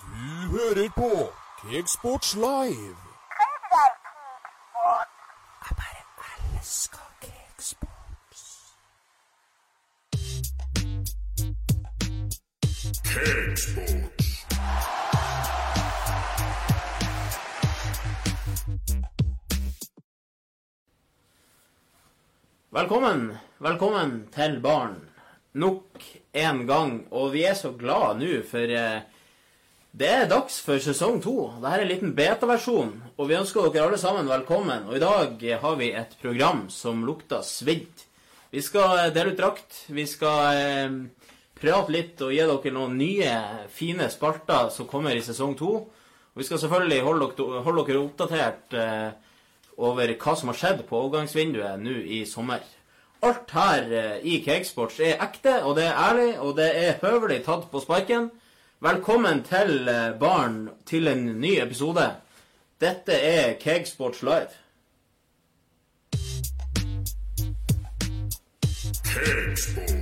Du hører på Cakesports Live. Jeg bare elsker Cakesports. Cakesports. Velkommen, velkommen til barn. Nok en gang. Og vi er så glad nå, for eh, det er dags for sesong to. Dette er en liten beta-versjon, og vi ønsker dere alle sammen velkommen. Og i dag har vi et program som lukter svidd. Vi skal eh, dele ut drakt. Vi skal eh, prate litt og gi dere noen nye, fine spalter som kommer i sesong to. Og vi skal selvfølgelig holde dere oppdatert eh, over hva som har skjedd på overgangsvinduet nå i sommer. Alt her eh, i Cakesports er ekte, og det er ærlig, og det er høvelig tatt på sparken. Velkommen til baren barn til en ny episode. Dette er Cakesports Live. Cakesports.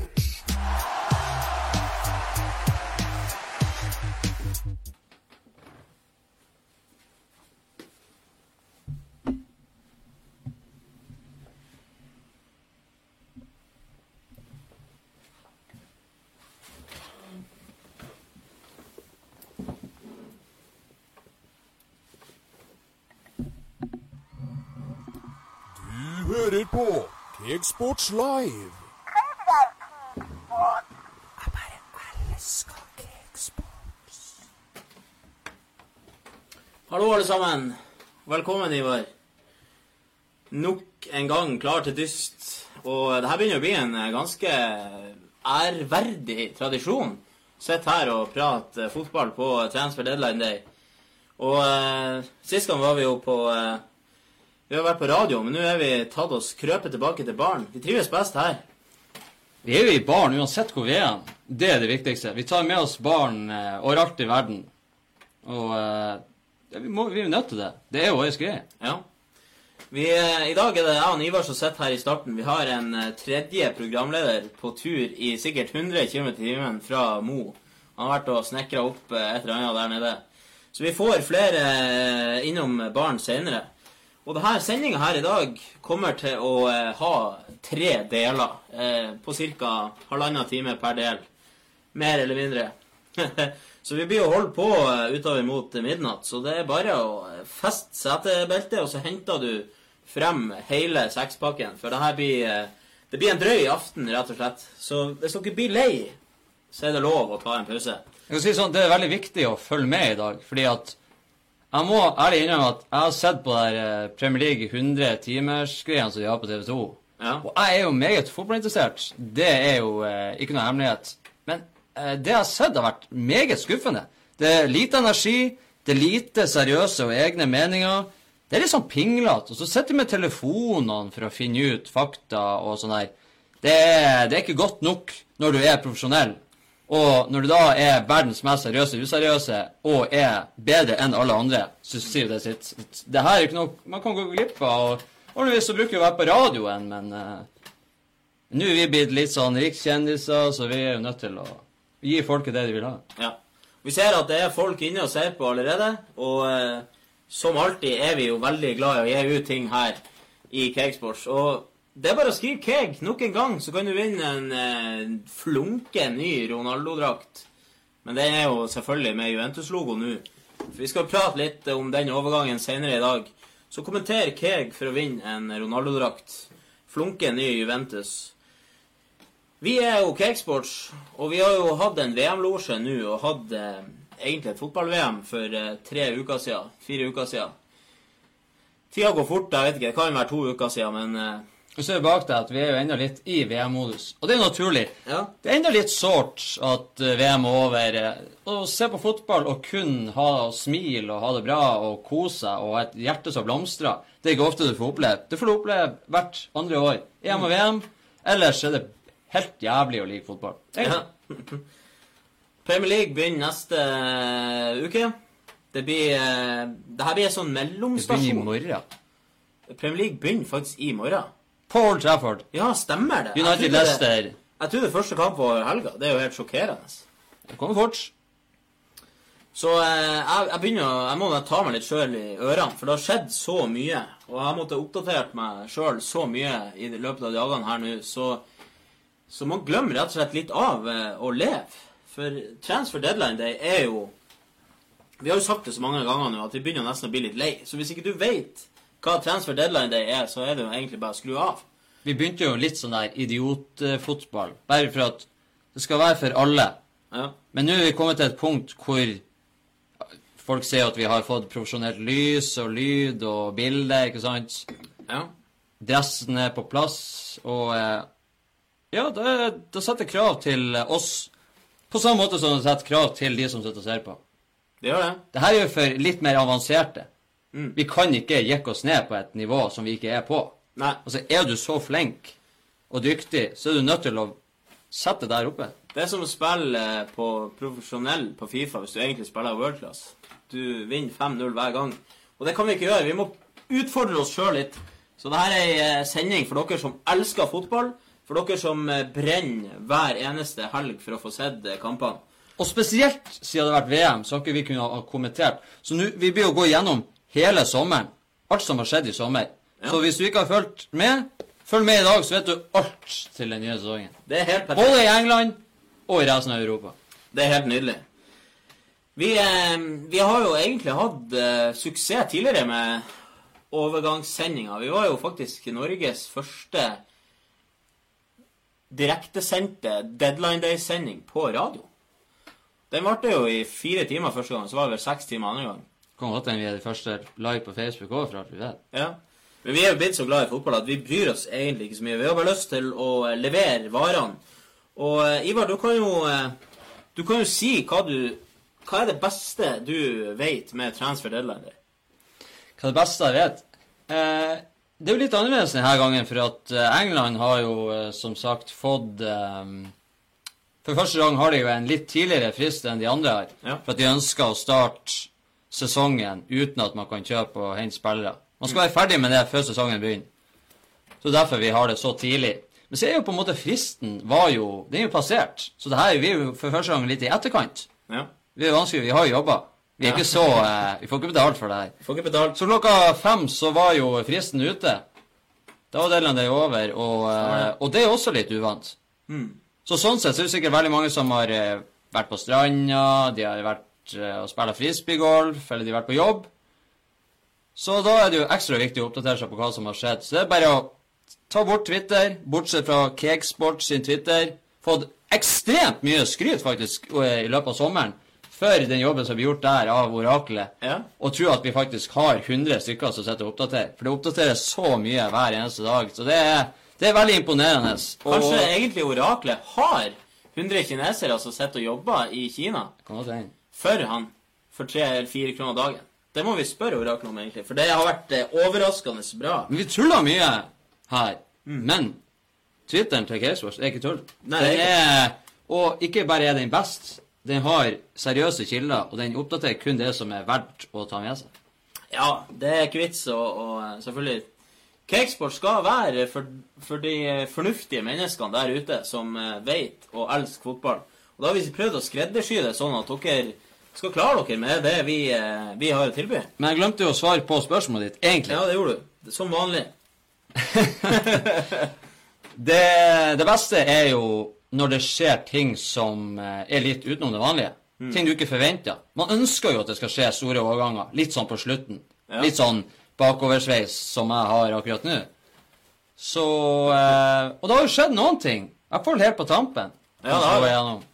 Hører på Kegsports Live. Jeg bare elsker Kegsports. Hallo, alle sammen. Velkommen, Ivar. Nok en gang klar til dyst. Og det her begynner å bli en eh, ganske ærverdig tradisjon. Sitte her og prate fotball på Transfer Deadline Day. Og eh, sist gang var vi jo på eh, Vi har vært på radio, men nå er vi tatt oss krøpet tilbake til baren. Vi trives best her. Vi er jo i baren uansett hvor vi er. Det er det viktigste. Vi tar med oss barn eh, overalt i verden. Og eh, ja, vi, må, vi er nødt til det. Det er jo vår greie. Ja. Vi, eh, I dag er det jeg og Ivar som sitter her i starten. Vi har en tredje programleder på tur i sikkert 100 km i timen fra Mo. Han har vært og snekra opp et eller annet der nede. Så vi får flere innom baren senere. Og denne sendinga her i dag kommer til å eh, ha tre deler eh, på ca. halvannen time per del. Mer eller mindre. så vi blir å holde på eh, utover mot midnatt. Så det er bare å eh, feste setebeltet, og så henter du frem hele sekspakken. For det blir, eh, det blir en drøy aften, rett og slett. Så hvis dere blir lei, så er det lov å ta en pause. Jeg kan si sånn, Det er veldig viktig å følge med i dag, fordi at jeg må ærlig innrømme at jeg har sett på der eh, Premier League 100 timers-greiene som de har på TV 2. Ja. Og jeg er jo meget fotballinteressert. Det er jo eh, ikke noe hemmelighet. Men eh, det jeg har sett, har vært meget skuffende. Det er lite energi, det er lite seriøse og egne meninger. Det er litt sånn pinglete. Og så sitter de med telefonene for å finne ut fakta og sånn her. Det det er ikke godt nok når du er profesjonell. Og når du da er verdens mest seriøse useriøse og er bedre enn alle andre, så sier det sitt. Det her er ikke noe man kan gå glipp av. og Vanligvis så bruker vi å være på radioen, men uh, nå er vi blitt litt sånn rikskjendiser, så vi er jo nødt til å gi folket det de vil ha. Ja. Vi ser at det er folk inne og ser på allerede, og uh, som alltid er vi jo veldig glad i å gi ut ting her i Cakesports. Og det er bare å skrive keg nok en gang, så kan du vinne en eh, flunke ny Ronaldo-drakt. Men den er jo selvfølgelig med Juventus-logo nå. For vi skal prate litt om den overgangen senere i dag. Så kommenter Keg for å vinne en Ronaldo-drakt. Flunke ny Juventus. Vi er jo Cakesports, og vi har jo hatt en VM-losje nå, og hatt eh, egentlig et fotball-VM for eh, tre uker siden. Fire uker siden. Tida går fort, jeg vet ikke. Det kan være to uker siden, men eh, Og så er det bak deg at vi er jo ennå litt i VM-modus. Og det er naturlig. ja. Det er ennå litt sårt at eh, VM er over. eh, Å se på fotball og kun ha smil og ha det bra og kose seg og ha et hjerte som blomstrer, det er ikke ofte du får oppleve. Det får du oppleve hvert andre år. EM og VM. Ellers er det helt jævlig å like fotball. ja. Premier League begynner neste eh, uke. Det blir Det her blir en sånn Det begynner i mellomstasjon. morgen. Premier League begynner faktisk i morgen. Old Trafford. Ja, stemmer det. United trodde Jeg tror det er første kamp var helga. Det er jo helt sjokkerende. Det kommer fort. Så eh, jeg, jeg begynner å, jeg må ta meg litt sjøl i ørene, for det har skjedd så mye. Og jeg måtte oppdatert meg sjøl så mye i løpet av dagene her nå, så, så man glemmer rett og slett litt av eh, å leve. For transfer deadline day er jo Vi har jo sagt det så mange ganger nå at vi begynner nesten å bli litt lei. Så hvis ikke du vet hva transfer deadline day er, så er det jo egentlig bare å skru av. Vi begynte jo litt sånn der idiotfotball. Bare for at det skal være for alle. Ja. Men nå er vi kommet til et punkt hvor folk ser at vi har fått profesjonelt lys og lyd og bilde, ikke sant? ja. Dressen er på plass, og eh, Ja, det, det setter krav til oss. På samme måte som det setter krav til de som sitter og ser på. Det gjør det. Det her er jo for litt mer avanserte. Mm. Vi kan ikke jekke oss ned på et nivå som vi ikke er på. Nei. Altså, Er du så flink og dyktig, så er du nødt til å sette der oppe. Det er som å spille eh, på profesjonell på Fifa hvis du egentlig spiller world class. Du vinner 5-0 hver gang. Og det kan vi ikke gjøre. Vi må utfordre oss sjøl litt. Så dette er ei eh, sending for dere som elsker fotball. For dere som eh, brenner hver eneste helg for å få sett kampene. Og spesielt siden det har vært VM, så har ikke vi kunnet ha kommentert. Så nu, vi blir å gå gjennom hele sommeren. Alt som har skjedd i sommer. Ja. Så hvis du ikke har fulgt med, følg med i dag, så vet du alt til den nye sesongen. Det er helt perfekt. Både i England og i resten av Europa. Det er helt nydelig. Vi, eh, vi har jo egentlig hatt eh, suksess tidligere med overgangssendinga. Vi var jo faktisk Norges første direktesendte Deadline Day-sending på radio. Den varte jo i fire timer første gang, så var det vel seks timer andre gang. Kan godt hende vi er de første live på Facebook òg, for alt vi vet. Ja. Men vi er jo blitt så glad i fotball at vi bryr oss egentlig ikke så mye. Vi har bare lyst til å eh, levere varene. Og eh, Ivar, du kan jo eh, Du kan jo si hva du Hva er det beste du vet med transfer deadline? Hva er det beste jeg vet? Eh, det er jo litt annerledes denne gangen, for at England har jo som sagt fått eh, For første gang har de jo en litt tidligere frist enn de andre har. Ja. For at de ønsker å starte sesongen uten at man kan kjøpe og hente spillere. Man skal være ferdig med det før sesongen begynner. Så derfor vi har det så tidlig. Men så er jo på en måte fristen var jo Den er jo passert. Så det her vi er jo for første gang litt i etterkant. Ja. Vi er vanskelig, vi har jo jobba. Vi er ikke så eh, Vi får ikke betalt for det her. Får ikke betalt. Så klokka fem så var jo fristen ute. Da var delen det over, og, eh, og det er også litt uvant. Mm. Så sånn sett så er det sikkert veldig mange som har eh, vært på stranda, de har vært eh, og spilt frisbeegolf, eller de har vært på jobb. Så da er det jo ekstra viktig å oppdatere seg på hva som har skjedd. Så det er bare å ta bort Twitter, bortsett fra Cakesport sin Twitter. Fått ekstremt mye skryt, faktisk, eh, i løpet av sommeren for den jobben som blir gjort der av oraklet. Ja. Og tro at vi faktisk har 100 stykker som sitter og oppdaterer. For det oppdateres så mye hver eneste dag. Så det er, det er veldig imponerende. Og, Kanskje egentlig oraklet har 100 kinesere som sitter og jobber i Kina Kan godt hende. For han for tre eller fire kroner dagen. Det må vi spørre oraklet om, egentlig. For det har vært eh, overraskende bra. Men vi tuller mye her. Men Twitteren til Casewatch er ikke tull. Nei, det er og ikke bare er den best, den har seriøse kilder, og den oppdaterer kun det som er verdt å ta med seg. Ja, det er ikke vits og, eh, Selvfølgelig. Cakesport skal være for, for de fornuftige menneskene der ute som eh, vet og elsker fotball. Og da har vi prøvd å skreddersy det sånn at dere skal klare dere med det vi, eh, vi har å tilby. Men jeg glemte jo å svare på spørsmålet ditt, egentlig. Ja, det gjorde du. Som vanlig. Det, det beste er jo når det skjer ting som eh, er litt utenom det vanlige. Mm. Ting du ikke forventer. Man ønsker jo at det skal skje store overganger. Litt sånn på slutten. Ja. Litt sånn bakoversveis som jeg har akkurat nå. Så eh, Og det har jo skjedd noen ting. Hvert fall helt på tampen. Ja, det har.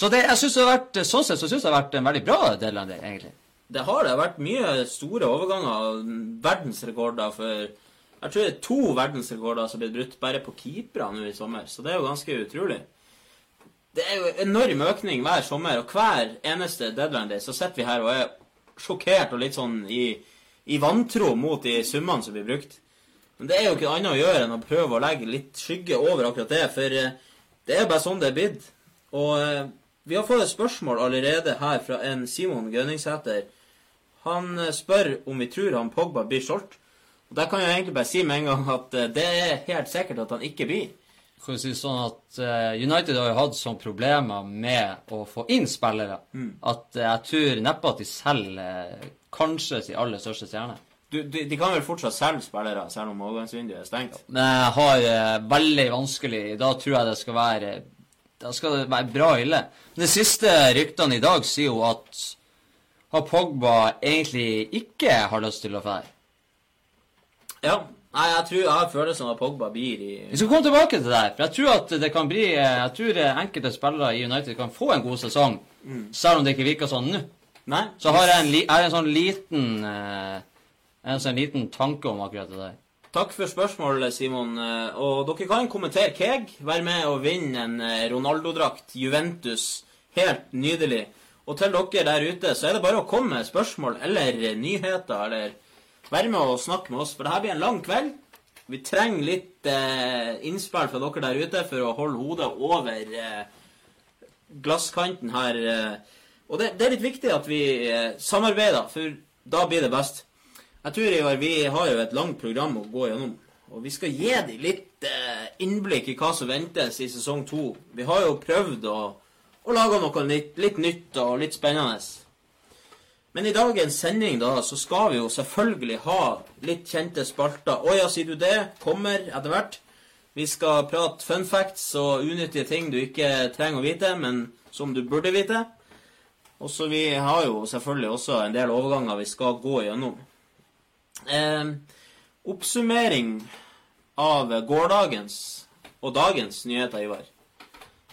Så det, jeg synes det har vært, sånn sett så syns jeg det har vært en veldig bra del av det, egentlig. Det har det vært mye store overganger. Verdensrekorder for Jeg tror det er to verdensrekorder som er blitt brutt bare på keepere nå i sommer. Så det er jo ganske utrolig. Det er jo enorm økning hver sommer, og hver eneste deadline day så sitter vi her og er sjokkert og litt sånn i, i vantro mot de summene som blir brukt. Men det er jo ikke annet å gjøre enn å prøve å legge litt skygge over akkurat det, for eh, det er jo bare sånn det er blitt. Og eh, vi har fått et spørsmål allerede her fra en Simon Gønningsæter. Han eh, spør om vi tror han Pogba blir solgt. Og Der kan jeg egentlig bare si med en gang at eh, det er helt sikkert at han ikke blir. kan si sånn at eh, United har jo hatt sånne problemer med å få inn spillere at eh, jeg tror neppe at de selger kanskje sin aller største stjerne. Du, de, de kan vel fortsatt selge spillere, selv om overgangsvinduet er stengt? Men jeg har eh, veldig vanskelig Da tror jeg det skal være Da skal det være bra ille. Men de siste ryktene i dag sier jo at har Pogba egentlig ikke har lyst til å dra. Ja. Nei, jeg tror jeg har følelsen av at Pogba blir i Vi skal komme tilbake til det her, for jeg tror at det kan bli Jeg tror enkelte spillere i United kan få en god sesong, selv om det ikke virker sånn nå. Nei? Så har jeg en, li, jeg en sånn liten eh, En sånn liten tanke om akkurat det der. Takk for spørsmålet, Simon. Eh, Og dere kan kommentere Keg. Være med og vinne en eh, Ronaldo-drakt. Juventus. Helt nydelig. Og til dere der ute, så er det bare å komme med spørsmål eller nyheter, eller være med og snakke med oss, for det her blir en lang kveld. Vi trenger litt eh, innspill fra dere der ute for å holde hodet over eh, glasskanten her. Eh. Og det, det er litt viktig at vi eh, samarbeider, for da blir det best. Jeg tror Ivar, vi har jo et langt program å gå gjennom. Og vi skal gi dem litt eh, innblikk i hva som ventes i sesong to. Vi har jo prøvd å, å lage noe litt, litt nytt og litt spennende. Men i dagens sending da, så skal vi jo selvfølgelig ha litt kjente spalter. Å ja, sier du det? Kommer etter hvert. Vi skal prate fun facts og unyttige ting du ikke trenger å vite, men som du burde vite. Og så vi har jo selvfølgelig også en del overganger vi skal gå gjennom. Eh, oppsummering av gårdagens og dagens nyheter, Ivar.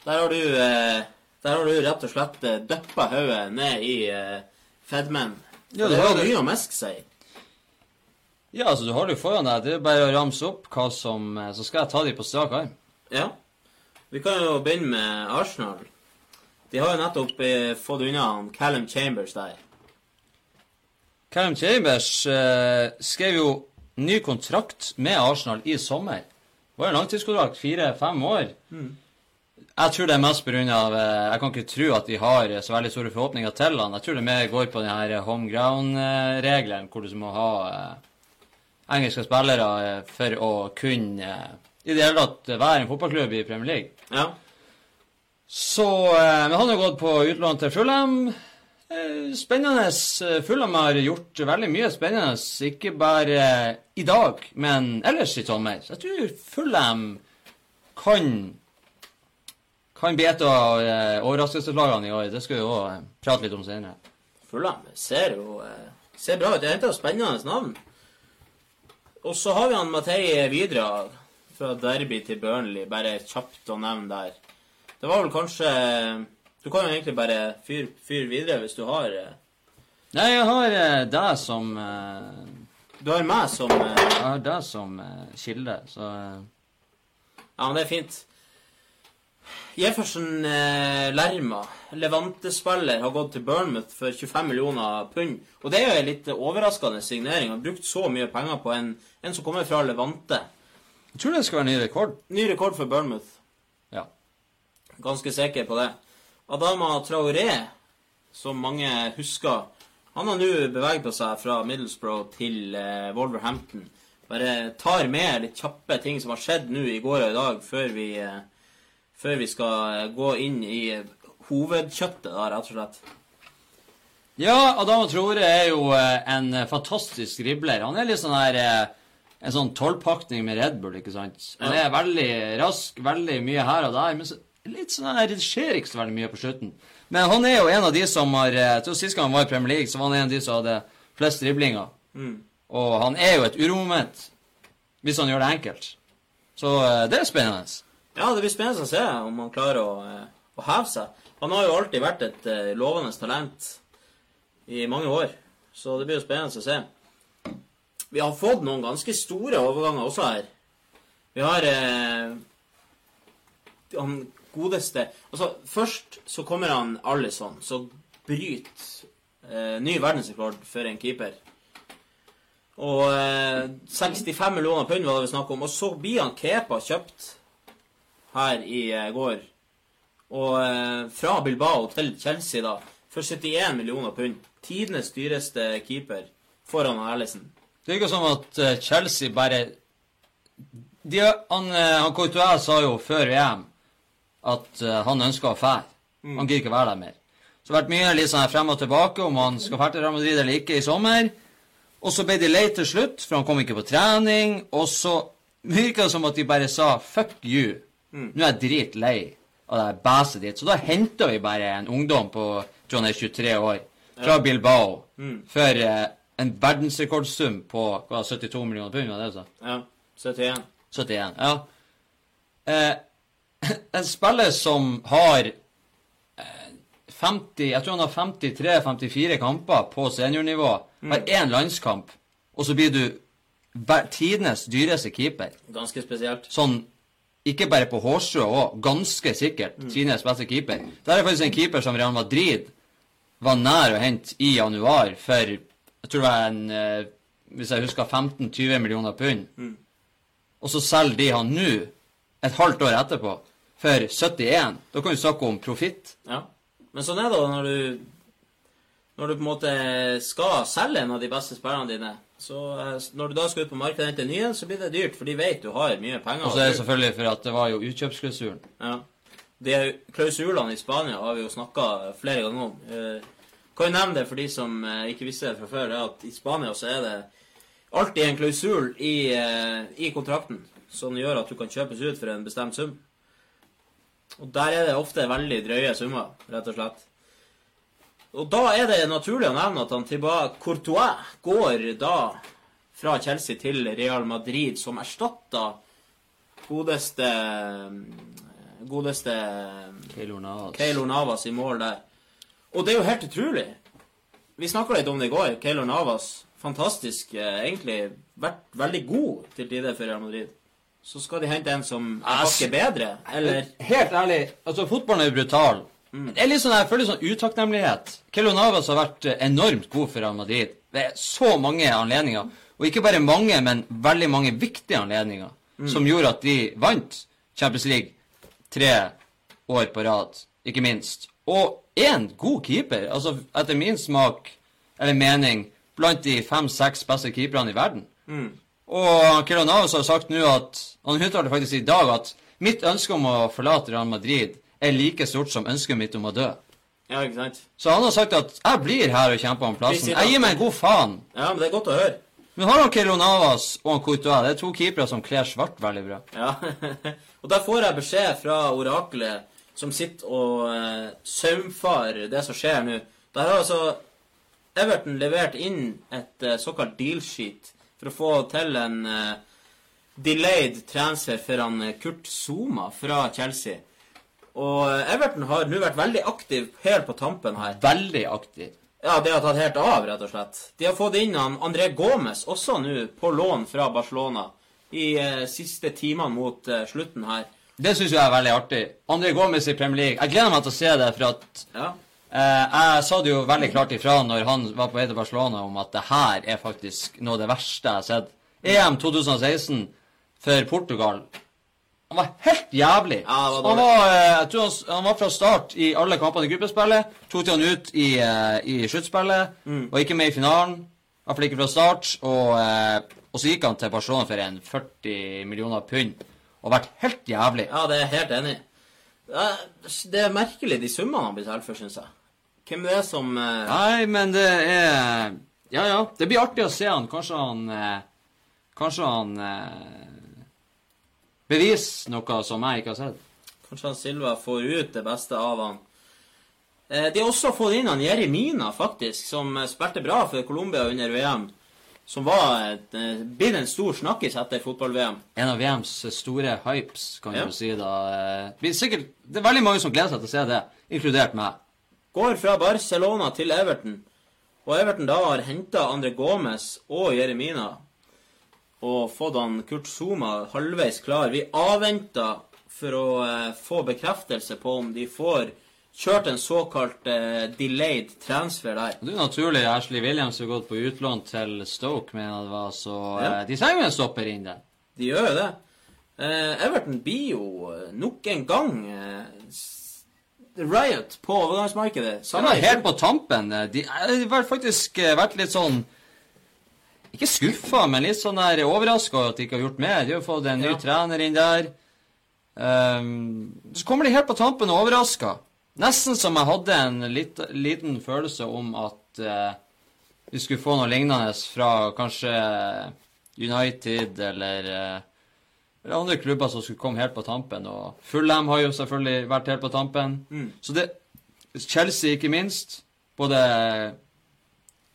Der har du, eh, der har du rett og slett dyppa døppa hodet ned i eh, Fedmen. Ja, det det jo mye å meske seg i. Ja, altså, du har det jo foran deg. Det er bare å ramse opp hva som eh, Så skal jeg ta de på strak arm. Ja. Vi kan jo begynne med Arsenal. De har jo nettopp eh, fått unna Callum Chambers der. Callum Chambers eh, skrev jo ny kontrakt med Arsenal i sommer. Det var en langtidskontrakt, fire-fem år. Jeg tror det er mest pga. Eh, jeg kan ikke tro at de har eh, så veldig store forhåpninger til han. Jeg tror det mer går på den her home ground-regelen, hvor du må ha eh, engelske spillere eh, for å kunne eh, i det hele tatt være en fotballklubb i Premier League. Ja. Så eh, Men han har gått på utlån til Fulham. Eh, Spennende. Eh, Fulham har gjort veldig mye spennende, ikke bare i dag, men ellers i sommer. Så jeg tror Fulham kan kan bli et av eh, overraskelseslagene i år. Det skal vi eh, prate litt om senere. Fulham ser jo eh, ser bra ut. Det er et spennende navn. Og så har vi han Matei Vidra fra Derby til Burnley. Bare kjapt å nevne der. Det var vel kanskje Du kan jo egentlig bare fyre fyr videre hvis du har eh, Nei, jeg har eh, deg som eh, Du har meg som eh, Jeg har deg som eh, kilde, så eh, Ja, men det er fint. Jefferson Lerma, Levante-spiller, har gått til Bournemouth for 25 millioner pund. Og det er jo en litt overraskende signering. Har brukt så mye penger på en, en som kommer fra Levante. Jeg tror det skal være ny rekord. Ny rekord for Bournemouth. Ja. Ganske sikker på det. Adama Traoré, som mange husker, han har nå beveget seg fra Middlesbrough til eh, Wolverhampton. Bare tar med litt kjappe ting som har skjedd nå i går og i dag, før vi, eh, før vi skal eh, gå inn i hovedkjøttet, da, rett og slett. Ja, Adama Traore er jo en fantastisk ribler. Han er litt sånn her En sånn tolvpakning med Red Bull, ikke sant? Han er veldig rask, veldig mye her og der, men så, litt sånn her, det skjer ikke så veldig mye på slutten. Men han er jo en av de som har eh, Jeg tror Sist gang han var i Premier League, så var han en av de som hadde flest driblinger. Mm. Og han er jo et uromoment hvis han gjør det enkelt. Så eh, det er spennende. Ja, det blir spennende å se om han klarer å, eh, å heve seg. Han har jo alltid vært et lovende talent i mange år, så det blir jo spennende å se. Vi har fått noen ganske store overganger også her. Vi har eh, han godeste Altså, først så kommer han Alison, som bryter eh, ny verdensrekord for en keeper. Og eh, 65 millioner pund var det vi snakk om. Og så blir han Kepa kjøpt her i eh, går. Og eh, fra Bilbao til Chelsea, da, for 71 millioner pund. Tidenes dyreste keeper foran Erlesen. Det virker som at eh, Chelsea bare de, han, eh, han Courtois sa jo før VM at uh, han ønsker å fære. Han gidder ikke være der mer. Så det har vært mye litt sånn frem og tilbake om han skal fære til Real Madrid eller ikke i sommer. Og så ble de lei til slutt, for han kom ikke på trening. Og så virka det som at de bare sa 'fuck you'. Nå er jeg dritlei av det bæset ditt. Så da henta vi bare en ungdom på John er 23 år, fra Bilbao, for uh, en verdensrekordsum på hva, 72 millioner pund, var det du sa? Ja. 71. 71, ja. Eh, en spiller som har eh, 50 Jeg tror han har 53-54 kamper på seniornivå. Har én landskamp, og så blir du tidenes dyreste keeper. Ganske spesielt. Sånn ikke bare på hårstrå òg, ganske sikkert tidenes beste keeper. Der er faktisk en keeper som Real Madrid var nær å hente i januar for jeg tror det var en eh, Hvis jeg husker 15-20 millioner pund. Og så selger de han nå, et halvt år etterpå, for 71. Da kan du snakke om profitt. Ja. Men sånn er det når du Når du på en måte skal selge en av de beste spillerne dine. Så eh, Når du da skal ut på markedet og hente nye, så blir det dyrt, for de vet du har mye penger. Og så er det selvfølgelig for at det var jo utkjøpsklausulen. Ja. De klausulene i Spania har vi jo snakka flere ganger om. Eh, kan jo nevne det for de som eh, ikke visste det fra før, at i Spania så er det alltid en klausul i, i kontrakten som gjør at du kan kjøpes ut for en bestemt sum. Og der er det ofte veldig drøye summer, rett og slett. Og da er det naturlig å nevne at han Thibaut Courtois går da fra Chelsea til Real Madrid, som erstatter godeste Godeste Keylor Navas. Keylor Navas i mål der. Og det er jo helt utrolig. Vi snakka litt om det i går. Keylor Navas. Fantastisk. Eh, egentlig vært veldig god til tider for Real Madrid. Så skal de hente en som er hakket bedre, eller Helt ærlig, altså fotballen er jo brutal. Det er litt sånn, Jeg føler sånn utakknemlighet. Kelo Navas har vært eh, enormt god for Real Madrid ved så mange anledninger. Og ikke bare mange, men veldig mange viktige anledninger. Som gjorde at de vant Champions League tre år på rad, ikke minst. Og én god keeper, altså etter min smak, eller mening, blant de fem-seks beste keeperne i verden. Og Keylor Navas har sagt nå at Han uttalte faktisk i dag at mitt ønske om å forlate Real Madrid er like stort som ønsket mitt om å dø. Ja, ikke sant? Så han har sagt at jeg blir her og kjemper om plassen. Jeg gir meg en god faen. Ja, men det er godt å høre. Men har han Keylor Navas og han Courtois. Det er to keepere som kler svart veldig bra. Ja. og der får jeg beskjed fra oraklet som sitter og eh, saumfar det som skjer nå. Der har altså Everton levert inn et eh, såkalt deal-sheet for å få til en eh, delayed transfer for han eh, Kurt Zuma fra Chelsea. Og eh, Everton har nå vært veldig aktiv helt på tampen her. Veldig aktiv. Ja, det har tatt helt av, rett og slett. De har fått inn han André Gomez også nå, på lån fra Barcelona, i eh, siste timene mot eh, slutten her. Det syns jeg er veldig artig. André Gomez i Premier League. Jeg gleder meg til å se det, for at Ja. Eh, jeg sa det jo veldig klart ifra når han var på vei til Barcelona, om at det her er faktisk noe av det verste jeg har sett. EM 2016 for Portugal. Han var helt jævlig. Ja, var han, var, eh, jeg tror han, han var fra start i alle kampene i gruppespillet. Tok han ut i, eh, i sluttspillet. Mm. Var ikke med i finalen. I hvert fall ikke fra start. Og, og så gikk han til Barcelona for en 40 millioner pund. Og vært helt jævlig. ja, det er jeg helt enig i. Det er- er merkelig, de summene han blir solgt for, syns jeg. Hvem det er som eh, Nei, men det er Ja, ja. Det blir artig å se han. Kanskje han eh, Kanskje han eh, beviser noe som jeg ikke har sett. Kanskje han Silva får ut det beste av han. Eh, De har også fått inn han Jeremina, faktisk, som eh, spilte bra for Colombia under VM. Som var et, blir blitt en stor snakkis etter fotball-VM. En av VMs store hypes, kan Ja. du si da. Eh, blir sikkert, det er veldig mange som gleder seg til å se det, inkludert meg. Går fra Barcelona til Everton. Og Everton da har henta André Gomez og Jeremina. Og fått han Kurt Zuma halvveis klar. Vi avventer for å eh, få bekreftelse på om de får kjørt en såkalt uh, delayed transfer der. Det er naturlig. Ashley Williams har gått på utlån til Stoke, mener jeg det var, så Ja. uh, de trenger jo en stopper inn der. De gjør jo det. Uh, Everton blir jo eh, nok en gang eh, riot på overgangsmarkedet. De Samme var helt på tampen. eh, De har faktisk eh, vært litt sånn Ikke skuffa, men litt sånn der overraska at de ikke har gjort mer. De har fått en ny Ja. trener inn der. Um, så kommer de helt på tampen og overraska. Nesten som jeg hadde en lit, liten følelse om at eh, vi skulle få noe lignende fra kanskje United eller, eh, eller andre klubber som skulle komme helt på tampen. Og Fulham har jo selvfølgelig vært helt på tampen. Mm. Så det Chelsea, ikke minst. Både,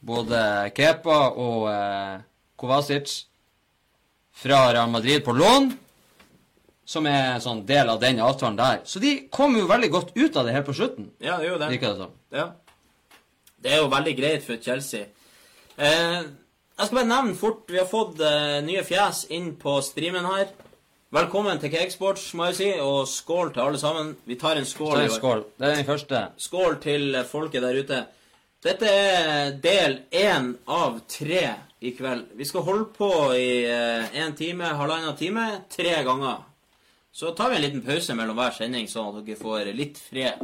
både Kepa og eh, Kovacic fra Real Madrid på lån, som er sånn del av den avtalen der. Så de kom jo veldig godt ut av det helt på slutten, Ja, det er jo det. virker det. Ja. Det er jo veldig greit for Chelsea. Eh, jeg skal bare nevne fort Vi har fått eh, nye fjes inn på streamen her. Velkommen til Cakesports, må jeg si, og skål til alle sammen. Vi tar en skål. I en skål. Det er den første. Skål til folket der ute. Dette er del én av tre i kveld. Vi skal holde på i én time, halvannen time, tre ganger. Så tar vi en liten pause mellom hver sending, sånn at dere får litt fred.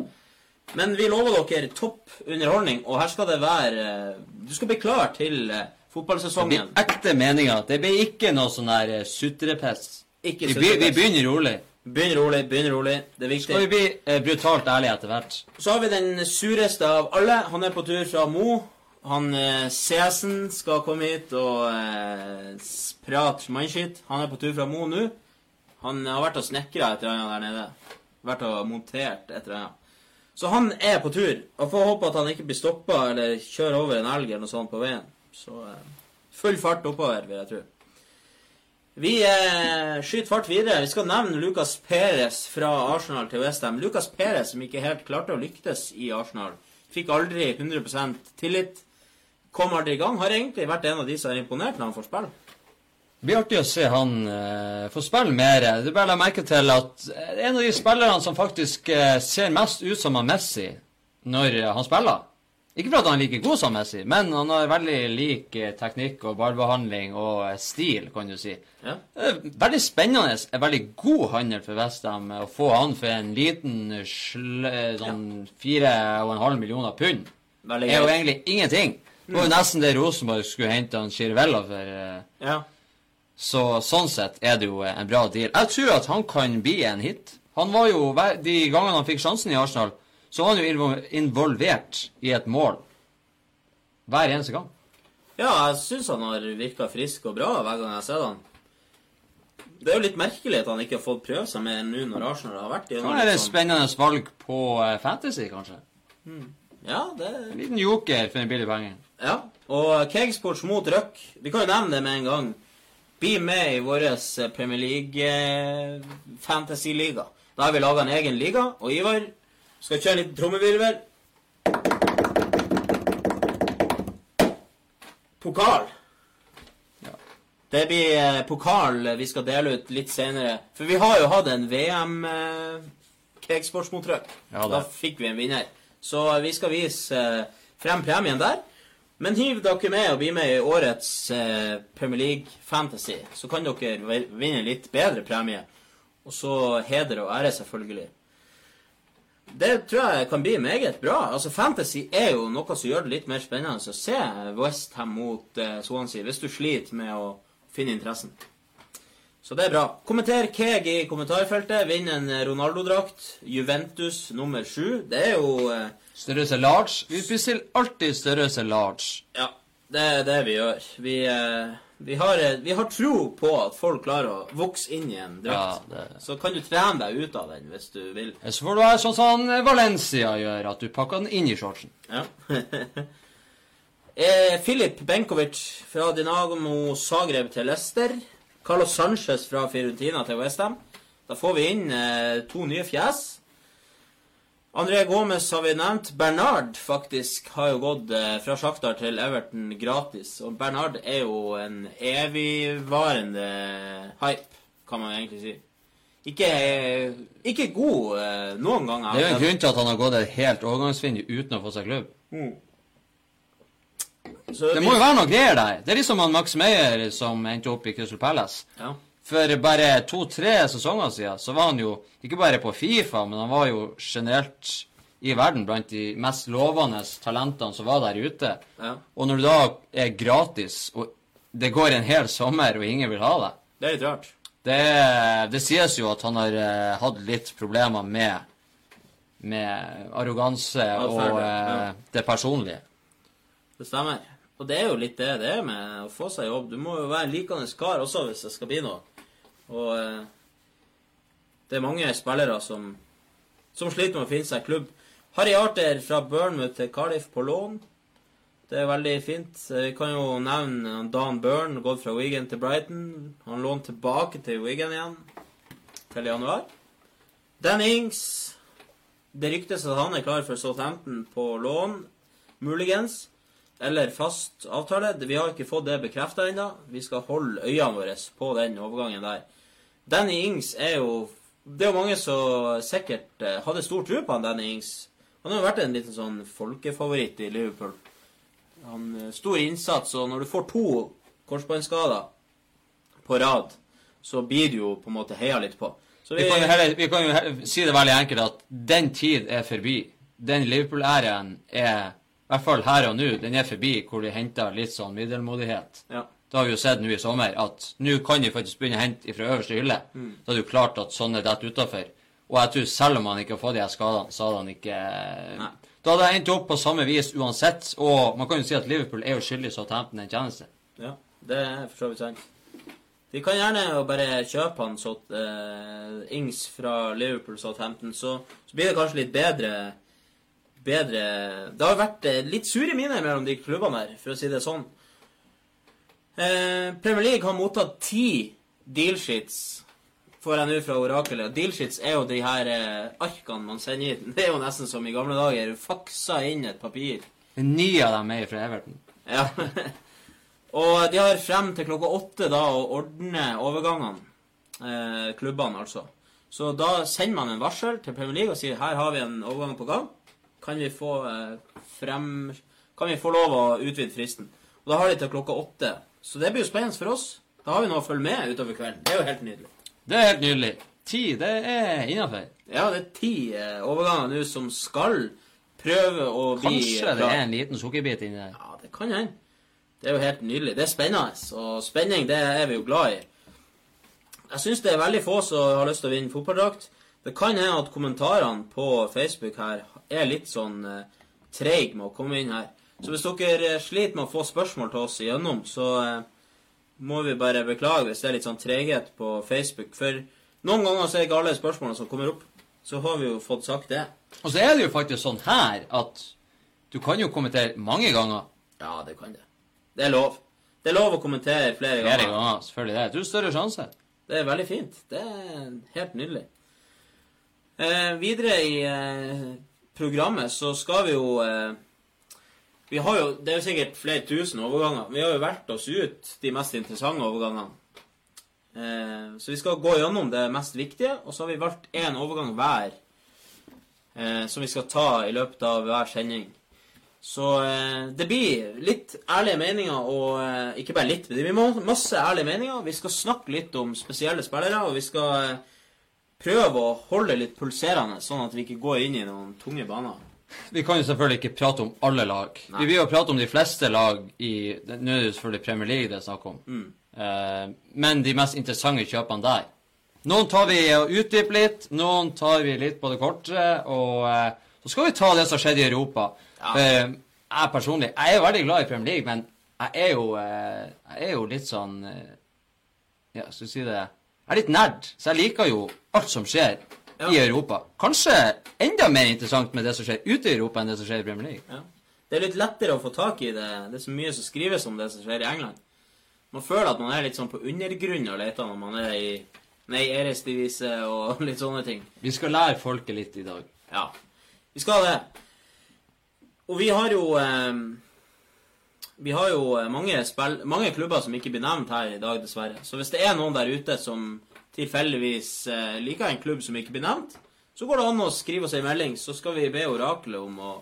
Men vi lover dere topp underholdning, og her skal det være eh, Du skal bli klar til fotballsesongen. Det blir ekte meninger. Det blir ikke noe sånn der sutrepiss. sutrepest. Ikke Vi, vi begynner rolig. Begynn rolig, begynn rolig. Det er viktig. Skal vi bli eh, brutalt ærlige etter hvert? Så har vi den sureste av alle. Han er på tur fra Mo. Han eh, Cesen skal komme hit og eh, prate mannskitt. Han er på tur fra Mo nå. Han har vært og snekra et eller annet der nede. Vært og montert et eller annet. Så han er på tur. Og får håpe at han ikke blir stoppa eller kjører over en elg eller noe sånt på veien. Så eh, full fart oppover, vil jeg tro. Vi eh, skyter fart videre. Vi skal nevne Lucas Perez fra Arsenal til Westham. Lucas Perez som ikke helt klarte å lyktes i Arsenal. Fikk aldri 100 tillit. Kom aldri i gang. Har egentlig vært en av de som har imponert når han får spille. Det blir artig å se han uh, få spille mer. Det er bare å merke til at eh, en av de spillerne som faktisk uh, ser mest ut som han Messi når han spiller Ikke fordi han er like god som Messi, men han har veldig lik teknikk og ballbehandling og stil, kan du si. Ja. Veldig spennende. En veldig god handel for Westham å få han for en liten sånn fire og en halv millioner pund. Det er jo egentlig ingenting. Det var jo nesten det Rosenborg skulle hente han Chirvella for. Ja. Så sånn sett er det jo en bra deal. Jeg tror at han kan bli en hit. Han var jo, De gangene han fikk sjansen i Arsenal, så var han jo involvert i et mål. Hver eneste gang. ja, jeg syns han har virka frisk og bra hver gang jeg har sett han. Det er jo litt merkelig at han ikke har fått prøve seg mer nå når Arsenal har vært i Kan være et sånn, spennende valg på eh, Fantasy, kanskje. Ja, det En liten joker for en billig penge. Ja, og Kegsports mot Røk. Vi kan jo nevne det med en gang. Bli med i vår Premier League eh. Da har vi laga en egen liga, og Ivar skal kjøre en liten trommevirvel. Pokal. Ja. Det blir eh, pokal vi skal dele ut litt senere. For vi har jo hatt en VM eh, Cakesports mot Røk. Ja, da fikk vi en vinner. Så vi skal vise eh, frem premien der. Men hiv dere med og bli med i årets eh, Premier League Fantasy, så kan dere vi- vinne litt bedre premie. Og så heder og ære, selvfølgelig. Det tror jeg kan bli meget bra. Altså, Fantasy er jo noe som gjør det litt mer spennende å se Westham mot eh, Swansea, hvis du sliter med å finne interessen. Så det er bra. Kommenter Keg i kommentarfeltet. Vinn en Ronaldo-drakt. Juventus nummer sju. Det er jo eh, Størrelse large. Vi bestiller alltid størrelse large. Ja, det er det vi gjør. Vi, eh, vi, har, eh, vi har tro på at folk klarer å vokse inn i en drakt. Ja, det- Så kan du trene deg ut av den hvis du vil. Så får du være sånn som Valencia gjør, at du pakker den inn i shortsen. Ja. Filip Benkovic fra Dinamo Zagreb til Leicester. Carlos Sanchez fra Firentina til Westham. Da får vi inn to nye fjes. André Gomez har vi nevnt. Bernard faktisk har jo gått eh, fra Sjaktar til Everton gratis. Og Bernard er jo en evigvarende hype, kan man egentlig si. Ikke, ikke god eh, noen ganger. Det er jo en grunn til at han har gått et helt overgangsvindu uten å få seg klubb. Så Det må jo være noe greier der. Det er liksom han Max Meyer som endte opp i Crystal Palace. Ja. For bare to-tre sesonger siden så var han jo ikke bare på Fifa, men han var jo generelt i verden blant de mest lovende talentene som var der ute. Ja. Og når du da er gratis og det går en hel sommer, og ingen vil ha deg. Det er litt rart. Det, det sies jo at han har uh, hatt litt problemer med med arroganse og ja. eh, det personlige. Det stemmer. Og det er jo litt det det er med å få seg jobb. Du må jo være en likende kar også hvis det skal bli noe. Og eh, det er mange spillere som, som sliter med å finne seg klubb. Harry Arter fra Burnwood til Cardiff på lån. Det er veldig fint. Eh, Vi kan jo nevne Dan Byrne, gått fra Wigan til Brighton. Han lånt tilbake til Wigan igjen til januar. Dan Ings Det ryktes at han er klar for Southampton på lån, muligens. Eller fast avtale. Vi har ikke fått det bekrefta ennå. Vi skal holde øynene våre på den overgangen der. Danny Ings er jo Det er jo mange som sikkert eh, hadde stor tro på han Danny Ings. Han har jo vært en liten sånn folkefavoritt i Liverpool. Han eh, Stor innsats, og når du får to korsbåndskader på rad, så blir du jo på en måte heia litt på. Så Vi kan heller, vi kan jo heller si det veldig enkelt at den tid er forbi. Den Liverpool-æren er, i hvert fall her og nå, den er forbi hvor de henter litt sånn middelmådighet. ja. Det har vi jo sett nå i sommer, at nå kan de faktisk begynne å hente fra øverste hylle. Da er det jo klart at sånne detter utafor. Og jeg tror selv om han ikke har fått de her skadene, så hadde han ikke Nei. Da hadde jeg endt opp på samme vis uansett. Og man kan jo si at Liverpool er jo skyldig Southampton en tjeneste. Ja, det er for så vidt sant. De kan gjerne jo bare kjøpe han så, uh, Ings fra Liverpool Southampton, så, så blir det kanskje litt bedre bedre Det har vært eh, litt sure miner mellom de klubbene her, for å si det sånn. Eh, Premier League har mottatt ti dealsheets, får jeg nå fra orakelet. Dealsheets er jo de her eh, arkene man sender inn. Det er jo nesten som i gamle dager. Faksa inn et papir. Ni av dem er fra Everton. Ja. og de har frem til klokka åtte da å ordne overgangene. Eh, klubbene, altså. Så da sender man en varsel til Premier League og sier her har vi en overgang på gang. Kan vi få eh, frem Kan vi få lov å utvide fristen? Og da har de til klokka åtte. Så det blir jo spennende for oss. Da har vi noe å følge med utover kvelden. Det er jo helt nydelig. Det er helt nydelig. Ti, det er innafor. Ja, det er ti eh, overganger nå som skal prøve å bli Kanskje det er en liten sukkerbit inni der. Ja, det kan hende. Det er jo helt nydelig. Det er spennende, og spenning det er vi jo glad i. Jeg syns det er veldig få som har lyst til å vinne fotballdrakt. Det kan hende at kommentarene på Facebook her er litt sånn eh, treige med å komme inn her. Så hvis dere eh, sliter med å få spørsmål til oss igjennom, så eh, må vi bare beklage hvis det er litt sånn treghet på Facebook. For noen ganger så er det ikke alle spørsmålene som kommer opp. Så har vi jo fått sagt det. Og så er det jo faktisk sånn her at du kan jo kommentere mange ganger. Ja, det kan det. Det er lov. Det er lov å kommentere flere Flere ganger. ganger, selvfølgelig. Det Du har større sjanse. Det er veldig fint. Det er helt nydelig. Eh, videre i eh, programmet så skal vi jo eh, Vi har jo Det er jo sikkert flere tusen overganger. Vi har jo valgt oss ut de mest interessante overgangene. Eh, så vi skal gå gjennom det mest viktige, og så har vi valgt én overgang hver eh, som vi skal ta i løpet av hver sending. Så eh, det blir litt ærlige meninger, og eh, ikke bare litt, men det blir masse ærlige meninger. Vi skal snakke litt om spesielle spillere, og vi skal eh, prøve å holde litt pulserende, sånn at vi ikke går inn i noen tunge baner. Vi kan jo selvfølgelig ikke prate om alle lag. Nei. Vi vil jo prate om de fleste lag i Nå er det selvfølgelig Premier League det er snakk om. Mm. Eh, men de mest interessante kjøpene der. Noen tar vi og utdyper litt, noen tar vi litt på det korte, og eh, så skal vi ta det som skjedde i Europa. Ja. For jeg personlig Jeg er jo veldig glad i Premier League, men jeg er jo, eh, jeg er jo litt sånn eh, Ja, skal vi si det Jeg er litt nerd, så jeg liker jo alt som skjer Ja. i Europa. Kanskje enda mer interessant med det som skjer ute i Europa, enn det som skjer i Premier League. Ja. Det er litt lettere å få tak i det. Det er så mye som skrives om det som skjer i England. Man føler at man er litt sånn på undergrunnen og leter når man er i Nei, Eresdivise og litt sånne ting. Vi skal lære folket litt i dag. Ja, vi skal det. Og vi har jo eh, Vi har jo mange, spill, mange klubber som ikke blir nevnt her i dag, dessverre. Så hvis det er noen der ute som tilfeldigvis eh, liker en klubb som ikke blir nevnt, så går det an å skrive oss en melding, så skal vi be oraklet om å,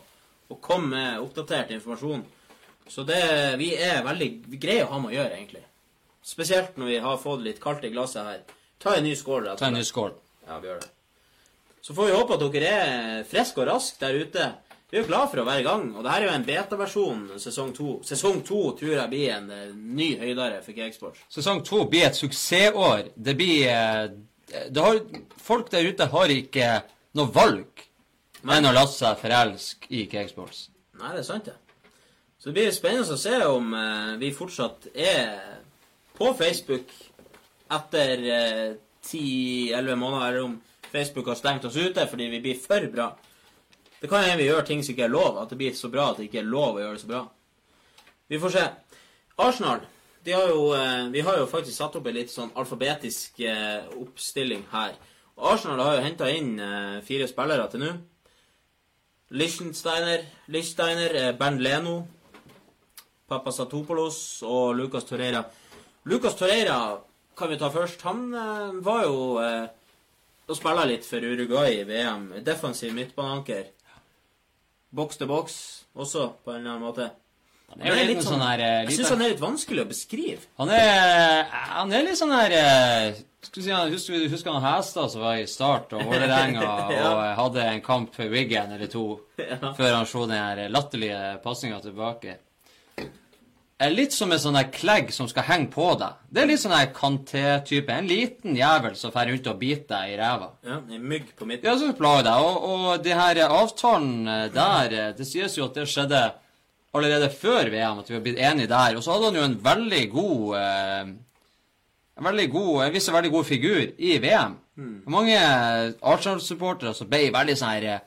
å komme med oppdatert informasjon. Så det Vi er veldig vi greier å ha med å gjøre, egentlig. Spesielt når vi har fått litt kaldt i glasset her. Ta en ny skål. og Ta en ny skål. Ja, vi gjør det. Så får vi håpe at dere er friske og raske der ute. Vi er jo glad for å være i gang. Og det her er jo en beta-versjon sesong to. Sesong to tror jeg blir en eh, ny høydere for Cakesports. Sesong to blir et suksessår. Det blir eh, det har, Folk der ute har ikke noe valg enn å la seg forelske i Cakesports. Nei, det er sant, det. Så det blir spennende å se om eh, vi fortsatt er på Facebook etter ti-elleve måneder, eller om Facebook har stengt oss ute fordi vi blir for bra. Det kan hende vi gjør ting som ikke er lov, at det blir så bra at det ikke er lov å gjøre det så bra. Vi får se. Arsenal de har jo, eh, Vi har jo faktisk satt opp en litt sånn alfabetisk eh, oppstilling her. Arsenal har jo henta inn eh, fire spillere til nå. Lichtensteiner, Lichtensteiner Bernd Leno, Papasatopoulos og Lucas Torreira. Lucas Torreira kan vi ta først. Han var jo og spilla litt for Uruguay i VM. Defensiv midtbaneanker boks til boks også, på en eller annen måte. Han er, er litt sånn, sånn her, uh, Jeg syns han er litt vanskelig å beskrive. Han er, han er litt sånn her uh, skal si, Husker du husker han Hestad som var i Start og Vålerenga ja. og hadde en kamp for Wiggen eller to ja. før han slo den her latterlige pasninga tilbake? Er litt som en sånn klegg som skal henge på deg. Det er litt sånn Kanté-type. En liten jævel som drar rundt og biter deg i ræva. Ja, en mygg på midten. Ja, som plager deg. Og, og de her avtalen eh, der eh, Det sies jo at det skjedde allerede før VM, at vi har blitt enige der. Og så hadde han jo en veldig god eh, En veldig god, en viss veldig god figur i VM. Mm. Mange Arsenal-supportere som ble veldig sånn her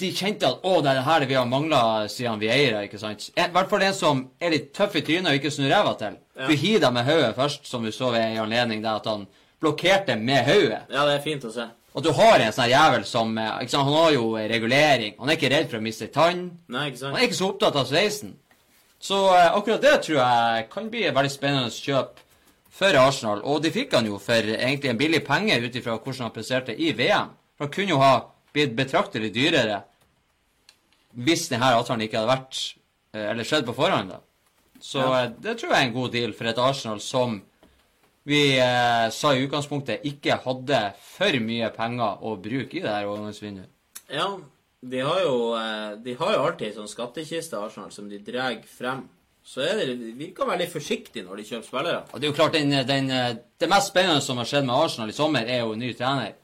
de kjente at å, det er det her vi har mangla siden vi eier det', ikke sant? I hvert fall en som er litt tøff i trynet og ikke snur ræva til. Ja. Du hiver deg med hodet først, som vi så ved en anledning der at han blokkerte med hodet. Ja, det er fint å se. Og du har en sånn jævel som eh, ikke sant, Han har jo regulering. Han er ikke redd for å miste tann. Nei, ikke sant. Han er ikke så opptatt av sveisen. Så uh, akkurat det tror jeg kan bli et veldig spennende kjøp for Arsenal. Og de fikk han jo for egentlig en billig penge ut ifra hvordan han presterte i VM. For han kunne jo ha blitt betraktelig dyrere hvis denne avtalen ikke hadde vært eh, eller skjedd på forhånd. da. Så ja. Eh, det tror jeg er en god deal for et Arsenal som vi eh, sa i utgangspunktet ikke hadde for mye penger å bruke i det her overgangsvinduet. Ja, de har jo, eh, de har jo alltid sånn skattkiste, Arsenal, som de drar frem. Så er det, de virker veldig forsiktige når de kjøper spillere. Og det er jo klart, den, den, Det mest spennende som har skjedd med Arsenal i sommer, er jo ny trener.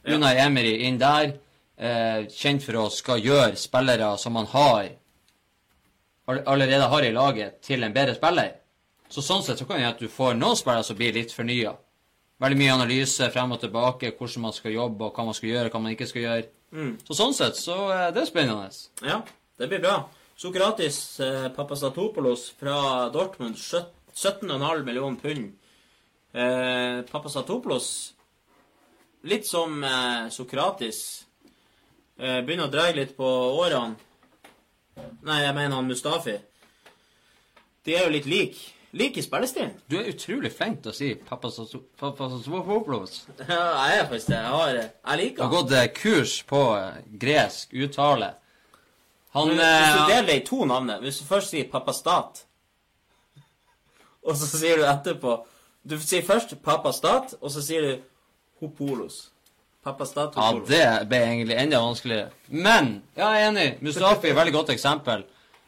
Ja. Unai Emery inn der eh, kjent for å skal gjøre spillere som man har allerede har i laget, til en bedre spiller. Så sånn sett så kan det at du får noen spillere som blir litt fornya. Veldig mye analyse frem og tilbake, hvordan man skal jobbe, og hva man skal gjøre, og hva man ikke skal gjøre. Mm. Så sånn sett så eh, det er spennende. Ja, det blir bra. Sokratis eh, Papastatopoulos fra Dortmund, 17,5 millioner pund. Eh, Papastatopoulos, litt som eh, Sokratis begynner å dra litt på årene Nei, jeg mener han Mustafi. De er jo litt like. Like i spillestilen. Du er utrolig flink til å si pappa Papasopoulos. Ja, jeg er faktisk det. Jeg, har, jeg liker han. Du har gått eh, kurs på eh, gresk uttale. Han Hvis du eh, deler det i to navn Hvis du først sier Papastat, og så sier du etterpå Du sier først Papastat, og så sier du Hopolos. Ja, det ble egentlig enda vanskeligere. Men ja, jeg er enig. Mustafi er et veldig godt eksempel.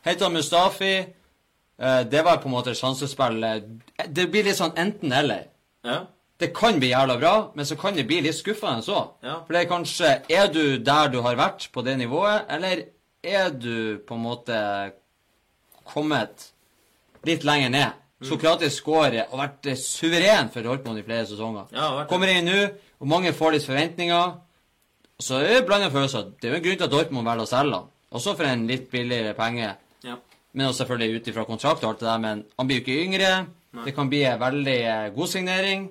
Heter Mustafi eh, Det var på en måte sjansespill. Eh, det blir litt sånn enten-eller. Ja. Det kan bli jævla bra, men så kan det bli litt skuffende òg. Ja. For det er kanskje Er du der du har vært, på det nivået, eller er du på en måte kommet litt lenger ned? Mm. Sokratisk skårer og vært suveren for Dortmund i flere sesonger. Ja, Kommer inn nå og mange får litt forventninger. Så er det blanda følelser. Det er jo en grunn til at Dortmund velger å selge han. Også for en litt billigere penge. Ja. Men også selvfølgelig ut ifra kontrakt og alt det der. Men han blir jo ikke yngre. Nei. Det kan bli en veldig eh, god signering.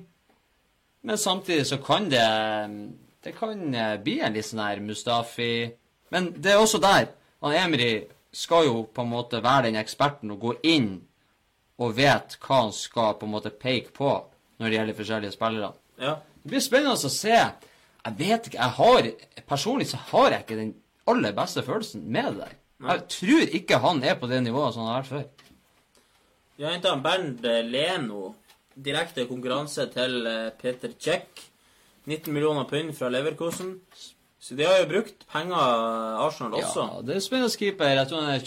Men samtidig så kan det Det kan eh, bli en litt sånn her Mustafi Men det er også der. Han Emry skal jo på en måte være den eksperten og gå inn og vet hva han skal på en måte peke på når det gjelder forskjellige spillere. Ja. Det blir spennende å se. Jeg vet ikke, jeg har, Personlig så har jeg ikke den aller beste følelsen med det der. Jeg tror ikke han er på det nivået som han har vært før. Vi har henta Bernd Leno. Direkte konkurranse til eh, Peter Czech. 19 millioner pund fra Leverkosen. Så de har jo brukt penger, Arsenal også. Ja, det er spennende keeper. Jeg tror han er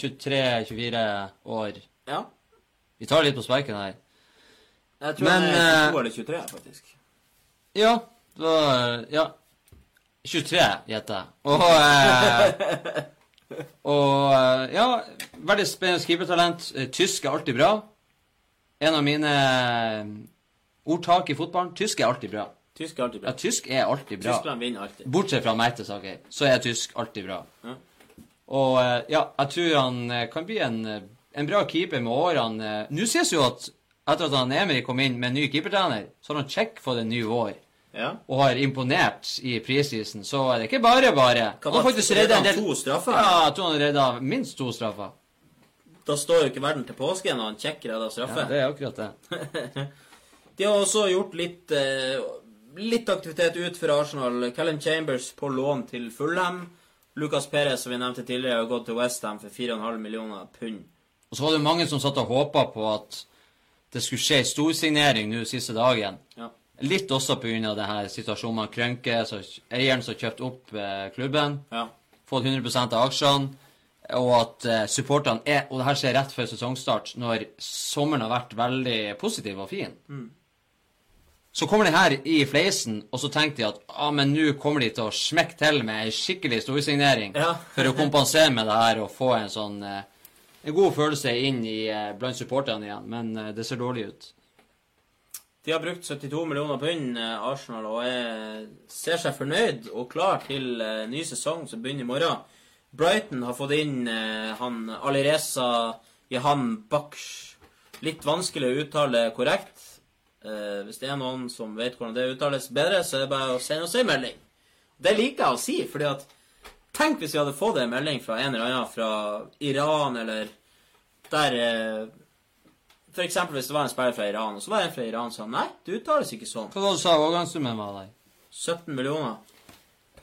23-24 år. Ja. Vi tar litt på sparken her. Jeg tror Men, han er eh, 22 eller 23, faktisk. Ja, det var Ja. 23, gjetter jeg. Og eh, Og eh, ja, veldig spennende keepertalent. Eh, Tysk er alltid bra. En av mine eh, ordtak i fotballen tysk er alltid bra. Tysk er alltid bra. Ja, tysk er alltid bra. Tyskland vinner alltid. Bortsett fra Mertesaker, så er tysk alltid bra. Ja. Og ja, jeg tror han kan bli en, en bra keeper med årene. Nå sies jo at etter at han Emil kom inn med en ny keepertrener, så har han check fått en ny vår. Ja. Og har imponert i preseason, så er det ikke bare bare. Han har faktisk redda del to straffer? Ja, jeg tror han redda minst to straffer. Da står jo ikke verden til påske når han sjekker redda straffe. Ja, det er akkurat det. De har også gjort litt, eh, litt aktivitet ut for Arsenal. Callum Chambers på lån til Fulham. Lucas Perez, som vi nevnte tidligere, har gått til Westham for 4,5 millioner pund. Og så var det mange som satt og håpa på at det skulle skje storsignering nå siste dagen. Ja. Litt også pga. situasjonen med Krønke, så eieren som kjøpte opp eh, klubben. Ja. Fått 100% av aksjene. Og at eh, supporterne er Og det her skjer rett før sesongstart, når sommeren har vært veldig positiv og fin. Så kommer de her i fleisen, og så tenker de at ah, men nå kommer de til å smekke til med ei skikkelig storsignering Ja. for å kompensere med det her og få en sånn eh, en god følelse inn i, eh, blant supporterne igjen. Men eh, det ser dårlig ut. De har brukt 72 millioner pund, eh, Arsenal, og er, ser seg fornøyd og klar til uh, ny sesong som begynner i morgen. Brighton har fått inn uh, han Alireza Jehan Baksh. Litt vanskelig å uttale korrekt. Uh, hvis det er noen som vet hvordan det uttales bedre, så er det bare å sende oss en melding. Det liker jeg å si, fordi at Tenk hvis vi hadde fått en melding fra en eller annen fra Iran, eller der For eksempel hvis det var en spiller fra Iran, og så var det en fra Iran som sa nei, det uttales ikke sånn. Hva var det du sa overgangssummen var der? 17 millioner.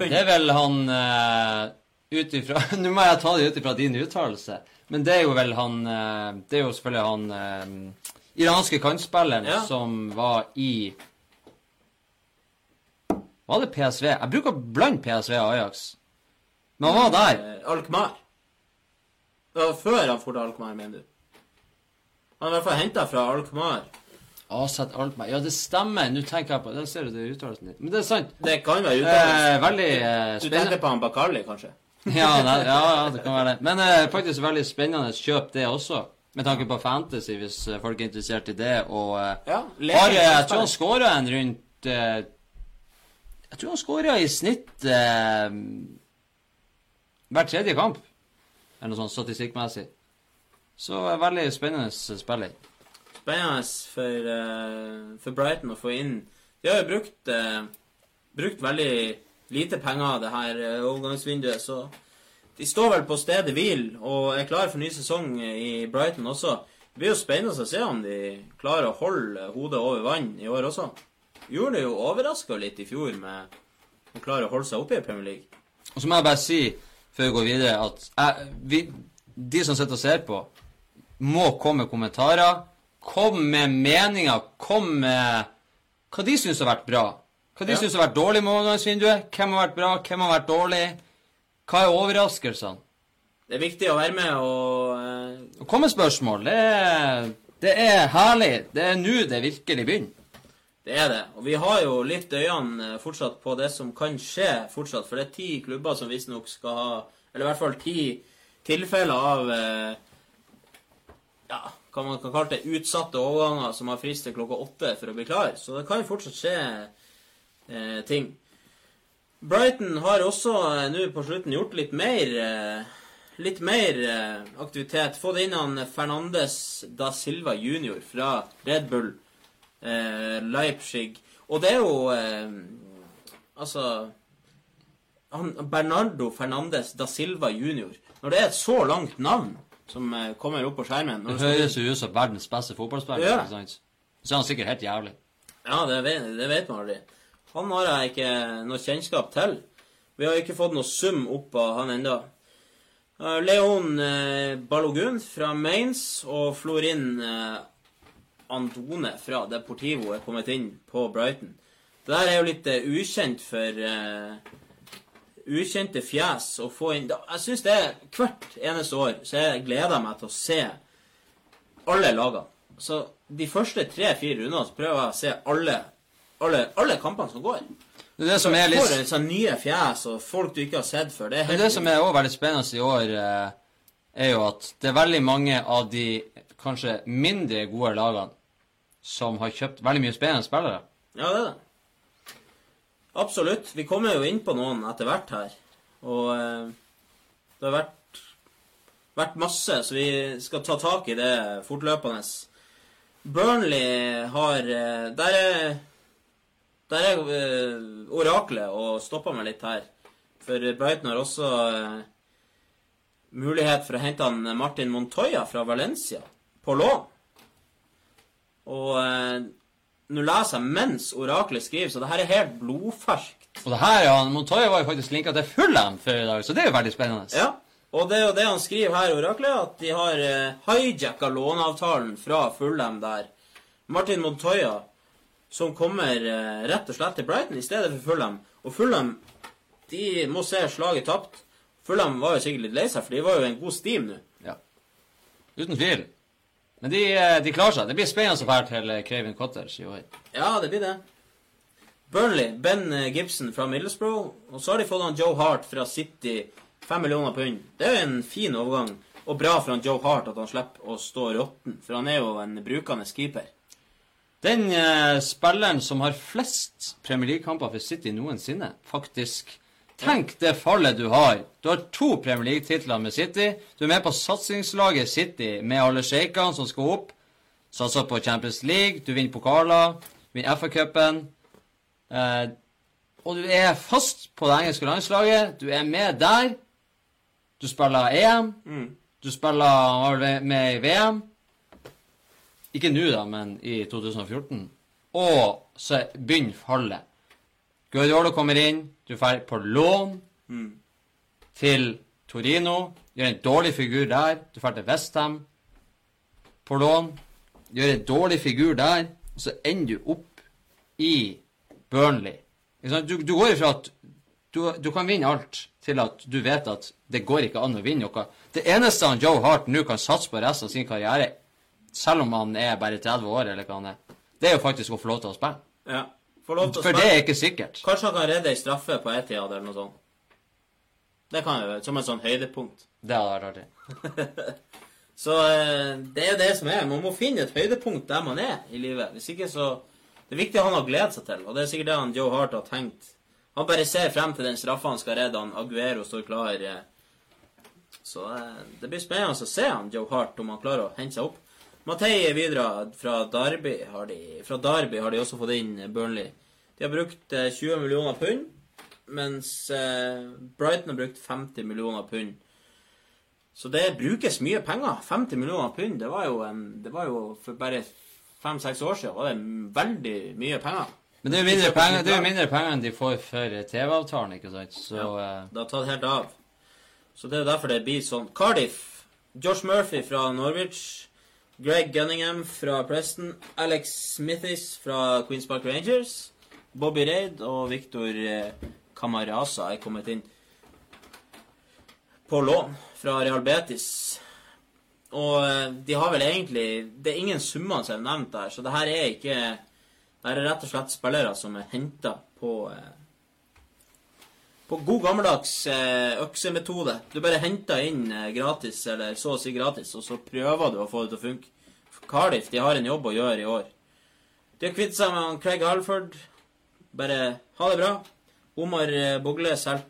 Det er vel han uh, ut ifra Nå må jeg ta det ut ifra din uttalelse. Men det er jo vel han uh, Det er jo selvfølgelig han uh, iranske kantspilleren Ja. som var i Var det PSV? Jeg bruker å blande PSV og Ajax. Men han var der. Alkmaar. Det var før han for til Alkmaar, mener du? Han er i hvert fall henta fra Alkmaar. Aset Alkmaar. Ja, det stemmer. Nå tenker jeg på Der ser du det i uttalelsen din. Men det er sant. Det kan være uttalelsen. Eh, veldig eh, Du tenker på han Bakali, kanskje? Ja, det, ja, ja, det kan være det. Men eh, faktisk veldig spennende kjøp, det også. Med tanke på fantasy, hvis eh, folk er interessert i det. Og Ja. har, jeg tror han skåra en rundt Jeg tror han skåra i snitt hver tredje kamp. Eller noe sånt statistikkmessig. Så eh, veldig spennende spiller. Spennende for, uh, for Brighton å få inn De har jo brukt, uh, brukt veldig lite penger det her overgangsvinduet, så de står vel på stedet hvil og er klare for ny sesong i Brighton også. Det blir jo spennende å se om de klarer å holde hodet over vann i år også. Gjorde det jo overraska litt i fjor med å klare å holde seg oppe i Premier League. Og så må jeg bare si, før vi går videre, at jeg, vi, de som sitter og ser på, må komme kommentarer. Kom med meninger. Kom med hva de syns har vært bra. Hva de Ja. syns har vært dårlig med overgangsvinduet. Hvem har vært bra, hvem har vært dårlig. Hva er overraskelsene? Det er viktig å være med og uh... Og Kom med spørsmål. Det er, det er herlig. Det er nå det virkelig begynner. Det er det. Og vi har jo litt øynene eh, fortsatt på det som kan skje fortsatt. For det er ti klubber som visstnok skal ha Eller i hvert fall ti tilfeller av eh, Ja, hva man kan kalle det utsatte overganger som har frist til klokka åtte for å bli klar. Så det kan jo fortsatt skje eh, ting. Brighton har også eh, nå på slutten gjort litt mer eh, Litt mer eh, aktivitet. Fått inn han Fernandes da Silva jr. fra Red Bull eh, Leipzig. Og det er jo eh, Altså han, Bernardo Fernandes da Silva jr. Når det er et så langt navn som eh, kommer opp på skjermen Det høres jo ut som verdens beste fotballspiller. Ja. ikke sant? Så er han sikkert helt jævlig. Ja, det vet, det vet man aldri. Han har jeg ikke noe kjennskap til. Vi har ikke fått noe sum opp av han enda. Eh, Leon eh, Balogun fra Mainz og Florin Andone fra Deportivo er kommet inn på Brighton. Det der er jo litt ukjent for ukjente fjes og få inn Jeg syns det er hvert eneste år så jeg gleder meg til å se alle lagene. Så de første tre-fire rundene så prøver jeg å se alle, alle, alle kampene som går. Det er det som er litt Får sånn nye fjes og folk du ikke har sett før. Det er helt det som er også veldig spennende i år, eh, er jo at det er veldig mange av de kanskje mindre gode lagene som har kjøpt veldig mye spennende spillere. Ja, det er det. Absolutt. Vi kommer jo inn på noen etter hvert her. Og eh, det har vært, vært masse, så vi skal ta tak i det fortløpende. Burnley har eh, Der er, der er eh, oraklet og stoppa meg litt her. For Brighton har også mulighet for å hente han Martin Montoya fra Valencia på lån. Og nå leser jeg mens oraklet skriver, så det her er helt blodferskt. Og det her, ja, Montoya var jo faktisk linka til Fullham før i dag, så det er jo veldig spennende. Ja, og det er jo det han skriver her, oraklet, at de har eh, hijacka låneavtalen fra Fullham der. Martin Montoya, som kommer eh, rett og slett til Brighton i stedet for Fullham. Og Fullham, de må se slaget tapt. Fullham var jo sikkert litt lei seg, for de var jo en god steam nå. Ja. Uten tvil. Men de, eh, de klarer seg. Det blir spennende å dra til eh, Craven Cottage i år. Ja, det blir det. Burnley, Ben eh, Gibson fra Middlesbrough. Og så har de fått han Joe Hart fra City. Fem millioner pund. Det er jo en fin overgang. Og bra for han Joe Hart at han slipper å stå råtten, for han er jo en brukende keeper. Den eh, spilleren som har flest Premier League-kamper for City noensinne, faktisk. Tenk det fallet du har. Du har to Premier League-titler med City. Du er med på satsingslaget City med alle sjeikene som skal opp. Satser på Champions League, du vinner pokaler, vinner FA-cupen. Eh, og du er fast på det engelske landslaget. Du er med der. Du spiller EM. Du spiller med i VM. Ikke nå, da, men i 2014. Og så begynner fallet. Guardiola kommer inn, du drar på lån til Torino. Gjør en dårlig figur der. Du drar til Westham på lån. Gjør en dårlig figur der. Og så ender du opp i Burnley. Du, du går ifra at du, du kan vinne alt, til at du vet at det går ikke an å vinne noe. Det eneste han Joe Hart nå kan satse på resten av sin karriere, selv om han er bare 30 år, eller hva han er, det er jo faktisk å få lov til å spille. Ja. For det er ikke sikkert. Kanskje han kan redde ei straffe på Etiad eller noe sånt. Det kan jo som et sånn høydepunkt. Det hadde vært artig. Så eh, det er jo det som er. Man må finne et høydepunkt der man er i livet. Hvis ikke så Det er viktig han har gledet seg til, og det er sikkert det han Joe Hart har tenkt. Han bare ser frem til den straffa han skal redde. Han Aguero står klar. eh. Så eh, det blir spennende å se han Joe Hart om han klarer å hente seg opp. Matei videre fra Derby har de, fra Derby har de også fått inn Burnley. De har brukt eh, 20 millioner pund, mens eh, Brighton har brukt 50 millioner pund. Så det brukes mye penger. 50 millioner pund, det var jo, en, det var jo for bare fem-seks år siden var det veldig mye penger. Men det er jo mindre penger, det er mindre penger enn de får for TV-avtalen, ikke sant? Så ja, Det har tatt helt av. Så det er derfor det blir sånn. Cardiff. Josh Murphy fra Norwich. Greg Gunningham fra Preston. Alex Smithis fra Queens Park Rangers. Bobby Reid og Victor eh, Camarasa er kommet inn på lån fra Real Betis. Og eh, de har vel egentlig Det er ingen summer som er nevnt der, så det her er ikke Det her er rett og slett spillere som er henta på eh, på god gammeldags eh, øksemetode. Du bare henter inn eh, gratis, eller så å si gratis, og så prøver du å få det til å funke. Cardiff de har en jobb å gjøre i år. De har kvittet seg med Craig Halford. Bare ha det bra. Omar eh, Bogle solgt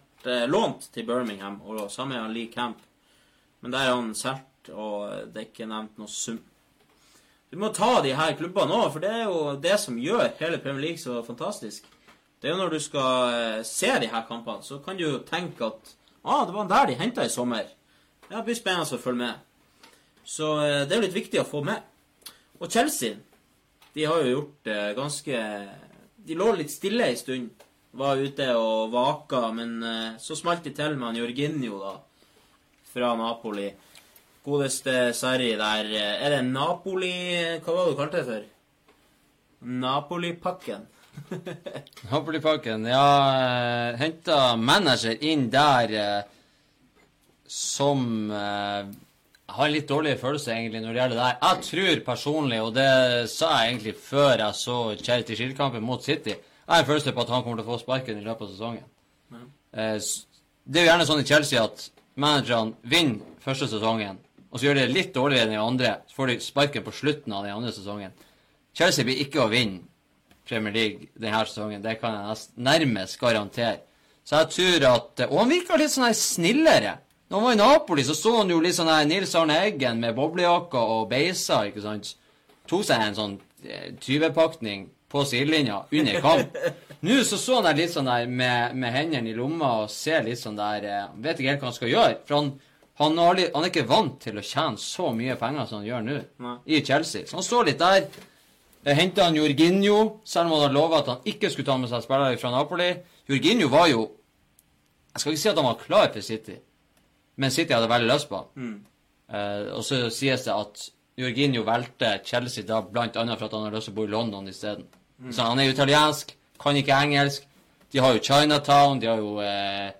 lånt til Birmingham, og samme er han Lee Camp. Men der er han solgt, og det er ikke nevnt noe sum. Du må ta de her klubbene òg, for det er jo det som gjør hele Premier League så fantastisk. Det er jo når du skal eh, se de her kampene, så kan du jo tenke at ah, det var der de henta i sommer. Ja, Det blir spennende å følge med. Så eh, det er litt viktig å få med. Og Chelsea, de har jo gjort ganske De lå litt stille en stund. Var ute og vaka, men eh, så smalt de til med han Jorginho, da. Fra Napoli. Godeste Sarri der. eh, Er det Napoli Hva var det du kalte det for? Napoli-pakken. Napoli-pakken, ja uh, Henta manager inn der eh, som eh, har en litt dårlig følelse egentlig når det gjelder det der. Jeg tror personlig, og det sa jeg egentlig før jeg så Charity Shield-kampen mot City, jeg har en følelse på at han kommer til å få sparken i løpet av sesongen. Eh, det er jo gjerne sånn i Chelsea at managerne vinner første sesongen, og så gjør de det litt dårligere enn de andre, så får de sparken på slutten av den andre sesongen. Chelsea blir ikke å vinne Premier League denne sesongen. Det kan jeg nærmest garantere. Så jeg tror at Og han virka litt sånn her snillere. Når han var i Napoli, så så han jo litt sånn her Nils Arne Eggen med boblejakke og beisa, ikke sant. Tok seg en sånn tyvepakning 20-pakning på sidelinja under kamp. Nå så så han der litt sånn der med, med hendene i lomma og ser litt sånn der eh, vet ikke helt hva han skal gjøre. For han, han, har litt, han er ikke vant til å tjene så mye penger som han gjør nå i Chelsea. Så han står litt der. Henta han Jorginho, selv om han hadde lova at han ikke skulle ta med seg spillere fra Napoli. Jorginho var jo Jeg skal ikke si at han var klar for City, men City hadde veldig lyst på han. Mm. Eh, og så sies det at Jorginho valgte Chelsea da annet for at han har lyst til å bo i London isteden. Så han er jo italiensk, kan ikke engelsk. De har jo Chinatown, de har jo eh,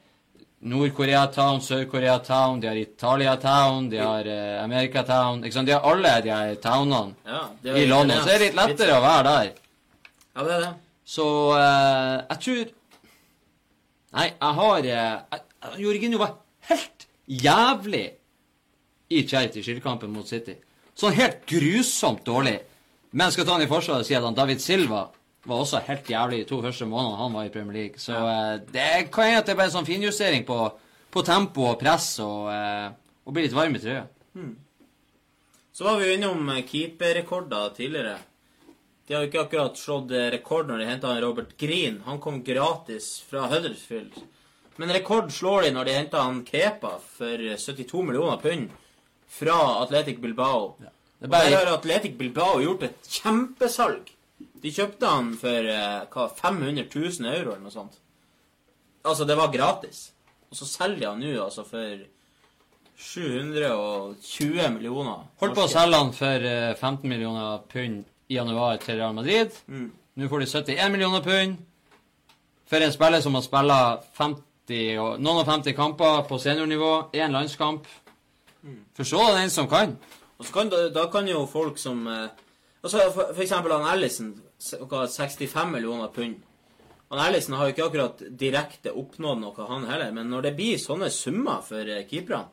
Nord-Korea-town, Sør-Korea-town, de har Italia-town, de har eh, America-town. Ikke sant? De har alle de her townene Ja, det i London. Så det er litt lettere å være der. Ja, det er det. Så eh, jeg tror Nei, jeg har eh, Jorginho var helt jævlig i Charity Shield-kampen mot City. Sånn helt grusomt dårlig. Men skal ta han i forsvaret og si at han David Silva var også helt jævlig de to første månedene han var i Premier League. Så eh, det kan hende at det er bare en sånn finjustering på, på tempo og press og, eh, og bli litt varm i trøya. Så var vi jo innom eh, keeperrekorder tidligere. De har jo ikke akkurat slått rekord når de henta Robert Green. Han kom gratis fra Huddersfield. Men rekord slår de når de henta han Kepa for eh, 72 millioner pund fra Atletic Bilbao. Det er Og bare- der har Atletic Bilbao gjort et kjempesalg. De kjøpte han for eh, hva, 500 000 euro eller noe sånt. Altså, det var gratis. Og så selger de han nå altså for 720 millioner. Holdt på å selge han for eh, 15 millioner pund i januar til Real Madrid. Mm. Nå får de 71 millioner pund for en spiller som har spilt 50 og, noen og 50 kamper på seniornivå, én landskamp. Forstå det den som kan. Og så kan, da, da kan jo folk som eh, altså for, for eksempel han Ellison, s- 65 millioner pund. Han Ellison har jo ikke akkurat direkte oppnådd noe, han heller. Men når det blir sånne summer for uh, keeperne,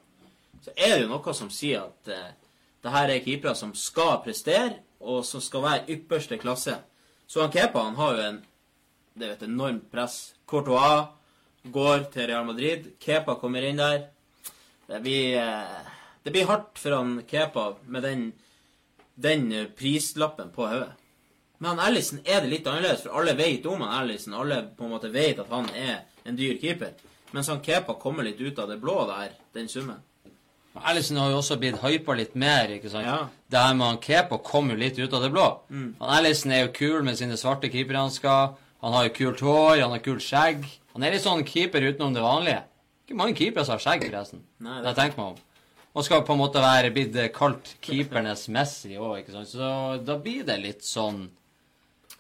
så er det jo noe som sier at eh, det her er keepere som skal prestere, og som skal være ypperste klasse. Så han Kepa han har jo en det et enormt press. Courtois går til Real Madrid. Kepa kommer inn der. Det blir, eh, det blir hardt for han Kepa med den, den eh, prislappen på hodet. Men han Ellison er det litt annerledes, for alle vet om han Ellison. Alle på en måte vet at han er en dyr keeper. Mens han Kepa kommer litt ut av det blå der, den summen. Ellison har jo også blitt hypa litt mer. ikke sant? Ja. Det her med han Kepa kom jo litt ut av det blå. Han Ellison er jo kul med sine svarte keeperhansker. Han har jo kult hår, han har kult skjegg. Han er litt sånn keeper utenom det vanlige. Ikke mange keepere som har skjegg, forresten. Nei, det det- tenker man om. Og skal på en måte være blitt eh, kalt keepernes Messi òg, ikke sant. Så da blir det litt sånn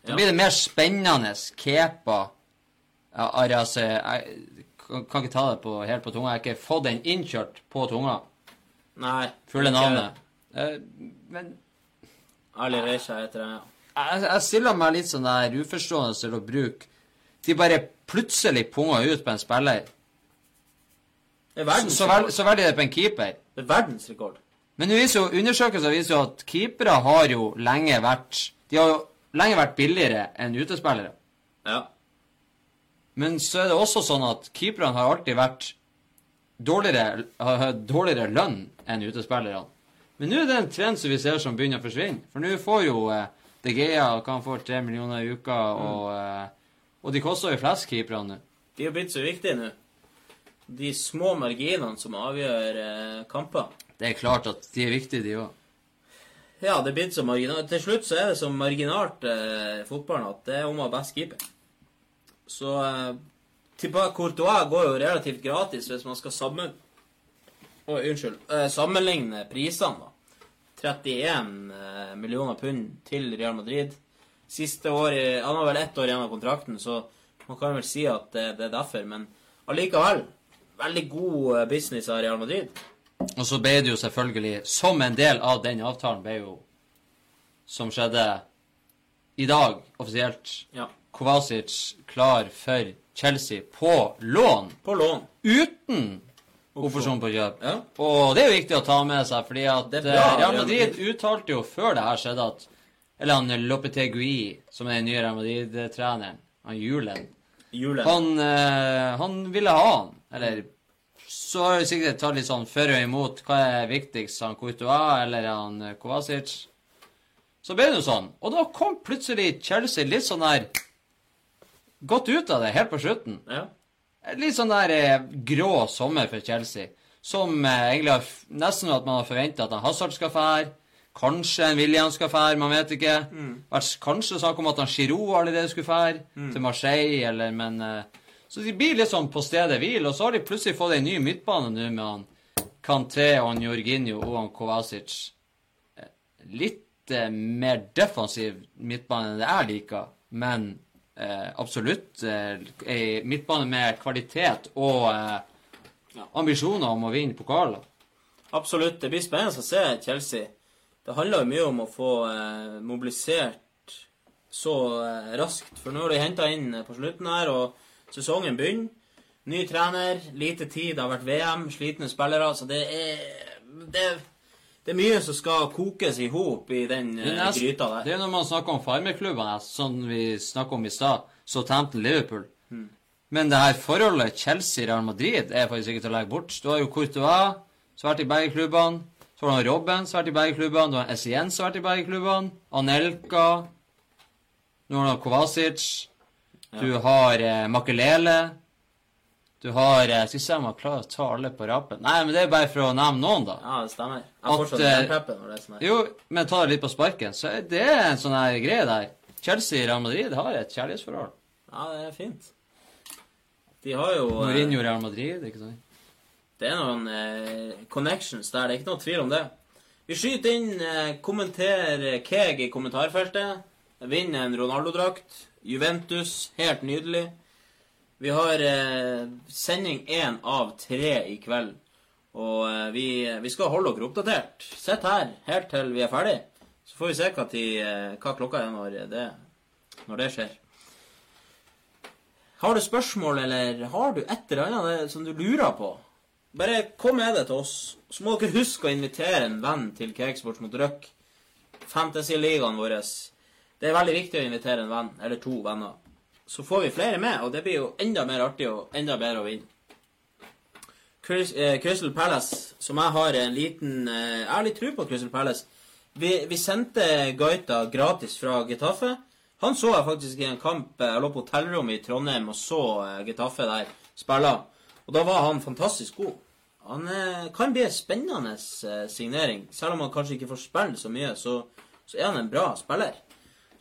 Da blir det mer spennende. Kepa ja, eh, Jeg kan, ikke ta det på, helt på tunga. Jeg har ikke fått den innkjørt på tunga. Nei. Fulle navnet. Eh, men Ali Reisha heter det, ja. jeg, jeg stiller meg litt sånn der uforstående til å bruke De bare plutselig punger ut på en spiller. Er Så, så, vel, så velger de det på en keeper. Det er verdensrekord. Men viser jo, undersøkelser viser jo at keepere har jo lenge vært De har jo lenge vært billigere enn utespillere. Ja. Men så er det også sånn at keeperne har alltid vært dårligere, dårligere lønn enn utespillerne. Men nå er det en trend som vi ser som begynner å forsvinne. For nå får jo eh, De Gea kan få tre millioner i uka, og, eh, og de koster jo flest, keeperne nå. De er blitt så viktige nå. De små marginene som avgjør eh, kamper. Det er klart at de er viktige, de òg. Ja, det er blitt så marginalt. Til slutt så er det så marginalt eh, fotballen at det er om å ha best keeper. Så eh, tilbake, Courtois går jo relativt gratis hvis man skal sammen... oh, unnskyld. Eh, sammenligne prisene, da. 31 eh, millioner pund til Real Madrid. Siste år Han har vel ett år igjen av kontrakten, så man kan vel si at det, det er derfor. Men allikevel, veldig god eh, business av Real Madrid. Og så ble det jo selvfølgelig, som en del av den avtalen, ble jo Som skjedde i dag, offisielt, Ja. Kovacic klar for Chelsea på lån. På lån. Uten opsjon på kjøp. Ja. Og det er jo viktig å ta med seg, fordi at eh, Real Madrid uttalte jo før det her skjedde at Eller han Lopetegui, som er den nye Real Madrid-treneren, han Julen Julen. Han, eh, han ville ha han. Eller så har vi sikkert tatt litt sånn for og imot. Hva er viktigst, han Courtois eller han eh, Kovacic? Så ble det jo sånn. Og da kom plutselig Chelsea litt sånn der Godt ut av det helt på slutten. Ja. Litt sånn der eh, grå sommer for Chelsea. Som eh, egentlig har nesten at man har forventa at han Hazard skal fære. Kanskje en William skal fære, man vet ikke. Vært kanskje snakk om at han Giroud allerede skulle fære til Marseille, eller men eh, Så de blir litt sånn på stedet hvil, og så har de plutselig fått en ny midtbane nå med han Kanté og han Jorginho og han Kovacic. Eh, Litt eh, mer defensiv midtbane enn det jeg liker, men eh, absolutt eh, ei midtbane med kvalitet og eh, ambisjoner om å vinne pokaler. Absolutt. Det blir spennende å se Chelsea. Det handler jo mye om å få eh, mobilisert så eh, raskt. For nå har de henta inn på slutten her, og sesongen begynner. Ny trener, lite tid, det har vært VM, slitne spillere. Så det er Det, det er mye som skal kokes i hop i den eh, nest- gryta Det er når man snakker om farmerklubbene, sånn vi snakket om i stad, Southampton-Liverpool. Men det her forholdet Chelsea-Real Madrid er faktisk ikke til å legge bort. Du har jo Courtois, som har vært i begge klubbene. Så har du Robben, som har vært i begge klubbene. Du har Essien, som har vært i begge klubbene. Anelka. Nå har du Kovacic. Du har eh, Makelele. Du har eh, Skal vi se om jeg klarer å ta alle på rappen. Nei, men det er bare for å nevne noen, da. Ja, det stemmer. Jeg har fortsatt eh, preppen det er sånn. Jo, men ta det litt på sparken, så er det en sånn her greie der. Chelsea-Real Madrid har et kjærlighetsforhold. Ja, det er fint. De har jo eh, Mourinho Real Madrid, ikke sant? Det er noen eh, connections der, det er ikke noe tvil om det. Vi skyter inn eh, kommenter Keg i kommentarfeltet. Vinner en Ronaldo-drakt. Juventus, helt nydelig. Vi har eh, sending én av tre i kveld. Og eh, vi, vi skal holde dere oppdatert. Sitt her helt til vi er ferdig. Så får vi se hva, tid, eh, hva klokka er når det, når det skjer. Har du spørsmål, eller har du et eller annet som du lurer på? Bare kom med det til oss. Så må dere huske å invitere en venn til Cakesports mot Røk. Fantasy-ligaen vår. Det er veldig viktig å invitere en venn, eller to venner. Så får vi flere med, og det blir jo enda mer artig og enda bedre å vinne. Eh, Crystal Palace, som jeg har en liten eh, Jeg har litt tro på Crystal Palace. Vi, vi sendte Gaita gratis fra Getafe. Han så jeg faktisk i en kamp. eh, Jeg lå på hotellrommet i Trondheim og så Getafe der spille. Og da var han fantastisk god. Han kan bli en spennende signering. Selv om han kanskje ikke får spille så mye, så, så er han en bra spiller.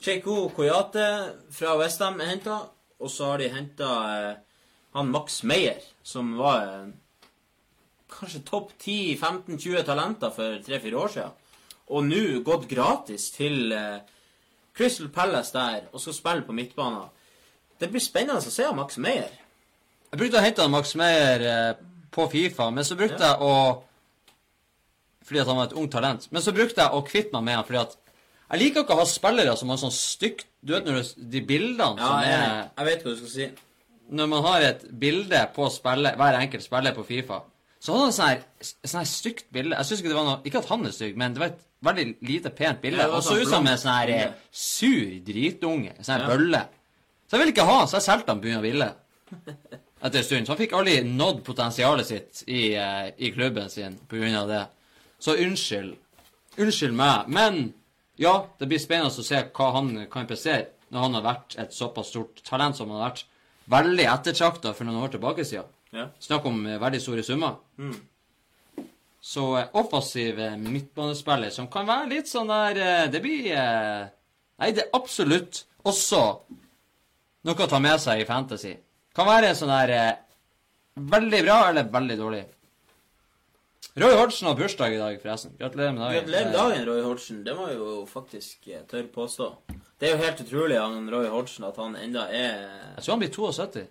Cheiko Koyate fra Westham er henta, og så har de henta eh, han Max Meyer, som var eh, kanskje topp 10-15-20 talenter for 3-4 år siden. Og nå gått gratis til eh, Crystal Palace der og skal spille på midtbanen. Det blir spennende å se Max Meyer. Jeg brukte å hente Max Meyer på Fifa, men så brukte jeg å Fordi at han var et ungt talent. Men så brukte jeg å kvitte meg med han fordi at jeg liker ikke å ha spillere som har sånn stygt Du vet når du, de bildene Ja, som jeg, er jeg vet hva du skal si. Når man har et bilde på spillet, hver enkelt spiller på Fifa, så hadde han sånn her, sånn her stygt bilde. Jeg syns ikke det var noe Ikke at han er stygg, men det var et veldig lite pent bilde. Ja, og så sånn ut som en sånn her eh, sur dritunge. Sånn her Ja. bølle. Så jeg ville ikke ha så jeg solgte han Bunja Ville. Etter en stund. Så han fikk aldri nådd potensialet sitt i, eh, i klubben sin på grunn av det. Så unnskyld. Unnskyld meg. Men ja, det blir spennende å se hva han kan prestere når han har vært et såpass stort talent som han har vært. Veldig ettertrakta for noen år tilbake siden. Ja. Snakk om eh, veldig store summer. Så eh, offensiv eh, midtbanespiller som kan være litt sånn der Det blir Nei, det er absolutt også noe å ta med seg i Fantasy. Kan være sånn der veldig bra eller veldig dårlig. Roy Hodgson har bursdag i dag, forresten. Gratulerer med dagen. Gratulerer med dagen, Roy Hodgson. Det må jeg jo faktisk eh, tørre påstå. Det er jo helt utrolig han Roy Hodgson at han enda er Jeg tror han blir 72.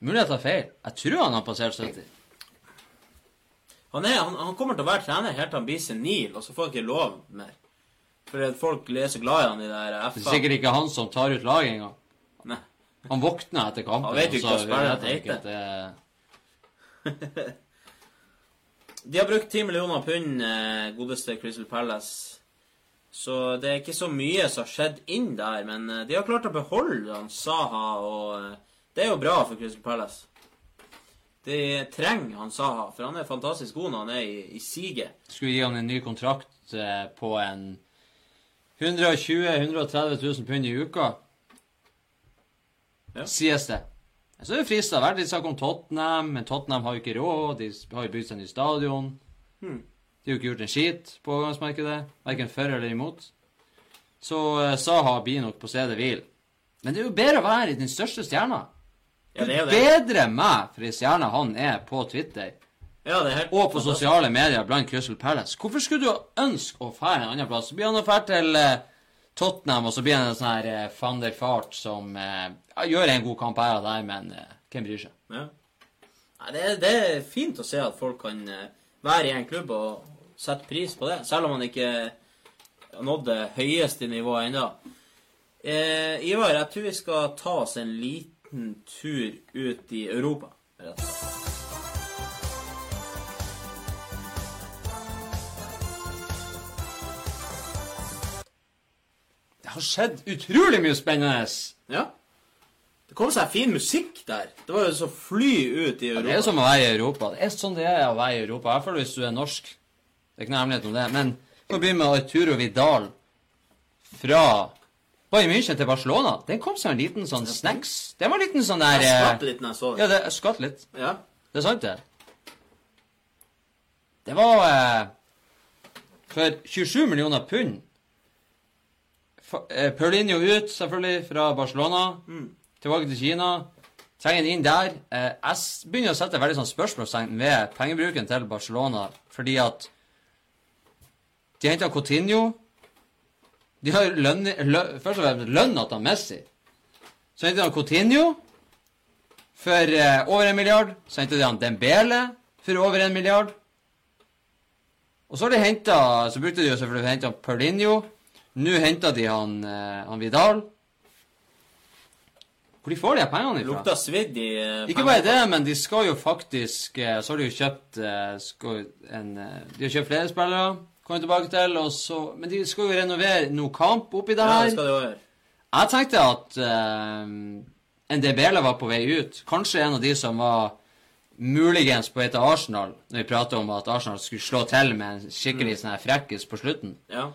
Mulig jeg tar feil. Jeg tror han har passert 70. Han, er, han, han kommer til å være trener helt til han blir senil, og så får han ikke lov mer. Fordi folk er så glad i han i det der Det er sikkert ikke han som tar ut laget engang. Nei. Han våkner etter kampen. Han vet jo ikke hva spillerne heter. De har brukt 10 millioner pund, eh, godeste Crystal Palace. Så det er ikke så mye som har skjedd inn der, men eh, de har klart å beholde han Saha, og eh, det er jo bra for Crystal Palace. De trenger han Saha, for han er fantastisk god når han er i, i siget. Skulle gi han en ny kontrakt på en 120 000-130 000 pund i uka. Ja. Sies det. Så er det frista. Vært litt snakk om Tottenham, men Tottenham har jo ikke råd. De har jo bygd seg ny stadion. Hmm. De har jo ikke gjort en skit på overgangsmarkedet. Verken for eller imot. Så uh, Saha blir nok på stedet hvil. Men det er jo bedre å være i den største stjerna. Ja, det er jo det. Bedre meg for ei stjerne han er på Twitter Ja, det er helt og på sosiale medier blant Crystal Palace. Hvorfor skulle du ønske å fære en annen plass? Så blir han å fære til uh, Tottenham, og så blir han en sånn her uh, van der Fart som eh, ja, gjør en god kamp her og der, men uh, hvem bryr seg? Ja. Nei, det, det er fint å se at folk kan eh, være i en klubb og sette pris på det, selv om man ikke har nådd det høyeste nivået ennå. Eh, Ivar, jeg tror vi skal ta oss en liten tur ut i Europa. rett. Det har skjedd utrolig mye spennende. Ja. Det kom seg fin musikk der. Det var jo så fly ut i Europa. Det er som å være i Europa. Det er sånn det er å være i Europa. Hvert fall hvis du er norsk. Det er ikke noe hemmelighet om det. Men vi kan begynne med Arturo Vidal fra Bayern München til Barcelona. Den kom som en liten sånn snacks. Det var en liten sånn der Jeg eh, skvatt litt når jeg så det. Ja, det jeg skvatt litt. Ja. Det er sant, det. Det var eh, for 27 millioner pund. Eh, Paulinho ut, selvfølgelig, fra Barcelona. Tilbake til Kina. Trenger en inn der. Eh, jeg begynner å sette veldig sånn spørsmålstegn ved pengebruken til Barcelona, fordi at de henta Coutinho. De har lønn, lø, først og fremst lønna til Messi. Så henta de Coutinho for eh, over en milliard. Så hentet de han Dembele for over en milliard. Og så har de henta Så brukte de jo selvfølgelig han Paulinho. Nå henta de han, eh, han Vidal. Hvor de får de pengene ifra? Lukter svidd i pengene. Ikke bare det, men de skal jo faktisk eh, Så har de jo kjøpt eh, skal, en, eh, De har kjøpt flere spillere, kommer tilbake til, og så Men de skal jo renovere noe kamp oppi det her. Ja, det skal de også gjøre. Jeg tenkte at uh, DBL var på vei ut. Kanskje en av de som var muligens på vei til Arsenal, når vi prater om at Arsenal skulle slå til med en skikkelig sånn her frekkis på slutten. Ja.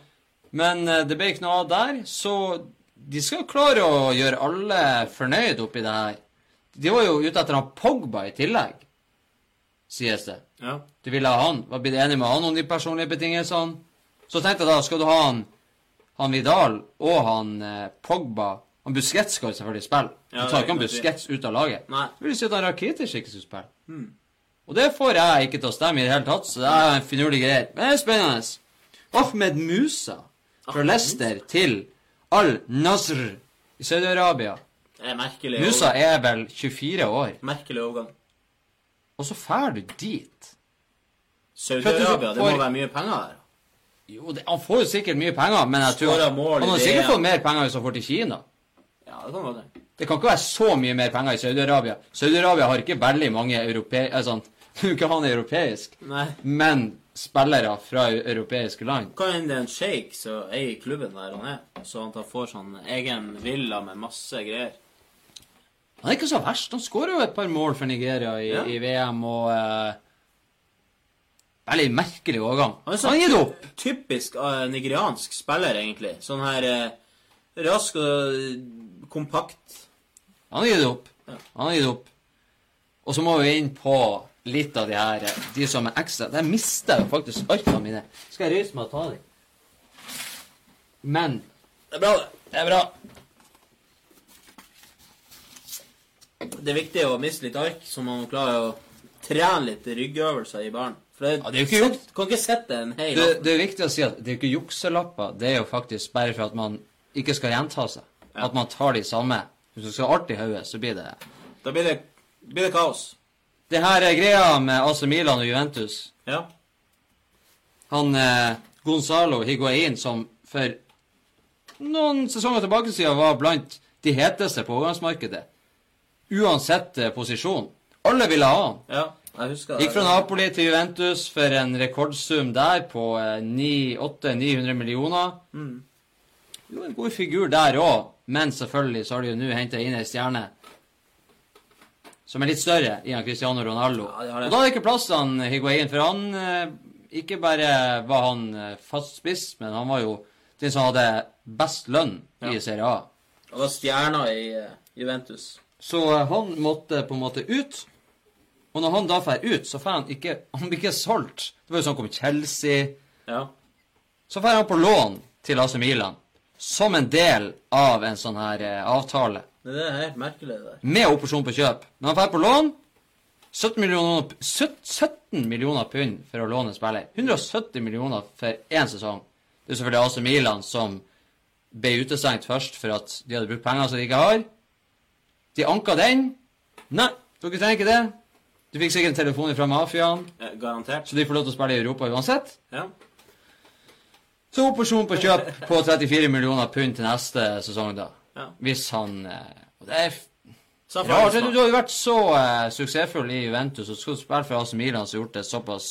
Men eh, det ble ikke noe av der, så de skal klare å gjøre alle fornøyd oppi det her. De var jo ute etter han Pogba i tillegg, sies det. ja. Du ville ha han. Var blitt enig med han om de personlige betingelsene. Så tenkte jeg da, skal du ha han, han Vidal og han eh, Pogba Han Busquets skal jo selvfølgelig spille. Du Ja, tar ikke han Busquets ut av laget. Nei. Det vil si at han Rakitic ikke skal spille. Og det får jeg ikke til å stemme i det hele tatt, så det er en finurlig greie. Men det er spennende. Ahmed Musa fra Leicester til Al-Nasr i Saudi-Arabia. Det er vel 24 år, Merkelig overgang. og så drar du dit. Saudi-Arabia, det må være mye penger der. Jo, det, han får jo sikkert mye penger, men jeg tror mål han har sikkert fått mer penger hvis han får til Kina. Ja, det kan være det. Det kan ikke være så mye mer penger i Saudi-Arabia. Saudi-Arabia har ikke veldig mange europeiske, eh, Sånn, du kan ha en europeisk, Nei. men spillere fra europeiske land. Kan hende det er en shake som eier klubben der han er, så han tar får sånn egen villa med masse greier. Han er ikke så verst. Han skårer jo et par mål for Nigeria i, Ja. i VM, og eh, Veldig merkelig overgang. Han er Han sånn har opp. typisk uh, nigeriansk spiller, egentlig. Sånn her uh, rask og uh, kompakt. Han har gitt opp. Ja. Han har gitt opp. Og så må vi inn på litt av de her eh, De som er ekstra Der mister jeg faktisk arkene mine. Skal jeg reise meg og ta dem? Men Det er bra, det. det er bra. Det er viktig å miste litt ark, så man klarer å trene litt ryggøvelser i baren. For det, Ja, det er ikke. Kan ikke sette en hel Det, det er viktig å si at det er ikke jukselapper. Det er jo faktisk bare for at man ikke skal gjenta seg. At man tar de samme. Hvis du skal ha alt i hodet, så blir det Da blir det, blir det kaos. Det her er greia med AC Milan og Juventus. Ja. Han eh, Gonzalo Higuain, som for noen sesonger tilbake siden var blant de heteste på overgangsmarkedet, uansett eh, posisjon. Alle ville ha han. ja. Jeg husker det. Gikk fra Napoli til Juventus for en rekordsum der på eh, 800-900 millioner. Mm. Jo, en god figur der òg, men selvfølgelig så har de jo nå henta inn ei stjerne som er litt større i Cristiano Ronaldo. Ja, de det. Og da er det ikke plass til han Higuain, for han eh, Ikke bare var han eh, fast spiss, men han var jo den som hadde best lønn i Ja. Serie A. Han var stjerna i eh, Juventus. Så han måtte på en måte ut. Og når han da drar ut, så får han ikke Han blir ikke solgt. Det var jo sånn om Chelsea. Ja. Så drar han på lån til AC Milan. Som en del av en sånn her avtale. Det er helt merkelig, det der. Med opsjon på kjøp. Men han drar på lån. 17 millioner, 17 millioner pund for å låne en spiller. 170 millioner for én sesong. Det er selvfølgelig AC Milan som ble utestengt først for at de hadde brukt penger som de ikke har. De anka den. Nei, dere trenger ikke det. Du fikk sikkert en telefon fra mafiaen, Eh, Garantert. så de får lov til å spille i Europa uansett. Ja. Så opsjon på kjøp på 34 millioner pund til neste sesong, da. Ja. Hvis han eh, og Det er rart. Du, du har jo vært så uh, suksessfull i Juventus, og skal spille for AC Milan, som har gjort det såpass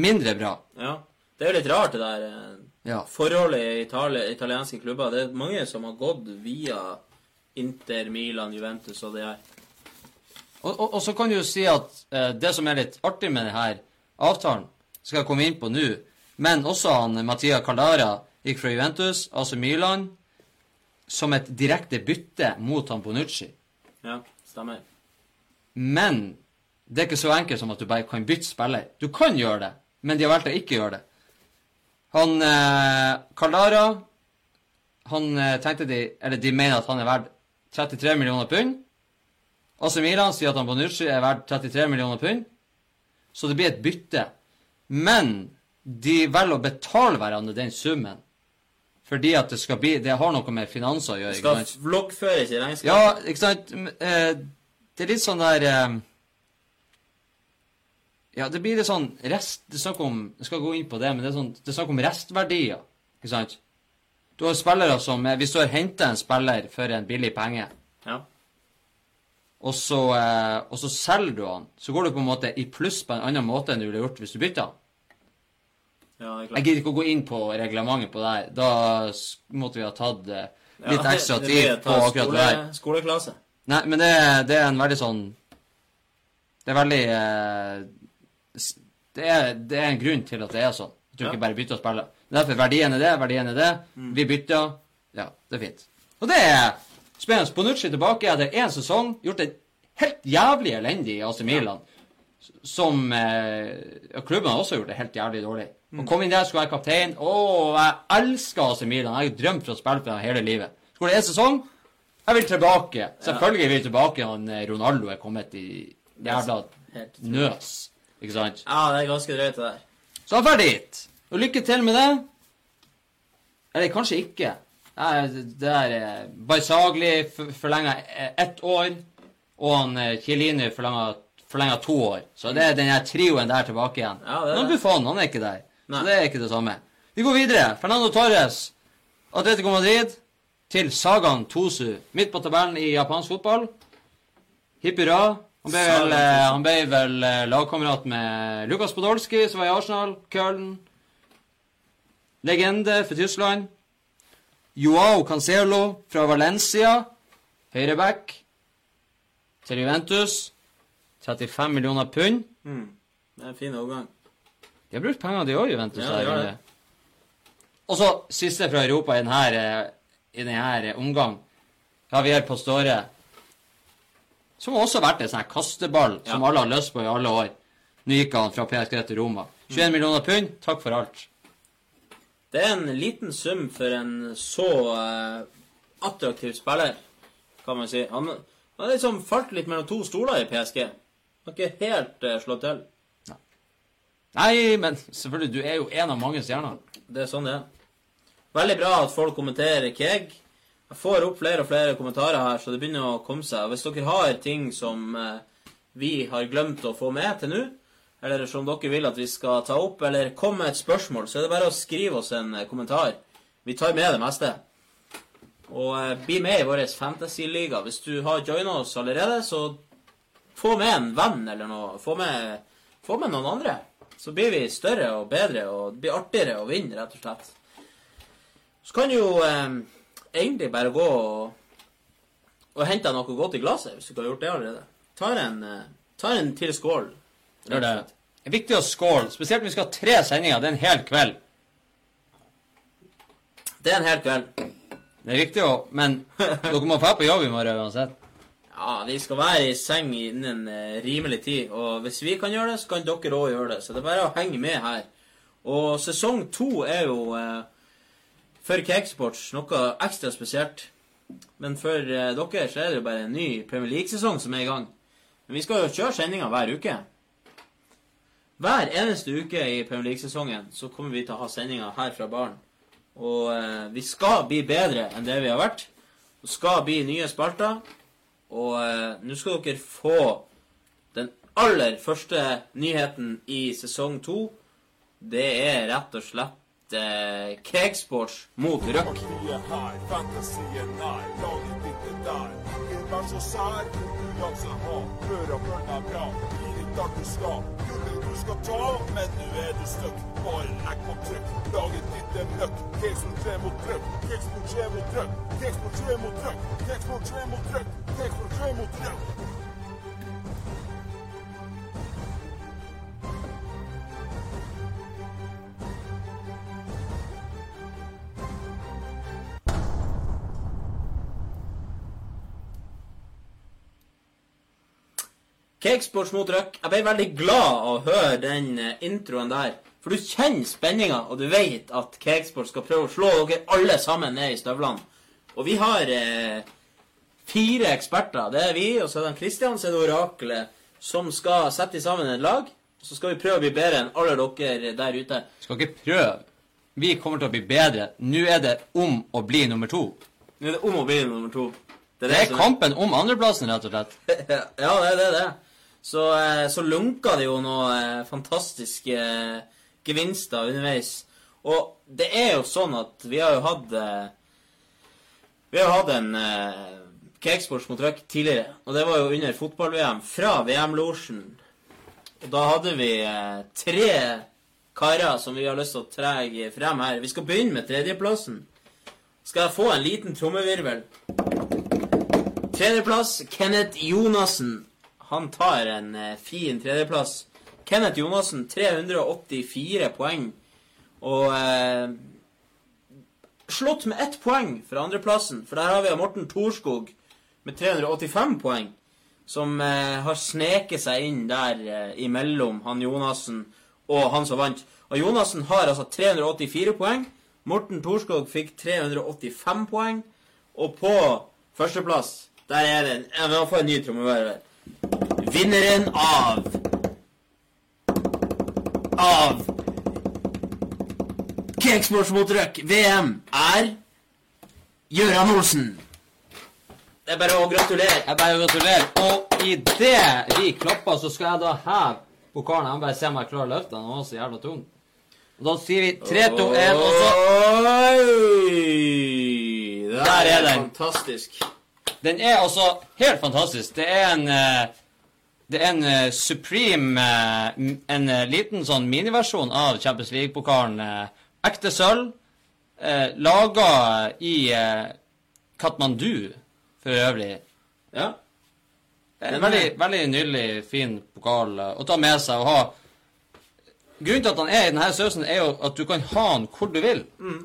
mindre bra. Ja. Det er jo litt rart, det der uh, Ja. forholdet i Itali italienske klubber. Det er mange som har gått via Inter, Milan, Juventus og det her. Og, og, og så kan du jo si at uh, det som er litt artig med denne avtalen, skal jeg komme inn på nå, men også han Mattia Caldara gikk fra Juventus, AC Milan, som et direkte bytte mot han Bonucci. Ja, stemmer. Men det er ikke så enkelt som at du bare kan bytte spiller. Du kan gjøre det, men de har valgt å ikke gjøre det. Han eh, Caldara Han eh, tenkte de Eller de mener at han er verdt 33 millioner pund. AC Milan sier at han Bonucci er verdt 33 millioner pund. Så det blir et bytte. Men de velger å betale hverandre den summen. Fordi at det skal bli Det har noe med finanser å gjøre. Det Skal sant? vloggføres i regnskapet. Ja, ikke sant? Eh, Det er litt sånn der eh, Ja, det blir litt sånn rest Det er snakk om Jeg skal gå inn på det, men det er, sånn, det er snakk om restverdier. Ikke sant? Du har spillere som eh, Hvis du har henta en spiller for en billig penge, Ja. og så, og så selger du han, så går du på en måte i pluss på en annen måte enn du ville gjort hvis du bytta han. Ja, Jeg gidder ikke å gå inn på reglementet på det her. Da måtte vi ha tatt eh, litt Ja, ekstra tid på akkurat akkurat det her. Skoleklasse. Nei, men det, det er en veldig sånn Det er veldig eh, det, er, det er en grunn til at det er sånn. Du Ja. ikke bare bytter å spille. Derfor verdien er det, verdien er det. Mm. Vi bytter. Ja, det er fint. Og det er spennende. Bonucci tilbake etter én sesong. Gjort det helt jævlig elendig i AC Milan. Som eh, Klubben har også gjort det helt jævlig dårlig. Mm. Og kom inn der, skulle være kaptein Å, jeg elsker AC Milan. Jeg har drømt for å spille for dem hele livet. Skulle det en sesong? Jeg vil tilbake. Selvfølgelig vil jeg tilbake når eh, Ronaldo er kommet i jævla nøs. Ikke sant? Ja, det er ganske drøyt, det der. Så han drar dit. Og lykke til med det. Eller kanskje ikke. Det er eh, Baisagli forlenga ett år, og han Kielini forlenga to år. Så det er den trioen der tilbake igjen. Ja, det er det. Buffon, han er ikke der. Så det er ikke det samme. Vi går videre. Fernando Torres, Atletico Madrid, til Sagan Tosu. Midt på tabellen i japansk fotball. Hipp hurra. Han ble vel, han ble vel eh, lagkamerat med Lukas Podolski, som var i Arsenal, Köln. Legende for Tyskland. Joao Cancelo fra Valencia, høyreback, til Juventus. 35 millioner pund. Mm. Det er en fin overgang. De har brukt penger, de òg, Juventus. Ja, de her. Og så siste fra Europa i denne, eh, i denne omgang. på Ståre. Som også har vært en sånn kasteball kasteball som alle har lyst på i alle år. Nå gikk han fra PSG til Roma. 21 millioner pund, takk for alt. Det er en liten sum for en så uh, attraktiv spiller, kan man si. Han han har liksom falt litt mellom to stoler i PSG. Har ikke helt uh, slått til. Nei, men selvfølgelig, du er jo en av mange stjerner. Det er sånn det er. Veldig bra at folk kommenterer Keg. Jeg får opp flere og flere kommentarer her, så det begynner å komme seg. Hvis dere har ting som eh, vi har glemt å få med til nå, eller som dere vil at vi skal ta opp, eller kom med et spørsmål, så er det bare å skrive oss en eh, kommentar. Vi tar med det meste. Og eh, bli med i vår fantasy-liga. Hvis du har joina oss allerede, så få med en venn eller noe. Få med, få med noen andre. Så blir vi større og bedre, og det blir artigere å vinne, rett og slett. Så kan du jo eh, egentlig bare gå og, og hente noe godt i glasset, hvis du ikke har gjort det allerede. Ta en, eh, en til skål. Gjør det. Det er viktig å skåle, spesielt når vi skal ha tre sendinger. Det er en hel kveld. Det er en hel kveld. Det er viktig å Men dere må dra på jobb i morgen uansett. Ja, vi skal være i seng innen eh, rimelig tid, og hvis vi kan gjøre det, så kan dere òg gjøre det. Så det er bare å henge med her. Og sesong to er jo eh, for Cakesports noe ekstra spesielt. Men for eh, dere så er det jo bare en ny Premier League-sesong som er i gang. Men vi skal jo kjøre sendinger hver uke. Hver eneste uke i Premier League-sesongen så kommer vi til å ha sendinger her fra baren. Og eh, vi skal bli bedre enn det vi har vært. Og skal bli nye spalter. Og eh, nå skal dere få den aller første nyheten i sesong to. Det er rett og slett eh, Cakesports mot Røk. Du. Skal ta, men nå er du stuck. Bare legg på trykk, laget ditt er møkk. 3 mot trykk. 3 mot trykk. 3 mot trykk. 3 mot trykk. 3 mot Røk. Cakesports mot Røk. Jeg ble veldig glad av å høre den eh, introen der. For du kjenner spenninga, og du vet at Cakesport skal prøve å slå dere alle sammen ned i støvlene. Og vi har eh, fire eksperter. Det er vi, og så er det Kristian, så er det Oraklet, som skal sette sammen et lag. Så skal vi prøve å bli bedre enn alle dere der ute. Skal ikke prøve. Vi kommer til å bli bedre. Nå er det om å bli nummer to. Nå er det om å bli nummer to. Det er som kampen om andreplassen, rett og slett. ja, det er det. det. Så, eh, så lunka det jo noen eh, fantastiske eh, gevinster underveis. Og det er jo sånn at vi har jo hatt Vi har hatt en eh, Cakesports mot Røk tidligere. Og det var jo under fotball-VM fra VM-losjen. Og da hadde vi tre karer som vi har lyst til å trege frem her. Vi skal begynne med tredjeplassen. Skal jeg få en liten trommevirvel? Tredjeplass, Kenneth Jonassen. Han tar en eh, fin tredjeplass. Kenneth Jonassen, 384 poeng. Og eh, slått med ett poeng fra andreplassen. For der har vi Morten Torskog med 385 poeng. Som eh, har sneket seg inn der eh, imellom han Jonassen og han som vant. Og Jonassen har altså 384 poeng. Morten Torskog fikk 385 poeng. Og på førsteplass, der er det Jeg må få en ny trommevirvel. Vinneren av Av Cakesports mot Røk VM er Gøran Olsen. Det er bare å gratulere. Jeg bare gratulerer. Og idet vi klapper, så skal jeg da heve pokalen. Jeg må bare se om jeg klarer å løfte den. Den var så jævla tung. Og da sier vi 3, 2, 1, og så Oi! Der, er er den. Fantastisk. Den er altså helt fantastisk. Det er en eh, Det er en uh, Supreme uh, En uh, liten sånn miniversjon av Champions League-pokalen. Ekte sølv. Uh, Laga i Katmandu, for øvrig. Ja. Det er En veldig, veldig nydelig, fin pokal å ta med seg og ha. Grunnen til at han er i denne sausen, er jo at du kan ha den hvor du vil. Mm.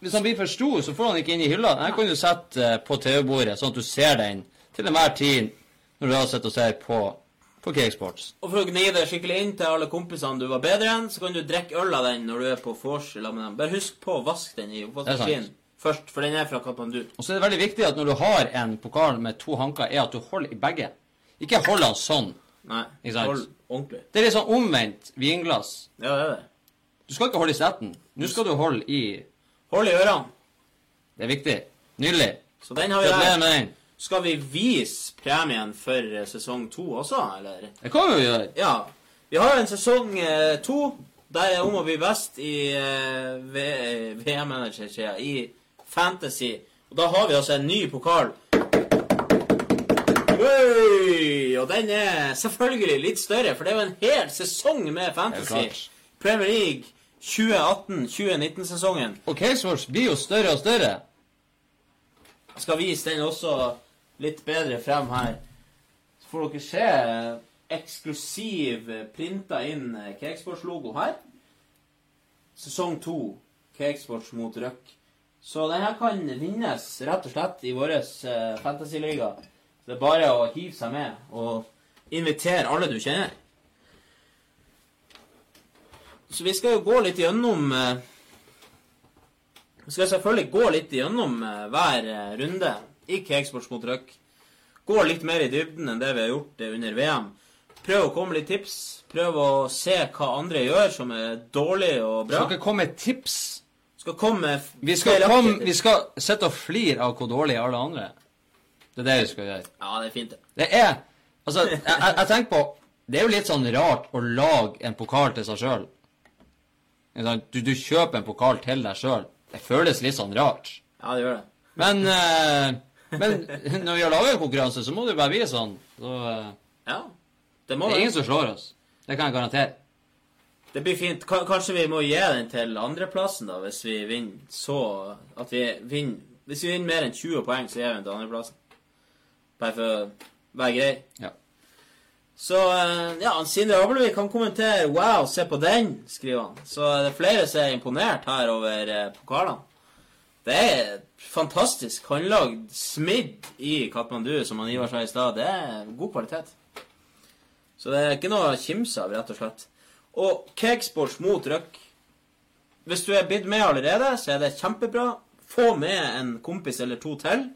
Hvis han blir for stor, så får han ikke inn i hylla. Den kan du sette på TV-bordet, sånn at du ser den til enhver tid når du har sett og ser på, på Cakesports. Og for å gni det skikkelig inn til alle kompisene du var bedre enn, så kan du drikke øl av den når du er på vors med dem. Bare husk på å vaske den i oppvaskmaskinen først, for den er fra Katmandu. Og så er det veldig viktig at når du har en pokal med to hanker, er at du holder i begge. Ikke hold den sånn. Nei, hold ordentlig. Det er litt sånn omvendt vinglass. Ja, det er det. Du skal ikke holde i setten. Nå skal du holde i Hold i ørene. Det er viktig. Nydelig. Så den har vi Gratulerer med den. Skal vi vise premien for eh, sesong to også, eller? Det kan vi jo gjøre. Ja. Vi har en sesong eh, to. Der er om å bli best i eh, VM-manager, sier i Fantasy. Og da har vi altså en ny pokal. Oi! Og den er selvfølgelig litt større, for det er jo en hel sesong med Fantasy. Premier League 2018-2019-sesongen. Og Caseworks blir jo større og større. Jeg skal vise den også litt bedre frem her. Så får dere se eksklusiv printa inn Cakesports-logo her. Sesong to, Cakesports mot Røk. Så denne kan vinnes rett og slett i vår fantasyliga. Det er bare å hive seg med og invitere alle du kjenner. Så vi skal jo gå litt gjennom eh, vi skal selvfølgelig gå litt gjennom eh, hver eh, runde i Cakesports mot Røk. Gå litt mer i dybden enn det vi har gjort under VM. Prøv å komme med litt tips. Prøv å se hva andre gjør som er dårlig og bra. Skal ikke komme med tips. Skal komme Vi skal, komme, vi skal sitte og flire av hvor dårlig alle andre er. Det er det vi skal gjøre. Ja, det er fint, det. Det er Altså, jeg, jeg, jeg tenker på Det er jo litt sånn rart å lage en pokal til seg sjøl. Du, du kjøper en pokal til deg sjøl. Det føles litt sånn rart. Ja, det gjør det. Men, eh, men når vi har laga en konkurranse, så må det jo bare bli sånn. Så, eh, Ja, det det må er ingen som slår oss. Det kan jeg garantere. Det blir fint. K Kanskje vi må gi den til andreplassen, da, hvis vi vinner så At vi vinner Hvis vi vinner mer enn 20 poeng, så gir vi den til andreplassen. Bare for å være grei. Ja. Så eh, ja, Sindre Abelvik kan kommentere 'Wow, se på den', skriver han. Så det er flere som er imponert her over eh, pokalene. Det er fantastisk håndlagd smidd i Katmandu, som han Ivar sa i stad. Det er god kvalitet. Så det er ikke noe å kimse av, rett og slett. Og Cakesports mot røkk. Hvis du er bidd med allerede, så er det kjempebra. Få med en kompis eller to til.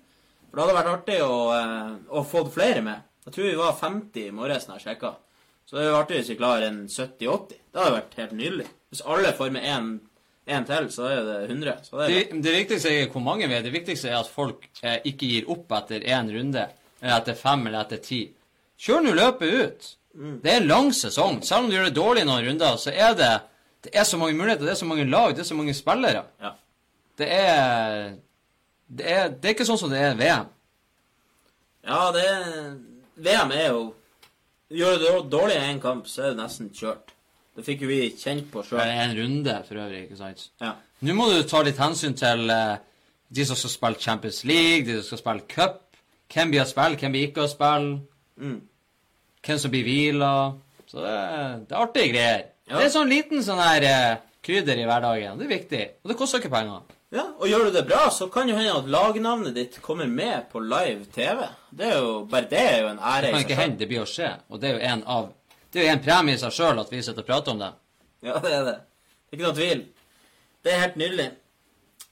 For det hadde vært artig å, eh, å få flere med. Jeg tror vi var 50 i morges da jeg sjekka. Så det hadde vært artig hvis vi klarer en 70-80. Det hadde vært helt nydelig. Hvis alle får med én til, så er det 100. Så det er Det, det viktigste er hvor mange vi er. Det viktigste er at folk eh, ikke gir opp etter én runde, eller etter fem eller etter ti. Kjør nå løpet ut. Det er en lang sesong. Selv om du gjør det dårlig i noen runder, så er det det er så mange muligheter, det er så mange lag, det er så mange spillere. Ja. Det er Det er, det er ikke sånn som det er VM. Ja, det VM er jo Gjør du det dårlig i én kamp, så er det nesten kjørt. Det fikk jo vi kjent på sjøl. en runde, for øvrig. ikke sant? Ja. Nå må du ta litt hensyn til uh, de som skal spille Champions League, de som skal spille cup. Hvem blir å spille, hvem blir ikke å spille. Mm. Hvem som blir hvila. Så det, det er artige greier. Ja. Det er sånn liten sånn her uh, krydder i hverdagen. Det er viktig. Og det koster ikke penger. ja, og gjør du det bra, så kan jo hende at lagnavnet ditt kommer med på live TV. Det er jo, Bare det er jo en ære Det kan ikke hende det blir å skje. Og det er jo en av Det er jo en premie i seg sjøl at vi sitter og prater om det. Ja, det er det. Det er ikke noen tvil. Det er helt nydelig.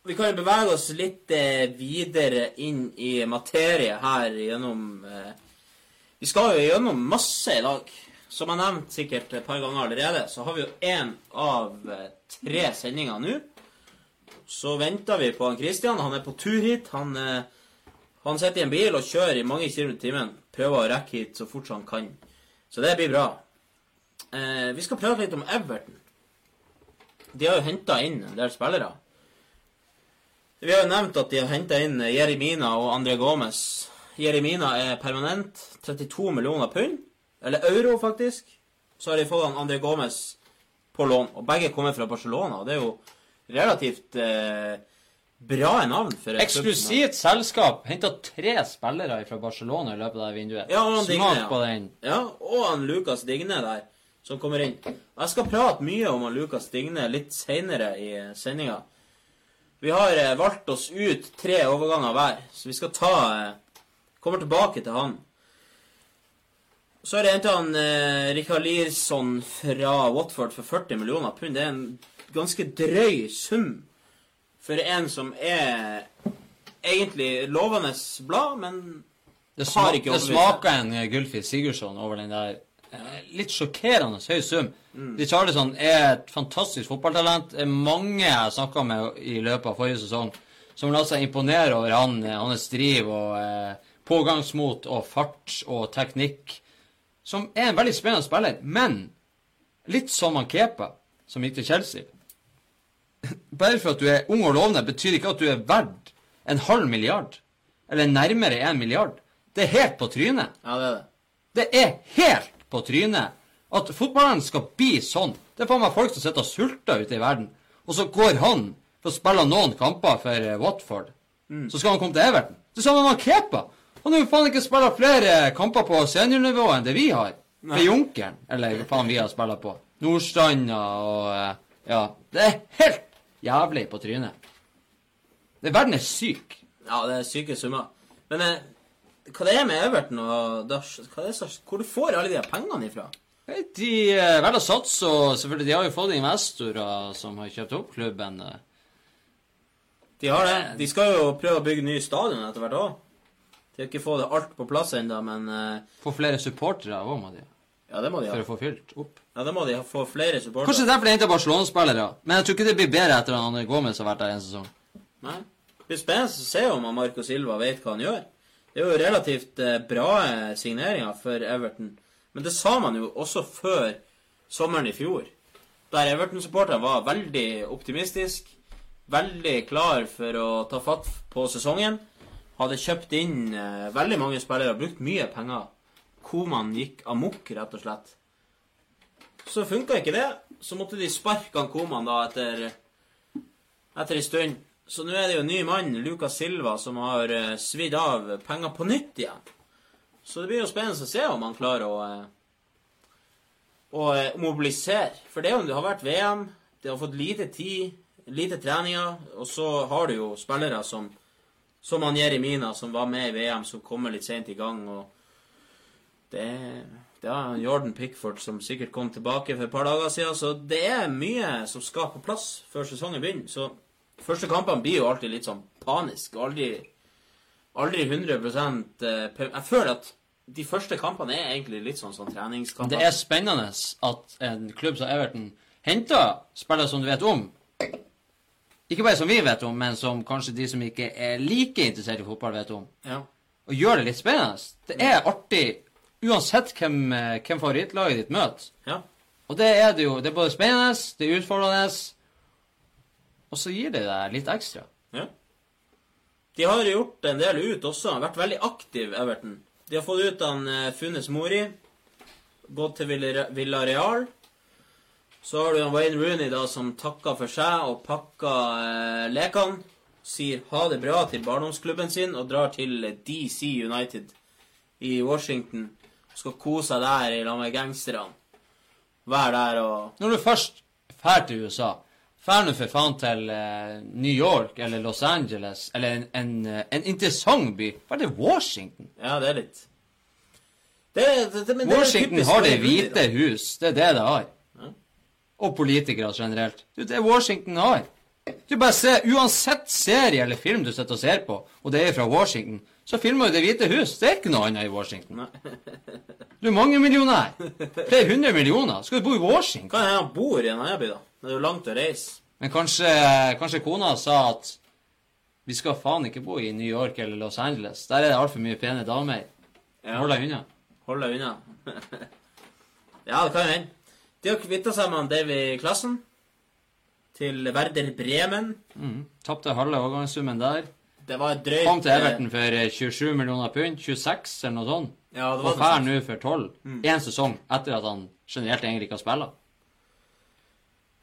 Vi kan jo bevege oss litt eh, videre inn i materie her gjennom eh, Vi skal jo gjennom masse i dag. Som jeg nevnt sikkert et par ganger allerede, så har vi jo én av eh, tre sendinger nå. Så venter vi på han Christian. Han er på tur hit. Han, han sitter i en bil og kjører i mange kilometer i timen. Prøver å rekke hit så fort han kan. Så det blir bra. Eh, vi skal prate litt om Everton. De har jo henta inn en del spillere. Vi har jo nevnt at de har henta inn Jeremina og André Gomez. Jeremina er permanent. 32 millioner pund. Eller euro, faktisk. Så har de fått han André Gomez på lån. Og begge kommer fra Barcelona. Og det er jo relativt eh, bra navn. for Eksklusivt selskap henta tre spillere fra Barcelona i løpet av det vinduet. Ja, og Digne, ja. på den. Ja, og han Lukas Digne der, som kommer inn. Jeg skal prate mye om Lukas Digne litt seinere i sendinga. Vi har eh, valgt oss ut tre overganger hver, så vi skal ta eh, Kommer tilbake til han. Så har jeg henta han eh, Rikard Lierson fra Watford for 40 millioner pund. Det er en ganske drøy sum for en som er egentlig lovende blad, men Det, Har ikke det smaker en Gullfisk Sigurdsson over den der eh, litt sjokkerende høy sum. Mm. Richarlison er et fantastisk fotballtalent. Det er mange jeg snakka med i løpet av forrige sesong som lar seg imponere over han, eh, hans driv og eh, pågangsmot og fart og teknikk. Som er en veldig spennende spiller, men litt som han Kepa, som gikk til Chelsea. Bare for at du er ung og lovende, betyr ikke at du er verdt en halv milliard. Eller nærmere en milliard. Det er helt på trynet. Ja, det er det. Det er helt på trynet at fotballen skal bli sånn. Det er faen meg folk som sitter og sulter ute i verden. Og så går han for å spille noen kamper for Watford. Watford. Så skal han komme til Everton. Det samme med Kepa. Han har jo faen ikke spilt flere kamper på seniornivå enn det vi har. Med Junkeren, eller hva faen vi har spilt på. Nordstranda og eh, Ja. Det er helt jævlig på trynet. Det, verden er syk. Ja, det er syke summer. Men eh, hva det er med Everton og Dash? Hvor du får alle de pengene ifra? De eh, velger å satse, og selvfølgelig, de har jo fått investorer som har kjøpt opp klubben. eh. De har det. De skal jo prøve å bygge ny stadion etter hvert òg. De har ikke fått alt på plass ennå, men eh, Få flere supportere òg, må de. ja, det må de ha. For å få fylt opp. Ja, det må de ha. få flere supportere. Kanskje derfor de henter Barcelona-spillere. Men jeg tror ikke det blir bedre etter at Gomez har vært der en sesong. Nei. Det blir spennende å se om Marco Silva vet hva han gjør. Det er jo relativt eh, bra eh, signeringer for Everton. Men det sa man jo også før sommeren i fjor. Der Everton-supporterne var veldig optimistisk. Veldig klar for å ta fatt på sesongen. Hadde kjøpt inn eh, veldig mange spillere, brukt mye penger. Koman gikk amok, rett og slett. Så funka ikke det. Så måtte de sparke han Koman da etter etter en stund. Så nå er det jo ny mann, Lucas Silva, som har uh, svidd av penger på nytt igjen. Så det blir jo spennende å se om han klarer å, eh, å eh, mobilisere. For det, jo, det har vært VM, det har fått lite tid, lite treninger, og så har du jo spillere som som han Jeremina, som var med i VM, som kommer litt sent i gang. og det, det er Jordan Pickford som sikkert kom tilbake for et par dager siden. Så det er mye som skal på plass før sesongen begynner. Så første kampene blir jo alltid litt sånn panisk. Aldri, aldri 100 eh, Jeg føler at de første kampene er egentlig litt sånn sånn treningskamper. Det er spennende at en klubb som Everton henter spillere som du vet om. Ikke bare som vi vet om, men som kanskje de som ikke er like interessert i fotball, vet om. Ja. Og gjør det litt spennende. Det er artig uansett hvem, eh, hvem favorittlaget ditt møter. ja. Og det er det jo. Det er både spennende, det er utfordrende, og så gir de deg litt ekstra. Ja. De har gjort en del ut også. Vært veldig aktiv, Everton. De har fått ut han eh, Funes Mori. Gått til Villareal. Villarreal. Så har du han Wayne Rooney da som takker for seg og pakker eh, lekene. Sier ha det bra til barndomsklubben sin og drar til DC United i Washington. Skal kose seg der i lag med gangsterne. Være der og Når du først drar til USA, drar nå for faen til uh, New York eller Los Angeles eller en, en, eh, en interessant by. Hva er det Washington? Ja, det er litt det, det, det, er Washington har Det hvite hus. Det er det det har. Og politikere generelt. Du, det er Washington har. Du bare ser, Uansett serie eller film du sitter og ser på, og det er fra Washington, så filmer jo Det hvite hus. Det er ikke noe annet i Washington. Du er mangemillionær. Flere hundre millioner. Skal du bo i Washington? Kan det han bor i en annen by, da. Det er jo langt å reise. Men kanskje, kanskje kona sa at vi skal faen ikke bo i New York eller Los Angeles. Der er det altfor mye pene damer. Ja. Hold deg unna. Hold deg unna. ja, det kan hende. De har kvitta seg med Davy Klassen til Werder Bremen. Mm. Tapte halve overgangssummen der. Det var drøyt Kom til Everton for eh, 27 millioner pund. 26 eller noe sånt. eh, Ja, det var og drar nå for 12. Én sesong etter at han generelt egentlig ikke har spilt.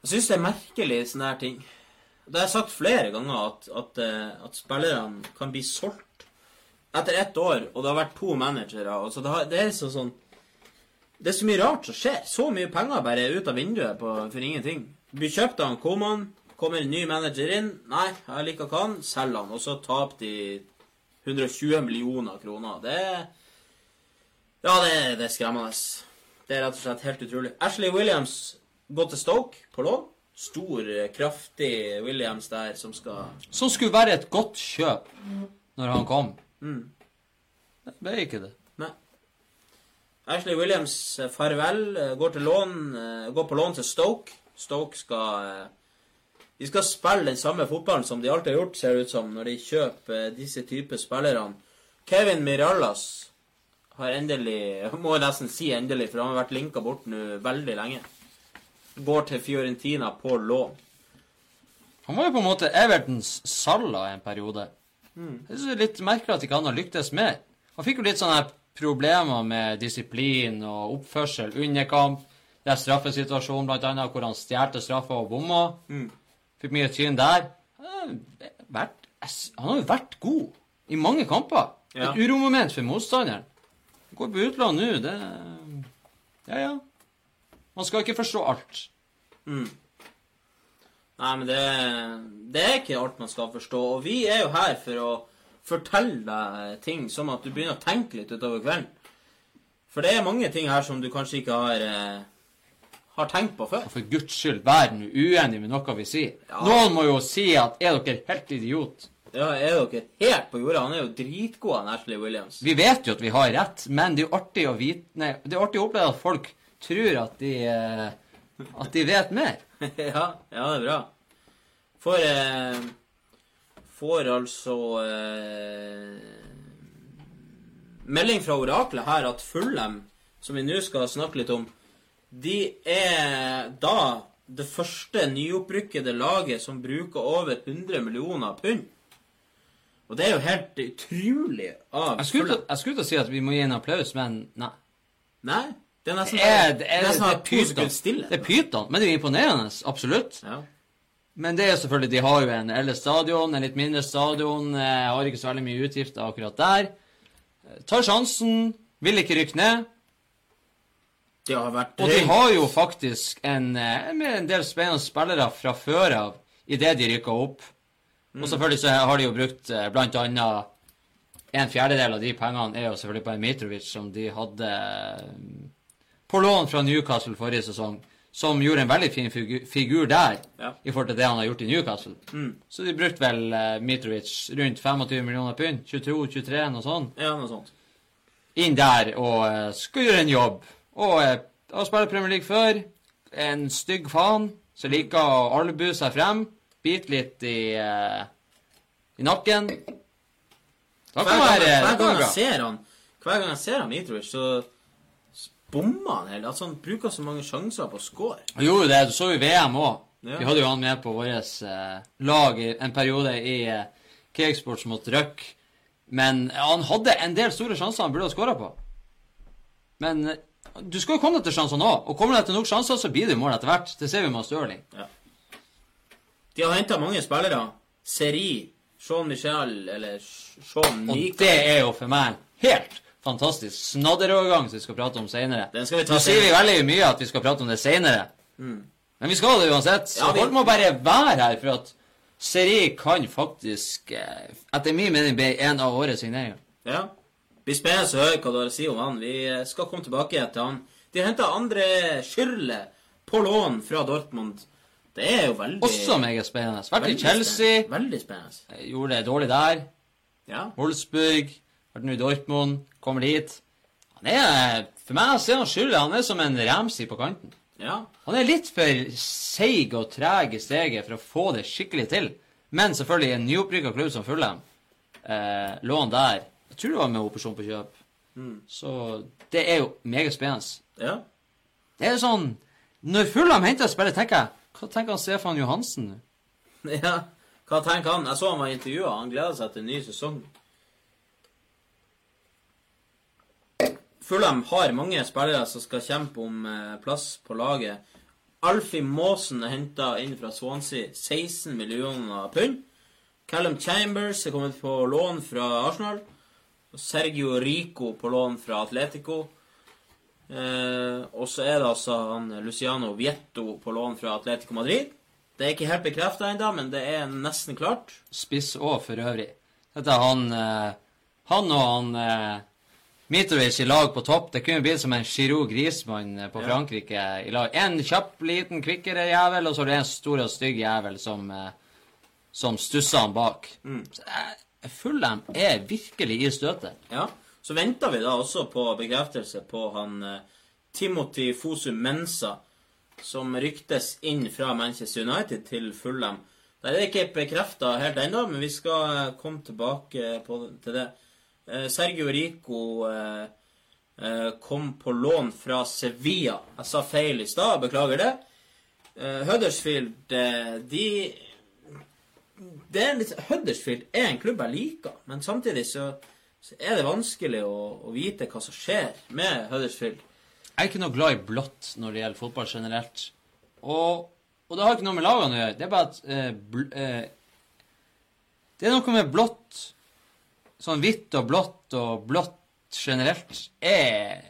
Jeg syns det er merkelig, sånne her ting. Det har jeg sagt flere ganger, at, at, eh, at spillerne kan bli solgt etter ett år, og det har vært to managere. Det, har, det er så sånn Det er så mye rart som skjer. Så mye penger bare ut av vinduet på, for ingenting. Blir kjøpt av en Koman, kommer en ny manager inn. Nei, jeg liker hva han, selger han. Og så taper de 120 millioner kroner. Det er Ja, det, det er skremmende. Det er rett og slett helt utrolig. Ashley Williams gått til Stoke på lån. Stor, kraftig Williams der som skal Som skulle være et godt kjøp når han kom. Mm. Det ble ikke det. Nei. Ashley Williams, eh, farvel. eh, Går, til lån, eh, går på lån til Stoke. Stoke skal eh, De skal spille den samme fotballen som de alltid har gjort, ser det ut som, når de kjøper eh, disse typer spillerne. Kevin Mirallas har endelig Må jeg nesten si endelig, for han har vært linka bort nå veldig lenge. Går til Fiorentina på lån. Han var jo på en måte Evertons Salla en periode. Mm. Jeg synes det er litt merkelig at ikke han har lyktes mer. Han fikk jo litt sånne problemer med disiplin og oppførsel under kamp. Det er straffesituasjonen, blant annet, hvor han stjal straffa og bomma. Mm. Fikk mye tyn der. Han har han har jo vært god i mange kamper. Ja. Et uromoment for motstanderen. Går på utlån nå, det Ja, ja. Man skal ikke forstå alt. Mm. Nei, men det, det er ikke alt man skal forstå. Og vi er jo her for å fortelle deg ting som at du begynner å tenke litt utover kvelden. For det er mange ting her som du kanskje ikke har, eh, har tenkt på før. Og for guds skyld, vær nå uenig med noe vi sier. Ja. Noen må jo si at er dere helt idiot? Ja, er dere helt på jorda? Han er jo dritgod, han Ashley Williams. Vi vet jo at vi har rett, men det er jo artig å vite Nei, det er artig å oppleve at folk tror at de eh, At de vet mer. ja, ja, det er bra. Får eh, Får altså eh, Melding fra oraklet her at Fulham, som vi nå skal snakke litt om, de er da det første nyopprykkede laget som bruker over 100 millioner pund. Og det er jo helt utrolig av Jeg skulle, Fulham. til- jeg skulle til å si at vi må gi en applaus, men nei. Nei, det er nesten er, det er, nesten det er pyton. stille. Det er pyton, men det er jo imponerende. Absolutt. Ja. Men det er selvfølgelig, de har jo en eldre stadion, en litt mindre stadion, eh, har ikke så veldig mye utgifter akkurat der. Eh, Tar sjansen, vil ikke rykke ned. Det har vært Og de har jo faktisk en, eh, en del spennende spillere fra før av idet de rykka opp. Og selvfølgelig så har de jo brukt blant annet en fjerdedel av de pengene er jo selvfølgelig på en Mitrovic som de hadde på lån fra Newcastle forrige sesong. Som gjorde en veldig fin figur, figur der Ja. i forhold til det han har gjort i Newcastle. Mm. Så de brukte vel eh, Mitrovic rundt 25 millioner pund. 22-23, noe sånt. Ja, noe sånt. Inn der og eh, skal gjøre en jobb. Og eh, har spilt Premier League før. En stygg faen som liker å albue seg frem. Bite litt i, eh, i nakken. Da kan være, hver gang jeg ser han Hver gang jeg ser han Mitrovic, så bommer han hele Altså, han bruker så mange sjanser på å score. Han gjorde jo det. Du så jo VM òg. Ja. Vi hadde jo han med på vårt eh, lag i en periode i eh, Kakesports mot Røk. Men han hadde en del store sjanser han burde ha skåra på. Men eh, du skal jo komme deg til sjansene òg. Og kommer du deg til nok sjanser, så blir det mål etter hvert. Det ser vi med Stirling. De har henta mange spillere. Seri, Jean Michel eller Sean Og det er jo for meg helt fantastisk snadderovergang som vi skal prate om seinere. Nå sier vi veldig mye at vi skal prate om det seinere. Men vi skal det uansett. Så Ja, vi- folk må bare være her, for at Seri kan faktisk, eh, etter min mening, bli en av årets signeringer. Ja. Blir spennende å høre hva du har å si om han. Vi eh, skal komme tilbake til han. De har henta andre Schürrle på lån fra Dortmund. Det er jo veldig Også meget spennende. Vært i Chelsea. Veldig spennende. eh, gjorde det dårlig der. Ja. Wolfsburg, vært nå i Dortmund, kommer dit. Han er, For meg ser han skyldig. Han er som en Ramsey på kanten. ja. Han er litt for seig og treg i steget for å få det skikkelig til. Men selvfølgelig, en nyopprykka klubb som Fulham, eh, han der Jeg tror det var med opsjon på kjøp. Så det er jo meget spennende. ja. Det er jo sånn Når Fulham henter spillere, tenker jeg Hva tenker han Stefan Johansen? Ja, hva tenker han? Jeg så han var intervjua. Han gleder seg til en ny sesong. Fulham har mange spillere som skal kjempe om eh, plass på laget. Alfie Maasen er henta inn fra Swansea. 16 millioner pund. Callum Chambers er kommet på lån fra Arsenal. Sergio Rico på lån fra Atletico. Eh, og så er det altså han Luciano Vietto på lån fra Atletico Madrid. Det er ikke helt bekrefta ennå, men det er nesten klart. Spiss òg, for øvrig. Dette er han eh, Han og han eh, Mitrovic i lag på topp. Det kunne blitt som en Giroud Griezmann eh, på Ja. Frankrike i lag. En kjapp, liten, kvikkere jævel, og så er det en stor og stygg jævel som, eh, som stusser han bak. Mm. eh, Fulham er virkelig i støtet. Ja. Så venter vi da også på bekreftelse på han Timothy Fosu Mensa, som ryktes inn fra Manchester United til Fulham. Der er det ikke bekrefta helt ennå, men vi skal komme tilbake på, til det. Eh, Sergio Rico eh, eh, kom på lån fra Sevilla. Jeg sa feil i stad, beklager det. Huddersfield, de det er litt, Huddersfield er en klubb jeg liker, men samtidig så, så er det vanskelig å, å vite hva som skjer med Huddersfield. Jeg er ikke noe glad i blått når det gjelder fotball generelt. Og, og det har ikke noe med lagene å gjøre. Det er bare at eh, bl eh, Det er noe med blått Sånn hvitt og blått og blått generelt er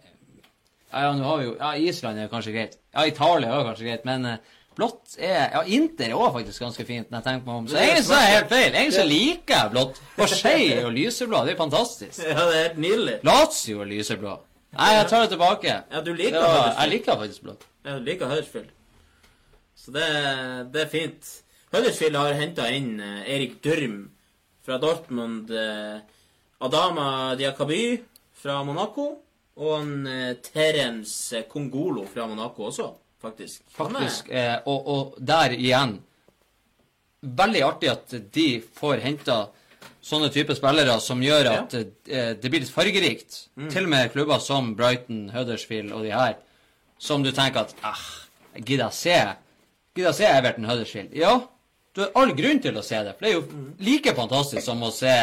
Ja, ja, nå har vi jo Ja, Island er kanskje greit. Ja, Italia er kanskje greit, men eh, blått er Ja, Inter er også faktisk ganske fint, når jeg tenker meg om. Så er egentlig så er helt feil. Egentlig så liker jeg blått. Marseille jo lyseblå, det er fantastisk. Ja, det er helt nydelig. Lazio er lyseblå. Nei, jeg tar det tilbake. Ja, du liker Ja, Huddersfield. jeg liker faktisk blått. Ja, du liker Huddersfield. Så det, det er fint. Huddersfield har henta inn eh, Erik Dørm fra Dortmund. Eh, Adama Diakaby fra Monaco. Og en eh, Terence Kongolo fra Monaco også, faktisk. Faktisk. Eh, og, og der igjen Veldig artig at de får henta sånne typer spillere som gjør at eh, det blir litt fargerikt. Til og med klubber som Brighton, Huddersfield og de her, som du tenker at ah, Gidder jeg se Gidder jeg se Everton Huddersfield? Ja, du har all grunn til å se det. For det er jo like fantastisk som å se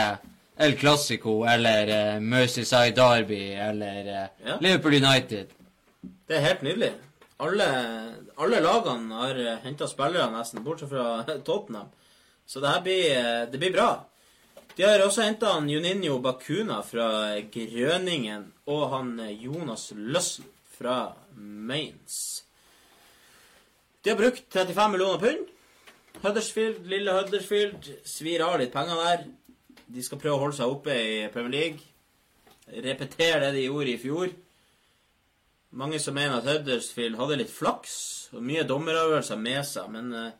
El Clásico eller uh, Merseyside Derby eller uh, Ja. Liverpool United. Det er helt nydelig. Alle, alle lagene har henta spillere, nesten, bortsett fra Tottenham. Så det her blir, eh, det blir bra. De har også henta Juninho Bakuna fra Grøningen og han eh, Jonas Løssen fra Mainz. De har brukt 35 millioner pund. Huddersfield, lille Huddersfield, svir av litt penger der. De skal prøve å holde seg oppe i Premier League. Repetere det de gjorde i fjor. Mange som mener at Huddersfield hadde litt flaks og mye dommeravgjørelser med seg, men eh,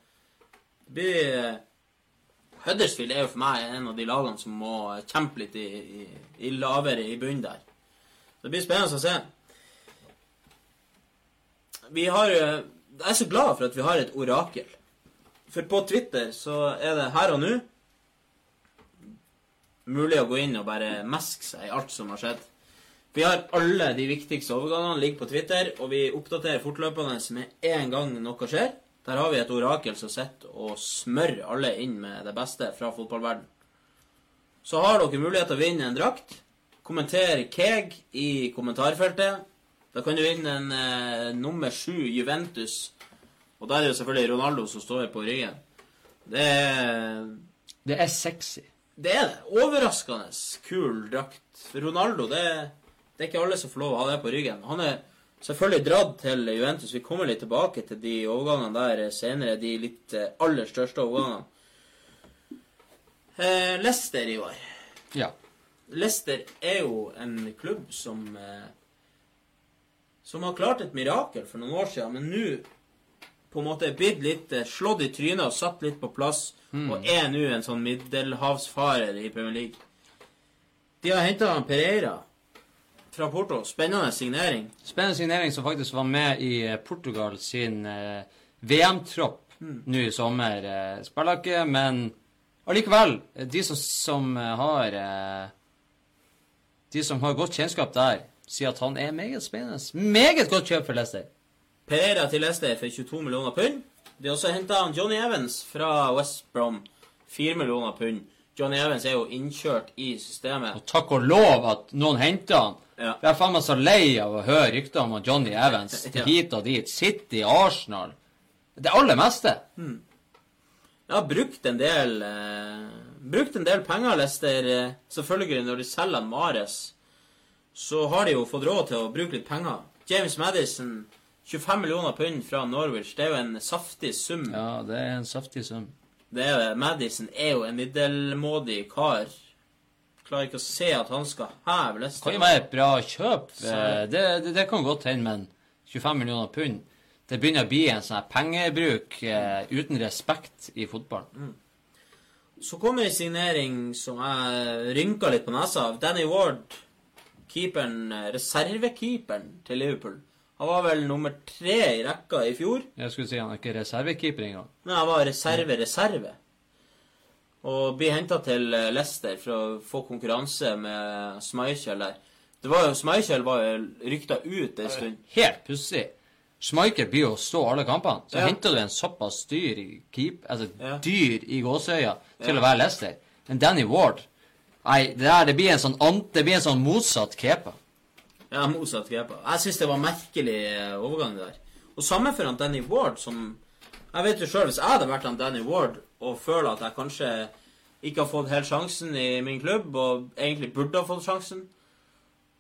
det blir eh, Huddersfield er jo for meg en av de lagene som må kjempe litt i, i, i lavere i bunnen der. Så Det blir spennende å se. Vi har eh, Jeg er så glad for at vi har et orakel. For på Twitter så er det her og nå mulig å gå inn og bare meske seg i alt som har skjedd. Vi har alle de viktigste overgangene ligger på Twitter, og vi oppdaterer fortløpende med en gang noe skjer. Der har vi et orakel som sitter og smører alle inn med det beste fra fotballverden. Så har dere mulighet til å vinne en drakt. Kommenter Keg i kommentarfeltet. Da kan du vinne en eh, nummer sju Juventus. Og der er det selvfølgelig Ronaldo som står på ryggen. Det er Det er sexy. Det er det. Overraskende kul drakt. Ronaldo, det, det er ikke alle som får lov å ha det på ryggen. Han er selvfølgelig dratt til Juventus. Vi kommer litt tilbake til de overgangene der senere. De litt eh, aller største overgangene. Eh, Leicester Ivar. Ja. Leicester er jo en klubb som eh, Som har klart et mirakel for noen år siden, men nå på en måte blitt litt eh, slått i trynet og satt litt på plass, og er nå en sånn middelhavsfarer i Premier League. De har henta Pereira fra Porto. Spennende signering. Spennende signering som faktisk var med i eh, Portugal sin eh, VM-tropp nå i sommer. Eh, spiller ikke, men allikevel. eh, De som, som har eh, De som har godt kjennskap der, sier at han er meget spennende. Meget godt kjøp for Leicester. Pereira til Leicester for 22 millioner pund. De har også henta Johnny Evans fra West Brom. 4 millioner pund. Johnny Evans er jo innkjørt i systemet. Og takk og lov at noen henter han. Ja. Jeg er faen meg så lei av å høre rykter om Johnny Evans Ja. hit og dit. City, Arsenal. Det aller meste. Jeg har brukt en del eh, Brukt en del penger, Leicester. Eh, selvfølgelig, når de selger Mares, så har de jo fått råd til å bruke litt penger. James Madison, 25 millioner pund fra Norwich. Det er jo en saftig sum. Ja, det er en saftig sum. Det er, det. Madison er jo en middelmådig kar. Klarer ikke å se at han skal heve Leicester. Kan jo være et bra kjøp. Eh, Det, det, det kan godt hende, men 25 millioner pund Det begynner å bli en sånn pengebruk eh, uten respekt i fotball. Så kommer en signering som jeg rynka litt på nesa av. Danny Ward, keeperen, reservekeeperen til Liverpool. Han var vel nummer tre i rekka i fjor. Jeg skulle si han er ikke reservekeeper engang. Nei, han var reserve-reserve. Og blir henta til eh, Leicester for å få konkurranse med Schmeichel der. Det var jo, Schmeichel var jo rykta ut en stund. Helt pussig. Schmeichel blir jo å stå alle kampene. Så Ja. henter du en såpass dyr keep, altså Ja. dyr i gåseøya til Ja. å være Leicester. Men Danny Ward Nei, det der det blir en sånn, det blir en sånn motsatt kepa. Ja, motsatt grepa. Jeg syns det var merkelig eh, overgang der. Og samme for han Danny Ward, som Jeg vet jo sjøl, hvis jeg hadde vært han Danny Ward og føler at jeg kanskje ikke har fått helt sjansen i min klubb, og egentlig burde ha fått sjansen,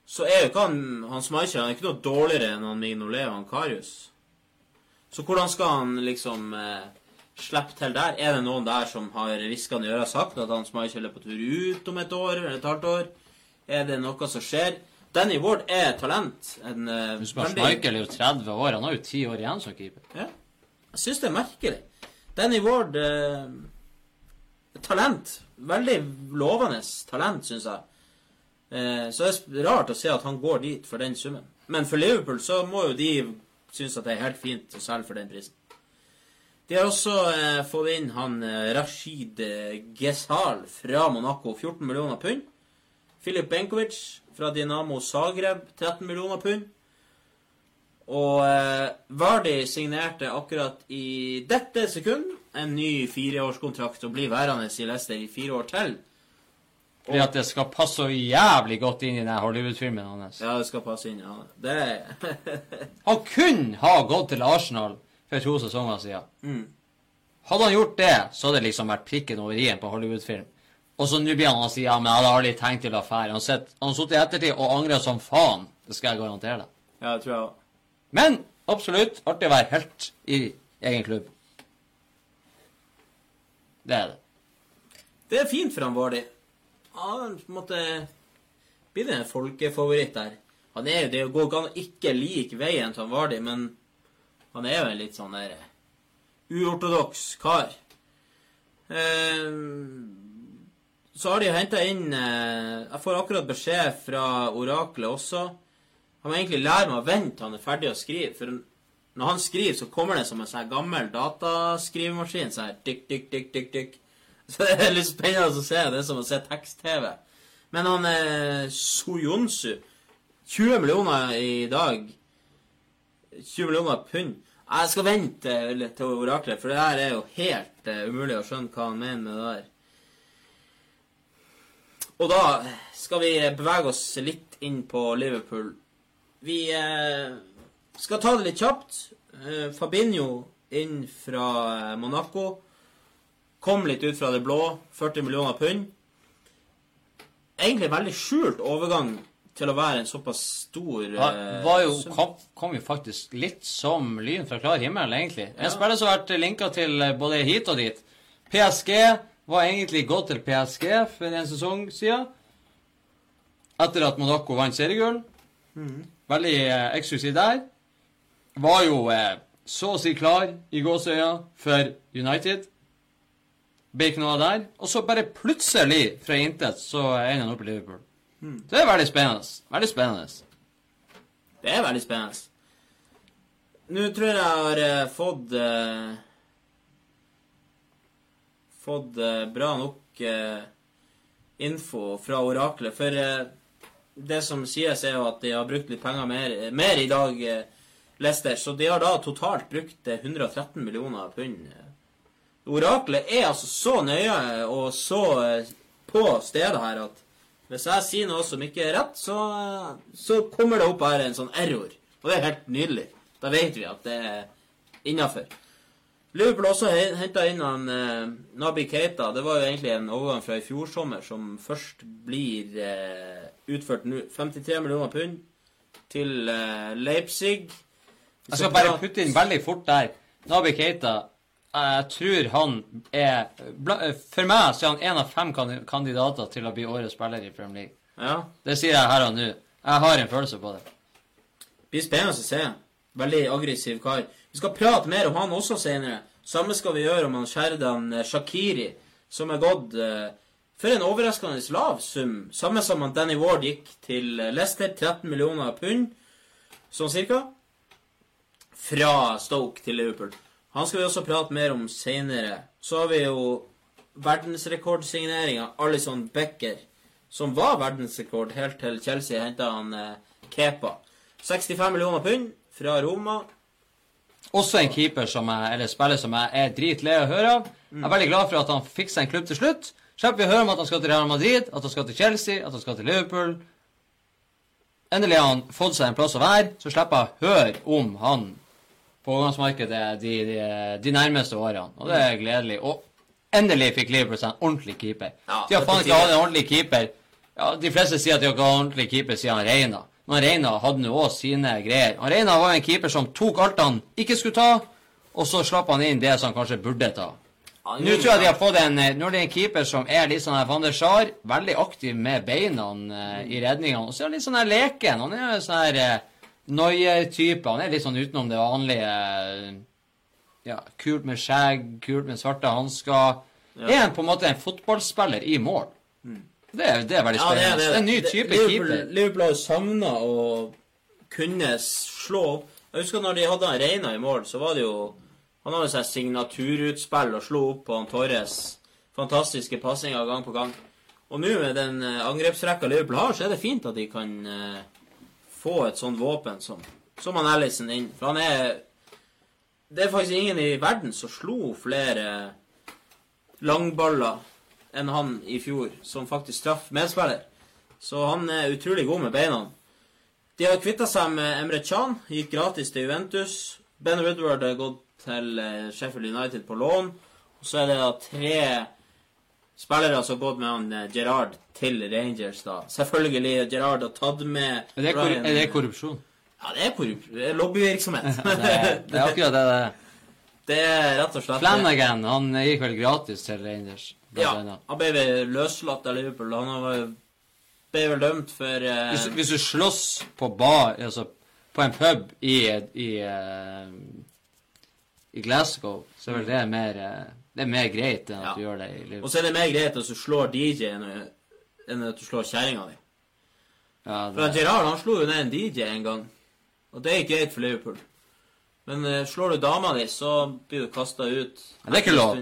så er jo ikke han han Schmeichel han er ikke noe dårligere enn han Mignolet og han Karius. Så hvordan skal han liksom eh, slippe til der? Er det noen der som har hviska i øret sagt at han Schmeichel er på tur ut om et år eller et halvt år? Er det noe som skjer? Danny Ward er talent. En, uh, på, veldig- Schmeichel er jo 30 år. Han har jo 10 år igjen som keeper. Ja. Jeg syns det er merkelig. Danny Ward uh, Talent. Veldig lovende talent, syns jeg. Uh, så det er rart å se at han går dit for den summen. Men for Liverpool så må jo de synes at det er helt fint å selge for den prisen. De har også eh, fått inn han Rashid Gesal Ghezal fra Monaco, 14 millioner pund. Filip Benkovic fra Dinamo Zagreb, 13 millioner pund. Og eh, Vardi signerte akkurat i dette sekund en ny fireårskontrakt og blir værende i Leicester i fire år til. Fordi at det skal passe så jævlig godt inn i den Hollywood-filmen hans. Ja, det skal passe inn. ja. Det Han kunne ha gått til Arsenal for to sesonger siden. mm. Hadde han gjort det, så hadde det liksom vært prikken over i-en på Hollywood-film. Og så nå blir han og sier ja, men jeg hadde aldri tenkt til å fære. Han har sittet i ettertid og angrer som faen. Det skal jeg garantere deg. Ja, det tror jeg òg. Men absolutt artig å være helt i egen klubb. Det er det. Det er fint for han Vardi. Han på en måte blir en folkefavoritt der. Han er jo, Det går ikke an å ikke like veien til han Vardi, men han er jo en litt sånn der eh, uortodoks kar. Eh, så har de henta inn eh, Jeg får akkurat beskjed fra oraklet også. Han må egentlig lære meg å vente til han er ferdig å skrive. For når han skriver, så kommer det som en sånn gammel dataskrivemaskin. Sånn tikk, tikk, tikk, tikk, tikk. Så det er litt spennende å se. Det er som å se tekst-TV. Men han eh, Soyonsu 20 millioner i dag. 20 millioner pund. Jeg skal vente litt til oraklet, for det her er jo helt eh, umulig å skjønne hva han mener med det der. Og da skal vi bevege oss litt inn på Liverpool. Vi eh, skal ta det litt kjapt. Eh, Fabinho inn fra eh, Monaco. Kom litt ut fra det blå. 40 millioner pund. Egentlig veldig skjult overgang til å være en såpass stor Han eh, var jo, kom, kom jo faktisk litt som lyn fra klar himmel, egentlig. En Ja. spiller som har vært linka til både hit og dit. PSG var egentlig gått til PSG for en sesong siden. Etter at Monaco vant seriegull. Mm. Veldig eh, eksklusiv der. Var jo eh, så å si klar i gåseøya for United. Ble ikke noe av der. Og så bare plutselig, fra intet, så ender han opp i Liverpool. Mhm. Det er veldig spennende. Veldig spennende. Det er veldig spennende. Nå tror jeg jeg har eh, fått eh, Fått eh, bra nok eh, info fra oraklet. For eh, det som sies, er jo at de har brukt litt penger mer, mer i dag, Lester. Så de har da totalt brukt eh, 113 millioner pund. Oraklet er altså så nøye og så på stedet her at hvis jeg sier noe som ikke er rett, så, så kommer det opp her en sånn error. Og det er helt nydelig. Da vet vi at det er innafor. Liverpool også henta inn han eh, Nabi Keita. Det var jo egentlig en overgang fra i fjor sommer som først blir eh, utført nå. 53 millioner pund til eh, Leipzig. Jeg skal bare putte inn veldig fort der. Nabi Keita, jeg tror han er For meg så er han én av fem kandidater til å bli årets spiller i Premier League. Ja. Det sier jeg her og nå. Jeg har en følelse på det. blir spennende å se. Veldig aggressiv kar. Vi skal prate mer om han også senere. Samme skal vi gjøre om han Sherdan eh, Shakiri, som er gått eh, for en overraskende lav sum. Samme som han Danny Ward gikk til eh, Leicester, 13 millioner pund, sånn cirka. Fra Stoke til Liverpool. Han skal vi også prate mer om senere. Så har vi jo verdensrekordsigneringa Alison Becker, som var verdensrekord helt til Chelsea henta han Kepa. 65 millioner pund fra Roma. Også en keeper som jeg, eller spiller som jeg er dritlei av å høre av. Jeg er veldig glad for at han fikk seg en klubb til slutt. Slipper vi å høre om at han skal til Real Madrid, at han skal til Chelsea, at han skal til Liverpool. Endelig har han fått seg en plass å være, så slipper jeg å høre om han på overgangsmarkedet de, de, de nærmeste årene. Og det er gledelig. Og endelig fikk Liverpool seg en ordentlig keeper. Ja, de har faen ikke hatt en ordentlig keeper. Ja, De fleste sier at de har ikke hatt en ordentlig keeper siden Reina. Men Reina hadde nå òg sine greier. Han Reina var en keeper som tok alt han ikke skulle ta, og så slapp han inn det som han kanskje burde ta. Nå tror jeg de har fått en Nå er det en keeper som er litt sånn her Van der Sar, veldig aktiv med beina eh, i redningene. Og så er han litt sånn her leken. Han er jo sånn her eh, Noyer-type. Han er litt sånn utenom det vanlige. eh, Ja, kult med skjegg, kult med svarte hansker. Er han på en måte en fotballspiller i mål? Det, er, det er veldig spennende. Ja, det er, det, er en ny type Liverpool, keeper. Liverpool har savna å kunne slå Jeg husker når de hadde han Reina i mål, så var det jo Han hadde seg signaturutspill og slo opp på han Torres. Fantastiske passinger gang på gang. Og nå med den eh, angrepsrekka Liverpool har, så er det fint at de kan eh, få et sånt våpen som, som han Ellison inn. For han er Det er faktisk ingen i verden som slo flere langballer enn han i fjor, som faktisk traff medspiller. Så han er utrolig god med beina. De har kvitta seg med Emre Chan, gikk gratis til Juventus. Ben Woodward har gått til eh, Sheffield United på lån. Og så er det da tre spillere som har gått med han Gerard til Rangers, da. Selvfølgelig Gerard har tatt med Er det, Ryan- er det korrupsjon? Ja, det er korrupsjon. Lobbyvirksomhet. Det er, det er akkurat det det er. det er rett og slett Flanagan han gikk vel gratis til Rangers. Ja, annet. han ble vel løslatt av Liverpool. Han ble vel dømt for eh, Hvis, hvis du slåss på bar, altså på en pub i, i, eh, i Glasgow, så er vel det mer, eh, det er mer greit enn at Ja. du gjør det i Og så er det mer greit at du slår DJ enn, enn at du slår kjerringa di. Ja, For det, Gerard han slo jo ned en DJ en gang. Og det er ikke greit for Liverpool. Men uh, slår du dama di, så blir du kasta ut. Ja, det er ikke lov.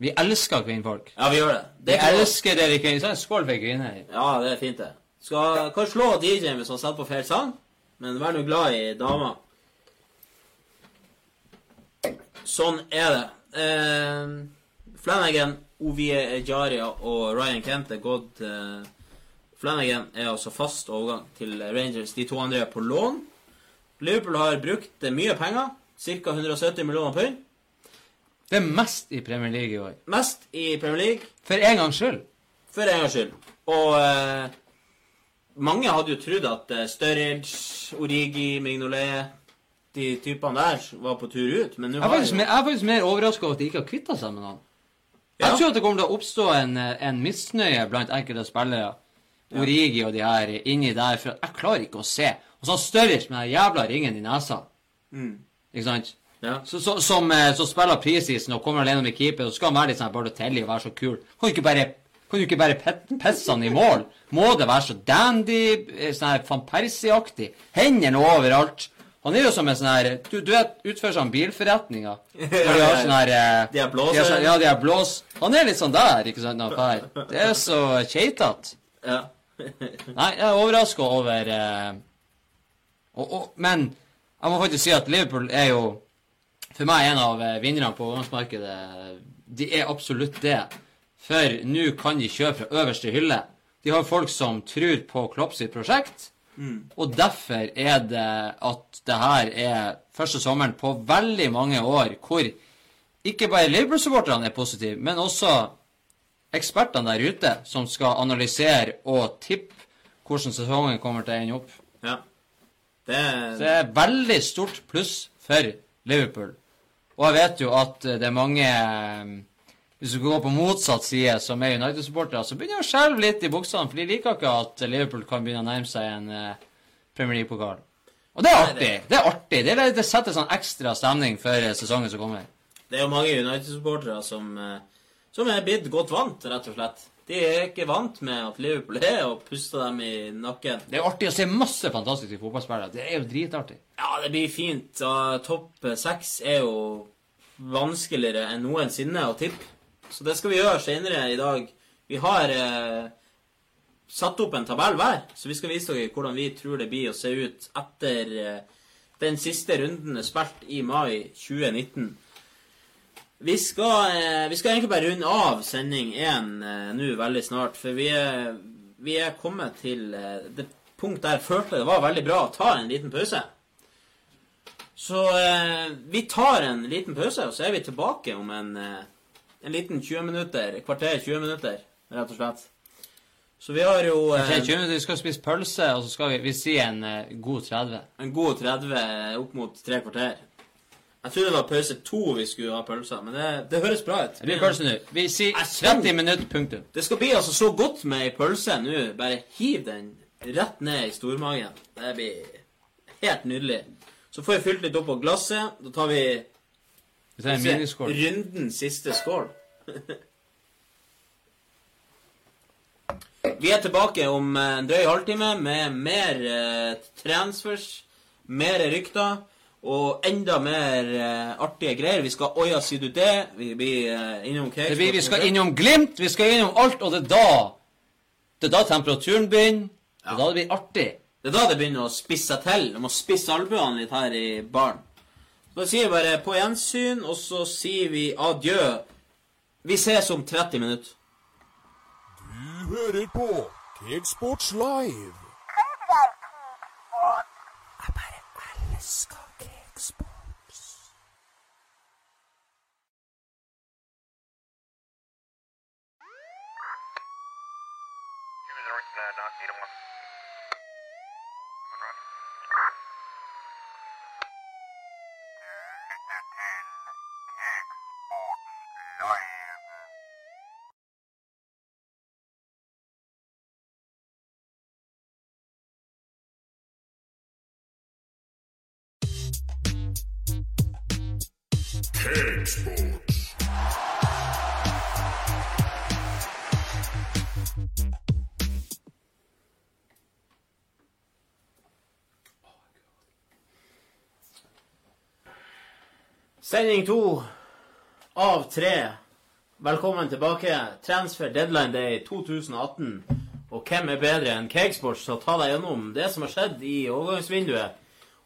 Vi elsker kvinnfolk. Ja, vi gjør det. Det vi elsker det vi kvinner. Skål for kvinner. Ja, det er fint, det. Skal, kan slå DJ-en hvis han setter på feil sang, men vær nå glad i dama. Sånn er det. Eh, Flanagan, Ovie Ejaria og Ryan Kent er gått eh, Flanagan er altså fast overgang til Rangers. De to andre er på lån. Liverpool har brukt mye penger. Ca. 170 millioner pund. Det er mest i Premier League i år. Mest i Premier League. For en gangs skyld. For en gangs skyld. Og eh, mange hadde jo trodd at eh, Sturridge, Origi, Mignolet De typene der var på tur ut, men nå Jeg har mer- jeg er faktisk mer overraska over at de ikke har kvitta seg med noen. Ja. Jeg tror at det kommer til å oppstå en, eh, en misnøye blant enkelte spillere. Origi og de her inni der. For jeg klarer ikke å se. Og så har Sturridge med den jævla ringen i nesa. Mm. Ikke sant? Ja. Så, så, som, eh, som spiller preseason og kommer alene med keeper, og så skal han være litt sånn Bardotelli og være så kul. Kan du ikke bare, kan du ikke bare pet- pisse han i mål? Må det være så dandy, eh, sånn her van Persie-aktig? Hendene overalt. Han er jo som en sånn her Du, du vet, utfører sånn bilforretninger. Når de har sånn her eh, De har blås? de har sånn- Ja, de har blås. Han er litt sånn der, ikke sant, når. Det er så keitete. ja. Nei, jeg er overraska over eh, og, og, Men jeg må faktisk si at Liverpool er jo for meg en av eh, vinnerne på overgangsmarkedet. De er absolutt det. For nå kan de kjøpe fra øverste hylle. De har folk som tror på Klopp sitt prosjekt. Og derfor er det at det her er første sommeren på veldig mange år hvor ikke bare Liverpool-supporterne er positive, men også ekspertene der ute som skal analysere og tippe hvordan sesongen kommer til å ende opp. ja. Det er Så det er veldig stort pluss for Liverpool. Og jeg vet jo at det er mange eh, Hvis du går på motsatt side, som er United-supportere, så begynner de å skjelve litt i buksene, for de liker ikke at Liverpool kan begynne å nærme seg en eh, Premier League-pokal. Og det er artig. det- er artig. Det, det setter sånn ekstra stemning for eh, sesongen som kommer. Det er jo mange United-supportere som, eh, som er blitt godt vant, rett og slett. De er ikke vant med at Liverpool er og puster dem i nakken. Det er artig å se masse fantastiske fotballspillere. Det er jo dritartig. Ja, det blir fint. Og topp seks er jo vanskeligere enn noensinne å tippe. Så det skal vi gjøre senere i dag. Vi har eh, satt opp en tabell hver, så vi skal vise dere hvordan vi tror det blir å se ut etter eh, den siste runden er spilt i mai 2019. Vi skal, eh, vi skal egentlig bare runde av sending én eh, nå veldig snart, for vi er, vi er kommet til eh, det punkt der jeg følte det var veldig bra å ta en liten pause. Så eh, vi tar en liten pause, og så er vi tilbake om en, en liten 20 minutter, et kvarter 20 minutter, rett og slett. Så vi har jo eh, Ok, 20 minutter, Vi skal spise pølse, og så skal vi, vi si en eh, god 30. en god 30 opp mot tre kvarter. Jeg trodde det var pause to vi skulle ha pølser, men det, det høres bra ut. Det blir pølse nå. Vi sier 30 minutter, punktum. Det skal bli altså så godt med ei pølse nå. Bare hiv den rett ned i stormagen. Det blir helt nydelig. Så får vi fylt litt opp på glasset. Da tar vi Vi tar en miniskål. rundens siste skål. vi er tilbake om en drøy halvtime med mer eh, transfers, mer rykter og enda mer uh, artige greier. Vi skal Oja, sier du det? Vi blir uh, innom Cakes. Vi, vi skal innom Glimt, vi skal innom alt, og det er da Det er da temperaturen begynner. Det er da det blir artig. Det er da det begynner å spisse seg til. Du må spisse albuene litt her i baren. Så da sier vi bare på gjensyn, og så sier vi adjø. Vi ses om 30 minutter. Du hører på Cakesports Live. Jeg bare elsker Uh, not Needham 1. One Sending to av tre. Velkommen tilbake. Transfer deadline day 2018. Og hvem er bedre enn Cakesports til å ta deg gjennom det som har skjedd i overgangsvinduet,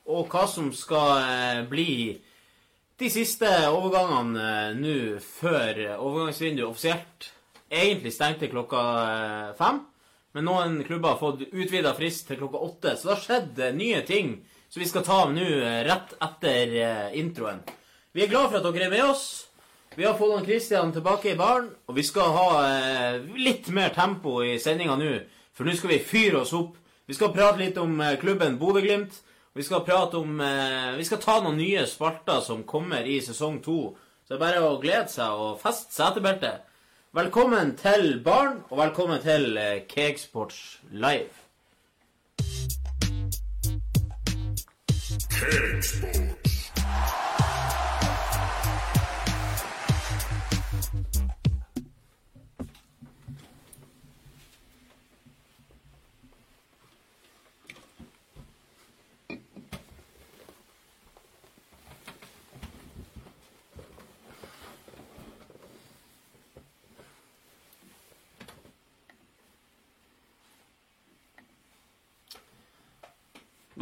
og hva som skal eh, bli de siste overgangene eh, nå før overgangsvinduet offisielt egentlig stengte klokka eh, fem. Men noen klubber har fått utvida frist til klokka åtte, så det har skjedd nye ting som vi skal ta nå rett etter introen. Vi er glad for at dere er med oss. Vi har fått han Christian tilbake i baren, og vi skal ha eh, litt mer tempo i sendinga nå. For nå skal vi fyre oss opp. Vi skal prate litt om eh, klubben Bodø-Glimt. Vi skal prate om eh, Vi skal ta noen nye spalter som kommer i sesong to. Så det er bare å glede seg og feste setebeltet. Velkommen til baren, og velkommen til eh, Cakesports Live.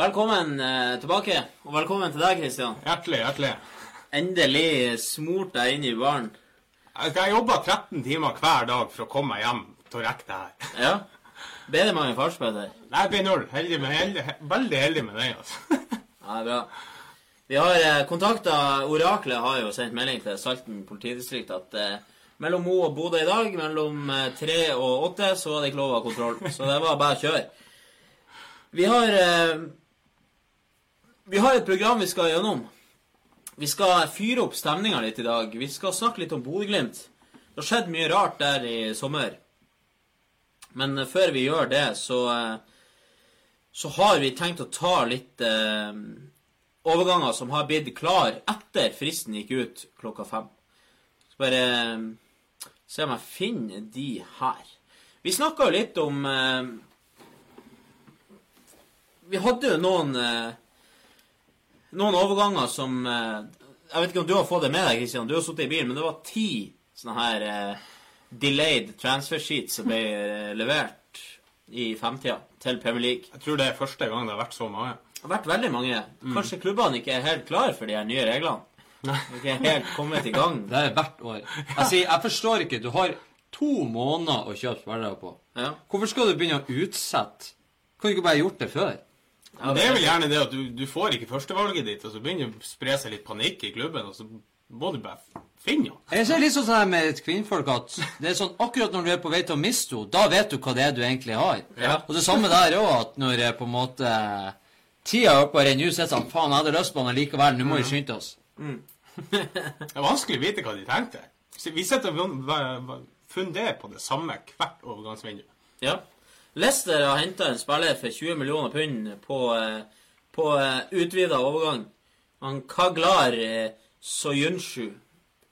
Velkommen eh, tilbake, og velkommen til deg, Kristian. Hjertelig, hjertelig. Endelig smurt deg inn i baren. Jeg skal jobbe 13 timer hver dag for å komme meg hjem til å rekke det her. Ja. Ble det mange fartsbøter? Nei, det blir null. Heldig med, heldig, veldig heldig med den, altså. Ja, det er bra. Vi har eh, kontakta Oraklet har jo sendt melding til Salten politidistrikt at eh, mellom Mo og Bodø i dag, mellom eh, tre og åtte, så var det ikke lov å ha kontroll. Så det var bare å kjøre. Vi har eh, Vi har et program vi skal gjennom. Vi skal fyre opp stemninga litt i dag. Vi skal snakke litt om Bodø-Glimt. Det har skjedd mye rart der i sommer. Men eh, før vi gjør det, så eh, så har vi tenkt å ta litt eh, overganger som har blitt klar etter fristen gikk ut klokka fem. Så bare eh, se om jeg finner de her. Vi snakka jo litt om eh, Vi hadde jo noen eh, noen overganger som eh, Jeg vet ikke om du har fått det med deg, Kristian. Du har sittet i bilen, men det var ti sånne her eh, delayed transfer sheets som ble eh, levert i femtida til Premier League. Jeg tror det er første gang det har vært så mange. Det har vært veldig mange. Kanskje klubbene ikke er helt klar for de her nye reglene. Ikke er helt kommet i gang. Det er hvert år. Jeg sier, jeg forstår ikke. Du har to måneder å kjøpe spillere på. Ja. Hvorfor skal du begynne å utsette? Kan du ikke bare gjort det før? Ja, Det er vel gjerne det at du, du får ikke førstevalget ditt, og så begynner det å spre seg litt panikk i klubben, og så må du bare finne henne. Jeg ser litt sånn her med kvinnfolk at det er sånn akkurat når du er på vei til å miste henne, da vet du hva det er du egentlig har. Ja. Og det samme der òg, at når eh, på en måte tida er oppe og renner ut, så er det sånn Faen, jeg hadde lyst på henne likevel, nå må vi skynde oss. Det er vanskelig å vite hva de tenkte. Vi sitter og funderer på det samme hvert overgangsvindu. Ja. Leicester har henta en spiller for 20 millioner pund på, eh, på eh, utvida overgang. Han Kaglar eh, Soyunshu.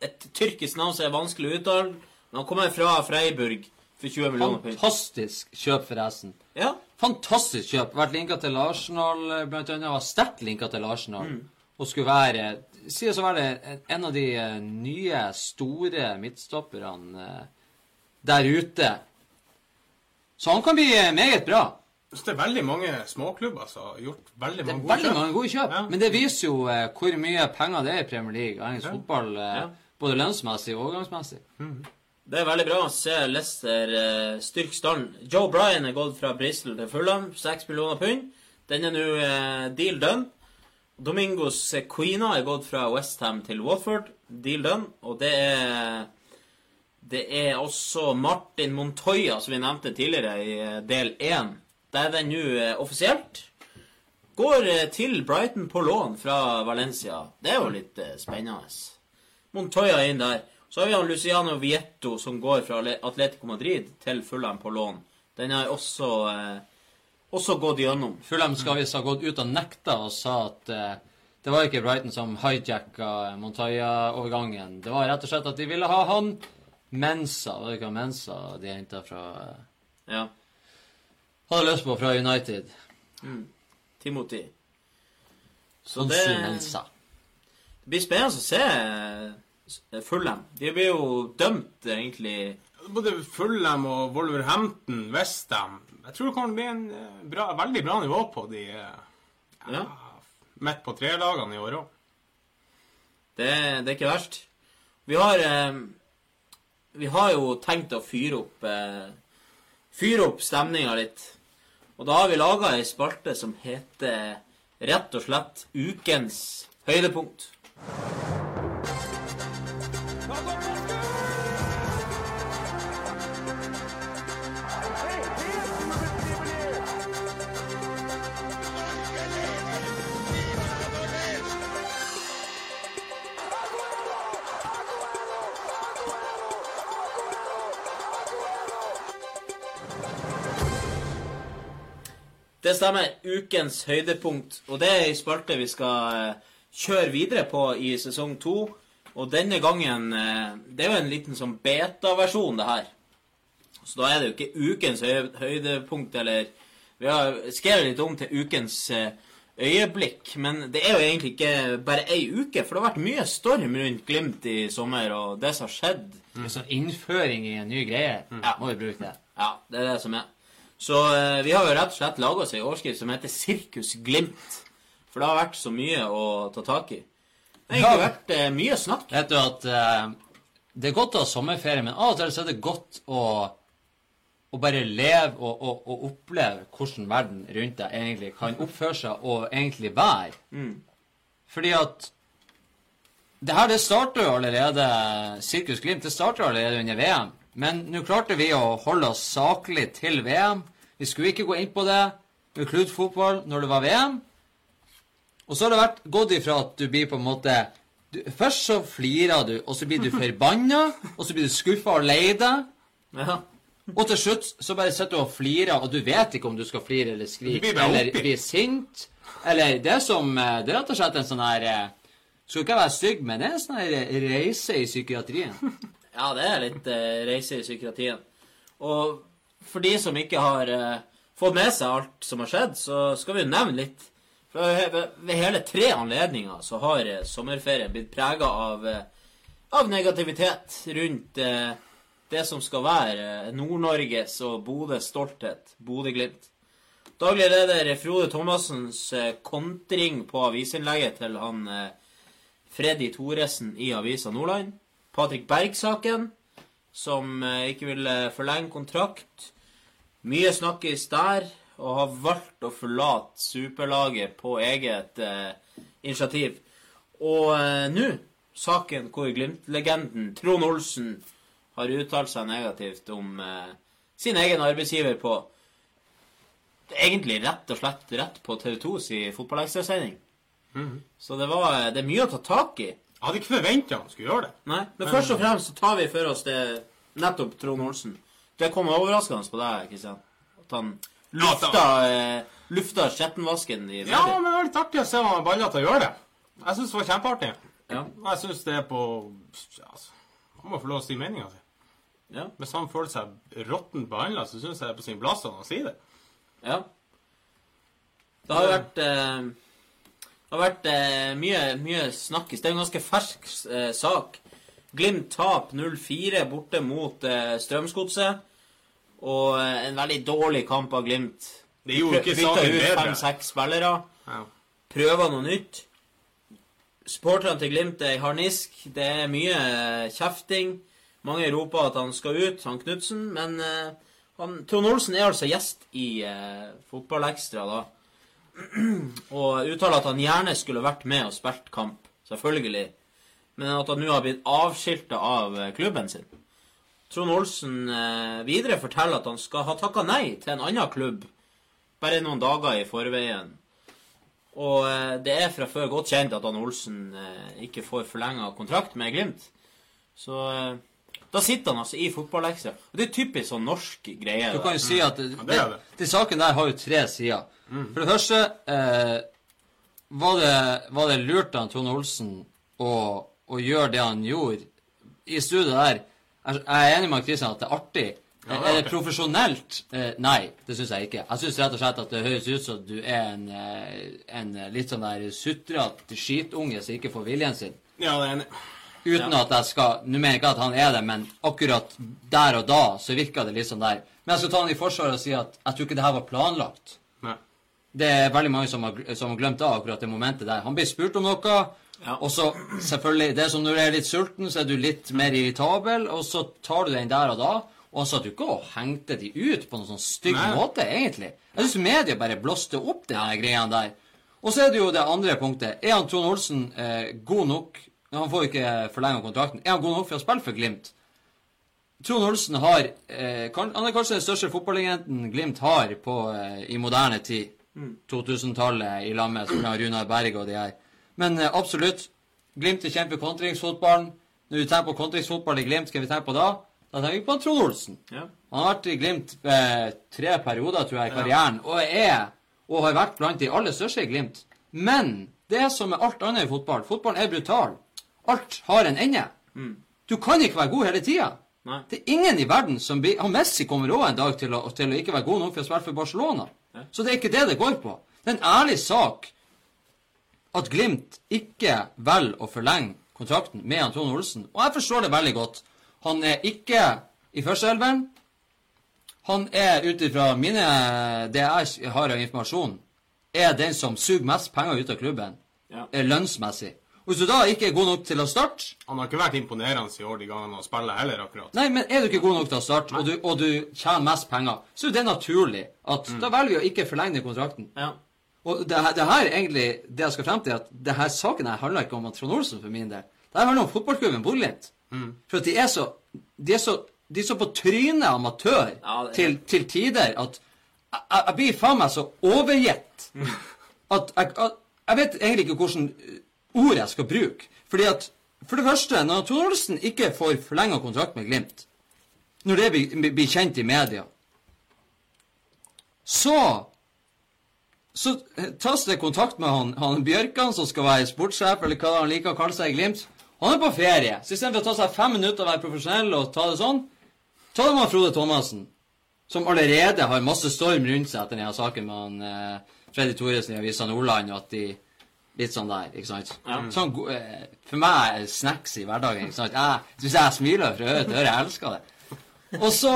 Et tyrkisk navn som er vanskelig å uttale. Men han kommer fra Freiburg for 20 millioner pund. Fantastisk kjøp, forresten. Ja. Fantastisk kjøp. Vært linka til Arsenal, blant annet. Var sterkt linka til Arsenal. Og skulle være Sies å være en av de nye, store midtstopperne der ute. Så han kan bli eh, meget bra. Så det er veldig mange småklubber som har gjort veldig Det er mange gode veldig kjøp. mange gode kjøp. Ja. Men det viser jo eh, hvor mye penger det er i Premier League. og Engelsk fotball, eh, Ja. både lønnsmessig og overgangsmessig. Det er veldig bra å se Leicester eh, styrke stallen. Joe Bryan er gått fra Bristol til Fulham, 6 millioner pund. Den er nå eh, deal done. Domingos Quina er gått fra Westham til Watford, deal done. Og det er Det er også Martin Montoya, som vi nevnte tidligere i eh, del 1. Der er den nå eh, offisielt. Går eh, til Brighton på lån fra Valencia. Det er jo litt spennende. Montoya inn der. Så har vi han Luciano Vietto som går fra Atletico Madrid til Fulham på lån. Den har også, eh, også gått gjennom. Fulham skal visst ha gått ut og nekta og sa at det var ikke Brighton som hijacka Montoya-overgangen. Det var rett og slett at de ville ha han Mensa. Var det ikke Mensa de henta fra eh, Ja. Hadde lyst på fra United. Mm. Timothy. Så Hansu det, Mensa. det blir spennende å se Fullham. De blir jo dømt, egentlig. Både Fullham og Wolverhampton, Westham Jeg tror det kan bli en eh, bra, veldig bra nivå på de ja, Ja. midt på tre-lagene i år òg. Det, det er ikke verst. Vi har eh, Vi har jo tenkt å fyre opp eh, opp stemninga litt. Og da har vi laga ei spalte som heter rett og slett Ukens høydepunkt. Det stemmer. Ukens høydepunkt. Og det er ei spalte vi skal eh, kjøre videre på i sesong to. Og denne gangen eh, Det er jo en liten sånn beta-versjon, det her. Så da er det jo ikke ukens høydepunkt, eller Vi har skrevet litt om til ukens eh, øyeblikk. Men det er jo egentlig ikke bare ei uke, for det har vært mye storm rundt Glimt i sommer, og det som har skjedd mm. sånn innføring i en ny greie. Ja. Må vi bruke det. Ja, det er det som er. Så eh, vi har jo rett og slett laga oss ei overskrift som heter Sirkus Glimt. For det har vært så mye å ta tak i. Det har vært eh, mye snakk. Vet du at eh, det er godt å ha sommerferie, men av og til så er det godt å, å bare leve og, og, og oppleve hvordan verden rundt deg egentlig kan oppføre seg og egentlig være. Fordi at det her det starter jo allerede Sirkus Glimt det starter jo allerede under VM. Men nå klarte vi å holde oss saklig til VM. Vi skulle ikke gå inn på det med klubbfotball når det var VM. Og så har det vært gått ifra at du blir på en måte du, Først så flirer du, og så blir du forbanna, og så blir du skuffa og lei deg. Ja. Og til slutt så bare sitter du og flirer, og du vet ikke om du skal flire eller skrike eller bli sint. Eller det som eh, Det er rett og slett en sånn her eh, Skal ikke være stygg, men det er en sånn her reise i psykiatrien. ja, det er litt eh, reise i psykiatrien. Og for de som ikke har eh, fått med seg alt som har skjedd, så skal vi jo nevne litt. For ved, ved hele tre anledninger så har eh, sommerferien blitt prega av eh, av negativitet rundt eh, det som skal være eh, Nord-Norges og Bodøs stolthet, Bodø-Glimt. Daglig leder Frode Thomassens kontring på avisinnlegget til han Freddy Thoresen i Avisa Nordland. Patrik Berg-saken, som eh, ikke ville forlenge kontrakt. Mye snakkes der, og har valgt å forlate superlaget på eget eh, initiativ. Og eh, nå saken hvor Glimt-legenden Trond Olsen har uttalt seg negativt om eh, sin egen arbeidsgiver på Egentlig rett og slett rett på TV2 si fotballekstrasending. Så det, var, det er mye å ta tak i. Jeg hadde ikke forventa han skulle gjøre det. Nei, Men først og fremst så tar vi for oss det nettopp Trond Olsen. Det kom overraskende på deg, Kristian. At han lufta, eh, lufta skjettenvasken i Ja, men det var litt artig å se om han er balla til å gjøre det. Jeg syns det var kjempeartig. Ja. Jeg syns det er på altså, Han må få lov å si meninga si. Ja. Hvis han føler seg råttent behandla, så syns jeg det er på sin plass at han sier det. Ja. Det har jo vært eh, Det har vært eh, mye, mye snakkis. Det er en ganske fersk eh, sak. Glimt tap 0-4 borte mot eh, Strømsgodset. Og eh, en veldig dårlig kamp av Glimt. Det gjorde ikke Bytta saken ut bedre. fem-seks spillere. Ja. Prøver noe nytt. Supporterne til Glimt er i harnisk. Det er mye eh, kjefting. Mange roper at han skal ut, han Knutsen. Men eh, han, Trond Olsen er altså gjest i Fotballekstra da. Og uttaler at han gjerne skulle vært med og spilt kamp. Selvfølgelig. Men at han nå har blitt avskilta av eh, klubben sin. Trond Olsen eh, videre forteller at han skal ha takka nei til en annen klubb bare noen dager i forveien. Og eh, det er fra før godt kjent at han Olsen ikke får forlenga kontrakt med Glimt. Så da sitter han altså i fotballekstra. Og det er typisk sånn norsk greie. Du kan jo si at det, det det. de sakene der har jo tre sider. For det første eh, var, det, var det lurt av Trond Olsen å, å gjøre det han gjorde i studiet der. Jeg er enig med Kristian at det er artig. Ja, det er er det profesjonelt? Eh, nei, det syns jeg ikke. Jeg syns rett og slett at det høres ut som du er en, eh, en litt sånn der sutrete skitunge som ikke får viljen sin. Ja, det er enig. Uten at jeg skal Nå mener jeg ikke at han er det, men akkurat der og da så virka det litt sånn der. Men jeg skal ta han i forsvar og si at jeg tror ikke det her var planlagt. Det er veldig mange som har, som har glemt av akkurat det momentet der. Han blir spurt om noe, Ja. og så selvfølgelig Det er som når du er litt sulten, så er du litt mer irritabel, og så tar du den der og da. Og han satt jo ikke og hengte de ut på noen sånn stygg Nei. måte, egentlig. Jeg syns media bare blåste opp den der greia der. Og så er det jo det andre punktet. Er han Trond Olsen eh, god nok Han får jo ikke forlenga kontrakten. Er han god nok for å spille for Glimt? Trond Olsen har eh, kan, Han er kanskje den største fotballegenten Glimt har på, eh, i moderne tid. 2000-tallet i lag med Runar Berg og de her. Men eh, absolutt. Glimt er for kontringsfotballen. Når vi tenker på kontringsfotball i Glimt, skal vi tenke på da? Da tenker vi på Trond Olsen. Ja. Han har vært i Glimt eh, tre perioder, tror jeg, i karrieren, og er og har vært blant de aller største i Glimt. Men det er som med alt annet i fotball. Fotballen er brutal. Alt har en ende. Du kan ikke være god hele tida. Det er ingen i verden som blir Messi kommer òg en dag til å, til å ikke være god nok for å spille for Barcelona. Så det er ikke det det går på. Det er en ærlig sak at Glimt ikke velger å forlenge kontrakten med Trond Olsen. Og jeg forstår det veldig godt. Han er ikke i førsteelveren. Han er ut ifra mine det jeg har av informasjon, er den som suger mest penger ut av klubben. Ja. Lønnsmessig. Hvis du da ikke er god nok til å starte Han har ikke vært imponerende i år de gangene han spiller heller, akkurat. Nei, men er du ikke god nok til å starte, og du, og du tjener mest penger, så er det naturlig at da velger vi å ikke forlenge kontrakten. Ja. Og det, her- det her er egentlig det jeg skal frem til, at det her saken her handler ikke om Trond Olsen for min del. Det her handler om fotballklubben Bodø-Glimt. For at de er så De er så, de er så på trynet amatør Ja, er- til, til tider at jeg, jeg- blir faen meg så overgitt at jeg, jeg, jeg vet egentlig ikke hvilket ord jeg skal bruke. Fordi at For det første, når Trond Olsen ikke får forlenga kontrakt med Glimt, når det blir, blir kjent i media, så så tas det kontakt med han, han Bjørkan, som skal være sportssjef, eller hva han liker å kalle seg i Glimt. Han er på ferie. Så istedenfor å ta seg fem minutter og være profesjonell og ta det sånn, ta det med Frode Thomassen, som allerede har masse storm rundt seg etter denne saken med han eh, Freddy Thoresen i Avisa Nordland, og at de Litt sånn der, ikke sant? Ja. Sånn, eh, for meg er snacks i hverdagen, ikke sant? Jeg, hvis jeg smiler fra øre til øre, jeg elsker det. Og så,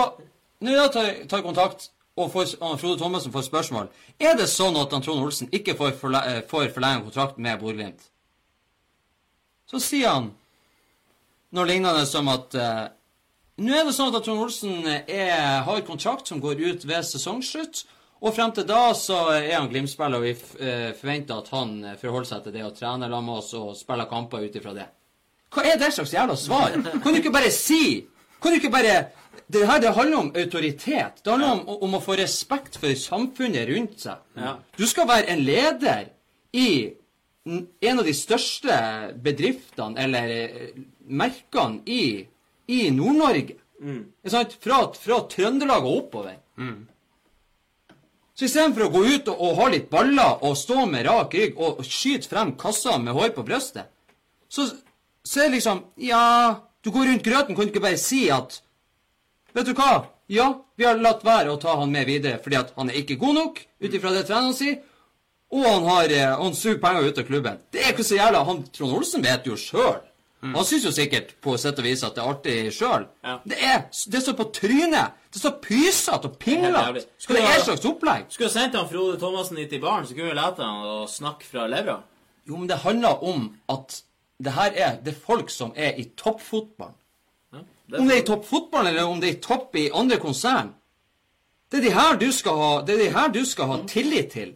når jeg tar, tar kontakt, og, får, og Frode Thommessen får spørsmål, er det sånn at Trond Olsen ikke får, forle, eh, får forlenget kontrakt med Bodø-Glimt? Så sier han noe lignende som at uh, nå er det sånn at Trond Olsen er, har kontrakt som går ut ved sesongslutt. Og frem til da så er han Glimt-spiller, og vi eh, forventer at han eh, forholder seg til det og trener sammen med oss og spiller kamper ut ifra det. Hva er det slags jævla svar? Kan du ikke bare si Kan du ikke bare Det her det handler om autoritet. Det handler om, om å få respekt for samfunnet rundt seg. Ja. Du skal være en leder i en av de største bedriftene eller eh, merkene i, i Nord-Norge. Mm. Fra, fra Trøndelag og oppover. Så istedenfor å gå ut og, og ha litt baller og stå med rak rygg og skyte frem kassa med hår på brystet, så, så er det liksom Ja, du går rundt grøten, kan du ikke bare si at Vet du hva? Ja, vi har latt være å ta han med videre fordi at han er ikke god nok ut ifra det treneren sier, og han har eh, han suger penger ut av klubben. Det er ikke så jævla han, Trond Olsen vet jo sjøl. Han syns jo sikkert på sett og vis at det er artig sjøl. Ja. Det er det står på trynet. Det står pysete og pinglete. det er slags opplegg? Skulle du sendt han Frode Thomassen dit i baren, så kunne vi lært han å snakke fra levra. Jo, men det handler om at det her er det er folk som er i toppfotballen. Ja, Om det er i toppfotballen, eller om det er i topp i andre konsern. Det er de her du skal ha, det er de her du skal ha tillit til.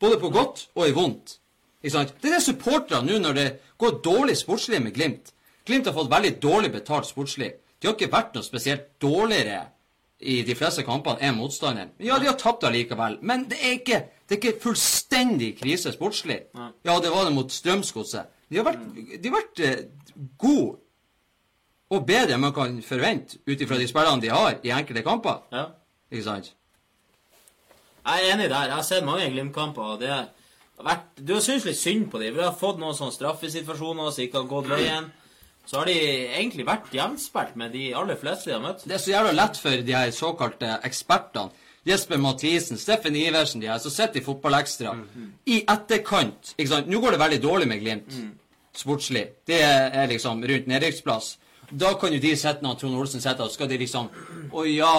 Både på godt og i vondt. Ikke sant? Det er det supporterne nå når det går dårlig sportslig med Glimt. Glimt har fått veldig dårlig betalt sportslig. De har ikke vært noe spesielt dårligere i de fleste kampene enn motstanderen. Ja, de har tapt allikevel, men det er ikke, det er ikke fullstendig krise sportslig. Ja, det var det mot Strømsgodset. De har vært, de har vært eh, gode og bedre enn man kan forvente ut ifra de spillene de har i enkelte kamper. Ja. Ikke sant? Jeg er enig der. Jeg har sett mange Glimt-kamper, og det har vært Du har syntes litt synd på dem. Vi har fått noen sånne straffesituasjoner som ikke har gått veien. Så har de egentlig vært jevnspilt med de aller fleste de har møtt. Det er så jævla lett for de her såkalte ekspertene. Jesper Mathisen, Steffen Iversen, de her som sitter i Fotballekstra. I etterkant ikke sant? Nå går det veldig dårlig med Glimt. Sportslig. Det er liksom rundt nedrykksplass. Da kan jo de sitte når Trond Olsen sitter og skal de liksom Å ja,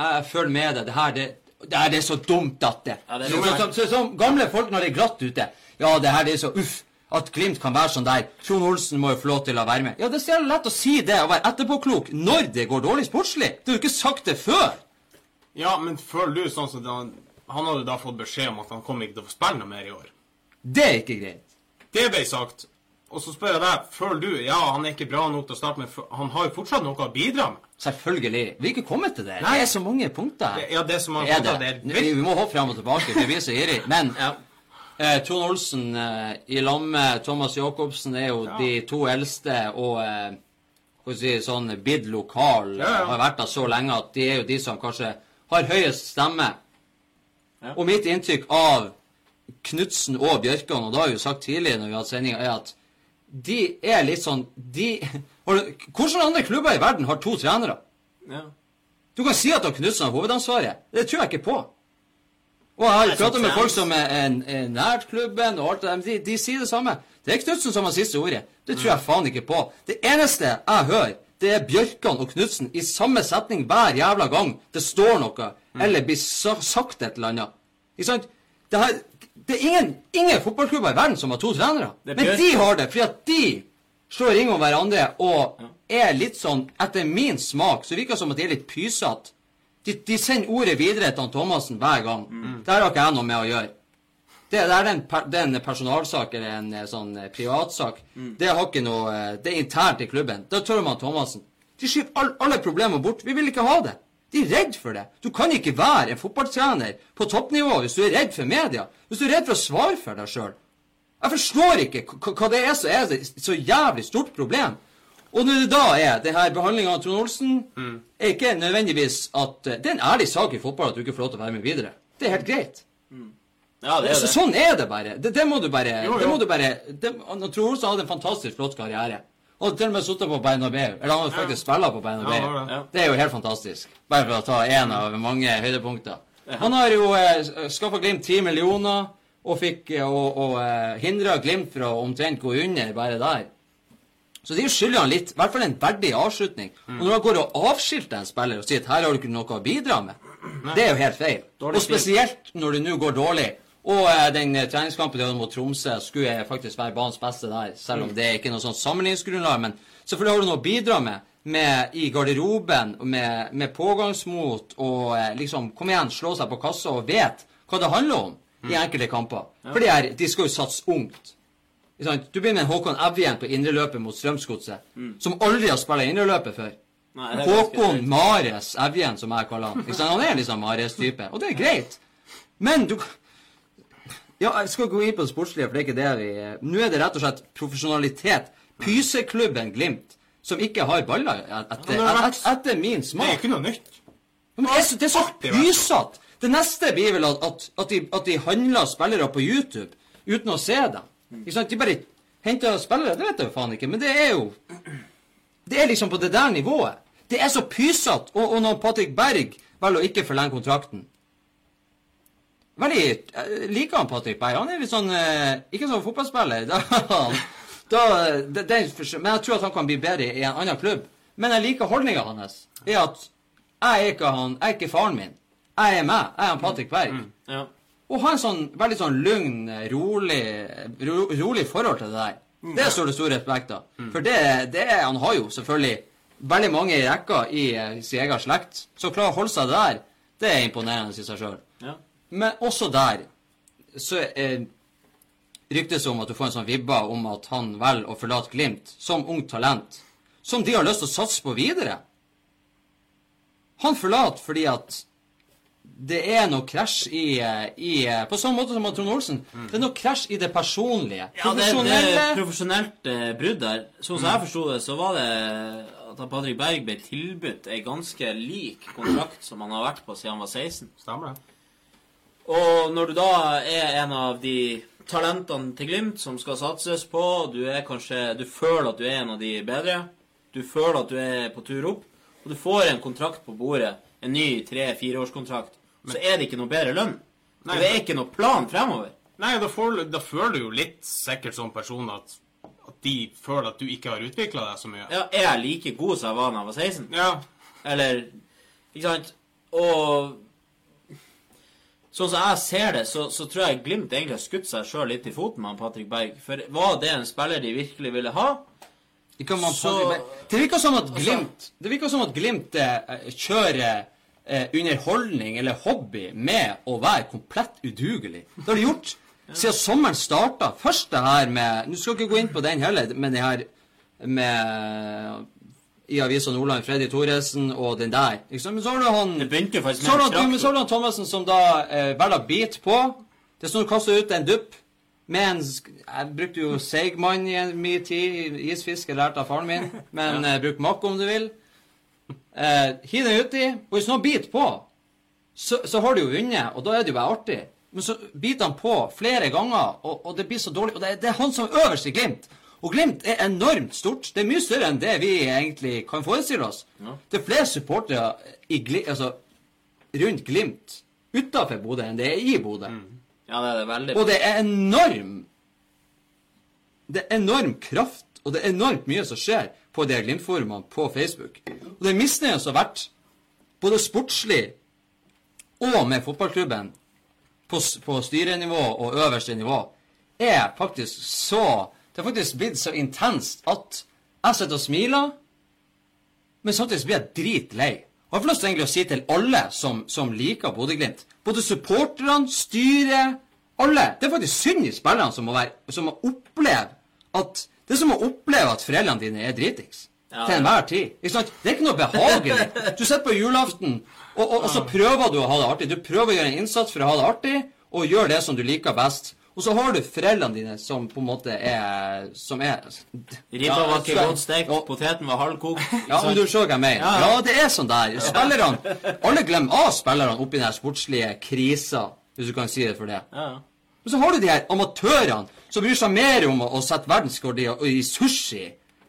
jeg følger med deg. Det her, det, det det er så dumt at det Ja, det er så, så, så, Gamle folk når det er glatt ute. Ja, det her det er så uff. At Glimt kan være sånn der. Trond Olsen må jo få lov til å være med. Ja, det er så lett å si det og være etterpåklok når det går dårlig sportslig. Du har jo ikke sagt det før. Ja, men føler du sånn som da, Han hadde da fått beskjed om at han kom ikke til å få spille noe mer i år. Det er ikke greit. Det ble sagt. Og så spør jeg deg, føler du Ja, han er ikke bra nok til å starte med, han har jo fortsatt noe å bidra med. Selvfølgelig. Vi er ikke kommet til det. Nei. Det er så mange punkter. Ja, det er så er punkter, det. det er Vi, må hoppe frem og tilbake, for vi er så ivrige. Men Ja. eh, Trond Olsen eh, i lag med Thomas Jacobsen er jo Ja. de to eldste og eh, si, sånn bid lokal. Ja. Har vært der så lenge at de er jo de som kanskje har høyest stemme. Ja. Og mitt inntrykk av Knutsen og Bjørkan, og det har jeg jo sagt tidligere når vi har hatt sendinger, er at de er litt sånn de, Hvordan Hvilke andre klubber i verden har to trenere? Ja. Du kan si at Knutsen har hovedansvaret. Det tror jeg ikke på. Og jeg har prata med folk som er, er, er nært klubben, og alt det der, de, de sier det samme. Det er Knutsen som har siste ordet. Det tror jeg faen ikke på. Det eneste jeg hører, det er Bjørkan og Knutsen i samme setning hver jævla gang det står noe, eller blir sagt et eller annet. Ikke sant? Det, her, det er ingen, ingen fotballklubber i verden som har to trenere. Er Men de har det, fordi at de slår ring om hverandre og er litt sånn, etter min smak, så virker det som at de er litt pysete. De, de sender ordet videre til Thomassen hver gang. Mm. Der har ikke jeg noe med å gjøre. Det, det er en, det er en personalsak eller en eh, sånn privatsak. privatsak. Det har ikke noe eh, Det er internt i klubben. Da tør man Thomassen. De skyver all, alle problemer bort. Vi vil ikke ha det. De er redd for det. Du kan ikke være en fotballtrener på toppnivå hvis du er redd for media. Hvis du er redd for å svare for deg sjøl. Jeg forstår ikke hva- det er som er et så jævlig stort problem. Og når det da er denne behandlinga av Trond Olsen, er ikke nødvendigvis at eh, Det er en ærlig sak i fotball at du ikke får lov til å være med videre. Det er helt greit. ja, det er Så, det. sånn er det bare. Det, det må du bare Jo, jo. Det må du bare det, Trond Olsen hadde en fantastisk flott karriere. Hadde til og med sittet på Bernabeu. Eller han hadde faktisk spilt på Bernabeu. Ja, har det. Det er jo helt fantastisk. Bare for å ta én av mange høydepunkter. Han har jo eh, skaffa Glimt ti millioner. og fikk å og, og eh, hindra Glimt fra omtrent gå under bare der. Så de skylder han litt, i hvert fall en verdig avslutning. Og når han går og avskilter en spiller og sier at her har du ikke noe å bidra med, det er jo helt feil. Dårlig og spesielt når det nå går dårlig. Og eh, den eh, treningskampen de hadde mot Tromsø skulle faktisk være banens beste der, selv om det er ikke noe sånn sammenligningsgrunnlag. Men selvfølgelig har du noe å bidra med, med i garderoben, med, med pågangsmot og eh, liksom Kom igjen, slå seg på kassa og vet hva det handler om i enkelte kamper. For de, her, de skal jo satse ungt. Du begynner med Håkon Evjen på indreløpet mot Strømsgodset, som aldri har spilt indreløpet før. Nei, Håkon. Mares Evjen, som jeg kaller han. Han er liksom Mares-type, og det er greit. Men du Ja, jeg skal gå inn på det sportslige, for det er ikke det vi Nå er det rett og slett profesjonalitet. Pyseklubben Glimt, som ikke har baller etter, det etter, min Det er ikke noe nytt. Men det er det er så pysete. Det neste blir vel at, at, at, de, at de handler spillere på YouTube uten å se dem. Ikke sant? De bare henter spillere. Det vet jeg jo faen ikke, men det er jo Det er liksom på det der nivået. Det er så pysete. Og, og når Patrick Berg velger å ikke forlenge kontrakten Veldig jeg liker han Patrick Berg. Han er litt sånn eh, Ikke sånn fotballspiller. Da, da, det, det, men jeg tror at han kan bli bedre i en annen klubb. Men jeg liker holdninga hans. Er at jeg er ikke han, jeg er ikke faren min. Jeg er meg. Jeg er han Patrick Berg. Ja. Og ha en sånn veldig sånn lugn, rolig, ro, rolig forhold til det der. Det står det stor respekt av. For det, det han har jo selvfølgelig veldig mange i rekka i eh, sin egen slekt. Så å klare å holde seg der, det er imponerende i seg sjøl. Ja. Men også der så eh, ryktes det om at du får en sånn vibba om at han velger å forlate Glimt som ungt talent, som de har lyst til å satse på videre. Han forlater fordi at det er noe krasj i, i På samme måte som Trond Olsen. Det er noe krasj i det personlige. Ja, det, det er profesjonelt eh, brudd der. Sånn som jeg forsto det, så var det at Patrick Berg ble tilbudt ei ganske lik kontrakt som han har vært på siden han var 16. Stemmer det? Og når du da er en av de talentene til Glimt som skal satses på, du er kanskje Du føler at du er en av de bedre, du føler at du er på tur opp, og du får en kontrakt på bordet, en ny tre-fireårskontrakt, så er det ikke noe bedre lønn. Nei, det er ikke noe plan fremover. Nei, da, får, da føler du jo litt sikkert som person at, at de føler at du ikke har utvikla deg så mye. Ja, er jeg like god som jeg var da jeg var 16? Ja. Eller Ikke sant? Og Sånn som jeg ser det, så, så tror jeg Glimt egentlig har skutt seg sjøl litt i foten med Patrick Berg. For var det en spiller de virkelig ville ha? Om Så- Det virker som at Glimt Det som at Glimt eh, kjører eh, underholdning eller hobby med å være komplett udugelig. Det har de gjort siden sommeren starta. Først det her med Nå skal jeg ikke gå inn på den heller, men det her med i Avisa Nordland, Freddy Thoresen og den der. Men så har du han så har han- men så har han Thomassen som da eh, velger å bite på. Det er sånn du kaster ut en dupp med en Jeg brukte jo seigmann i mye tid. Isfiske lærte av faren min. Men eh, bruk makk om du vil. Eh, Hiv den uti, og hvis noen biter på, så, så har du jo vunnet, og da er det jo bare artig. Men så biter han på flere ganger, og, og det blir så dårlig. Og det, det er han som er øverst i Glimt. Og Glimt er enormt stort. Det er mye større enn det vi egentlig kan forestille oss. Det er flere supportere altså, rundt Glimt utafor Bodø enn det er i Bodø. Ja, det er det veldig. Og det er enorm Det er enorm kraft, og det er enormt mye som skjer på de Glimt-forumene på Facebook. Og den misnøyen som har vært, både sportslig og med fotballklubben, på, på styrenivå og øverste nivå, er faktisk så Det har faktisk blitt så intenst at jeg sitter og smiler, men samtidig blir jeg dritlei. Og jeg får lyst til egentlig å si til alle som, som liker Bodø-Glimt, både supporterne, styret, alle Det er faktisk synd i spillerne som må, være, som må oppleve at Det er som å oppleve at foreldrene dine er dritings. Ja, til enhver tid. Ikke sant? Det er ikke noe behagelig. Du sitter på julaften, og, og, og så prøver du å ha det artig. Du prøver å gjøre en innsats for å ha det artig, og gjør det som du liker best. Og så har du foreldrene dine som på en måte er Som er Ribba var ikke godt stekt, poteten var halvkokt. ja, men du så hva jeg mener. Ja, ja. Det er sånn der. Spillerne Alle glemmer av spillerne oppi den sportslige krisa, hvis du kan si det for det. Ja. Men så har du de her amatørene som bryr seg mer om å, å sette verdenskort i, i sushi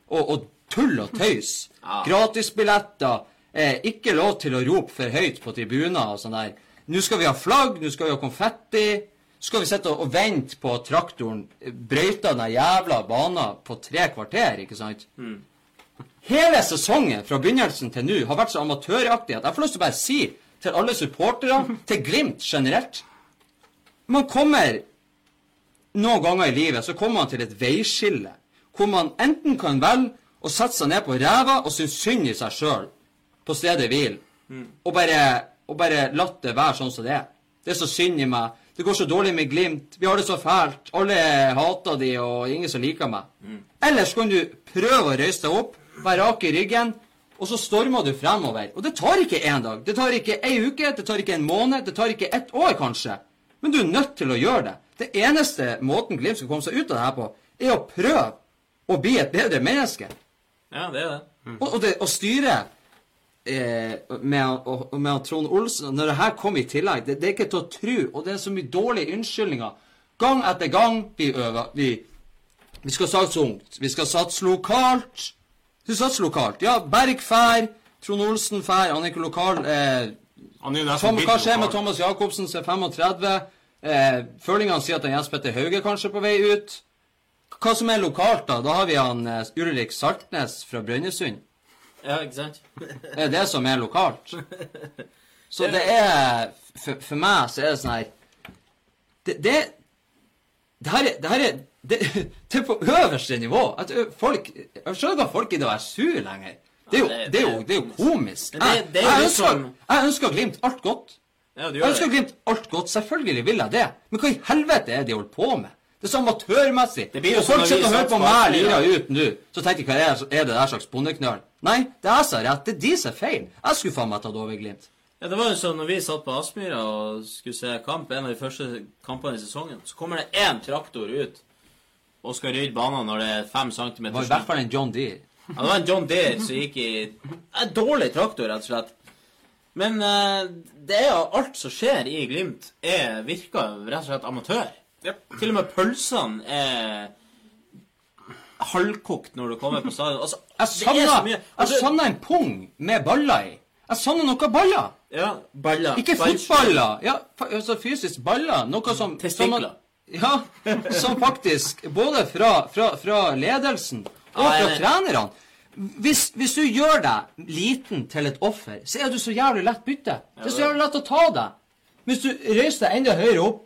og, og tull og tøys. Ja. Gratisbilletter. Eh, ikke lov til å rope for høyt på tribuner og sånn der. Nå skal vi ha flagg, nå skal vi ha konfetti. Skal vi sitte og vente på at traktoren brøyter den jævla banen på tre kvarter, ikke sant? Hele sesongen fra begynnelsen til nå har vært så amatøraktig at jeg får lyst til å bare si til alle supportere, til Glimt generelt Man kommer noen ganger i livet så kommer man til et veiskille hvor man enten kan velge å sette seg ned på ræva og synes synd i seg sjøl på stedet hvil, og bare, og bare latt det være sånn som det er. Det er så synd i meg. Det går så dårlig med Glimt. Vi har det så fælt. Alle hater de, og ingen som liker meg. Mm. Ellers kan du prøve å røyse deg opp, være rak i ryggen, og så stormer du fremover. Og det tar ikke én dag. Det tar ikke ei uke, det tar ikke en måned, det tar ikke ett år, kanskje. Men du er nødt til å gjøre det. Det eneste måten Glimt skal komme seg ut av det her på, er å prøve å bli et bedre menneske. Ja, det er det. Og, og det å styre eh, med, og, med Trond Olsen Når det her kom i tillegg, det, det er ikke til å tro. Og det er så mye dårlige unnskyldninger. Gang etter gang vi øver. Vi, vi skal satse ungt. Vi skal satse lokalt. Vi satser lokalt. Ja, Berg fær. Trond Olsen fær. Han er ikke lokal. Eh, Tom, hva skjer med. Thomas Jacobsen som er 35? Eh, Følingene sier at han Jens Petter Hauge kanskje er på vei ut. Hva som er lokalt, da? Da har vi han eh, Ulrik Saltnes fra Brønnøysund. Ja, ikke sant? Det er det som er lokalt. Så det er For, for meg så er det sånn her Det, det, det her er, det, her er det, det er på øverste nivå. At folk Jeg skjønner at folk gidder å være sur lenger. Det er jo, det- er jo, det er jo komisk. Jeg, det er jeg, ønsker, sånn- jeg ønsker Glimt alt godt. Jeg ønsker. Glimt alt godt. Selvfølgelig vil jeg det. Men hva i helvete er det de holder på med? Det er så amatørmessig. Fortsett å høre på meg lira ut nå, så tenker jeg hva er, er det der slags bondeknøl? Nei, det er jeg som har rett. Det er de som er feil. Jeg skulle faen meg tatt over Glimt. Ja, det var jo sånn når vi satt på Aspmyra og skulle se kamp, en av de første kampene i sesongen, så kommer det én traktor ut og skal rydde banen når det er fem Det var i hvert fall en John Deere. Ja, det var en John Deere som gikk i En dårlig traktor, rett og slett. Men uh, det er jo alt som skjer i Glimt, er, virker rett og slett amatør. Jep. Til og med pølsene er halvkokt når du kommer på stadion. Altså, Jeg er savner, en pung med baller i. Jeg savner noe baller. Ja, baller. Ikke fotballer. Ja, altså fysisk baller. Noe som som Testikler. Ja, som faktisk Både fra, fra, fra ledelsen og fra er trenerne. Hvis, hvis du gjør deg liten til et offer, så er du så jævlig lett bytte. Det er så jævlig lett å ta deg. Hvis du reiser deg enda høyere opp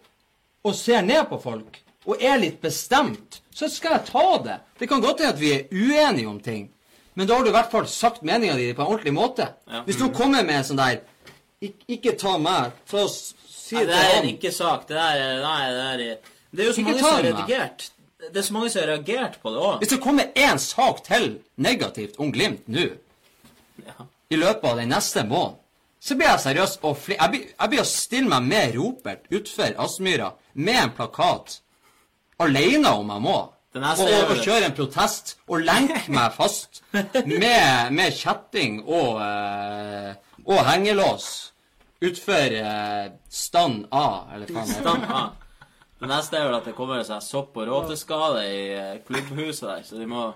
og ser ned på folk, og er litt bestemt, så skal jeg ta det. Det kan godt hende at vi er uenige om ting, men da har du i hvert fall sagt meninga di på en ordentlig måte. Ja. Hvis du kommer med en sånn der "Ik- Ikke ta meg, ta og s- si Nei, det det er ikke sak. Det er, nei, det er Det er jo så Ikke mange som har redigert. Det er så mange som har reagert på det òg. Hvis det kommer én sak til negativt om Glimt nå, Ja. i løpet av den neste måneden, så blir jeg seriøs og fli... Jeg blir å stille meg med Ropert utfor Aspmyra med en plakat, alene om jeg må, og, og, kjøre en protest og lenke meg fast med, med kjetting og, eh, og hengelås utfor eh, stand A, eller hva det heter. Stand A. Det neste er vel at det kommer seg sopp- og råteskade i eh, klubbhuset der, så de må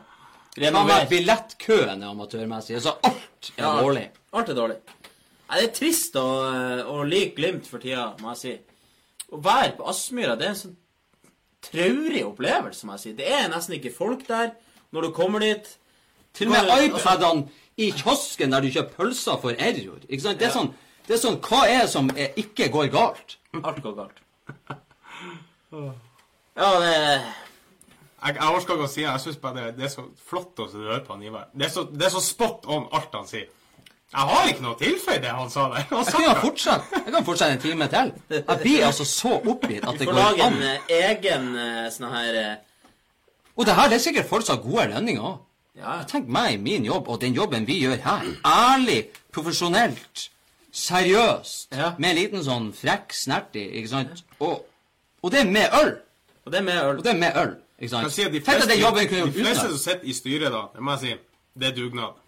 renovere. billettkøen er amatørmessig. Så alt er Ja, dårlig. Alt er dårlig. Nei, det er trist å, å like Glimt for tida, må jeg si. Å være på Aspmyra, det er en sånn traurig opplevelse, må jeg si. Det er nesten ikke folk der når du kommer dit. Til og med iPadene i kiosken der du kjøper pølser for error. Ikke sant? Det er sånn, det er sånn Hva er det som er, ikke går galt? Alt går galt. Ja, det Jeg, jeg orker ikke å si det. Jeg syns bare det, det er så flott å høre på han Ivar. Det er, så, det er så spot on alt han sier. Jeg har ikke noe å tilføye det han sa der. Han Jeg kan, fortsette, jeg kan fortsette en time til. Jeg blir altså så oppgitt at Vi det får går lage an. en eh, egen eh, sånn her eh, Og det her det er sikkert folk som har gode lønninger òg. Ja, Tenk meg i min jobb og den jobben vi gjør her. Ærlig, profesjonelt, seriøst. Ja. Med en liten sånn frekk snertig ikke sant? Og, og det er med øl. og det er med øl. Og det er med øl. Ikke sant? si at de Tenk at fleste, den jobben kunne de fleste som sitter i styret da, det må jeg si, det er dugnad.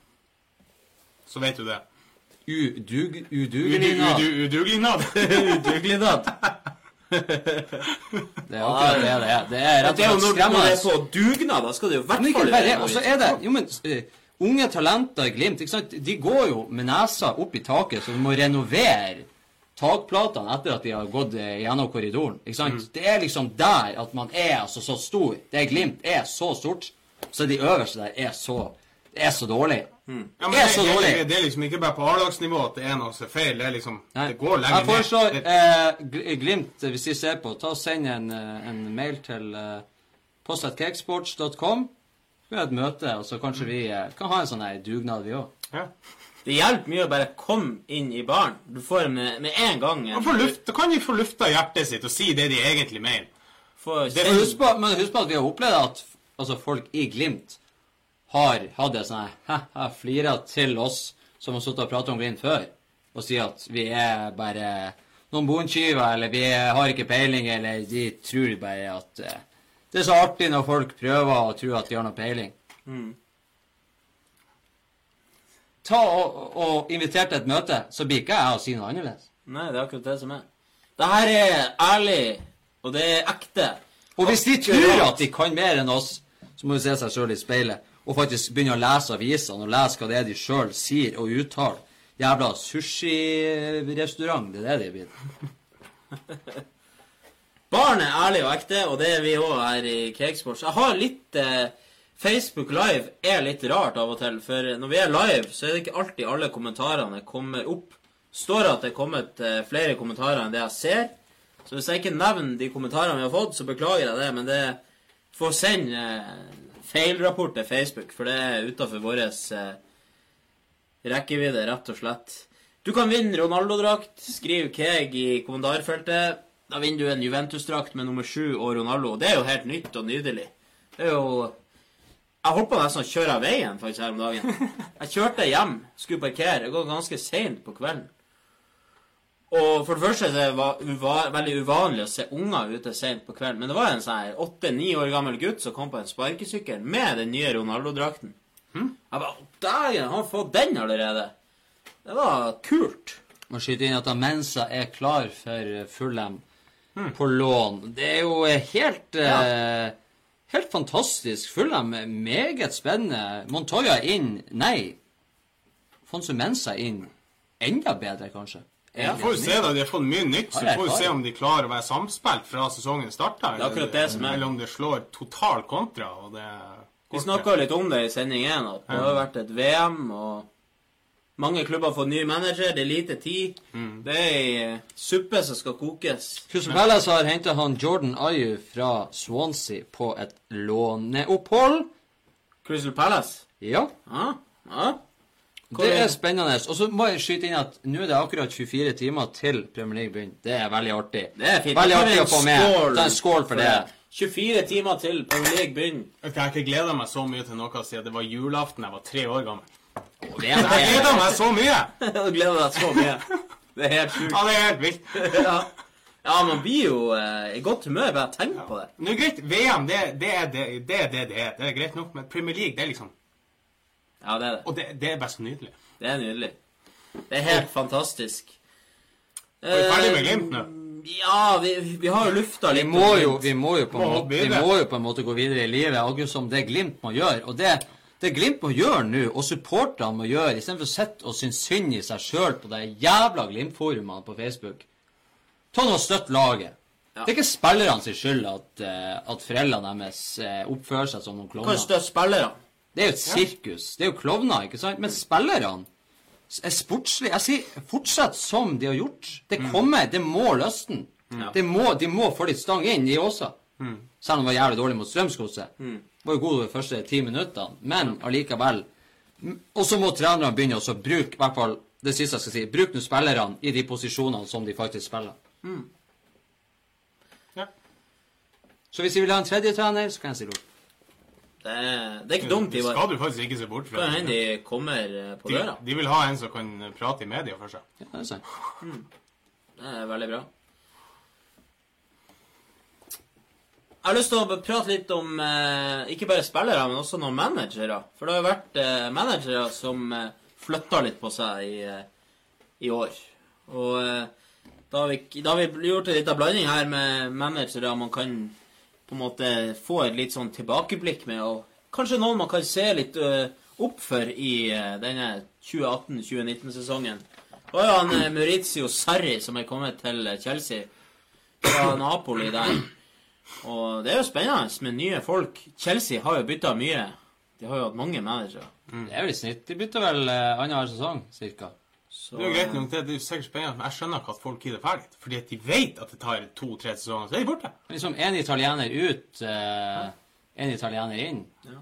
Så vet du det. Udug, Udu- udugelig Nav. Uduglignad. Det er akkurat det det er. Det er rett Det jo og slett skremmende. når det er på dugnad, da skal det jo i hvert fall være det. Og så er det Jo, men uh, unge talenter i Glimt, ikke sant? De går jo med nesa opp i taket, så de må renovere takplatene etter at de har gått eh, gjennom korridoren. Ikke sant? Det er liksom der at man er altså så stor. Det Glimt er så stort. Så de øverste der er så Det er så dårlig. Ja, men det er så dårlig. det, det er liksom ikke bare på A-lagsnivå at det er noe som er feil. Det er liksom Nei. Det går lenger Jeg foreslår eh, Glimt, hvis de ser på, ta og send en, eh, en mail til eh, post.cakesports.com. Vi har et møte, og så kanskje vi eh, kan ha en sånn dugnad, vi òg. Ja. Det hjelper mye å bare komme inn i baren. Du får med, med en gang en, luft, da kan de få lufta hjertet sitt og si det de egentlig mener. For, Det- Men husk på, men husk på at vi har opplevd at altså, folk i Glimt har hatt en sånn her «Hæ, Flira til oss som har sittet og pratet om Glimt før, og sier at vi er bare noen bontyver, eller vi har ikke peiling, eller de tror bare at eh, det er så artig når folk prøver å tro at de har noe peiling. Ta og, og inviter til et møte, så blir ikke jeg å si noe annerledes. Nei, det er akkurat det som er. Det her er ærlig, og det er ekte. Og hvis de tror at de kan mer enn oss, så må de se seg sjøl i speilet og faktisk begynne å lese avisene og lese hva det er de sjøl sier og uttaler. Jævla sushirestaurant, det er det de er. Barn er ærlig og ekte, og det er vi òg her i Cakesports. Jeg har litt eh, Facebook Live er litt rart av og til, for når vi er live, så er det ikke alltid alle kommentarene kommer opp. Står at det er kommet eh, flere kommentarer enn det jeg ser. Så hvis jeg ikke nevner de kommentarene vi har fått, så beklager jeg det, men det får sende eh, feilrapport til Facebook, for det er utafor vår eh, rekkevidde, rett og slett. Du kan vinne Ronaldo-drakt. Skriv Keg i kommentarfeltet. Da vinner du en Juventus-drakt med nummer sju og Ronaldo. Det er jo helt nytt og nydelig. Det er jo Jeg holdt på nesten å kjøre av veien faktisk her om dagen. Jeg kjørte hjem, skulle parkere. Det går ganske seint på kvelden. Og for det første det va- uva, veldig uvanlig å se unger ute sent på kvelden. Men det var en sånn åtte-ni år gammel gutt som kom på en sparkesykkel med den nye Ronaldo-drakten. Jeg bare Dægen, har han fått den allerede? Det var kult. Må skyte inn at Amensa er klar for eh, Fulham på lån. Det er jo helt helt eh, Helt fantastisk. Fulham er meget spennende. Montoya inn. Nei. Fonsu Mensa inn. Enda bedre, kanskje. Ja, får vi se da, De har fått mye nytt, så får vi se om de klarer å være samspilt fra sesongen starter. Det er akkurat det som er. Eller om det slår total kontra. og det Vi snakka litt om det i sending én, at det har vært et VM, og mange klubber har fått ny manager, det er lite tid. Det er ei eh, suppe som skal kokes. Crystal Palace har henta han Jordan Ayu fra Swansea på et låneopphold. Crystal Palace. Ja, Ja, ja. Det er spennende. Og så må jeg skyte inn at nå er det akkurat 24 timer til Premier League begynner. Det er veldig artig. Det er fint. Veldig artig å få med. skål Ta en skål for det. 24 timer til Premier League begynner. Jeg har ikke gleda meg så mye til noe siden det var julaften jeg var tre år gammel. Det er, Jeg gleda meg så mye! Jeg gleder meg så mye. Det er helt sjukt. Ja, det er helt vilt. Ja. ja, man blir jo eh, i godt humør bare av å tenke på det. Nå er greit, VM det, det, er det, det er det det er. Det er greit nok, men Premier League, det er liksom Ja, det er det. Og det, det er bare så nydelig. Det er nydelig. Det er helt fantastisk. Er vi ferdig med Glimt nå? Ja, vi, vi har jo lufta vi, litt. må jo, vi, må jo på en Må måte, vi må jo på en måte gå videre i livet, akkurat som det Glimt må gjøre. Og det, det Glimt må gjøre nå, og supporterne må gjøre, istedenfor å sitte og synes synd i seg sjøl på de jævla Glimt-forumene på Facebook Ta nå og støtt laget. Det er ikke spillerne sin skyld at, eh, at foreldrene deres eh, oppfører seg som noen klovner. Hva er støtte spillerne. Det er jo et sirkus. Det er jo klovner, ikke sant? Men spillerne er sportslige. Jeg sier fortsett som de har gjort. Det kommer, det må løsne. Det må, de må få litt stang inn, de også. Selv om de var jævlig dårlig mot Strømsgodset. Var jo gode de første ti minuttene, men allikevel. Og så må trenerne begynne å bruke, i hvert fall det siste jeg skal si, bruk nå spillerne i de posisjonene som de faktisk spiller. Ja. Så hvis de vil ha en tredje trener, så kan jeg si lort. Det er, det er ikke dumt, Det skal du faktisk ikke se bort Det fra. kan hende de kommer eh, på døra. de vil ha en som kan prate i media for seg. Ja, det er sant. Det er veldig bra. Jeg har lyst til å prate litt om eh, ikke bare spillere, men også noen managere. For det har jo vært eh, managere som eh, flytta litt på seg i, eh, i år. Og eh, da har, vi, da har vi gjort en liten blanding her med managere man kan på en måte få et litt sånn tilbakeblikk med, og kanskje noen man kan se litt eh, opp for i eh, denne 2018-2019-sesongen. Det var jo han eh, Maurizio Sarri som er kommet til Chelsea fra Napoli der. Og det er jo spennende med nye folk. Chelsea har jo bytta mye. De har jo hatt mange managere. Det er vel i snitt. De bytter vel uh, annenhver sesong, cirka. Så, Det er jo greit nok, det, det er sikkert spennende, men jeg skjønner ikke at folk gidder ferdig. Fordi at de vet at det tar to-tre sesonger, så er de borte. Liksom en italiener ut, én en italiener inn. Ja,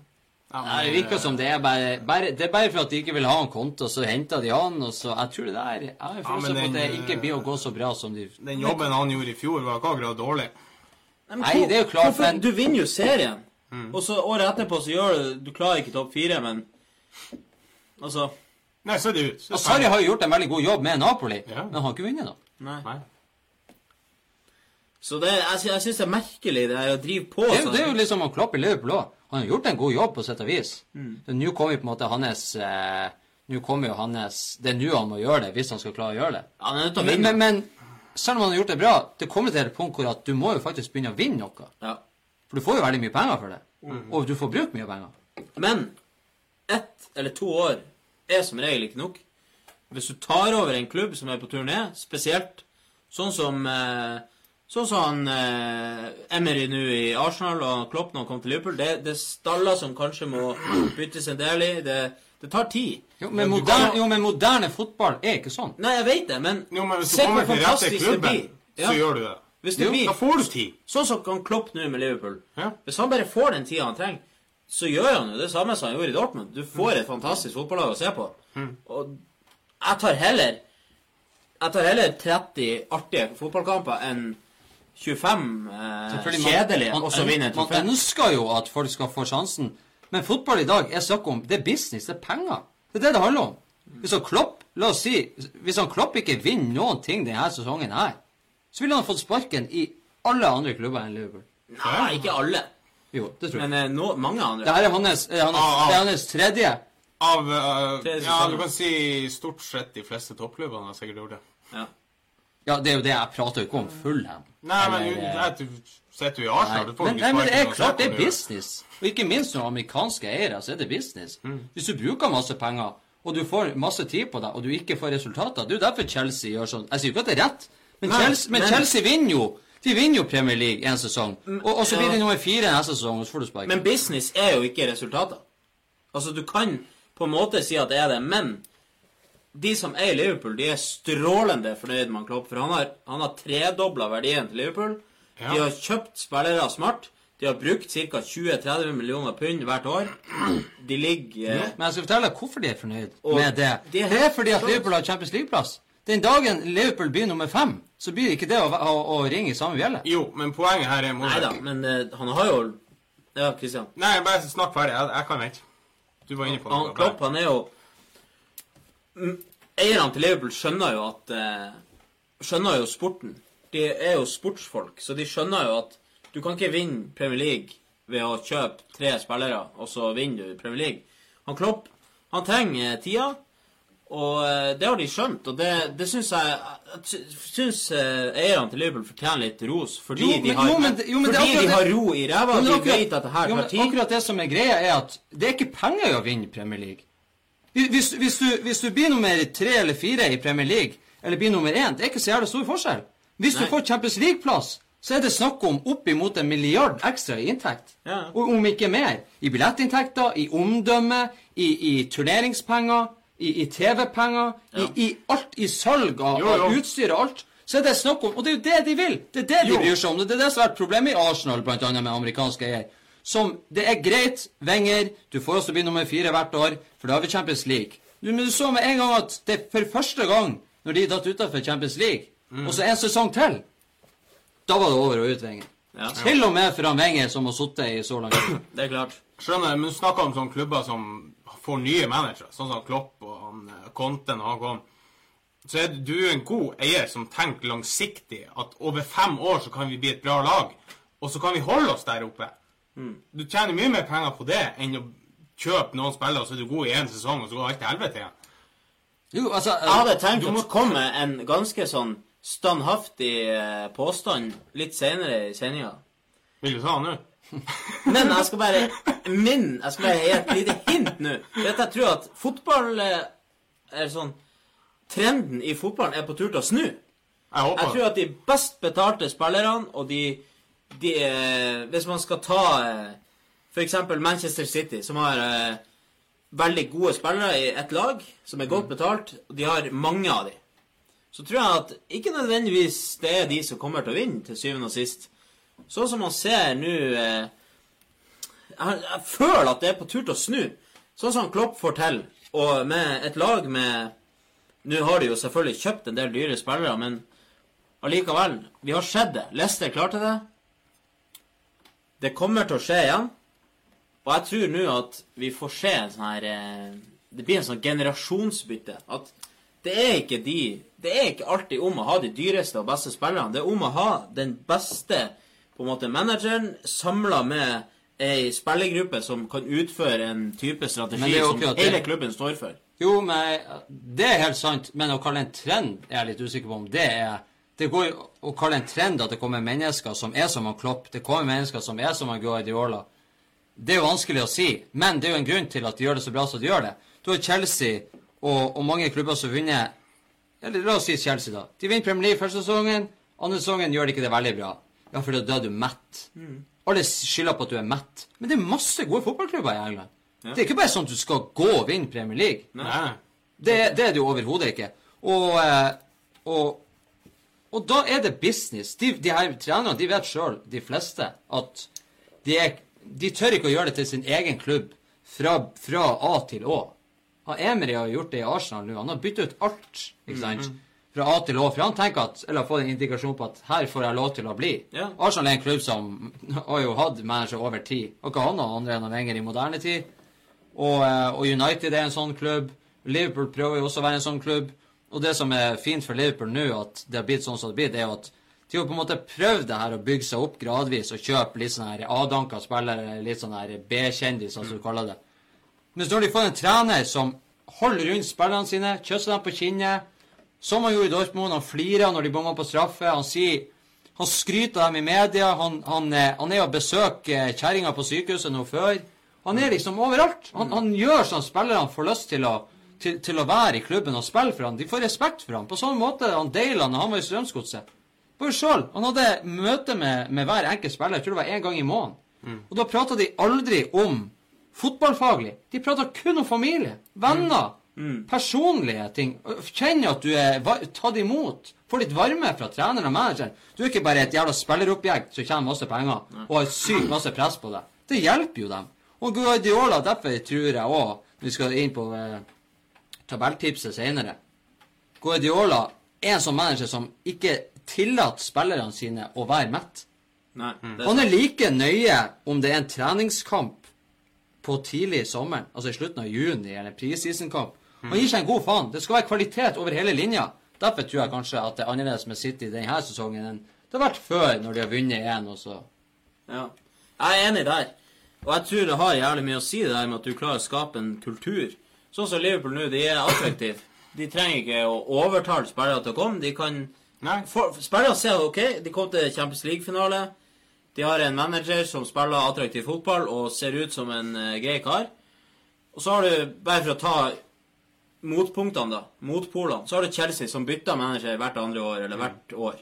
Nei, det virker som det er bare, bare Det er bare for at de ikke vil ha en konto, så henter de han, og så Jeg tror det der Jeg har en Ja, på at det ikke blir å gå så bra som de Den jobben han gjorde i fjor, var ikke akkurat dårlig. men Nei, det er jo klart, hvorfor- men- Du vinner jo serien. Mm. Og så året etterpå så gjør du Du klarer ikke topp fire, men Altså Nei, så er det ut. Så er Og det Sarri har jo gjort en veldig god jobb med Napoli, Ja. men han har ikke vunnet noe. Nei. Nei. Så det, jeg, sy- jeg syns det er merkelig det her å drive på Det sånn. det er jo liksom å klappe i Liverpool òg. Han har gjort en god jobb, på sett og vis. Mm. Nå kommer jo på en måte hans eh, Nå kommer jo hans Det er nå han må gjøre det, hvis han skal klare å gjøre det. Han er nødt til å Men, vinne. men, men selv om han har gjort det bra, det kommer til et punkt hvor at du må jo faktisk begynne å vinne noe. Ja. For du får jo veldig mye penger for det. Mm. Og du får bruke mye penger. Men ett eller to år er som regel ikke nok. Hvis du tar over en klubb som er på turné, spesielt sånn som eh, Sånn som han eh, Emery nå i Arsenal og Klopp når han kom til Liverpool. Det, det er staller som kanskje må byttes en del i. Det, det tar tid. Jo, men, moderne, kan- jo, men moderne fotball er ikke sånn. Nei, jeg vet det, men Jo, men hvis du kommer til rette klubben, blir. Ja. så gjør du det. Hvis det Jo, blir Da får du tid. Sånn som kan Klopp nå med Liverpool. Ja. Hvis han bare får den tida han trenger, så gjør han jo det samme som han gjorde i Dortmund. Du får et fantastisk fotballag å se på. Og jeg tar heller Jeg tar heller 30 artige fotballkamper enn 25 eh, kjedelige, og så vinner Man ønsker jo at folk skal få sjansen, men fotball i dag er snakk om Det er business, det er penger. Det er det det handler om. Hvis han Klopp La oss si Hvis han Klopp ikke vinner noen ting denne sesongen her, så ville han fått sparken i alle andre klubber enn Liverpool. Nei, ikke alle. Jo, det tror jeg. Men eh, no, mange Det andre. her er hans, er hans, Ah, ah. det er hans tredje. Av eh, Ja, du kan si stort sett de fleste toppklubbene har sikkert gjort det. Ja. Ja, det er jo det. Jeg prater jo ikke om Fulham. Nei, men Eller, du, eh, du, du sitter jo i Arsenal. Du får men, ikke nei, men det er klart, det om er du gjør business. Og ikke minst når amerikanske eiere, så er det business. Mm. Hvis du bruker masse penger, og du får masse tid på deg, og du ikke får resultater Det er jo derfor Chelsea gjør sånn. Jeg sier jo ikke at det er rett, men, Nei, Chelsea, men, men- Chelsea vinner jo. De vinner jo Premier League en sesong, og, og så blir de nummer fire neste sesong, og så får du sparken. Men business er jo ikke resultater. Altså, du kan på en måte si at det er det, men de som eier Liverpool, de er strålende fornøyd med Klopp, for han har, han har tredobla verdien til Liverpool. Ja. De har kjøpt spillere smart. De har brukt ca. 20-30 millioner pund hvert år. De ligger eh, Men jeg skal fortelle deg hvorfor de er fornøyd med det. de er Det er fordi at. Liverpool har Champions League-plass. Den dagen Liverpool blir nummer fem, så blir det ikke det å, å, å ringe i samme bjelle. Jo, men poenget her er Nei da, men uh, han har jo Ja, Christian. Nei, bare snakk ferdig. Jeg, jeg kan vente. Du var inne på Han, noe. Klopp, han er jo Eierne til Liverpool skjønner jo at uh, Skjønner jo sporten. De er jo sportsfolk, så de skjønner jo at du kan ikke vinne Premier League ved å kjøpe tre spillere, og så vinner du Premier League. Han Klopp, han trenger tida, og eh, det har de skjønt. Og det, det syns jeg syns eh, eierne til Liverpool fortjener litt ros, fordi Jo, men- de har, jo, men jo, men fordi de har ro i ræva. De akkurat- vet at det her tar tid. Akkurat det som er greia, er at det er ikke penger å vinne Premier League. Hvis, hvis, du, hvis du blir nummer tre eller fire i Premier League, eller blir nummer én, det er ikke så jævlig stor forskjell. Hvis Nei. du får Champions League-plass, så er det snakk om oppimot en milliard ekstra i inntekt. Ja. Og om ikke mer. I billettinntekter, i omdømme, i, i turneringspenger, i, i TV-penger, Ja. i, i alt i salg av, Jo, jo. av utstyr og alt. Så er det snakk om Og det er jo det de vil! Det er det de Jo. bryr seg om. Det er det som har vært problemet i Arsenal, blant annet med amerikanske eier. Som Det er greit, Wenger, du får også bli nummer fire hvert år, for da har vi Champions League. Men du så med en gang at det er for første gang, når de datt utafor Champions League, Mm. og så en sesong til, da var det over og ut, Wenger. Ja. Til og med for han Wenger, som har sittet i så lang tid. Det er klart. Skjønner, men du snakker om sånne klubber som får nye managere, sånn som Klopp og han, eh, Conte når han kom. Så er du en god eier som tenker langsiktig at over fem år så kan vi bli et bra lag, og så kan vi holde oss der oppe. Du tjener mye mer penger på det enn å kjøpe noen spillere, og så er du god i én sesong, og så går alt til helvete igjen. Jo, altså Jeg hadde tenkt å komme med en ganske sånn standhaftig eh, påstand litt senere i sendinga. Vil du ta den nå? Men jeg skal bare min, jeg skal bare gi et lite hint nå. Vet jeg tror at fotball eh, er sånn trenden i fotballen er på tur til å snu. Jeg håper Jeg tror at de best betalte spillerne og de, de eh, Hvis man skal ta eh, f.eks. Manchester City, som har veldig gode spillere i ett lag, som er godt betalt, og de har mange av dem så tror jeg at ikke nødvendigvis det er de som kommer til å vinne til syvende og sist. Sånn som man ser nå eh, jeg, jeg føler at det er på tur til å snu. Sånn som Klopp får til, og med et lag med Nå har de jo selvfølgelig kjøpt en del dyre spillere, men allikevel Vi har sett det. Leicester klarte det. Det kommer til å skje igjen. Og jeg tror nå at vi får se en sånn her eh, Det blir en sånn generasjonsbytte. At det er ikke de Det er ikke alltid om å ha de dyreste og beste spillerne. Det er om å ha den beste på en måte manageren samla med ei spillergruppe som kan utføre en type strategi som hele klubben står for. Jo, men det er helt sant. Men å kalle en trend er jeg litt usikker på om det er Det går å kalle en trend at det kommer mennesker som er som han Klopp, det kommer mennesker som er som han Guardiola. Det er jo vanskelig å si, men det er jo en grunn til at de gjør det så bra som de gjør det. Du har Chelsea og, og mange klubber som vinner Eller la oss si Chelsea, da. De vinner Premier League første sesongen. Andre sesongen gjør de ikke det veldig bra. Ja, for da er du mett. Alle skylder på at du er mett. Men det er masse gode fotballklubber i England. Det er ikke bare sånn at du skal gå og vinne Premier League. Nei. Det, det er det jo overhodet ikke. Og, eh, og, og da er det business. De, de her trenerne de vet sjøl, de fleste, at de, er, de tør ikke å gjøre det til sin egen klubb fra, fra A til Å. Han Emery har gjort det i Arsenal nå. Han har byttet ut alt. ikke sant? Fra A til Å. For han tenker at, eller har fått en indikasjon på at her får jeg lov til å bli. Ja. Arsenal er en klubb som har jo hatt manager over tid. Og ikke han og andre enn Wenger i moderne tid. Og, eh, og United er en sånn klubb. Liverpool prøver jo også å være en sånn klubb. Og det som er fint for Liverpool nå, at det har blitt sånn som det har blitt, er jo at de har på en måte prøvd det her å bygge seg opp gradvis og kjøpe litt sånn her avdanka spillere, litt sånn her B-kjendiser, som du kaller det. Men så når de får en trener som holder rundt spillerne sine, kysser dem på kinnet, som han gjorde i Dortmund, han flirer når de bommer på straffe, han sier han skryter av dem i media, han, han, eh, han er og besøker kjerringa på sykehuset nå før. Han er liksom overalt. Han, han gjør sånn spillerne får lyst til å, til, til å være i klubben og spille for ham. De får respekt for ham. På sånn måte han Deiland han var i Strømsgodset. Bare sjøl. Han hadde møte med, med hver enkelt spiller, jeg tror det var én gang i måneden. Og da prata de aldri om fotballfaglig. De prata kun om familie, venner, personlige ting. Kjenn at du er tatt imot. Få litt varme fra treneren og manageren. Du er ikke bare et jævla spillerobjekt som tjener masse penger og har sykt masse press på deg. Det hjelper jo dem. Og Guardiola, derfor tror jeg òg, vi skal inn på eh, tabelltipset senere Guardiola er en sånn manager som ikke tillater spillerne sine å være mett. Nei, det Han er like nøye om det er en treningskamp på tidlig i sommeren, altså i slutten av juni, eller en preseason-kamp. Han gir seg en god faen. Det skal være kvalitet over hele linja. Derfor tror jeg kanskje at det er annerledes med City denne sesongen enn det har vært før, når de har vunnet én, og så Ja. Jeg er enig der. Og jeg tror det har jævlig mye å si det der med at du klarer å skape en kultur. Sånn som Liverpool nå, de er attraktive. De trenger ikke å overtale spillere til å komme. De kan. Spillere ser OK, de kom til Champions League-finale. De har en manager som spiller attraktiv fotball og ser ut som en uh, grei kar. Og så har du, bare for å ta motpunktene, da, motpolene, så har du Chelsea som bytter manager hvert andre år eller hvert år.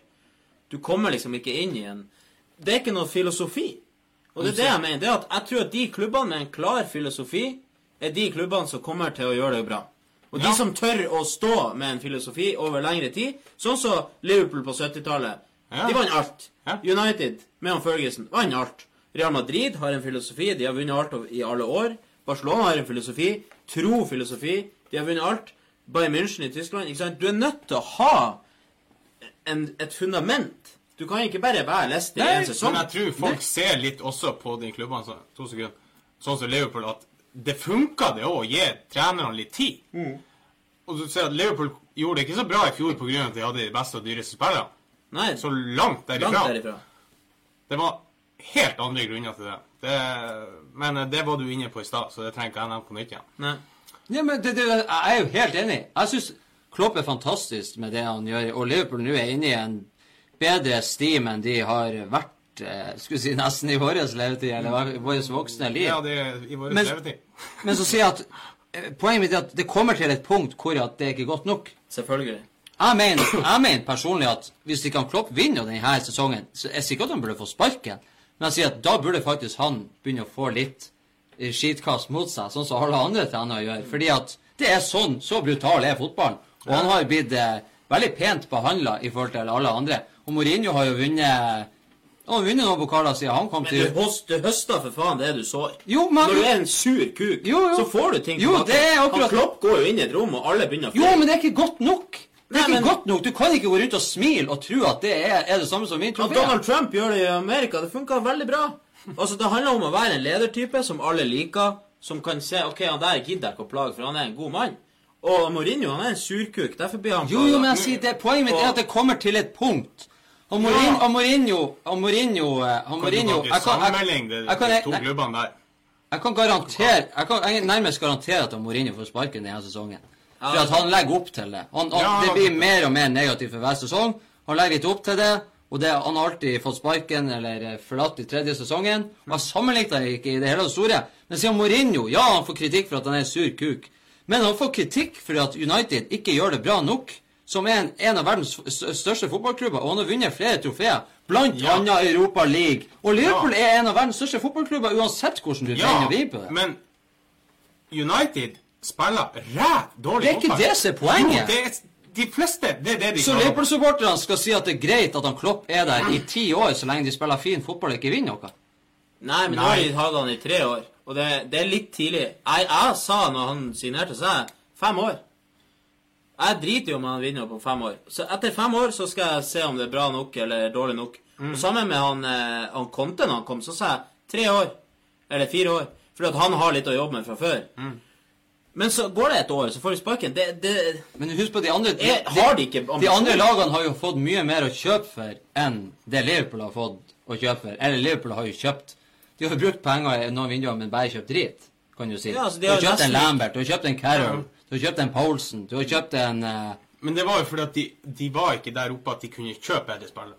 Du kommer liksom ikke inn i en Det er ikke noe filosofi. Og det er det jeg mener. det er at Jeg tror at de klubbene med en klar filosofi er de klubbene som kommer til å gjøre det bra. Og de Ja. som tør å stå med en filosofi over lengre tid, sånn som Liverpool på 70-tallet. Ja. De vant alt. Ja. United med han Ferguson vant alt. Real Madrid har en filosofi. De har vunnet alt i alle år. Barcelona har en filosofi. Tro filosofi. De har vunnet alt. Bayern München i Tyskland. Ikke sant? Du er nødt til å ha en, et fundament. Du kan ikke bare være Leicester i en sesong. Men jeg tror folk ser litt også på de klubbene så, to sekunder, sånn som Liverpool, at det funka det òg å gi trenerne litt tid. Mm. Og du ser at Liverpool gjorde det ikke så bra i fjor pga. at de hadde de beste og dyreste spillerne. Nei, Så langt derifra. langt derifra. Det var helt andre grunner til det. det men eh, det var du inne på i stad, så det trenger ikke jeg nevne på nytt igjen. Nei. Ja, men det, det, Jeg er jo helt enig. Jeg syns Klopp er fantastisk med det han gjør. Og Liverpool nå er inne i en bedre steam enn de har vært eh, skulle si nesten i vår levetid, eller i vårt voksne liv. Ja, det er i vår levetid. Men så sier jeg at eh, poenget mitt er at det kommer til et punkt hvor at det er ikke godt nok. Selvfølgelig. Jeg mener, jeg mener personlig at hvis ikke han Klopp vinner denne sesongen, så er det sikkert at han burde få sparken. Men jeg sier at da burde faktisk han begynne å få litt skitkast mot seg, sånn som alle andre trenere gjør. Fordi at det er sånn, så brutal er fotballen. Og han har blitt eh, veldig pent behandla i forhold til alle andre. Og Mourinho har jo vunnet Han har vunnet noen pokaler siden han kom Men til Men du høster for faen det du sår. Jo, men Når du er en sur kuk, Jo, jo. så får du ting Jo, det er akkurat- Han Klopp går jo inn i et rom, og alle begynner å Jo, men det er ikke godt nok! Det er Nei, ikke men- godt nok. Du kan ikke gå rundt og smile og tro at det er, er det samme som min trofé. Donald Trump gjør det i Amerika, det funka veldig bra. Altså, Det handler om å være en ledertype som alle liker, som kan se ok, han der gidder jeg ikke å plage, for han er en god mann. Og Mourinho han er en surkuk, derfor blir han Jo, jo, men jeg sier det, poenget mitt er at det kommer til et punkt. Og Mourinho, og Mourinho, og Mourinho, eh, og Kan du Mourinho kan, jeg, sammenligning de, to klubbene der? jeg kan garantere Jeg kan jeg nærmest garantere at Mourinho får sparken denne sesongen. For at han legger opp til det. Han, han, Ja. det blir mer og mer negativt for hver sesong. Han legger litt opp til det. Og det, han har alltid fått sparken eller eh, forlatt i tredje sesongen. Og jeg det ikke i det hele og store. Men siden Mourinho Ja, han får kritikk for at han er en sur kuk. Men han får kritikk for at United ikke gjør det bra nok. Som er en, en av verdens største fotballklubber. Og han har vunnet flere trofeer. Blant Ja. annet Europa League. Og Liverpool er en av verdens største fotballklubber uansett hvordan du Ja, vi på det. men United spiller ræv dårlig fotball. Det er ikke det som er poenget. Jo, det er, de fleste Det er det de Så. Liverpool-supporterne skal si at det er greit at han Klopp er der i ti år, så lenge de spiller fin fotball og ikke vinner noe? Nei, men nå har de hatt han i tre år, og det, det er litt tidlig. Jeg, jeg sa når han signerte, sa jeg fem år. Jeg driter jo om han vinner på fem år. Så etter fem år så skal jeg se om det er bra nok eller dårlig nok. Og sammen med han, eh, han Conte når han kom, så sa jeg tre år. Eller fire år. Fordi at han har litt å jobbe med fra før. Men så går det et år, så får de sparken. Det, det, Men husk på de andre de, er, har de ikke de andre lagene har jo fått mye mer å kjøpe for enn det Liverpool har fått å kjøpe for. Eller Liverpool har jo kjøpt De har brukt penger i noen vinduer, men bare kjøpt drit, kan du si. Ja, altså, de du har kjøpt en Lambert, du har kjøpt en Carroll, du har kjøpt en Poulsen, du har kjøpt en uh... Men det var jo fordi at de, de var ikke der oppe at de kunne kjøpe bedre spillere.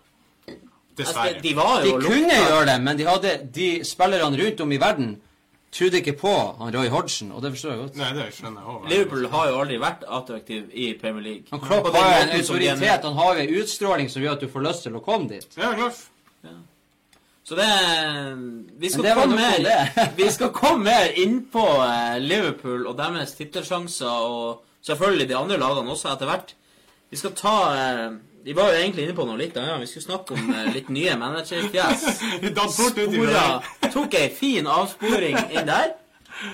Dessverre. Altså, de var De kunne lukta- gjøre det, men de, hadde, de spillerne rundt om i verden trodde ikke på han Roy Hodgson, og det forstår jeg godt. Nei, det skjønner jeg også. Liverpool har jo aldri vært attraktiv i Premier League. Han Klopp På har jo en autoritet, han har jo en utstråling som gjør at du får lyst til å komme dit. Ja, klart. Så det Vi skal, det komme, om mer, det. vi skal komme mer inn på eh, Liverpool og deres tittelsjanser, og selvfølgelig de andre lagene også etter hvert. Vi skal ta eh, Vi var jo egentlig inne på noe litt annet. Vi skulle snakke om eh, litt nye managerfjes. Spora. Tok ei fin avsporing inn der.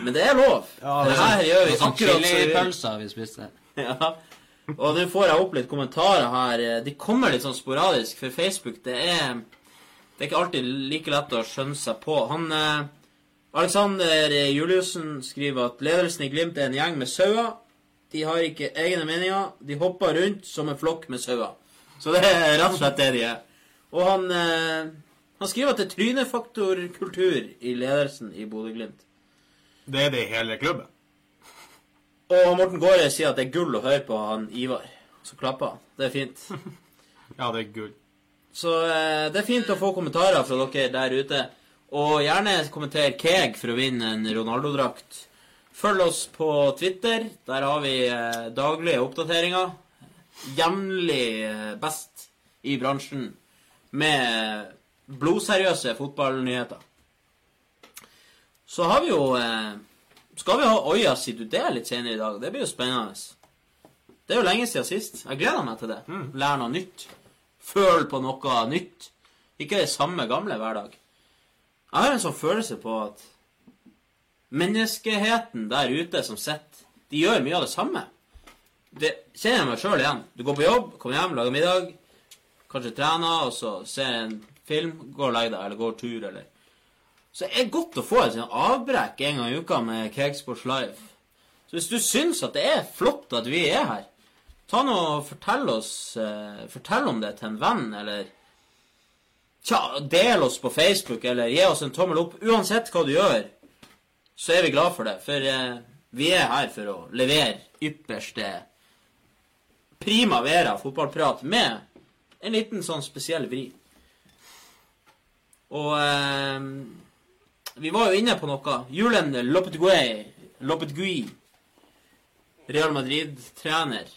Men det er lov. det her gjør vi Sånn akkurat som vi pølser chilipølser vi spiste. Ja. Og nå får jeg opp litt kommentarer her. De kommer litt sånn sporadisk, for Facebook det er Det er ikke alltid like lett å skjønne seg på. Han eh, Alexander Juliussen skriver at ledelsen i Glimt er en gjeng med sauer. De har ikke egne meninger. De hopper rundt som en flokk med sauer. Så det er rett og slett det de er. Og han, eh, han skriver at det er trynefaktorkultur i ledelsen i Bodø-Glimt. Det er det i hele klubben. Og Morten Gaare sier at det er gull å høre på han Ivar. Så klapper han. Det er fint. Ja, det er gull. Så eh, det er fint å få kommentarer fra dere der ute. Og gjerne kommenter Keg for å vinne en Ronaldo-drakt. Følg oss på Twitter. Der har vi eh, daglige oppdateringer. Jevnlig eh, best i bransjen med blodseriøse fotballnyheter. Så har vi jo eh, Skal vi ha Oya Sidudé litt senere i dag? Det blir jo spennende. Det er jo lenge siden sist. Jeg gleder meg til det. Lære noe nytt. Føl på noe nytt. Ikke det samme gamle hver dag. Jeg har en sånn følelse på at menneskeheten der ute som sitter, de gjør mye av det samme. Det kjenner jeg meg sjøl igjen. Du går på jobb, kommer hjem, lager middag, kanskje trener, og så ser en film, går og legger deg, eller går tur, eller Så det er godt å få et sånt avbrekk en gang i uka med Cakesports Live. Så hvis du syns at det er flott at vi er her, ta nå og fortell oss eh, Fortell om det til en venn, eller Tja, del oss på Facebook, eller gi oss en tommel opp. Uansett hva du gjør, så er vi glad for det. For eh, vi er her for å levere ypperste prima vera fotballprat med en liten sånn spesiell vri. Og eh, vi var jo inne på noe. Julen Lopetegui, Lopetegui Real Madrid-trener.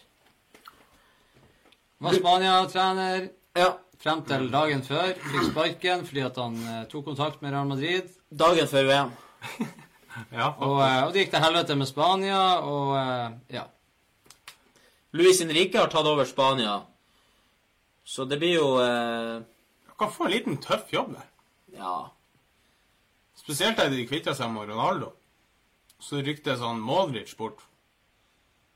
Var Spania-trener Ja. frem til dagen før. Fikk sparken fordi at han eh, tok kontakt med Real Madrid. Dagen før VM. Ja, Og, eh, og det gikk til helvete med Spania, og eh, ja. Luis Henrique har tatt over Spania. Så det blir jo eh, Han kan få en liten tøff jobb der. Ja. Spesielt da de kvitta seg med Ronaldo. Så ryktes han Modric bort.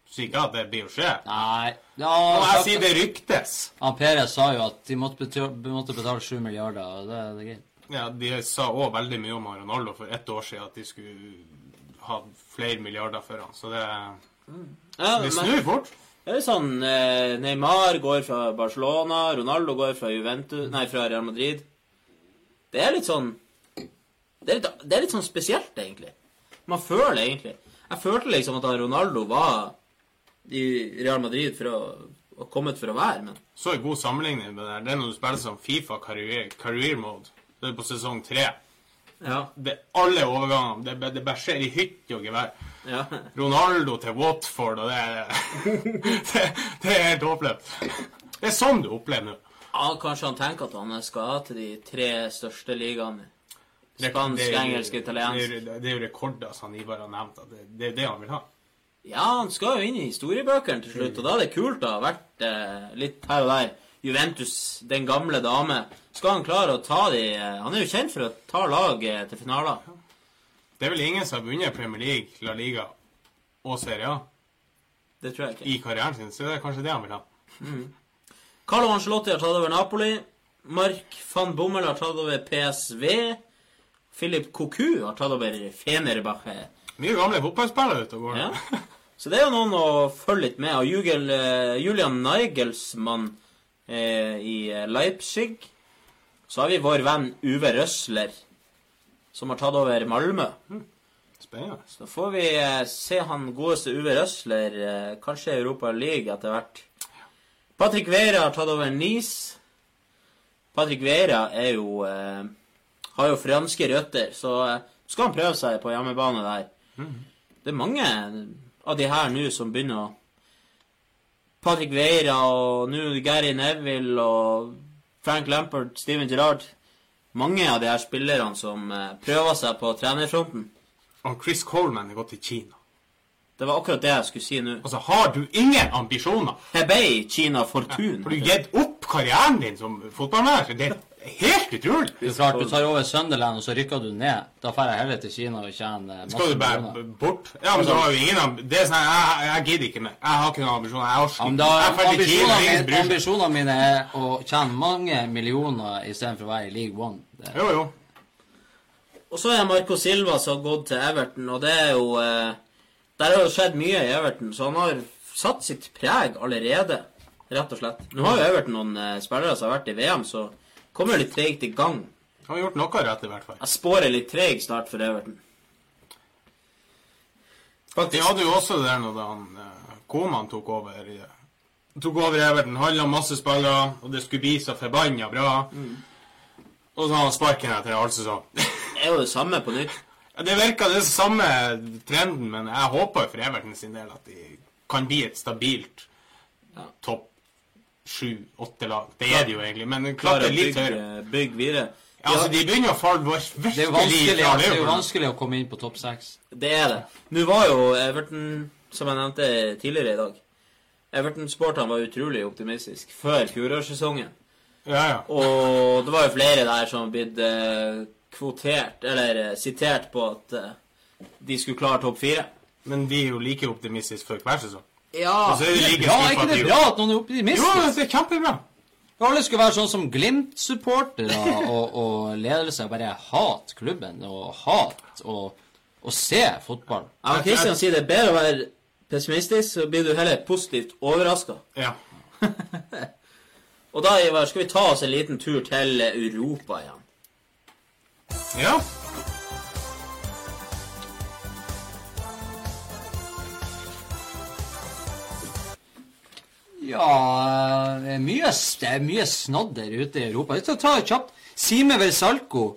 Sier ikke at det blir å skje. Nei ja, må jeg si sier det ryktes. Han Perez sa jo at de måtte betale, måtte betale 7 milliarder, og det, det er greit. Ja, De sa òg veldig mye om Ronaldo for ett år siden, at de skulle ha flere milliarder for han. Så det, ja det men, snur fort. Det er sånn eh, Neymar går fra Barcelona, Ronaldo går fra Juventus Nei, fra Real Madrid. Det er litt sånn Det er litt, det er litt sånn spesielt, egentlig. Man føler egentlig Jeg følte liksom at Ronaldo var i Real Madrid for å og kommet for å være, men Så en god sammenligning med det der. Det er når du spiller som Fifa career, career mode. Det er på sesong tre. Ja. Det, alle overgangene. Det, det bare skjer i hytte og gevær. Ja. Ronaldo til Watford, og det Det, det er helt håpløst. Det er sånn du opplever nå. ja kanskje han tenker at han skal til de tre største ligaene. Spansk, det det, engelsk, italiensk. Det er, jo- det er jo rekorder som Ivar har nevnt. Det, det er det han vil ha. Ja, han skal jo inn i historiebøkene til slutt, og da er det kult å ha vært eh, litt her og der. Juventus, den gamle dame. Skal han klare å ta de eh, Han er jo kjent for å ta lag eh, til finaler. Det er vel ingen som har vunnet Premier League, La Liga og Serie A Det tror jeg ikke. i karrieren sin, så det er kanskje det han vil ha. Carlo Ancelotti har tatt over Napoli. Mark van Bommel har tatt over PSV. Philip Cocu har tatt over Fenerbache. Mye gamle fotballspillere ute og går. Ja. Så det er jo noen å følge litt med. Og Jugel, eh, Julian Nagelsmann eh, i Leipzig. Så har vi vår venn Uwe Røsler, som har tatt over Malmö. Spennende. Så får vi eh, se han godeste Uwe Røsler, eh, kanskje i Europa League etter hvert. Patrick Vera har tatt over Nice. Patrick Vera er jo eh, har jo franske røtter, så eh, skal han prøve seg på hjemmebane der. Det er mange av de her nå som begynner å Patrick Veira og nå Gary Neville og Frank Lampard, Steven Gerrard Mange av de her spillerne som eh, prøver seg på trenerfronten. Og Chris Coleman er gått til Kina. Det var akkurat det jeg skulle si nå. Altså, har du ingen ambisjoner? Hebei Kina Fortun. Har du gitt opp karrieren din som fotballmanager? Det er helt utrolig. Det er klart, Du tar over Sunderland, og så rykker du ned. Da drar jeg heller til Kina og tjener masse Skal du bare millioner. bort? Ja, men du har jo ingen ambisjoner. Det er sånn, jeg, jeg gidder ikke mer. Jeg har ikke noen ambisjoner. Jeg orker Ja, ikke. Kina, ambisjonene, ambisjonene mine er å tjene mange millioner istedenfor å være i League One. Det, Jo, jo. Og så er det Marco Silva som har gått til Everton, og det er jo eh, Der har jo skjedd mye i Everton, så han har satt sitt preg allerede, rett og slett. Nå har jo Everton noen eh, spillere som har vært i VM, så kommer litt tregt i gang. Han har gjort noe rett, i hvert fall. Jeg spår en litt treig start for Everton. De Faktisk. hadde jo også det der når han, eh, Koman tok over Tok over Everton, handla masse spillere, og det skulle bli så forbanna bra. Og så har han sparken etter en halv sesong. Det er jo det samme på nytt. Ja, det virker det er samme trenden, men jeg håper jo for Everton sin del at de kan bli et stabilt Ja. topp sju-åtte lag. Det er det jo egentlig, men klart det er litt høyere. Bygg videre. Ja, altså, de begynner å falle virkelig det, er vanskelig, fra det er jo vanskelig å komme inn på topp seks. Det er det. Nå var jo Everton, som jeg nevnte tidligere i dag Everton-sporterne var utrolig optimistisk før fjorårssesongen. Ja, ja. Og det var jo flere der som har blitt eh, kvotert, eller eh, sitert på at eh, de skulle klare topp fire. Men vi er jo like optimistiske for hver sesong. Ja, Og så er like Ja, er ikke det bra at noen er Jo, det er kjempebra. Alle skulle være sånn som Glimt-supportere og, og ledelse bare hat klubben og hat og, og se fotball. ja Kristian sier det er bedre å være pessimistisk, så blir du heller positivt overraska. Ja. Og da Ivar, skal vi ta oss en liten tur til Europa igjen. ja. Ja Det er mye, det er mye snadder ute i Europa. Jeg skal ta det kjapt. Sime Versalco,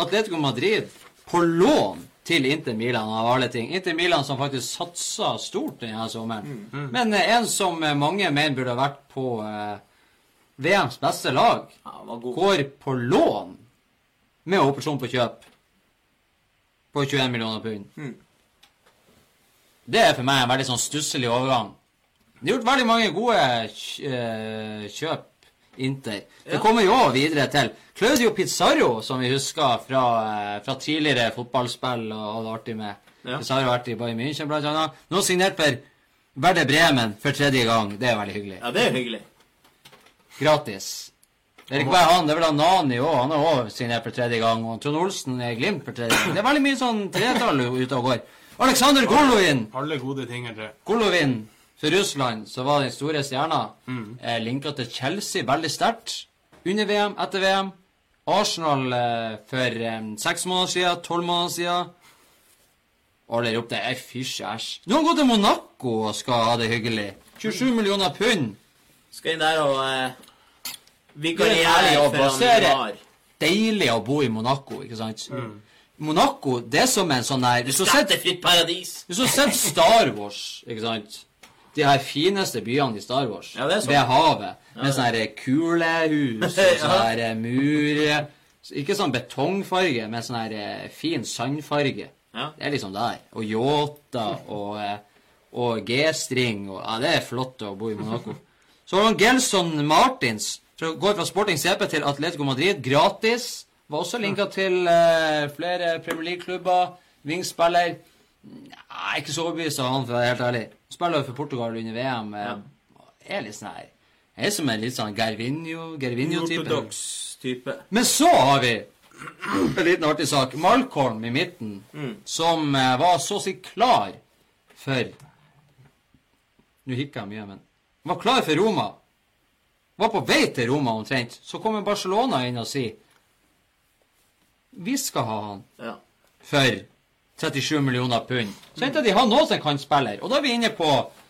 Atletico Madrid, på lån til Inter Milan av alle ting. Inter Milan som faktisk satsa stort denne sommeren. Men eh, en som eh, mange mener burde ha vært på eh, VMs beste lag, Ja, går på lån med operasjon på kjøp på 21 millioner pund. Det er for meg en veldig sånn stusslig overgang. Det har gjort veldig mange gode eh, kjøp, Inter. Det kommer jo videre til Claudio Pizarro, som vi husker fra, eh, fra tidligere fotballspill og hadde artig med. Ja. Pizarro har vært i Bayern München, annet. Nå signert for Werder Bremen for tredje gang. Det er veldig hyggelig. Ja, det er hyggelig. Gratis. Det er ikke bare han, det er vel han Nani òg. Han har òg signert for tredje gang. Og Trond Olsen er Glimt for tredje gang. Det er veldig mye sånn tretall ute og går. Aleksander Golovin! Alle gode ting er tre. Golovin for Russland, så var den store stjerna eh, linka til Chelsea veldig sterkt. Under VM, etter VM. Arsenal eh, for eh, måneder siden, tolv måneder siden. Alle ropte 'ei, fysj, æsj'. Nå har han gått til Monaco og skal ha det hyggelig. 27 millioner pund. Skal inn der og eh, er vikariere for er Neymar. Deilig å bo i Monaco, ikke sant? Monaco, det er som en sånn der Hvis du Skattefritt paradis. Hvis du har sett Star Wars, ikke sant De her fineste byene i Star Wars, Ja, det er sånn. ved havet, med sånne her kulehus og sånne her mur murer Ikke sånn betongfarge, men sånn her eh, fin sandfarge. Ja. Det er liksom der. Og yachter og, eh, og G-string og Ja, det er flott å bo i Monaco. Så har Gelson Martins, som går fra Sporting CP til Atletico Madrid, gratis. Var også linka til eh, flere Premier League-klubber. Vingspiller. Nei, ikke så overbevist av han, for å være helt ærlig. Spiller for Portugal under VM. eh, Er litt sånn her Er som en litt sånn Gervinho Gervinho-type. Ortodoks type. Men så har vi en liten artig sak. Malcolm i midten, som eh, var så å si klar for Nå hikker jeg mye, men var klar for Roma. Var på vei til Roma omtrent. Så kommer Barcelona inn og sier Vi skal ha han Ja. for 37 millioner pund. Så henter de han òg som kantspiller. Og da er vi inne på,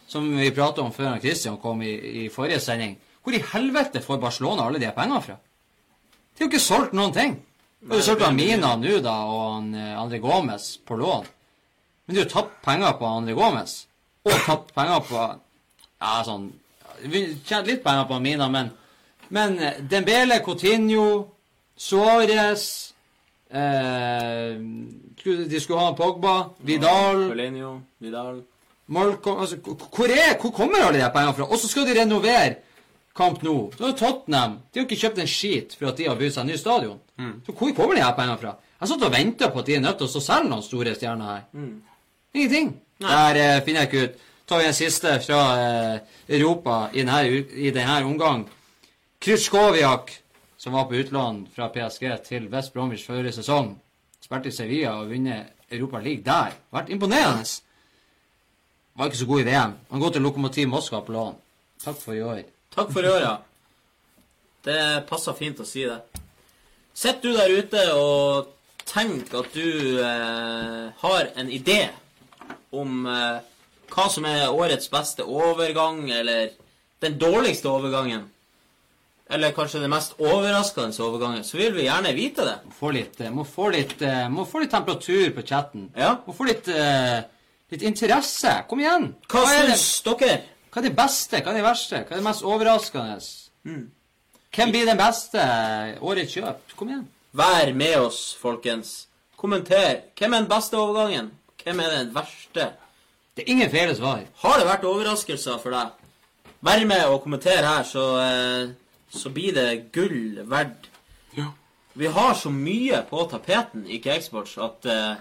som vi pratet om før han Christian kom i, i forrige sending, hvor i helvete får Barcelona alle de pengene fra? De har jo ikke solgt noen ting. De har jo solgt han Mina nå, da, og han eh, André Gomez på lån. Men de har tapt penger på André Gomez. Og tapt penger på Ja, sånn Vi tjente litt penger på Amina, men Men eh, Dembele, Coutinho, Suárez eh, De skulle ha Pogba, Vidal Felinho, Vidal. Malcolm altså, hvor, er, hvor kommer alle de pengene fra? Og så skal de renovere Camp Nou. Så er Tottenham De har ikke kjøpt en skit for at de har bygd seg en ny stadion. Så hvor kommer de her pengene fra? Jeg satt og venta på at de er nødt til å selge noen store stjerner her. Ingenting. Der eh, finner jeg ikke ut. Tar vi en siste fra eh, Europa i denne, i denne omgang. Krytsjkoviak, som var på utlån fra PSG til West Bromwich forrige sesong. Spilte i Sevilla og vunnet Europa League der. Vært imponerende. Var ikke så god i VM. Han går til Lokomotiv Moskva på lån. Takk for i år. Takk for i år, ja. Det passer fint å si det. Sitter du der ute og tenker at du eh, har en idé om eh, hva som er årets beste overgang, eller den dårligste overgangen, eller kanskje den mest overraskende overgangen, så vil vi gjerne vite det. Må få litt, eh, må få litt, eh, må få litt temperatur på chatten. Ja. Må få litt, eh, litt interesse. Kom igjen. Hva det, syns dere? hva er det beste? Hva er det verste? Hva er det mest overraskende? Mm. Hvem blir den beste årets kjøp? Kom igjen. Vær med oss, folkens. Kommenter. Hvem er den beste overgangen? Hvem er den verste? Det er ingen fele svar. Har det vært overraskelser for deg? Vær med og kommenter her, så, eh, så blir det gull verdt. Ja. Vi har så mye på tapeten i Cakesports at uh,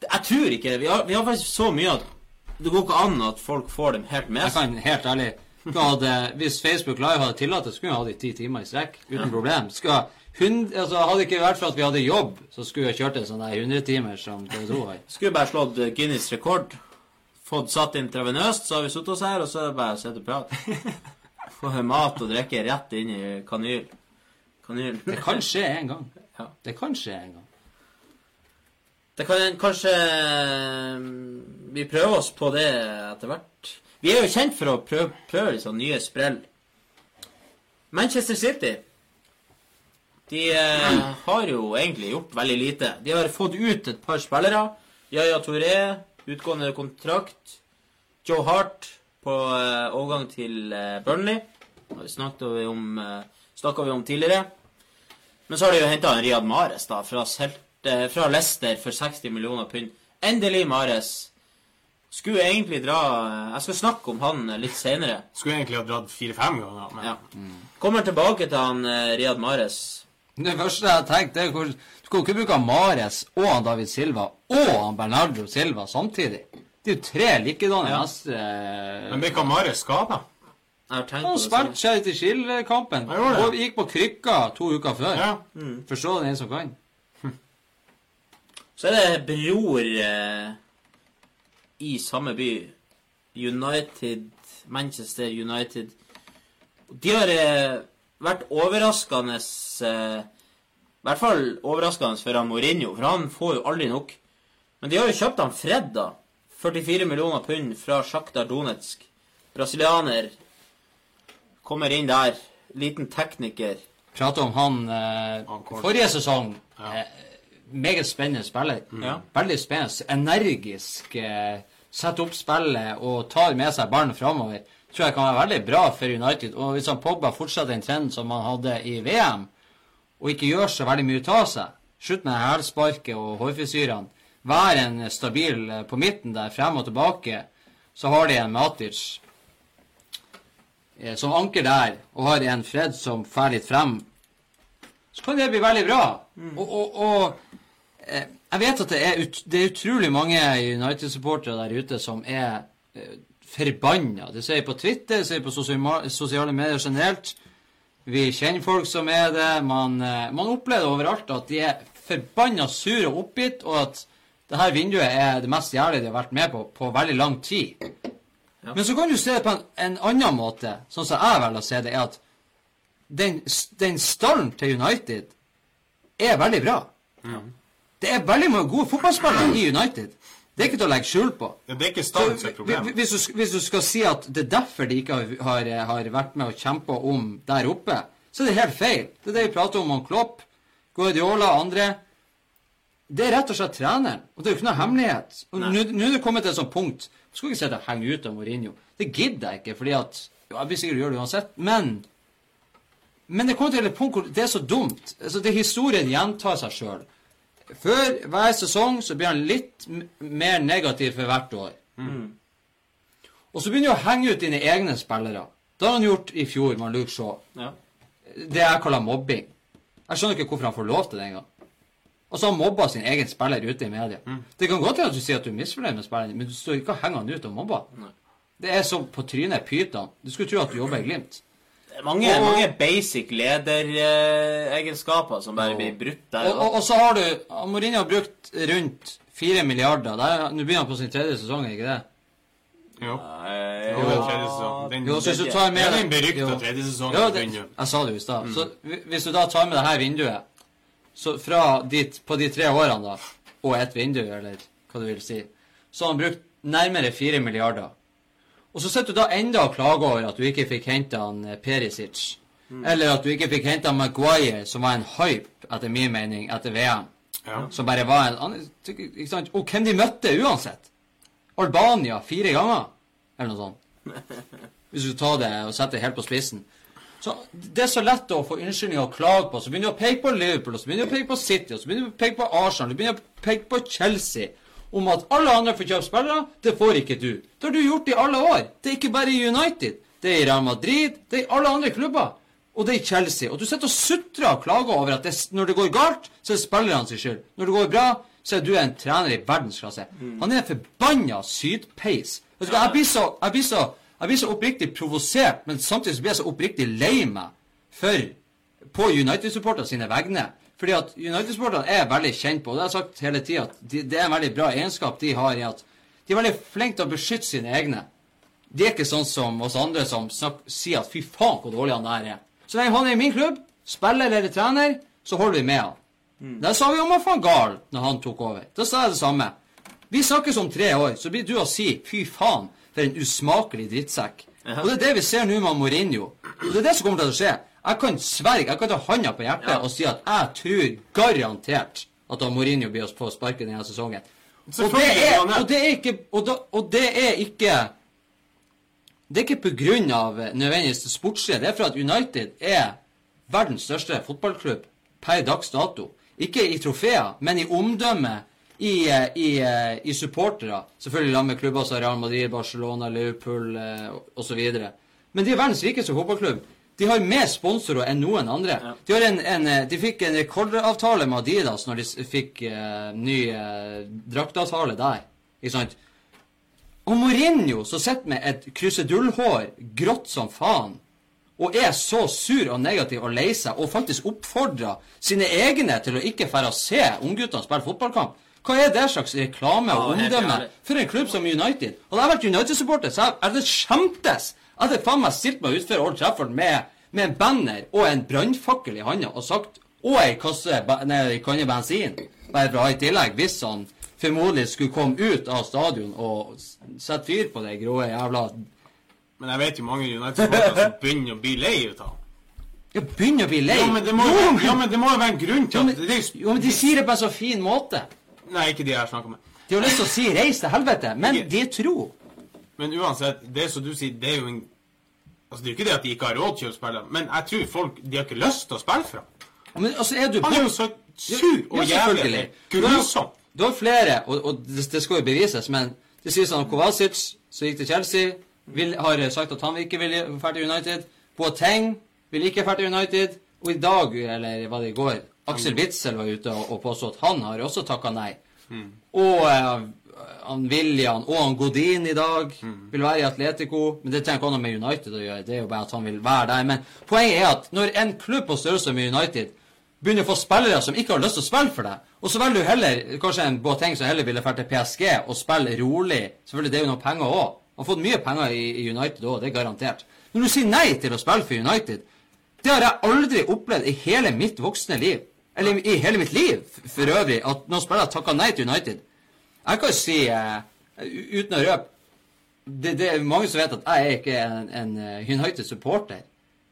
Jeg tror ikke vi har, vi har faktisk så mye at det går ikke an at folk får dem helt med Jeg seg. kan helt ærlig hadde, Hvis Facebook Live hadde tillatt det, skulle vi ha det i ti timer i strekk. Uten problem. Skal, hund, altså, hadde det ikke vært for at vi hadde jobb, så skulle jeg kjørt en sånn der 100 timer som TV2 har. Skulle bare slått eh, Guinness rekord. Fått satt intravenøst, så har vi sittet oss her, og så er det bare å sitte og prate. Få mat og drikke rett inn i kanyl. Kanyl. Det kan skje en gang. Ja. Det kan skje en gang. Det kan kanskje mm, Vi prøver oss på det etter hvert. Vi er jo kjent for å prøve, prøve sånn nye sprell. Manchester City De eh, har jo egentlig gjort veldig lite. De har fått ut et par spillere. Yaya Touré, utgående kontrakt. Joe Hart på uh, overgang til uh, Burnley. Det snakket vi om, eh, vi om tidligere. Men så har de jo henta Riyad Mares da, fra, fra Leicester for 60 millioner pund. Endelig Mares. Skulle egentlig dra Jeg skal snakke om han litt senere. Skulle egentlig ha dratt fire-fem ganger, men Ja. Kommer tilbake til han Riyad Mares. Det første jeg har tenkt, er hvor Skal ikke bruke Mares og han David Silva og han Bernardo Silva samtidig. Det er jo tre likedanne Ja. mestere. Men ble skada? Jeg har tenkt Han spilte seg Shield-kampen. Han. Og gikk på krykka to uker før. Ja. Forstå det, en som kan. Så er det bror eh, i samme by. United Manchester United. De har eh, vært overraskende eh, I hvert fall overraskende for han Mourinho, for han får jo aldri nok. Men de har jo kjøpt han Fred, da. 44 millioner pund fra Sjakta Donetsk. Brasilianer. Kommer inn der. Liten tekniker. Prate om han eh, forrige sesong. Ja. Eh, meget spennende spiller. Ja. Veldig spennende. Energisk. Eh, setter opp spillet og tar med seg ballen framover. Tror jeg kan være veldig bra for United. Og hvis han Pogba fortsetter den trenden som han hadde i VM, og ikke gjør så veldig mye ut av seg, slutt med hælsparket og hårfrisyrene, Vær en stabil eh, på midten der, frem og tilbake, så har de en Matic eh, som anker der, og har en Fred som fer litt frem, så kan det bli veldig bra. Og, og, og eh, jeg vet at det er, ut, det er utrolig mange United-supportere der ute som er forbanna. Det ser jeg på Twitter, det ser jeg på sosiale medier generelt. Vi kjenner folk som er det. Man, eh, man opplever overalt at de er forbanna sure og oppgitt, og at det her vinduet er det mest jævlige de har vært med på på veldig lang tid. Men så kan du se det på en, en annen måte, sånn som jeg velger å se det, er at den, den stallen til United er veldig bra. Det er veldig mange gode fotballspillere i United. Det er ikke til å legge skjul på. Det er ikke stand som problemet. hvis, du, hvis du skal si at det er derfor de ikke har, har, har vært med og kjempa om der oppe, så er det helt feil. Det er det vi prater om om Klopp, Guardiola og andre. Det er rett og slett treneren. Og det er jo ikke noe hemmelighet. Og Nå er det kommet til et sånt punkt Jeg skal ikke ikke sitte og henge ut av Mourinho. Det gidder jeg ikke, fordi at jo, Jeg blir sikkert gjøre det uansett. Men men det kommer til et punkt hvor det er så dumt. Altså, det Historien gjentar seg sjøl. Før hver sesong så blir han litt mer negativ for hvert år. Og så begynner han å henge ut dine egne spillere. Det har han gjort i fjor med Luke Shaw. Ja. Det jeg kaller mobbing. Jeg skjønner ikke hvorfor han får lov til det engang. Og så har han mobba sin egen spiller ute i media. Det kan godt hende at du sier at du er misfornøyd med spilleren, men du står ikke og henger han ut og mobber. Det er så på trynet pyton. Du skulle tro at du jobber i Glimt. Mange, Og- mange basic lederegenskaper som bare blir brutt der. Og, og, og så har du Mourinho har brukt rundt 4 milliarder. Er- Nå begynner han på sin tredje sesong, er ikke det? Jo. Nei, Jo, det tredje sesong. Den, Jo, så hvis du det tar med er den berykta tredje sesongen. Jo, det, jeg sa det jo i stad. Så hvis du da tar med det her vinduet så fra dit, på de tre årene, da, og ett vindu, eller hva du vil si, så har han brukt nærmere 4 milliarder. Og så sitter du da enda og klager over at du ikke fikk henta Perisic. Mm. Perisic. Eller at du ikke fikk henta Maguire, som var en hype, etter min mening, etter VM. Ja. Som bare var en annen Ikke sant? Og hvem de møtte uansett. Albania fire ganger, eller noe sånt. Hvis du tar det og setter det helt på spissen. Så Det er så lett å få unnskyldninger og klage på. Så begynner du å peke på Liverpool, og så begynner du å peke på City, og så begynner du å peke på Arsenal, du begynner å peke på Chelsea. Om at alle andre får kjøpe spillere, det får ikke du. Det har du gjort i alle år. Det er ikke bare i United. Det er i Real Madrid, det er i alle andre klubber. Og det er i Chelsea. Og du sitter og sutrer og klager over at det, når det går galt, så er det spillernes skyld. Når det går bra, så er du en trener i verdensklasse. Han er en forbanna sydpeis. Vet jeg blir så, jeg jeg blir så oppriktig provosert, men samtidig så blir jeg så oppriktig lei meg for på United-supporterne sine vegne. Fordi at United-sporterne er veldig kjent på, og det har jeg sagt hele tida, at de, det er en veldig bra egenskap de har i at de er veldig flinke til å beskytte sine egne. De er ikke sånn som oss andre som snakker, sier at fy faen hvor dårlig han der er. Så lenge han er i min klubb, spiller eller trener, så holder vi med han. Det sa vi om van Gahl når han tok over. Da sa jeg det samme. Vi snakkes om tre år, så blir du å si fy faen for en usmakelig drittsekk. Og det er det vi ser nå med Mourinho. Og det er det som kommer til å skje. Jeg kan sverge, jeg kan ta hånda på hjertet og si at jeg tror garantert at Mourinho blir å få sparken denne sesongen. Og det er, og det er ikke Og, da, og det er ikke Det er ikke på grunn av eh, nødvendigvis det sportslige. Det er for at United er verdens største fotballklubb per dags dato. Ikke i trofeer, men i omdømme, i, i, i supportere. Selvfølgelig sammen med klubber som Real Madrid, Barcelona, Liverpool eh, osv. Men de er verdens rikeste fotballklubb. De har mer sponsorer enn noen andre. De, har en, en, eh, de fikk en rekordavtale med Adidas når de fikk uh, ny uh, draktavtale der. Ikke sant? Og Mourinho, som sitter med et krusedullhår, grått som faen, og er så sur og negativ og lei seg, og faktisk oppfordrer sine egne til å ikke fære og se ungguttene spille fotballkamp. Hva er det slags reklame og omdømme for en klubb som United? Hadde jeg vært United-supporter, så hadde jeg skjemtes. Jeg hadde faen meg stilt meg utfor Old Trafford med, med en banner og en brannfakkel i handa og sagt og ei kasse nei, kanne bensin, bare for å ha i tillegg, hvis han formodentlig skulle komme ut av stadion og sette fyr på det grå jævla Men jeg vet jo mange United-supportere som begynner å bli lei ut av. Ja, begynner å bli lei. Ja, men det må jo ja, men det må jo være en grunn til Jo, at men, er jo- jo, men de sier det på en så fin måte. Nei, ikke de jeg snakker med. De har lyst til å si 'reis til helvete', men de tror. Men uansett, det som du sier, det er jo en Altså, det er jo ikke det at de ikke har råd til å spille, men jeg tror folk De har ikke lyst til å spille for ham. Men altså, er du Han er jo så sur og Ja, jævlig. Grusom. Du har flere, og, og det, det skal jo bevises, men det sies at Kovacic, som gikk til Chelsea, vil, har sagt at han ikke vil dra til United. Boateng vil ikke dra til United. Og i dag, eller var det i går, Aksel Witzel var ute og, og påstod at han har også takka nei. Og eh, han William og han Godin i dag vil være i Atletico. Men det trenger ikke ha noe med United å gjøre. Det er jo bare at han vil være der. Men poenget er at når en klubb på størrelse med United begynner å få spillere som ikke har lyst til å spille for deg, og så velger du heller kanskje en Boateng som heller ville dra til PSG og spille rolig Selvfølgelig, det er jo noen penger òg. Han har fått mye penger i, United òg, det er garantert. Når du sier nei til å spille for United, det har jeg aldri opplevd i hele mitt voksne liv. Eller i hele mitt liv for øvrig, at noen spillere takker nei til United. Jeg kan si, uh, uten å røpe det, det er mange som vet at jeg er ikke en, en eh, United-supporter.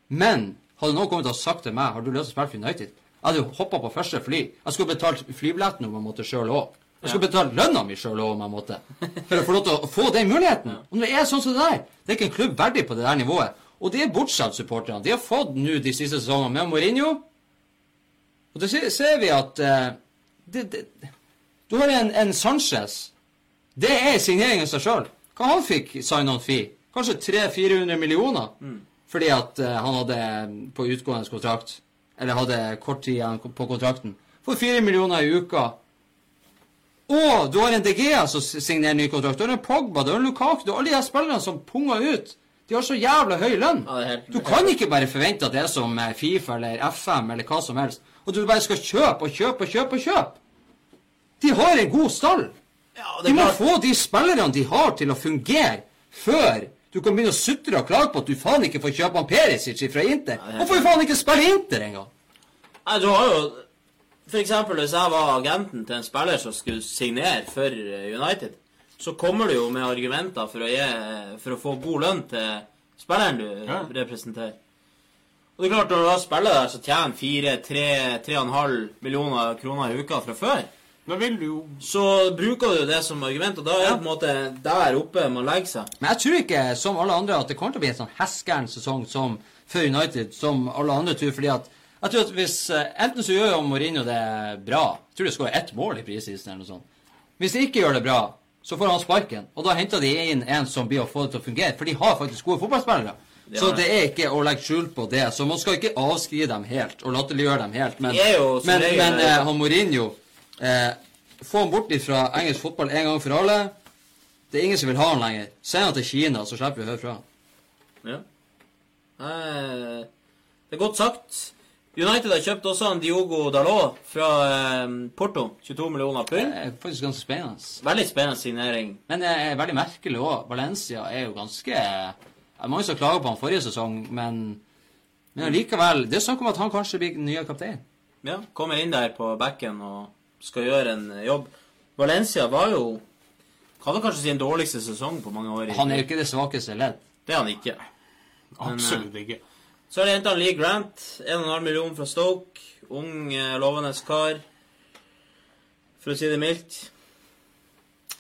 Men hadde noen kommet og sagt til meg har du lyst til å spille for United, jeg hadde jo hoppa på første fly. Jeg skulle betalt flybilletten om jeg måtte sjøl òg. Jeg skulle betalt lønna mi sjøl òg om jeg måtte. For å få lov til å få den muligheten. Om det er sånn som det der, det er ikke en klubb verdig på det der nivået. Og de er bortsett supporterne. De har fått nå de siste sesongene med Mourinho. Og det ser, ser vi at uh, det, det, Du har en, en Sanchez. Det er signeringen av seg sjøl. Hva han fikk sign-on fee? Kanskje 300-400 millioner? Fordi at uh, han hadde på utgående kontrakt Eller hadde kort tid på kontrakten. For 4 millioner i uka. Og du har en DGA som signerer ny kontrakt. Du har en Pogba, du har en Lukaku, du har alle de her spillerne som punger ut. De har så jævla høy lønn. Du kan ikke bare forvente at det er som eh, Fifa eller FM eller hva som helst. Og du bare skal kjøpe og kjøpe og kjøpe og kjøpe. De har en god stall. Ja, De må klart, få de spillerne de har, til å fungere før du kan begynne å sutre og klage på at du faen ikke får kjøpe han Perisic fra Inter. Hvorfor er Han faen ikke spille Inter engang. Nei, du har jo For eksempel hvis jeg var agenten til en spiller som skulle signere for eh, United, så kommer du jo med argumenter for å, gi, for å få god lønn til spilleren du Ja. representerer. Og det er klart, når du har spillere der så tjener 4-3-3,5 millioner kroner i uka fra før, Da jo så bruker du det som argument, og da er det på en måte der oppe man legger seg. Men jeg tror ikke, som alle andre, at det kommer til å bli en sånn heskeren sesong som for United, som alle andre tror. fordi at jeg tror at hvis eh, Enten så gjør jo Mourinho det bra. Jeg tror det skårer ett mål i prisisen eller noe sånt. Hvis de ikke gjør det bra, så får han sparken. Og da henter de inn en som blir å få det til å fungere. For de har faktisk gode fotballspillere. Det Så det er ikke å legge skjul på det. Så man skal ikke avskrive dem helt og latterliggjøre dem helt. Men, De jo men, men eh, han Mourinho eh, Få han bort fra engelsk fotball en gang for alle. Det er ingen som vil ha han lenger. Send han til Kina, så slipper vi å høre fra han. Ja. Eh, Det er godt sagt. United har kjøpt også en Diogo Dalot fra eh, Porto. 22 millioner Det er faktisk ganske spennende. Veldig spennende signering. Men det er veldig merkelig òg. Valencia er jo ganske Det er mange som klager på han forrige sesong, men, men allikevel Det er snakk om at han kanskje blir den nye kaptein. Ja, Kommer inn der på backen og skal gjøre en eh, jobb. Valencia var jo Kan vel kanskje si en dårligste sesong på mange år. Han er jo ikke det svakeste ledd. Det er han ikke. Absolutt ikke. Så har de henta Lee Grant. 1,5 millioner fra Stoke. Ung, eh, lovende kar. For å si det mildt.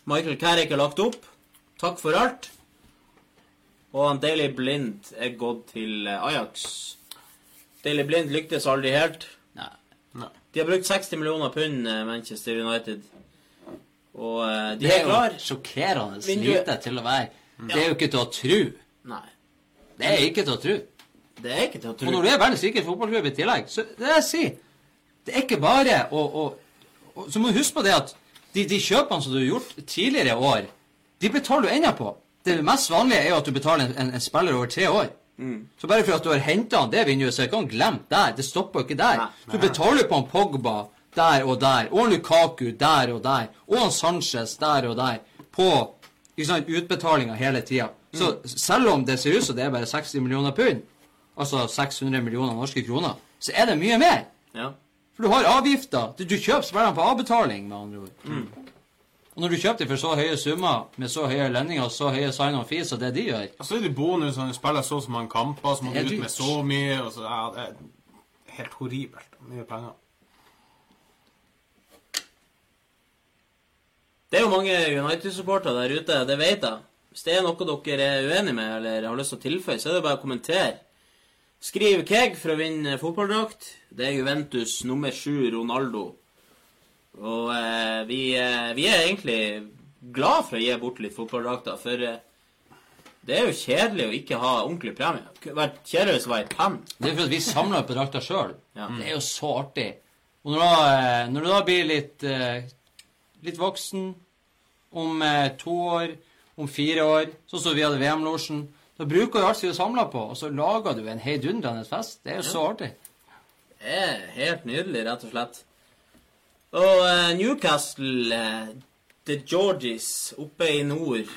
Michael Carrick er lagt opp. Takk for alt. Og han Daily Blind er gått til eh, Ajax. Daily Blind lyktes aldri helt. De har brukt 60 millioner pund, eh, Manchester United. Og eh, de Det er er jo sjokkerende Vinduet- lite til å være. Det er jo ikke til å tro. Nei, Det er ikke til å tro. det er ikke til å Og tro. når du er verdens rikeste fotballklubb i tillegg, så det jeg sier Det er ikke bare å, å, å Så må du huske på det at de, de kjøpene som du har gjort tidligere år, de betaler du ennå på. Det mest vanlige er jo at du betaler en, en, en spiller over tre år. Så bare for at du har henta han det vinduet, så ikke han glemt der. Det stopper ikke der. Nei, Du betaler på han Pogba der og der, og Lukaku der og der, og han Sanchez der og der, på sant, utbetalinger hele tida. Så selv om det ser ut som det er bare 60 millioner pund, altså 600 millioner norske kroner, så er det mye mer. Ja. For du har avgifter. Du, du kjøper spillerne på avbetaling, med andre ord. Og når du kjøper dem for så høye summer, med så høye lønninger og så høye sign-on fees og det de gjør Og så er det bonus når du spiller så og så mange kamper, så må du ut med så mye. Og så, ja, det er helt horribelt. Mye penger. Det er jo mange United-supportere der ute, det vet jeg. Hvis det er noe dere er uenig med eller har lyst til å tilføye, så er det bare å kommentere. Skriv Keg for å vinne fotballdrakt. Det er Juventus nummer sju, Ronaldo. Og eh, vi, eh, vi er egentlig glad for å gi bort litt fotballdrakter, for eh, det er jo kjedelig å ikke ha ordentlig premie. Det vært kjedelig hvis det var ei penn. Det er for at vi samler på drakter sjøl. Ja. Det er jo så artig. Og når, da, eh, når du da blir litt, eh, litt voksen, om eh, to år, om fire år, sånn som vi hadde VM-losjen, da bruker du alt du samler på, og så lager du en heidundrende fest. Det er jo så artig. Det er helt nydelig, rett og slett. Og uh, Newcastle, uh, The Georgies oppe i nord,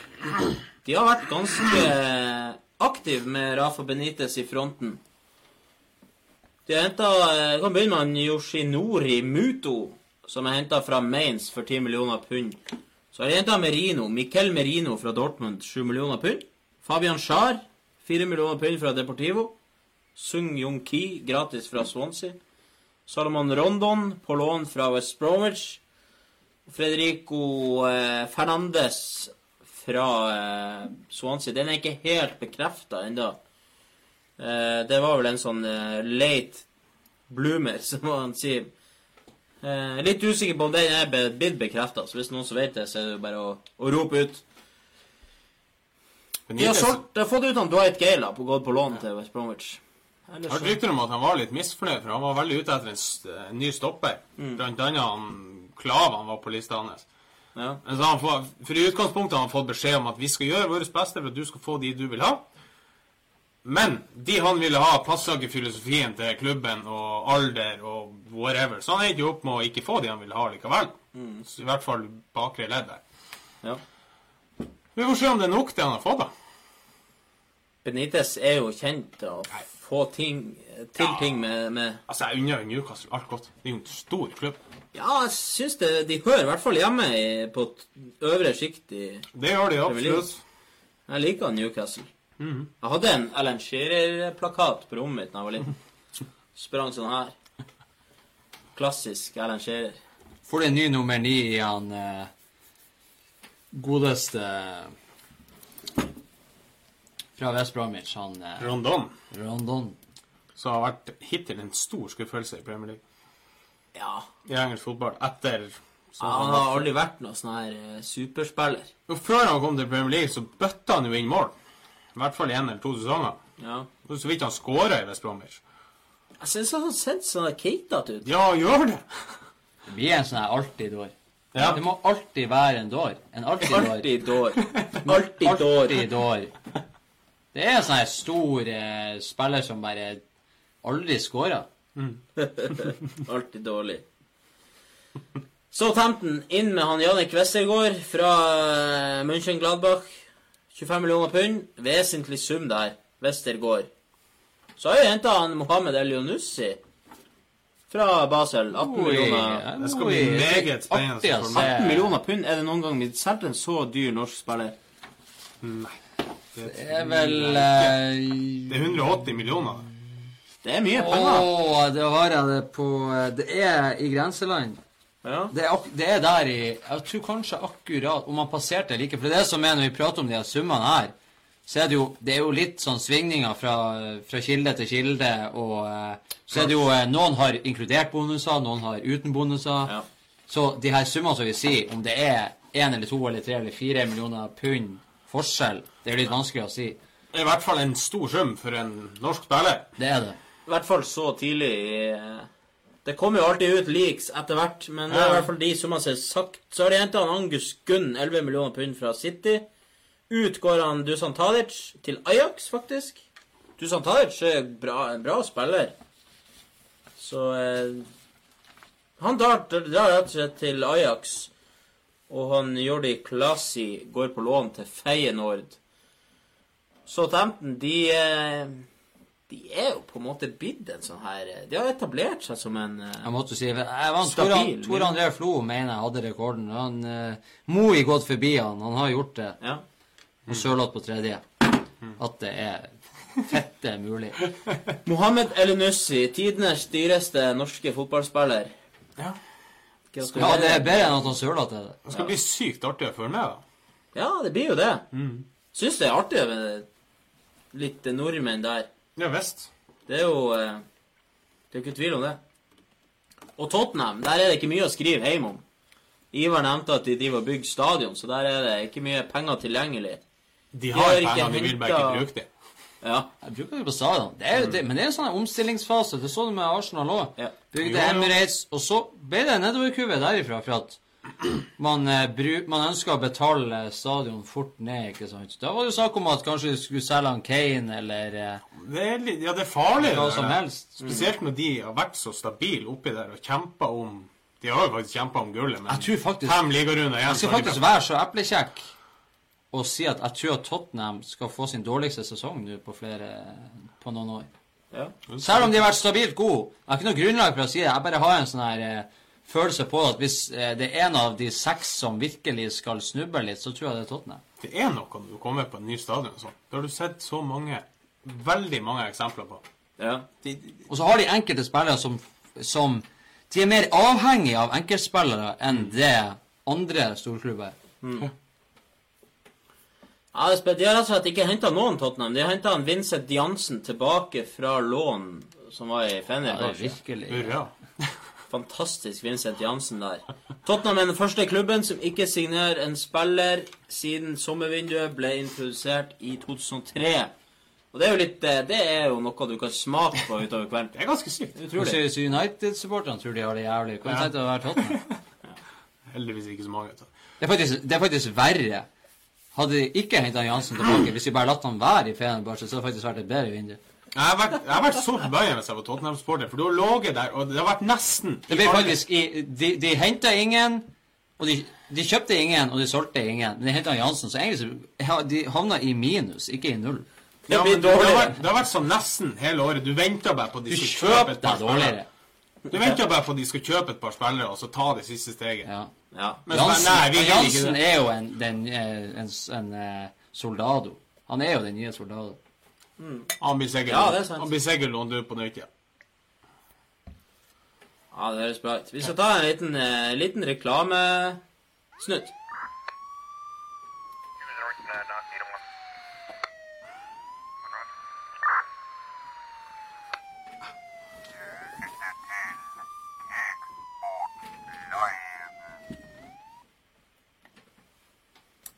de har vært ganske aktive med Rafa Benitez i fronten. De har henta jeg Kan begynne med en Yoshinori Muto, som er henta fra Mainz for 10 millioner pund. Så har de henta Merino, Miquel Merino fra Dortmund, 7 millioner pund. Fabian Schar, 4 millioner pund fra Deportivo. Sung Yong Ki, gratis fra Swansea. Salomon Rondon på lån fra West Bromwich. Fredrico eh, Fernandes fra eh, Swansea. Den er ikke helt bekrefta ennå. Eh, det var vel en sånn eh, late bloomer, som man sier. Litt usikker på om den er blitt bekrefta, så hvis noen som vet det, så er det jo bare å, å rope ut. De har, solgt, de har fått ut han Dwight Gale på gått på lån til West Bromwich. Jeg hørte rykter om at han var litt misfornøyd, for han var veldig ute etter en en ny stopper. Mm. Blant annet han Klavan var på lista hans. Ja. Men så han fått, for i utgangspunktet har han fått beskjed om at vi skal gjøre vårt beste for at du skal få de du vil ha. Men de han ville ha, passa ikke filosofien til klubben og alder og whatever. Så han endte jo opp med å ikke få de han ville ha likevel. Så I hvert fall bakre ledd der. ja. Vi får se om det er nok det han har fått, da. Benitez er jo kjent og få ting, til Ja. ting med, med Altså, jeg unner Newcastle alt godt. Det er jo en stor klubb. Ja, jeg syns det de hører i hvert fall hjemme i, på t- øvre sjikt i Det gjør de absolutt. Jeg liker Newcastle. Jeg hadde en Alan Shearer-plakat på rommet mitt da jeg var liten. Sprang sånn her. Klassisk Alan Shearer. Får du en ny nummer ni i han eh, godeste fra West Bromwich, han eh, Rondon, Rondon. som har vært hittil en stor skuffelse i Premier League. Ja. I engelsk fotball. Etter ja, Han har aldri vært noen sånn her eh, superspiller. Og Før han kom til Premier League, så bøtta han jo inn mål. I hvert fall i en eller to sesonger. Ja. Og så vidt han skåra i West Bromwich. Jeg syns han har sett sånn keitete ut. Ja, gjør det! Vi er en sånn her alltid-år. Ja. Det må alltid være en dår. En. Alltid dår. Alltid dår. Alltid dår. Det er en sånn stor eh, spiller som bare aldri scorer. Alltid dårlig. Så Tempton inn med han Jannik Westergård fra eh, München Gladbach. 25 millioner pund. Vesentlig sum der. Westergård. Så har jo henta han Mohammed Elionussi fra Basel. 18 millioner. Det skal bli meget spennende for se. 18 millioner pund. Er det noen gang blitt solgt en så dyr norsk spiller? Nei. Det er vel eh, Det er 180 millioner. Det er mye penger. Å, det har jeg det på Det er i grenseland. Ja. Det er, ak det er der i Jeg tror kanskje akkurat Om man passerte like For det er det som er når vi prater om de her summene her, så er det jo Det er jo litt sånn svingninger fra, fra kilde til kilde, og eh, så er det jo eh, Noen har inkludert bonuser, noen har uten bonuser. Ja. Så de her summene som vi sier, om det er én eller to eller tre eller fire millioner pund forskjell, det er litt vanskelig å si. Det er I hvert fall en stor sum for en norsk spiller. Det er det. I hvert fall så tidlig i Det kommer jo alltid ut leaks etter hvert, men det er i hvert fall de som har sagt. Så har de henta Angus Gunn, 11 millioner pund fra City. Ut går han Dusan Tadic til Ajax, faktisk. Dusan Tadic er bra, en bra spiller. Så eh, Han drar rett og slett til Ajax. Og han Jordi Klasi går på lån til Feyenoord. Southampton, de eh, De er jo på en måte blitt en sånn her eh, De har etablert seg som en eh, Jeg måtte si Stabil, Tor, Tor André Flo mener jeg hadde rekorden. Han eh, Moi gått forbi han. Han har gjort det. Ja. Og Sørloth på tredje. At det er fette mulig. Mohammed Elinussi, tidenes dyreste norske fotballspiller. Ja. Skal Ja, det er bedre enn at han søler til det. Det skal bli sykt artig å følge med, da. Ja, det blir jo det. Syns det er artig med litt nordmenn der. Ja visst. Det er jo eh, Det er jo ikke tvil om det. Og Tottenham, der er det ikke mye å skrive hjemme om. Ivar nevnte at de driver og bygger stadion, så der er det ikke mye penger tilgjengelig. De har har ikke penger, de vil bare ikke bruke dem. Ja. Jeg bruker det på stadion. Det er, jo det, men det er en sånn omstillingsfase. Det så du med Arsenal òg. Ja. Bygde Jo, jo. Emirates, og så ble det nedoverkurve derifra. For at man, eh, man ønska å betale stadion fort ned. ikke sant? Da var det jo snakk om at kanskje du skulle selge han Kane, eller eh, Det er, litt- ja, det er farlig. hva som helst. Spesielt når de har vært så stabile oppi der og kjempa om De har jo faktisk kjempa om gullet, men Jeg tror faktisk fem ligarunder igjen Jeg skal de faktisk være så eplekjekk og si at jeg tror at Tottenham skal få sin dårligste sesong nå på flere på noen år. ja. Selv om de har vært stabilt gode. Jeg har ikke noe grunnlag for å si det. Jeg bare har en sånn her eh, følelse på at hvis eh, det er en av de seks som virkelig skal snuble litt, så tror jeg det er Tottenham. Det er noe når du kommer på en ny stadion. og sånn. Det har du sett så mange, veldig mange eksempler på. ja. De, Og så har de enkelte spillere som, som De er mer avhengige av enkeltspillere enn det andre storklubber er. Ja, De har rett og slett ikke henta noen Tottenham. De har henta Vincent Jansen tilbake fra lån, som var i Ja, det er virkelig hurra. Fantastisk Vincent Jansen der. Tottenham er den første klubben som ikke signerer en spiller siden sommervinduet ble introdusert i 2003. Og det er jo litt eh, Det er jo noe du kan smake på utover kvelden. Det er ganske sykt. Utrolig. United-supporterne tror de har det jævlig. Kan Ja. tenke å være Tottenham? Heldigvis ikke så mange. Det er faktisk, det er faktisk verre. Hadde de ikke henta Jansen tilbake, hvis de bare latt han være i Fenerbahçe, så hadde det faktisk vært et bedre vindu. Jeg har vært, jeg har vært så forbanna hvis jeg var Tottenham-sporter, for du har ligget der, og det har vært nesten Det ble faktisk i, De, de henta ingen, og de, de kjøpte ingen, og de solgte ingen. Men de henta Jansen, så egentlig så de havna i minus, ikke i null. Det Ja, men det, har vært, det har vært sånn nesten hele året. Du venter bare på at de Du skal kjøpe et par spillere. Du venter bare på at de skal kjøpe et par spillere, og så ta det siste steget. Ja. Ja. Jansen, bare, nei, Jansen er jo en, den, en, en, en, eh, soldado. Han er jo den nye soldado. Han blir sikkert, Ja, det er sant. han blir sikkert lånt ut på nytt igjen. ja, det høres bra ut. Vi skal ta en liten, eh, liten reklamesnutt.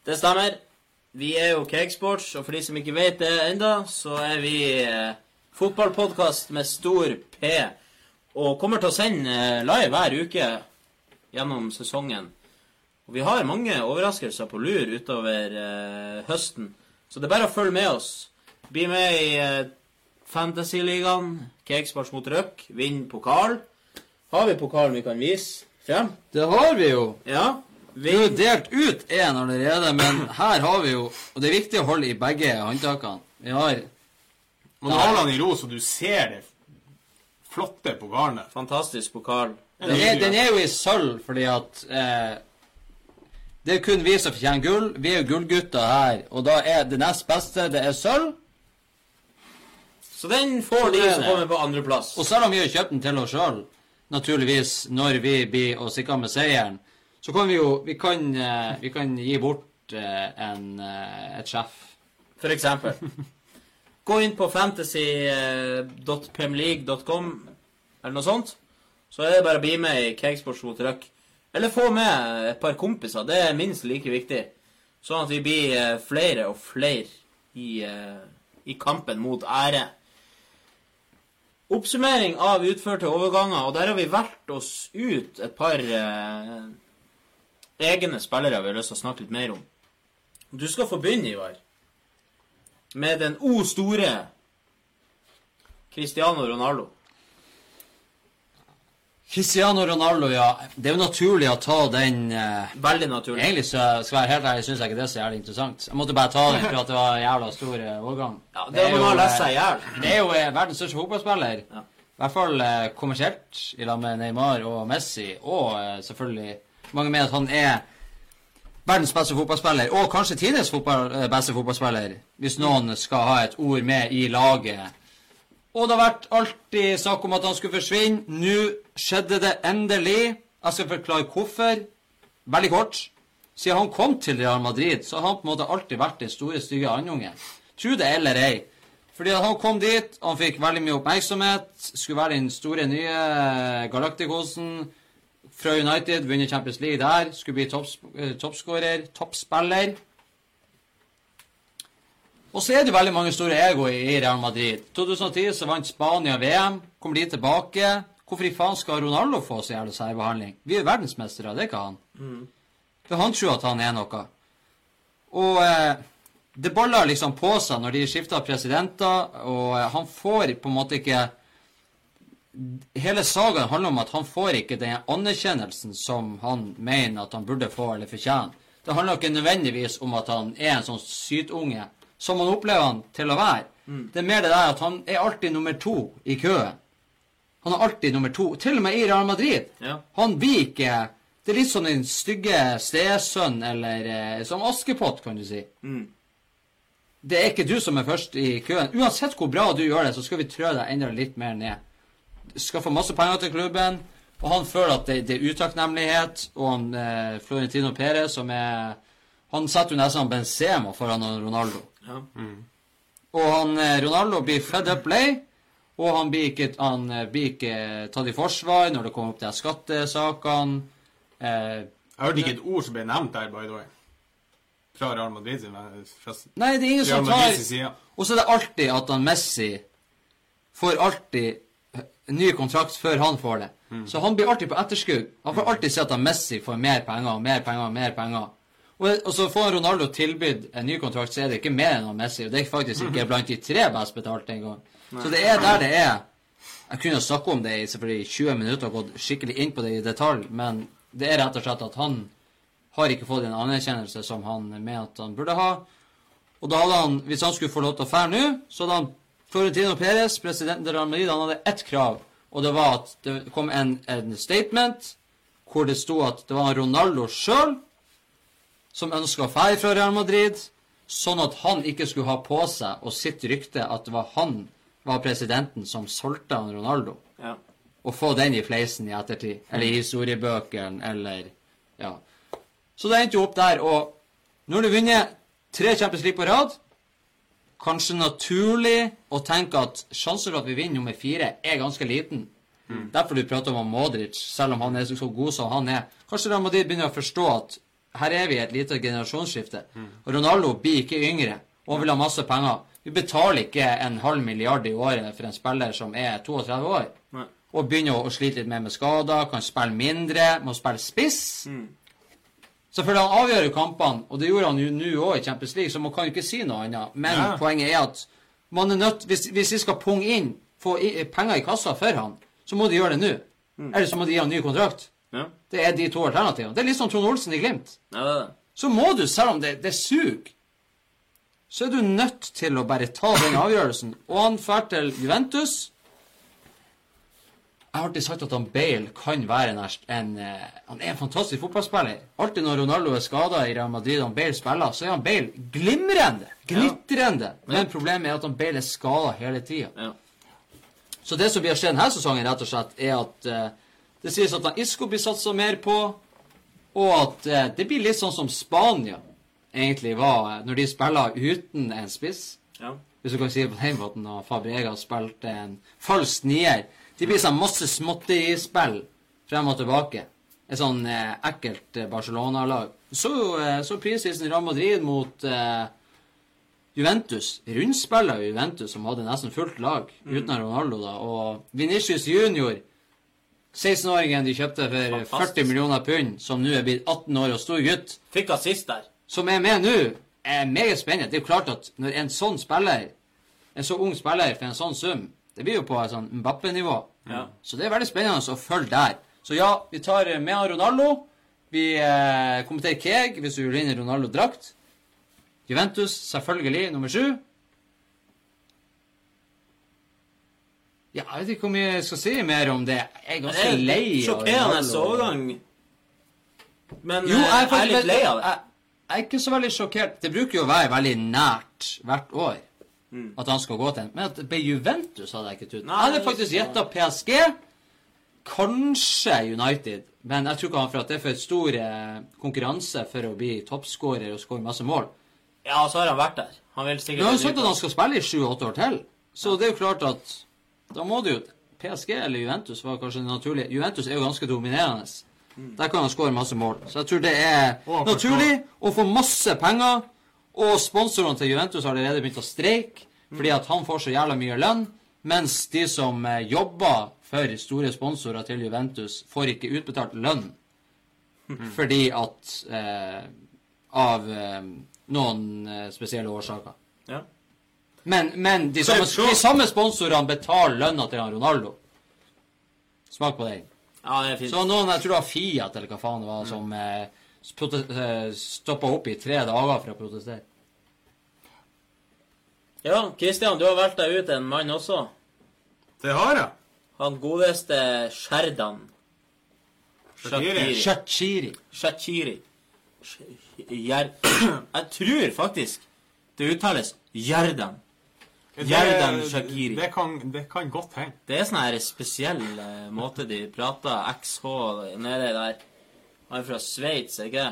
Det stemmer. Vi er jo Cakesports, og for de som ikke vet det enda, så er vi eh, fotballpodkast med stor P. Og kommer til å sende eh, live hver uke gjennom sesongen. Og vi har mange overraskelser på lur utover eh, høsten. Så det er bare å følge med oss. Bli med i eh, Fantasyligaen. Cakesports mot Røk. Vinn pokal. Har vi pokalen vi kan vise frem? Det har vi jo. Ja. Vi har delt ut én allerede, men her har vi jo Og det er viktig å holde i begge håndtakene. Vi har Man holder den i ro, så du ser det flotte på garnet. Fantastisk pokal. Den er, den er jo i sølv fordi at eh, Det er kun vi som fortjener gull. Vi er jo gullgutter her, og da er det nest beste det er sølv. Så den får de det som kommer på andreplass. Og selv om vi har kjøpt den til oss sjøl, naturligvis, når vi blir å med seieren, så kan vi jo Vi kan, eh, vi kan gi bort eh, en, eh, et sjef. For eksempel. Gå inn på fantasy.pemleague.com eller noe sånt. Så er det bare å bli med i Cakesports mot Røk. Eller få med et par kompiser. Det er minst like viktig. Sånn at vi blir flere og flere i, i kampen mot ære. Oppsummering av utførte overganger, og der har vi valgt oss ut et par egne spillere vi har lyst til å snakke litt mer om. Du skal få begynne, Ivar med den O store Cristiano Ronaldo. Cristiano Ronaldo, ja. Det er jo naturlig å ta den eh, Veldig naturlig. Egentlig så skal jeg være helt ærlig, syns jeg ikke det er så jævlig interessant. Jeg måtte bare ta den for at det var en jævla stor eh, overgang. Ja, det det, er, ha lest seg. Det er jo eh, verdens største fotballspiller. Ja. I hvert fall eh, kommersielt, i lag med Neymar og Messi, og eh, selvfølgelig mange mener at han er verdens beste fotballspiller, og kanskje tidenes fotball, eh, beste fotballspiller, hvis noen skal ha et ord med i laget. Og det har vært alltid snakk om at han skulle forsvinne. Nå skjedde det endelig. Jeg skal forklare hvorfor. Veldig kort. Siden han kom til Real Madrid, så har han på en måte alltid vært den store, stygge andungen. Tro det eller ei. Fordi han kom dit, han fikk veldig mye oppmerksomhet, skulle være den store nye Galacticosen fra United, vunnet Champions League der, skulle bli eh, toppskårer, toppspiller. Og så er det veldig mange store ego i Real Madrid. 2010 så vant Spania VM. Kommer de tilbake? Hvorfor i faen skal Ronaldo få så jævla særbehandling? Vi er verdensmestere, det er ikke han. For han tror at han er noe. Og eh, det baller liksom på seg når de skifter presidenter, og eh, han får på en måte ikke Hele sagaen handler om at han får ikke den anerkjennelsen som han mener at han burde få eller fortjene. Det handler ikke nødvendigvis om at han er en sånn sytunge som man opplever han til å være. Det er mer det der at han er alltid nummer to i køen. Han er alltid nummer to. Til og med i Real Madrid. Ja. Han blir ikke Det er litt som den stygge stesønn, eller eh, som Askepott, kan du si. Det er ikke du som er først i køen. Uansett hvor bra du gjør det, så skal vi trø deg enda litt mer ned. Få masse penger til klubben, og han føler at det, det er utakknemlighet. Og han eh, Florentino Perez, som er Han setter jo nesten Benzema foran Ronaldo. Ja. Og han eh, Ronaldo blir fed up lei, og han blir ikke, han eh, blir ikke tatt i forsvar når det kommer opp til skattesakene. Eh, Jeg hørte ikke et ord som ble nevnt der, by the way. Fra Real Madrid sin fra nei, det er ingen Real som tar. Og så er det alltid at han Messi får alltid ny kontrakt før han får det. Så han blir alltid på etterskudd. Han får alltid si at Messi får mer penger og mer penger og mer penger. Og, og så får Ronaldo tilbudt en ny kontrakt, så er det ikke mer enn Messi. Og det er faktisk ikke blant de tre best betalte engang. Så det er der det er. Jeg kunne snakke om det i selvfølgelig 20 minutter og gått skikkelig inn på det i detalj, men det er rett og slett at han har ikke fått en anerkjennelse som han mener at han burde ha. Og da hadde han, hvis han skulle få lov til å fære nå, så hadde han Florentino Perez, presidenten til Real Madrid, han hadde ett krav, og det var at det kom en, en statement hvor det sto at det var Ronaldo sjøl som ønska å fære fra Real Madrid, sånn at han ikke skulle ha på seg og sitt rykte at det var han var presidenten som solgte han Ronaldo, Ja. og få den i fleisen i ettertid, eller i historiebøkene, eller ja. Så det endte jo opp der, og nå har du vunnet tre Champions League på rad. Kanskje naturlig å tenke at sjansen for at vi vinner nummer fire, er ganske liten. Derfor du prater om Modric, selv om han er så god som han er. Kanskje Real Madrid begynner å forstå at her er vi i et lite generasjonsskifte. Og Ronaldo blir ikke yngre, og han vil ha masse penger. Vi betaler ikke en halv milliard i året for en spiller som er 32 år. Nei. Og begynner å slite litt mer med skader, kan spille mindre, må spille spiss. Selvfølgelig han avgjør jo kampene, og det gjorde han jo nå òg i Champions League, så man kan jo ikke si noe annet. Men Ja. poenget er at man er nødt, hvis, hvis vi skal punge inn, få i, penger i kassa for han, så må de gjøre det nå. Eller så må de gi han ny kontrakt. Ja. Det er de to alternativene. Det er litt som Trond Olsen i Glimt. ja, det det. Så må du, selv om det, det suger, så er du nødt til å bare ta den avgjørelsen. Og han drar til Juventus. Jeg har alltid sagt at han Bale kan være en, en eh, Han er en fantastisk fotballspiller. Alltid når Ronaldo er skada i Real Madrid og Bale spiller, så er han Bale glimrende. Glitrende. Men problemet er at han Bale er skada hele tida. Ja. Så det som blir skjedd denne sesongen, rett og slett, er at uh, det sies at han Isco blir satsa mer på, og at uh, det blir litt sånn som Spania egentlig var uh, når de spiller uten en spiss. Ja. Hvis du kan si det på den måten, og Fabregas spilte en falsk nier. De blir sånn masse småtterispill frem og tilbake. Et sånn eh, ekkelt eh, Barcelona-lag. Så eh, så prisvisen Real Madrid mot eh, Juventus. Rundspiller Juventus, som hadde nesten fullt lag uten Ronaldo. da, Og Vinicius Junior, 16-åringen de kjøpte for Fantastisk. 40 millioner pund, som nå er blitt 18 år og stor gutt, Fikk assist der. som er med nå, er meget spennende. Det er jo klart at når en sånn spiller, en så ung spiller for en sånn sum, det blir jo på sånn Mbappe-nivå. Ja. Så det er veldig spennende å følge der. Så ja, vi tar eh, med Ronaldo. Vi eh, kommenterer Keeg hvis du vil inn i Ronaldo-drakt. Juventus, selvfølgelig, nummer sju. Ja, jeg vet ikke hvor mye jeg skal si mer om det. Jeg er ganske lei av sjokkerende Ronaldo. overgang. Men Jo, eh, jeg er, jeg er litt lei av det. Jeg, jeg er ikke så veldig sjokkert. Det bruker jo å være veldig nært hvert år Mm. at han skal gå til en. Men at det ble Juventus, hadde jeg ikke trodd. Jeg hadde faktisk gjetta PSG. Kanskje United. Men jeg tror ikke han for at det er for stor eh, konkurranse for å bli toppskårer og skåre masse mål. Ja, så har han vært der. Han vil Men sikkert han har jo sagt at han skal spille i sju-åtte år til. Så det er jo klart at da må det jo PSG eller Juventus var kanskje det naturlige. Juventus er jo ganske dominerende. Der kan han skåre masse mål. Så jeg tror det er Og naturlig å få masse penger. Og sponsorene til Juventus har allerede begynt å streike fordi at han får så jævla mye lønn. Mens de som eh, jobber for store sponsorer til Juventus, får ikke utbetalt lønn. Fordi at eh, Av eh, noen eh, spesielle årsaker. Ja. Men, men de, samme, de samme sponsorene betaler lønna til Ronaldo. Smak på den. ja. Så noen, jeg tror det var Fiat eller hva faen det var, som eh, eh, stoppa opp i tre dager for å protestere. Ja, Kristian, du har valgt deg ut en mann også. Det har jeg. Han godeste Sherdan. Shaqiri. Shachiri. Shachiri. Jeg tror faktisk det uttales Gjerdan. Jerdan Det- Det kan, det kan godt hende. Det er sånn her spesiell eh, måte de prater XH nede der. Han er fra Sveits, ikke?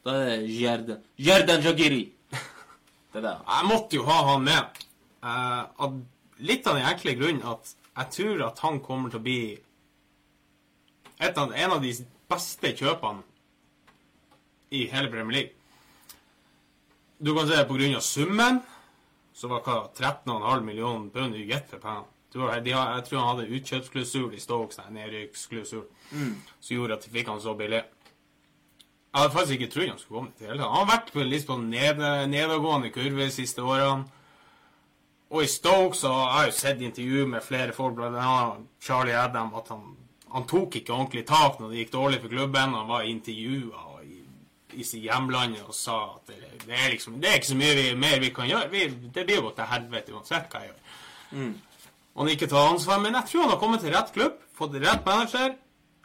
Da er det Gjerdan. Gjerdan Jagiri. Det der. Jeg måtte jo ha han med. Uh, av litt av den enkle grunnen at jeg tror at han kommer til å bli et av, en av de beste kjøpene i hele Premier League. Du kan se på grunn av summen, så var hva 13,5 millioner pund i gitt for pengene. Jeg tror han hadde utkjøpsklausul i Stoke, sånn mm. som gjorde at de fikk han så billig. Jeg hadde faktisk ikke trodd han skulle komme til hele tatt. Han har vært på en litt sånn ned, nedadgående kurve de siste årene. Og i Stoke så har jeg jo sett intervju med flere folk, bl.a. Charlie Adam, at han, han tok ikke ordentlig tak når det gikk dårlig for klubben. Han var intervjua i, i sitt hjemland og sa at det, det, er liksom, det er ikke så mye vi, mer vi kan gjøre. Vi, det blir jo til helvete uansett hva jeg gjør. Og han ikke tar ansvar. Men jeg tror han har kommet til rett klubb, fått rett manager.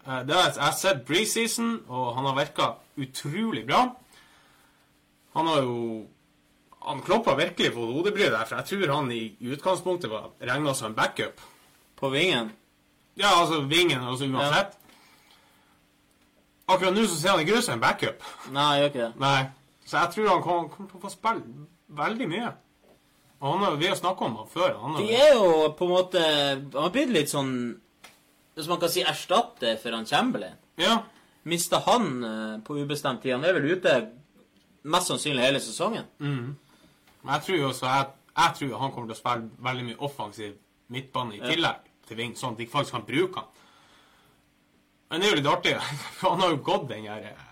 Eh, Det er, jeg, har sett preseason, og han har virka utrolig bra. Han har jo Han Klopp har virkelig fått hodebry der, for jeg tror han i utgangspunktet var regna som en backup. På vingen. Ja, altså vingen, altså uansett. Akkurat nå så ser han ikke ut som en backup. Nei, jeg gjør ikke det. Nei. Så jeg tror han kommer, kom til å få spille veldig mye. Og han har, vi har snakka om ham før. Han har, De er jo på en måte Han har blitt litt sånn Hvis man kan si erstatte for han Chamberlain. Ja. Mista han eh, på ubestemt tid? Han er vel ute mest sannsynlig hele sesongen. Men jeg tror også jeg, jeg tror han kommer til å spille veldig mye offensiv midtbane i tillegg til Ving, sånn at de faktisk kan bruke han. Men det er jo litt artig, for han har jo gått den der eh,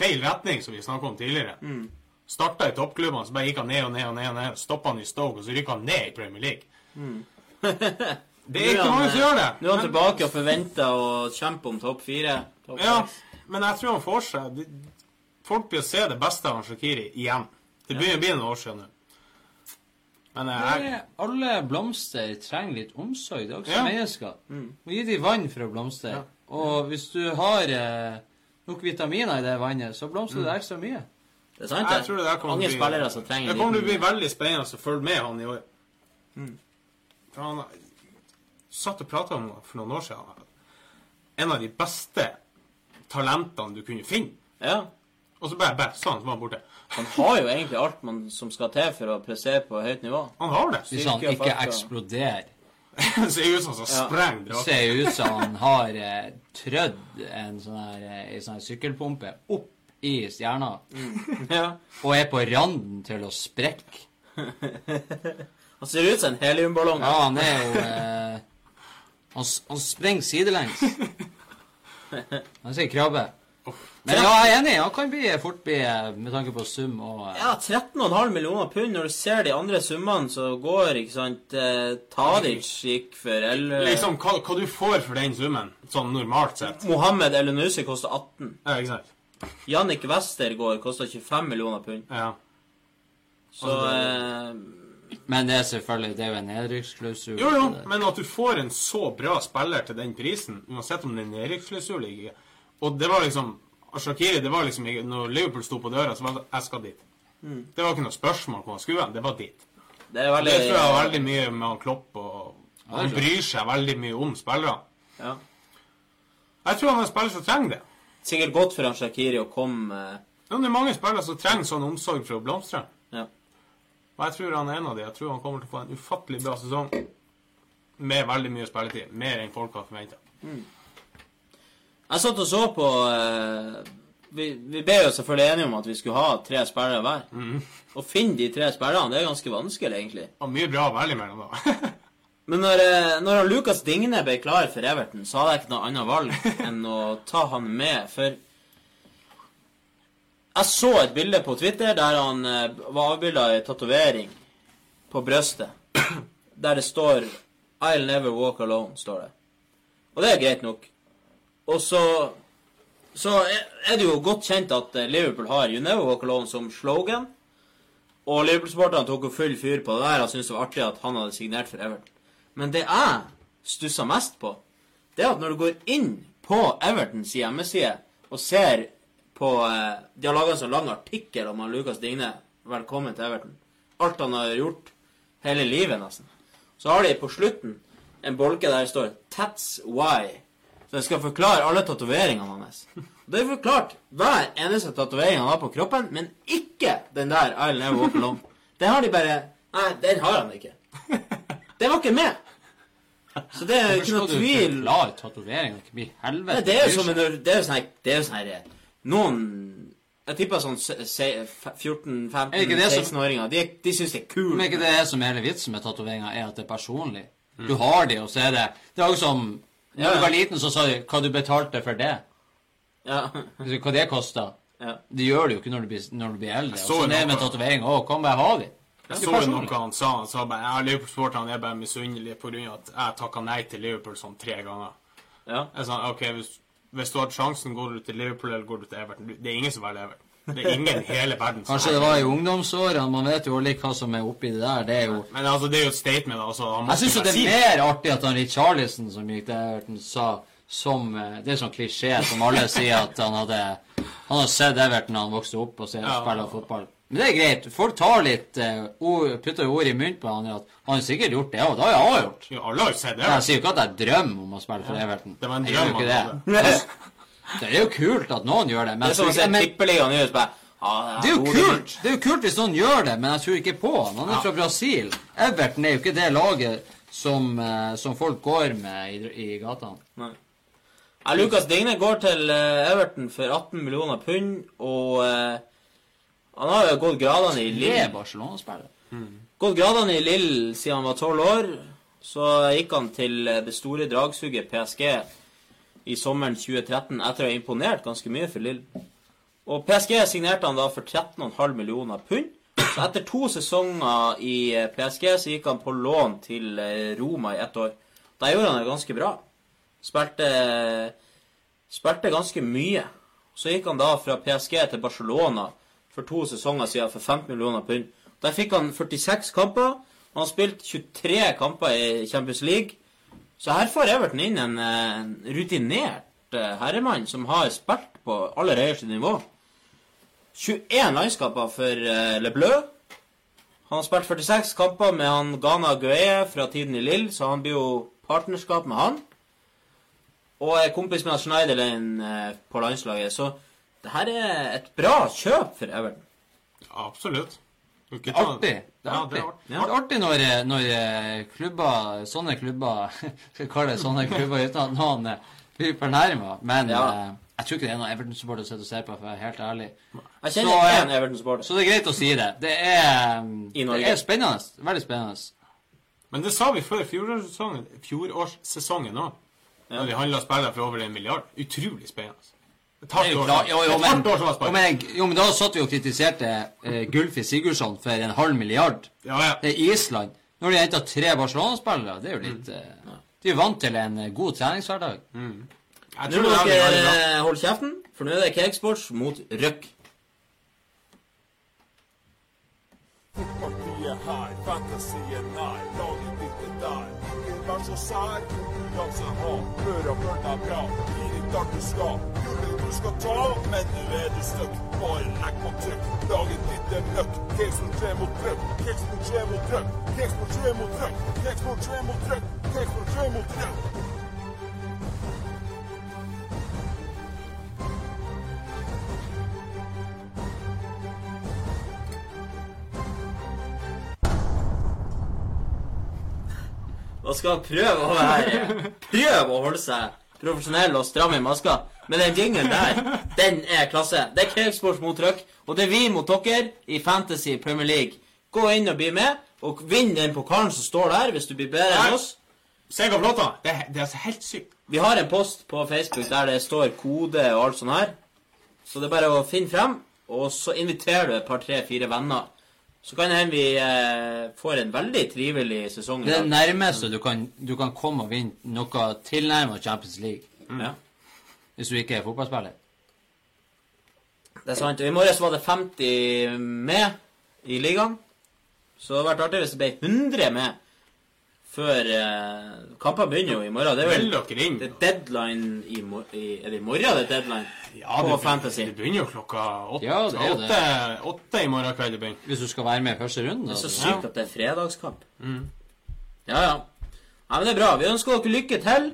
feil retning som vi snakka om tidligere. Mm. Starta i toppklubbene, så bare gikk han ned og ned og ned. og ned. Stoppa han i Stoke, og så rykka han ned i Premier League. det er ikke mange som gjør det. Mm. Nå er han tilbake og forventer å kjempe om topp fire. Top Ja, men jeg tror han får seg de- Folk blir å se det beste av Shakiri igjen. Det begynner å bli noen år siden nå. Men jeg, jeg, Alle blomster trenger litt omsorg. Det er også Ja. mennesker. Må gi dem vann for å blomstre. Og hvis du har eh, nok vitaminer i det vannet, så blomstrer det ekstra mye. Det er sant, jeg tror det der kommer Mange bli- spillere som trenger Det kommer til å bli veldig spennende å følge med han i år. For han satt og prata om for noen år siden en av de beste talentene du kunne finne. Ja. Og så bare, bare sånn, så var han borte. Han har jo egentlig alt man, som skal til for å pressere på høyt nivå. Han har det. Hvis han ikke fart eksploderer. Det ser ut som han sprenger Det ser ut som han har eh, trødd en sånn her, eh, sånn her sykkelpumpe opp i stjerna Ja. og er på randen til å sprekke. Han ser ut som en heliumballong. Ja, han er jo eh, han, han sprenger sidelengs. Han sier krabbe. Men ja, jeg er enig. Han kan bli, fort bli, eh, med tanke på sum og eh, Ja, 13,5 millioner pund. Når du ser de andre summene som går, ikke sant eh, Tadic gikk for 11 Liksom, hva, hva du får for den summen, sånn normalt sett. Mohammed Elunussi koster 18. Ja, ikke sant? Jannik Westergård koster 25 millioner pund. Ja. Så eh, Men det er selvfølgelig det er jo en nedrykksklausul. Jo, jo, men at du får en så bra spiller til den prisen, uansett om det er nedrykksklausul eller ikke Og det var liksom Shakiri, det var liksom Når Liverpool sto på døra, så var det jeg skal dit. Det var ikke noe spørsmål hvor han skulle hen. Det var dit. det er veldig det tror jeg har veldig mye med han Klopp og Han bryr seg veldig mye om spillerne. ja. Jeg tror han er en spiller som trenger det. Sikkert godt for han Shakiri å komme eh, Ja, det er mange spillere som trenger sånn omsorg for å blomstre. Og jeg tror han er en av de. Jeg tror han kommer til å få en ufattelig bra sesong med veldig mye spilletid. Mer enn folk har forventa. Jeg satt og så på eh, vi, vi ble jo selvfølgelig enige om at vi skulle ha tre spillere hver. Å finne de tre spillerne, det er ganske vanskelig, egentlig. Og mye bra å velge mellom, da. Men når, eh, når Lukas Digne ble klar for Everton, så hadde jeg ikke noe annet valg enn å ta han med, for Jeg så et bilde på Twitter der han eh, var avbilda i tatovering på brøstet. Der det står 'I'll never walk alone', står det. Og det er greit nok. Og så så er det jo godt kjent at eh, Liverpool har 'You never walk alone' som slogan. Og Liverpool-sporterne tok jo full fyr på det der og syntes det var artig at han hadde signert for Everton. Men det jeg stussa mest på, det er at når du går inn på Evertons hjemmeside og ser på eh, De har laga en sånn lang artikkel om han Lukas Digne. Velkommen til Everton. Alt han har gjort hele livet, nesten. Så har de på slutten en bolke der det står 'That's why'. Så jeg skal forklare alle tatoveringene hans. Det er forklart hver eneste tatovering han har på kroppen, men ikke den der 'I'll never walk alone'. Den har de bare Nei, den har han ikke. Den var ikke med. Så det er ikke noe tvil. forklare tatoveringer? Det bli helvete. Nei, det er jo som en Det er jo sånn her Er jo Noen Jeg tipper sånn se- se- Er det ikke det som- 14-15-16-åringer. De, de syns det er kult. Men ikke det er som er hele vitsen med tatoveringer, er at det er personlig. Du har de, og så er det Det er også som Ja, Når du var liten, så sa de hva du betalte for det. Ja. Hva det kosta. ja. Det gjør du jo ikke når du blir, når du blir eldre. så Og sånn er det med tatoveringer òg. Kan bare ha de. Jeg så jo noe han sa. Han sa bare ja, Liverpool-sporterne er bare misunnelige pga. at jeg takka nei til Liverpool sånn tre ganger. ja. Jeg sa OK, hvis, hvis du hadde sjansen, går du til Liverpool eller går du til Everton? Det er ingen som velger Everton. Det er ingen i hele verden som Kanskje det var i ungdomsårene. Man vet jo litt hva som er oppi det der. Det er jo Men altså, det er jo et statement. altså. Han Jeg syns det si er mer artig at han Richarlison, som gikk til Everton, sa som eh, Det er sånn klisjé som alle sier at han hadde Han har sett Everton da han vokste opp og ser Ja. spiller fotball. Men det er greit. Folk tar litt uh, ord, putter ord i munnen på han. At han har sikkert gjort det, og det har jeg òg gjort. Ja, alle har sett det. Jeg sier jo ikke at jeg drømmer om å spille for Everton. Det var en Jeg gjør drøm ikke han det. hadde. Det er jo kult at noen gjør det, men, Det er som å se Tippeligaen bare ja, det er jo kult. Det er jo kult hvis noen gjør det, men jeg tror ikke på han. Han er fra Brasil. Everton er jo ikke det laget som, eh, som folk går med i, i gatene. Ja, Lukas Digne går til eh, Everton for 18 millioner pund, og eh, han har jo gått gradene i er Barcelona-spiller. Gått gradene i Lille siden han var 12 år. Så gikk han til eh, det store dragsuget PSG i sommeren 2013 etter å ha imponert ganske mye for Lille. Og PSG signerte han da for 13,5 millioner pund. Så etter to sesonger i eh, PSG så gikk han på lån til eh, Roma i ett år. Da gjorde han det ganske bra. Spilte, spilte ganske mye. Så gikk han da fra PSG til Barcelona for to sesonger siden for 15 millioner pund. Der fikk han 46 kamper Og Han spilte 23 kamper i Champions League. Så her får Everton inn en rutinert eh, herremann som har spilt på aller høyeste nivå. 21 landskamper for eh, Le Bleu. Han har spilt 46 kamper med han Ghana Gueye fra tiden i Lill, så han blir jo partnerskap med han. Og er kompis med han Schneiderlein eh, på landslaget. Så det her er et bra kjøp for Everton. Absolutt. Det er artig. Det er Ja, artig. Ja. Det er artig når, eh, når eh, klubber, sånne klubber Skal vi kalle det sånne klubber uten at noen eh, blir fornærma. Men Ja. eh, jeg tror ikke det er noen Everton-supporter som ser på, for å være helt ærlig. Jeg Så, kjenner så, en Everton-supporter. Så det er greit å si det. Det er, det er spennende. Veldig spennende. Men det sa vi før fjorårssesongen fjorårssesongen òg. Ja. Da vi handla spillere for over en milliard. Utrolig spennende. Et jo år klart, jo, jo, men, jo, jo, da satt vi og kritiserte eh, Gulfi Sigurdsson for en halv milliard. Ja, ja. Det er Island. Når de henta tre Barcelona-spillere, det er jo litt eh, De er vant til en eh, god treningshverdag. Jeg Nå tror må veldig bra. dere holde kjeften, for nå er det Cakesports mot Røk. Partiet her, fantasien nær, laget ditt er der. Ingen vær så sær, konkurranse ha. Høra bjørna bra, gi ditt der du skal. Hjulet du skal ta, men nå er du stuck. Bare legg på trykk, Dagen ditt er møkk. Keks mot trøkk, keks mot trøkk. Keks mot trøkk, keks mot trøkk. Keks mot tre mot trøkk. Da skal prøve å være Prøve å holde seg profesjonell og stram i maska. Men den jinglen der, den er klasse. Det er Cakesports mot Røk, og det er vi mot dere i Fantasy Premier League. Gå inn og bli med, og vinn den pokalen som står der, hvis du blir bedre enn oss. Se hva flott er. Det. Det er altså helt sykt. Vi har en post på Facebook der det står kode og alt sånt her. Så det er bare å finne frem, og så inviterer du et par, tre, fire venner. Så kan det hende vi eh, får en veldig trivelig sesong. Det er nærmeste du kan, du kan komme og vinne noe tilnærmet Champions League. Ja. Hvis du ikke er fotballspiller. Det er sant. Og I morges var det 50 med i ligaen. Så det hadde vært artig hvis det ble 100 med før eh, Kampene begynner jo i morgen. Det er Meld vel dere inn. det er deadline i, mor i Er det i morgen det er deadline? Ja, på det, Fantasy. det begynner jo klokka åtte. Ja, det er det. åtte, åtte i morgen kveld det begynner. Hvis du skal være med i første runde. Det er så sykt sykt at det er fredagskamp. Ja, ja. Ja, Men det er bra. Vi ønsker dere lykke til.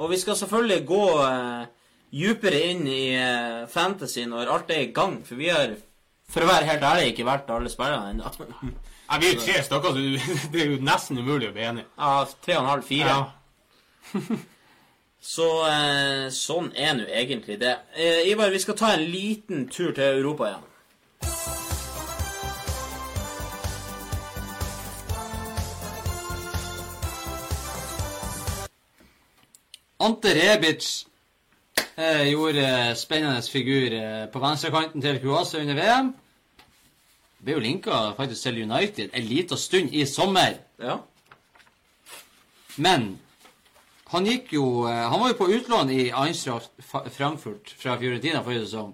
Og vi skal selvfølgelig gå eh, djupere inn i eh, fantasy når alt er i gang. For vi har, for å være helt ærlig, ikke vært alle spillerne ennå. Ja, vi er jo tre stykker, så det- er jo nesten umulig å bli enige. Ja, tre og en halv, fire. Ja. Så eh, sånn er nå egentlig det. Eh, Ivar, vi skal ta en liten tur til Europa igjen. Ante Rebic eh, gjorde eh, spennende figur eh, på venstrekanten til Kroatia under VM. Ble jo linka faktisk til United en liten stund i sommer. Ja. Men han gikk jo eh, Han var jo på utlån i Eintracht Frankfurt fra Fiorentina forrige sesong.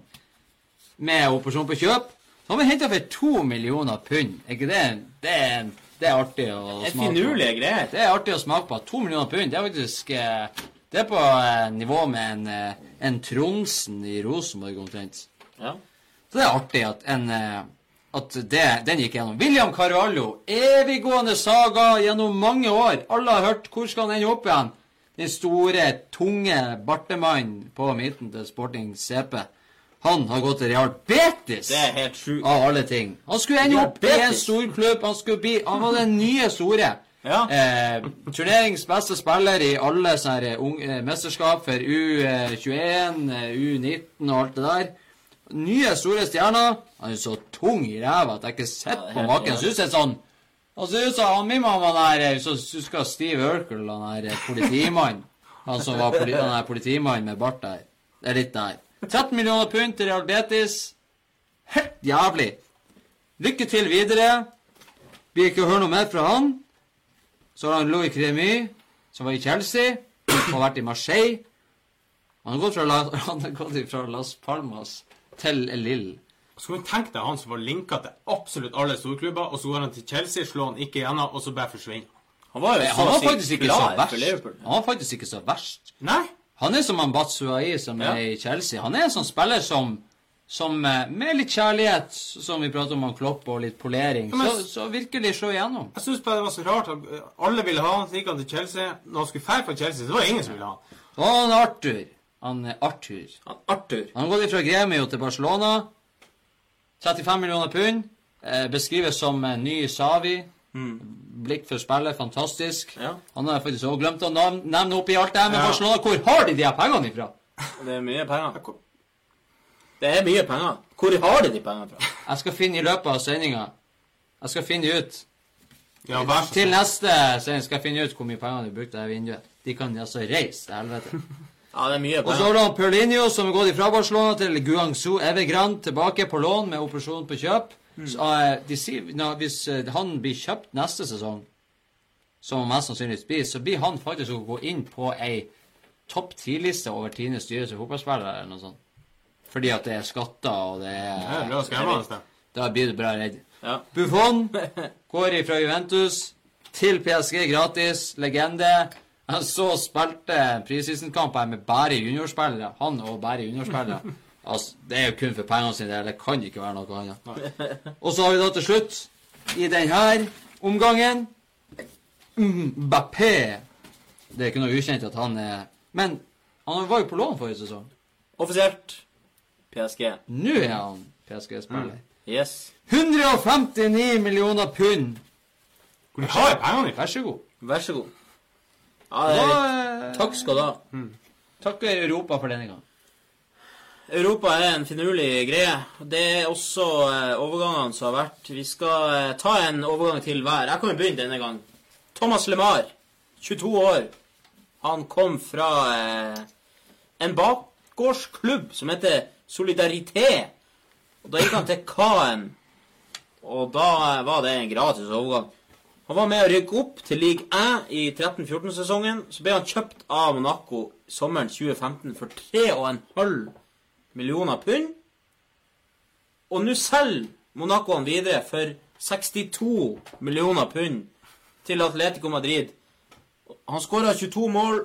Med operasjon på kjøp. Så han ble henta for to millioner pund. Er ikke det Det er, det er artig å smake på. finurlige greier. Det er artig å smake på. To millioner pund, det er faktisk eh, Det er på eh, nivå med en, en Tronsen i Rosenborg omtrent. Ja. Så det er artig at en at det, den gikk gjennom. William Carvalho, eviggående saga gjennom mange år. Alle har hørt hvor skal han ende opp igjen? Den store, tunge bartemannen på midten til Sporting CP. Han har gått til Real Betis! Det er helt sjukt. Av alle ting. Han skulle ende opp i en storklubb. Han skulle bli Han var den nye store. Ja. Eh, turneringens beste spiller i alle sånne unge, eh, mesterskap for U21, eh, U19 og alt det der. Nye, store stjerner. Han er så tung i ræva at jeg ikke har sett Ja, er på maken. Syns er sånn Han så sa han min mamma der så husker Steve Urkel, han der politimannen. Han som var politi, han der politimannen med bart der. Det er litt der. 13 millioner pund til Real Betis. Helt jævlig. Lykke til videre. Blir ikke å høre noe mer fra han. Så har han Louis Cremy, som var i Chelsea, og har vært i Marseille. Han har gått fra, La, han har gått fra Las Palmas til Lille. Så kan du tenke deg han som var linka til absolutt alle storklubber, og så går han til Chelsea, slår han ikke igjennom, og så bare forsvinner han. Var jo så Han var faktisk ikke så verst. Han var faktisk ikke så verst. Nei. Han er som han Batsuai som Ja. er i Chelsea. Han er en sånn spiller som, som eh, med litt kjærlighet, som vi prater om han Klopp, og litt polering, men- så, så virkelig slår igjennom. Jeg syns bare det var så rart at eh, alle ville ha han, så gikk han til Chelsea. Når han skulle dra fra Chelsea, så var det ingen som ville ha han. Og han Arthur. Han Arthur. Han Arthur. Han har gått fra Gremio til Barcelona. 35 millioner pund. Eh, beskrives som ny Savi. Blikk for spillet, fantastisk. Ja. Han har faktisk også glemt å nevne oppi alt det her med Ja. Barcelona. Hvor har de de pengene ifra? Det er mye penger. Det er mye penger. Hvor har de de pengene fra? Jeg skal finne i løpet av sendinga. Jeg skal finne ut. Ja, Til neste sending skal jeg finne ut hvor mye penger de brukte det vinduet. De kan altså reise til helvete. Ja, det er mye Og så har du Paulinho, som har gått fra Barcelona til Guangzhou Evergrande, tilbake på lån med operasjon på kjøp. Så, uh, de nå, hvis uh, han blir kjøpt neste sesong, som han mest sannsynligvis blir, så blir han faktisk å gå inn på ei topp ti-liste over tiendes dyreste fotballspillere, eller noe sånt. Fordi at det er skatter, og det Ja, det er skremmende. det. Da blir du bra redd. Ja. Buffon går fra Juventus til PSG gratis. Legende. Han så spilte preseason-kamper med bare juniorspillere. Han og bare juniorspillere. Altså, det er jo kun for pengene sine. Det kan ikke være noe annet. Og så har vi da til slutt, i denne omgangen Mbappé. Det er ikke noe ukjent at han er Men han var jo på lån forrige sesong. Offisielt PSG. Nå er han PSG-spiller. Yes. 159 millioner pund. Hvor har jeg pengene? Vær så god. Vær så god. Ja, det er, Da, takk skal du ha. Takk Europa for denne gang. Europa er en finurlig greie. Det er også eh, overgangene som har vært. Vi skal eh, ta en overgang til hver. Jeg kan jo begynne denne gang. Thomas LeMar, 22 år. Han kom fra eh, en bakgårdsklubb som heter Solidarité. Og Da gikk han til Caen. Og da eh, var det en gratis overgang. Han var med å rykke opp til league 1 i 13-14-sesongen. Så ble han kjøpt av Monaco sommeren 2015 for 3,5 millioner pund. Og nå selger Monaco han videre for 62 millioner pund til Atletico Madrid. Han skåra 22 mål.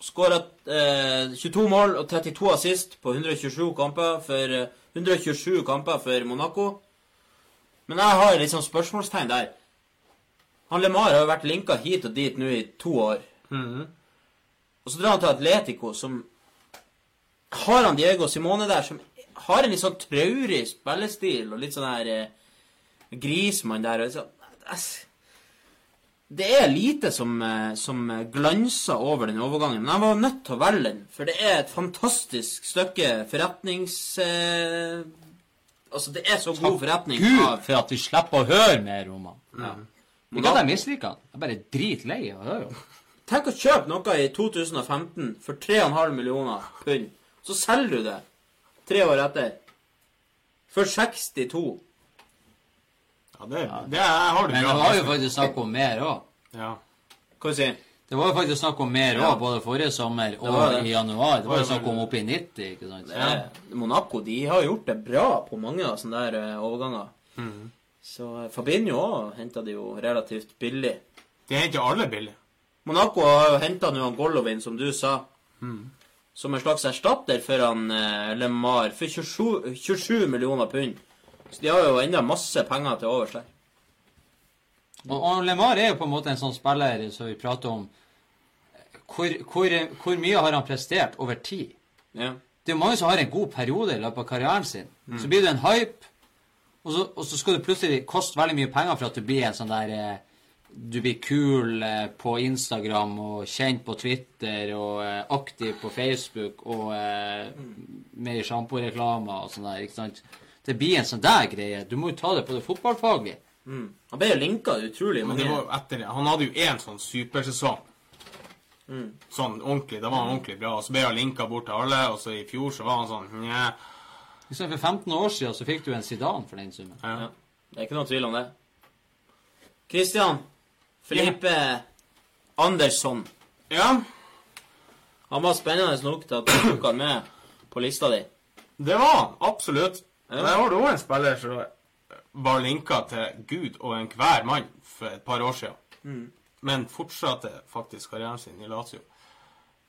Skåra eh, 22 mål og 32 assist på 127 kamper for, eh, 127 kamper for Monaco. Men jeg har sånn spørsmålstegn der. Han LeMar har jo vært linka hit og dit nå i to år. Og så drar han til Atletico, som har han Diego Simone der, som har en litt sånn traurig spillestil, og litt sånn her eh, Grismann der. Og så, ass, det er lite som, eh, som glanser over den overgangen, men jeg var nødt til å velge den, for det er et fantastisk stykke forretnings... Eh, altså, det er så god forretning Gud, for at vi slipper å høre mer om han. ja. Ikke at jeg misliker han. Jeg er bare dritlei av det. jo. Tenk å kjøpe noe i 2015 for 3,5 millioner pund. Så selger du det tre år etter for 62. Ja, det, det har du Men bra. det var jo faktisk snakk om mer òg. Ja. Hva sier du? Det var jo faktisk snakk om mer òg, Ja. både forrige sommer og det det. i januar. Det var jo snakk om oppi i 90, ikke sant? Ja. Monaco de har gjort det bra på mange av sånne der eh, overganger. Så eh, Fabinho òg henta de jo relativt billig. De er ikke alle billige. Monaco har jo henta nå Golovin, som du sa, som en slags erstatter for han eh, LeMar for 27, 27 millioner pund. Så de har jo enda masse penger til overs der. Og, og LeMar er jo på en måte en sånn spiller som vi prater om hvor, hvor, hvor mye har han prestert over tid? Ja. Det er jo mange som har en god periode i løpet av karrieren sin. Så blir det en hype, og så, og så skal det plutselig koste veldig mye penger for at du blir en sånn der eh, Du blir kul eh, på Instagram og kjent på Twitter og eh, aktiv på Facebook og med i sjamporeklamer og sånn der, ikke sant? Det blir en sånn der greie. Du må jo ta det på det fotballfaglige. Mm. Han ble jo linka utrolig mange det var jo etter det. Han hadde jo én sånn supersesong. Sånn ordentlig. Da var han ordentlig bra. Og så ble han linka bort til alle, og så i fjor så var han sånn Nja. Liksom For 15 år siden så fikk du en Zidane for den summen. Ja. Ja. Det er ikke noe tvil om det. Christian Felipe Andersson. ja. Han var spennende nok til at du tok han med på lista di. Det var. Absolutt. Ja. Der var du òg en spiller som var linka til Gud og enhver mann for et par år siden. Mm. Men fortsatte faktisk karrieren sin i Lazio.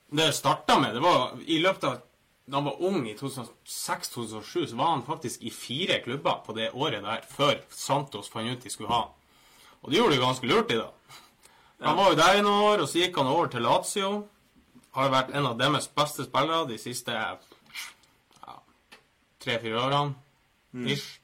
Det starta med det var I løpet av da han var ung i 2006-2007, så var han faktisk i fire klubber på det året der, før Santos fant ut de skulle ha. Og de gjorde det ganske lurt i da. Han var jo der i noen år, og så gikk han over til Lazio. Har vært en av deres beste spillere de siste ja, tre-fire årene. Ish.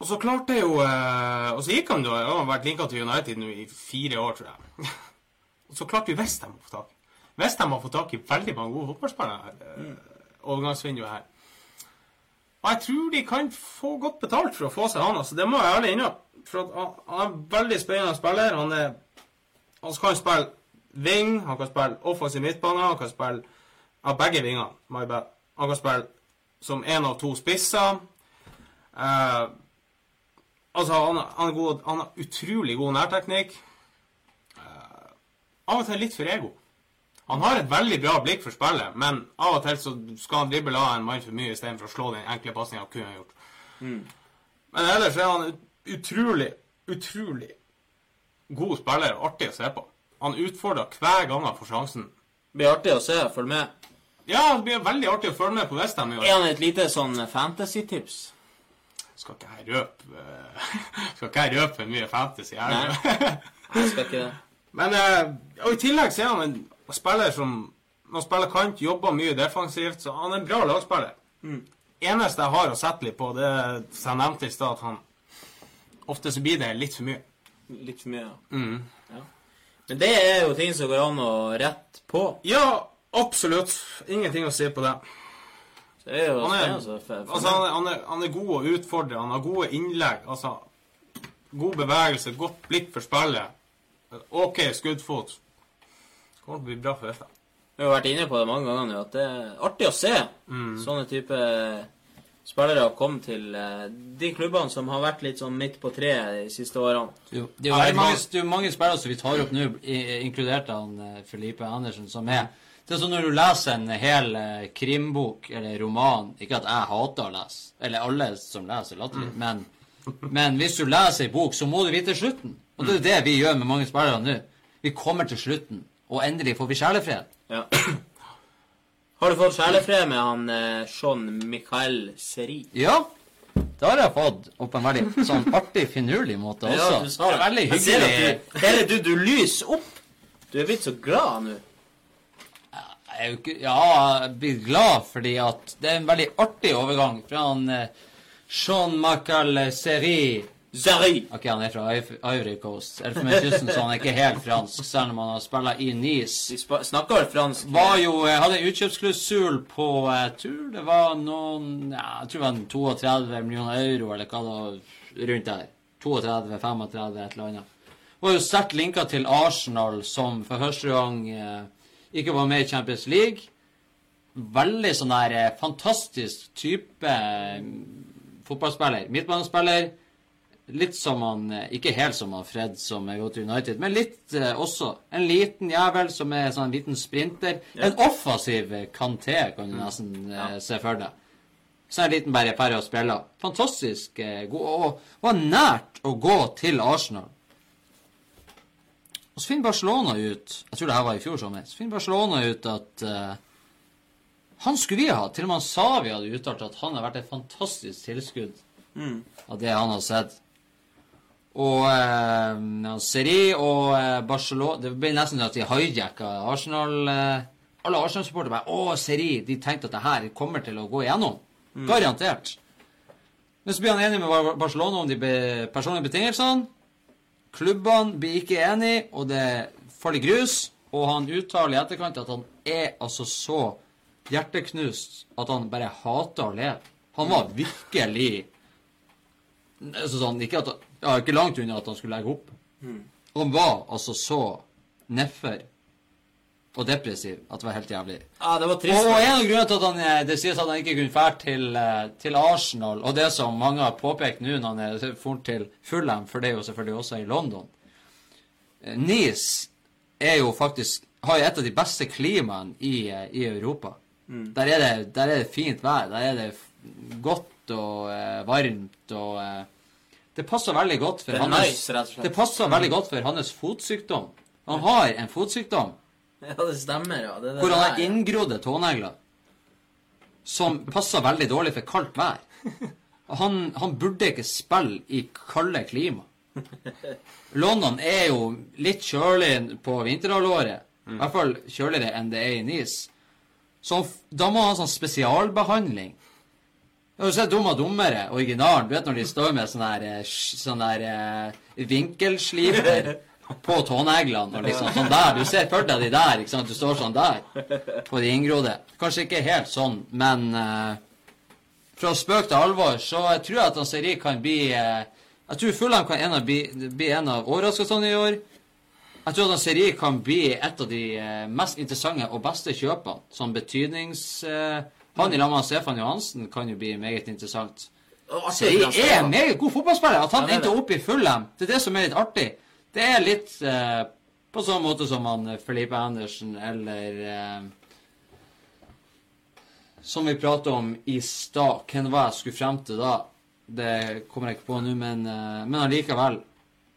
Og så klarte jeg jo eh, Og så gikk han jo Han har vært linka til United nå i fire år, tror jeg. og så klarte vi Westham å få tak. Westham har fått tak i veldig mange gode fotballspillere eh, Overgangsvinduet her. Og jeg tror de kan få godt betalt for å få seg han. altså Det må jeg ærlig innrømme. For han, er veldig spennende spiller. Han er Han kan spille wing, han kan spille offensiv midtbane, han kan spille av begge vingene. My bad. Han kan spille som én av to spisser. Eh, altså, han, han, god, han har utrolig god nærteknikk. Eh, av og til litt for ego. Han har et veldig bra blikk for spillet, men av og til så skal han drible av en mann for mye istedenfor å slå den enkle pasninga han kunne gjort. Men ellers er han utrolig, utrolig god spiller og artig å se på. Han utfordrer hver gang han får sjansen. Blir artig å se. Følg med. Ja, det blir veldig artig å følge med på Westham i år. Er han et lite sånn fantasy-tips? Skal ikke jeg røpe eh, Skal ikke jeg røpe mye fantasy her. Nei. Jeg skal ikke det. Men eh, og i tillegg så er han en spiller som Når han spiller kant, jobber mye defensivt, så han er en bra lagspiller. Eneste jeg har å sette litt på, det er som jeg nevnte i stad, at han Ofte så blir det litt for mye. Litt for mye, ja. Mm. ja. Men det er jo ting som går an å rette på. Ja, absolutt. Ingenting å si på det. Det er Han er, spennende. å følge altså, han, er, han, er, han er god å utfordre, han har gode innlegg. Altså, god bevegelse, godt blikk for spillet. OK skuddfot. Det kommer til å bli bra for Westham. Vi har vært inne på det mange ganger nå, at det er artig å se sånne type spillere komme til eh, de klubbene som har vært litt sånn midt på treet de siste årene. Jo det er jo Ja, mange, det er jo mange spillere som vi tar opp nå, inkludert han eh, Felipe Andersen, som er Det er sånn når du leser en hel eh, krimbok eller roman Ikke at jeg hater å lese, eller alle som leser, latterlig, mm. men, men hvis du leser ei bok, så må du vite slutten. Og det er det vi gjør med mange spillere nå. Vi kommer til slutten, og endelig får vi sjelefred. Ja. Har du fått sjelefred med han eh, Jean Michael Seri? Ja, det har jeg fått, og på en veldig sånn artig, finurlig måte også. Ja, du sa det. Veldig hyggelig. at du, du, du lyser opp. Du er blitt så glad nå. Jeg er jo ikke, ja, jeg blir glad fordi at det er en veldig artig overgang fra han eh, Jean-Michel Seri Seri! Ok, han er fra Iv- Ivory Coast. Elfenbenskysten, så han er ikke helt fransk, selv om han har spilt i Nice. De snakker vel fransk? Var jo, eh, hadde utkjøpsklusul på jeg tror det var noen ja, Jeg tror det var 32 millioner euro, eller hva det var, rundt der. 32-35, et eller annet. Var jo sterkt linka til Arsenal, som for første gang eh, ikke var med i Champions League. Veldig sånn der eh, fantastisk type eh, fotballspiller. Midtbanespiller. Litt som han eh, Ikke helt som han Fred som er gått til United, men litt eh, også. En liten jævel som er sånn en liten sprinter. En offensiv Kanté, kan du nesten eh, se for deg. Så en liten bare pære å spille. Fantastisk eh, god. Og var nært å gå til Arsenal. Og så finner Barcelona ut Jeg tror det her var i fjor sommer. Så finner Barcelona ut at uh, han skulle vi ha. Til og med han Savi hadde uttalt at han har vært et fantastisk tilskudd av det han har sett. Og eh, ja, Seri og eh, Barcelona Det ble nesten at de hijacka Arsenal. Eh, alle Arsenal-supportere bare Å, Seri! De tenkte at det her kommer til å gå igjennom. Garantert. Men så blir han enig med Barcelona om de be personlige betingelsene. Klubbene blir ikke enige, og det faller grus. Og han uttaler i etterkant at han er altså så hjerteknust at han bare hater å leve. Han var virkelig altså sånn, ikke, at, ja, ikke langt unna at han skulle legge opp. Han var altså så nedfor og depressiv at det var helt jævlig. Ja, det var trist. Og en av grunnene til at han, eh, det sies at han ikke kunne fære til, eh, til Arsenal, og det som mange har påpekt nå når han er fort til Fulham, for det er jo selvfølgelig også i London Eh, Nice er jo faktisk har jo et av de beste klimaene i, i Europa. Der, er det, der er det fint vær. Der er det godt og eh, varmt og eh, Det passer veldig godt for hans nice. Det passer veldig godt for hans fotsykdom. Han har en fotsykdom Ja, det stemmer, ja. Det, det hvor han har inngrodde tånegler som passer veldig dårlig for kaldt vær. Han, han burde ikke spille i kalde klima. London er jo litt kjølig på vinterhalvåret. I hvert fall kjøligere enn det er i Nice. Så da må han ha sånn spesialbehandling. Jeg du ser Dum og dummere, originalen. Du vet når de står med sånn der, eh, sånn der eh, vinkelsliper på tåneglene og liksom sånn der. Du ser for deg de der, ikke sant. Du står sånn der på de inngrodde. Kanskje ikke helt sånn, men uh, fra spøk til alvor så jeg tror jeg at Seri kan bli uh, Jeg tror Fulham kan en av, bli, bli en av overraskelsene i år. Jeg tror at Seri kan bli et av de uh, mest interessante og beste kjøpene. Sånn betydnings... Eh, han i lag med Stefan Johansen kan jo bli meget interessant. Han er en meget god fotballspiller. At han Ja, er endte opp i Fulham, det er det som er litt artig. Det er litt eh, på sånn måte som han eh, Felipe Andersen eller eh, Som vi pratet om i stad. Hvem var jeg skulle frem til da? Det kommer jeg ikke på nå, men, eh, men allikevel.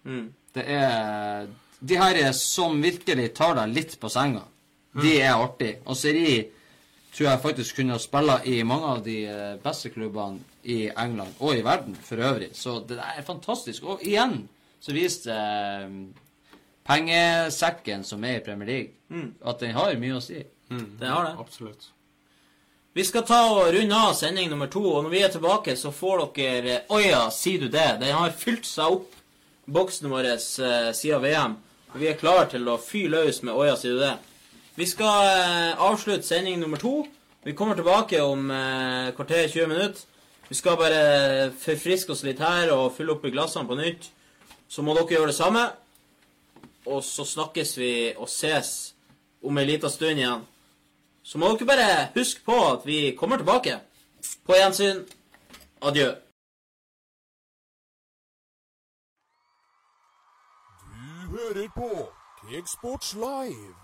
Mm. Det er De her er som virkelig tar deg litt på senga. De er artig. Og Seri tror jeg faktisk kunne spille i mange av de eh, beste klubbene i England og i verden for øvrig. Så det der er fantastisk. Og igjen så viste eh, pengesekken som er i Premier League, at den har mye å si. Det har det. Absolutt. Vi skal ta og runde av sending nummer to, og når vi er tilbake, så får dere Oja, sier du det? Den har fylt seg opp, boksen vår, eh, siden VM. Og vi er klare til å fy løs med Oja, sier du det? Vi skal eh, avslutte sending nummer to. Vi kommer tilbake om eh, kvarter 20 minutter. Vi skal bare forfriske oss litt her og fylle opp i glassene på nytt. Så må dere gjøre det samme. Og så snakkes vi og ses om ei lita stund igjen. Så må dere bare huske på at vi kommer tilbake. På gjensyn. Adjø. Du hører på Kegsports Live.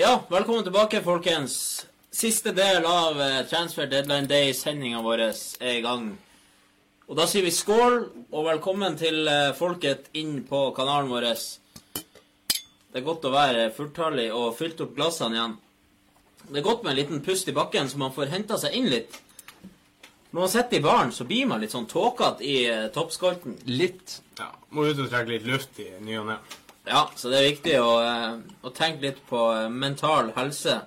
Ja, velkommen tilbake, folkens. Siste del av eh, Transfer Deadline Day-sendinga vår er i gang. Og da sier vi skål, og velkommen til eh, folket inn på kanalen vår. Det er godt å være fulltallig og fylt opp glassene igjen. Det er godt med en liten pust i bakken, så man får henta seg inn litt. Når man sitter i baren, så blir man litt sånn tåkete i eh, toppskolten. Litt. Ja, Må ut og trekke litt luft i ny og ne. Ja, så det er viktig å, eh, å tenke litt på eh, mental helse.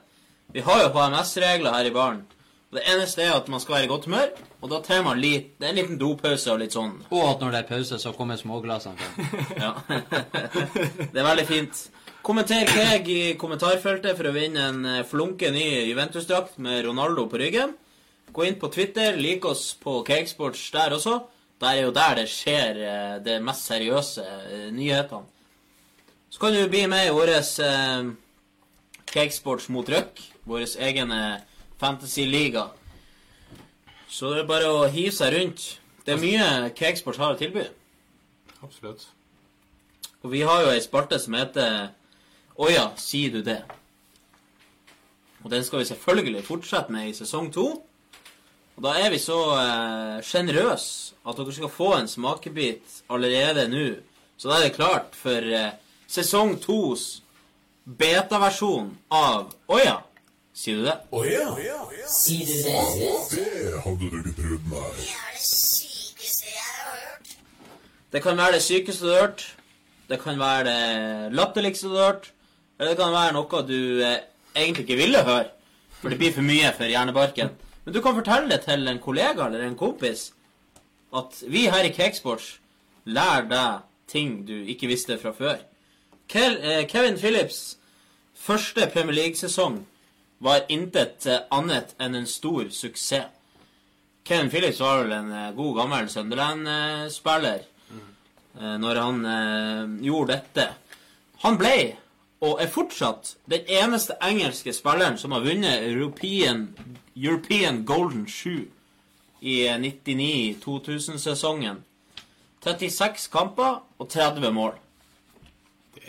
Vi har jo HMS-regler her i baren. Og Det eneste er at man skal være i godt humør, og da trenger man litt, det er en liten dopause og litt sånn. Og at når det er pause, så kommer småglassene. Ja. det er veldig fint. Kommenter Keg i kommentarfeltet for å vinne en eh, flunke ny Juventus-drakt med Ronaldo på ryggen. Gå inn på Twitter, lik oss på Cakesports der også. Der er jo der det skjer det mest seriøse nyhetene. Så kan du bli med i vår eh, Cakesports mot Røk, vår egen eh, fantasy-liga. Så det er bare å hive seg rundt. Det er mye Cakesports har å tilby. Absolutt. Og vi har jo ei spalte som heter Å ja, sier du det? Og den skal vi selvfølgelig fortsette med i sesong to. Og da er vi så sjenerøse at dere skal få en smakebit allerede nå. Så da er det klart for eh, sesong tos beta-versjon av Å ja, sier du det? Å ja, Sier du det? det hadde du ikke trodd, nei. Det er det sykeste jeg har hørt. Det kan være det sykeste du har hørt. Det kan være det latterligste du har hørt. Eller det kan være noe du eh, egentlig ikke ville høre. For det blir for mye for hjernebarken. Men du kan fortelle det til en kollega eller en kompis at vi her i Cakesports lærer deg ting du ikke visste fra før. Eh, Kevin Phillips første Premier League-sesong var intet eh, annet enn en stor suksess. Kevin Phillips var vel en eh, god, gammel Sunderland-spiller mm. når han gjorde dette. Han ble, og er fortsatt, den eneste engelske spilleren som har vunnet European, European Golden Shoe i eh, 99-2000-sesongen. 36 kamper og 30 mål.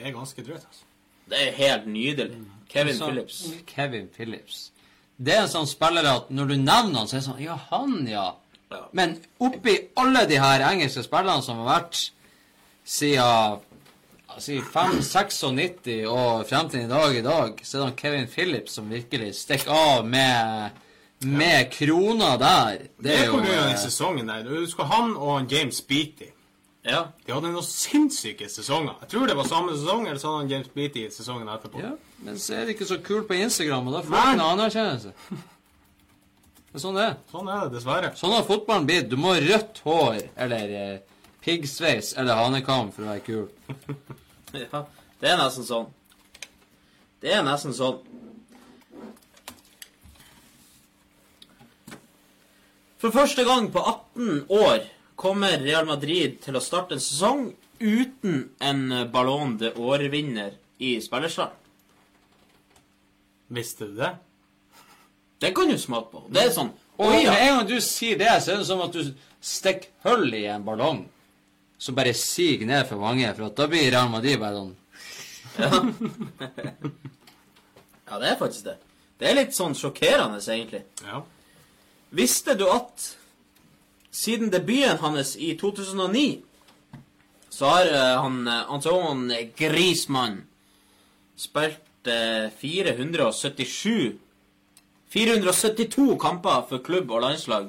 Det er ganske drøyt, altså. Det er helt nydelig. Kevin Så- Phillips. Kevin Phillips. Det er en sånn spiller at når du nevner han, så er det sånn Ja, han, ja. Ja. Men oppi alle de her engelske spillerne som har vært siden altså, 5-96 og frem til i dag i dag, så er det Kevin Phillips som virkelig stikker av med, med krona der. Det er jo på grunn av den eh, sesongen der. Du husker han og James Beatty. Ja. De hadde noen sinnssyke sesonger. Jeg tror det var samme sesong, eller så hadde James Beatty sesongen etterpå. ja, Men så er det ikke så kult på Instagram, og da får du en ikke noe anerkjennelse. Det er sånn det er. Sånn er det dessverre. Sånn har fotballen blitt. Du må ha rødt hår eller eh, piggsveis eller hanekam for å være kul. ja. Det er nesten sånn. Det er nesten sånn. For første gang på 18 år kommer Real Madrid til å starte en sesong uten en Ballon de År-vinner i spillerstallen. Visste du det? Det kan du smake på. Det er sånn Og med ja. en gang du sier det, så er det som at du stikker hull i en ballong som bare siger ned for mange, for at da blir Real Madrid bare sånn Ja, det er faktisk det. Det er litt sånn sjokkerende, egentlig. Ja. Visste du at siden debuten hans i 2009 så har eh, han eh, Antoine Griezmann spilt eh, 477 472 kamper for klubb og landslag.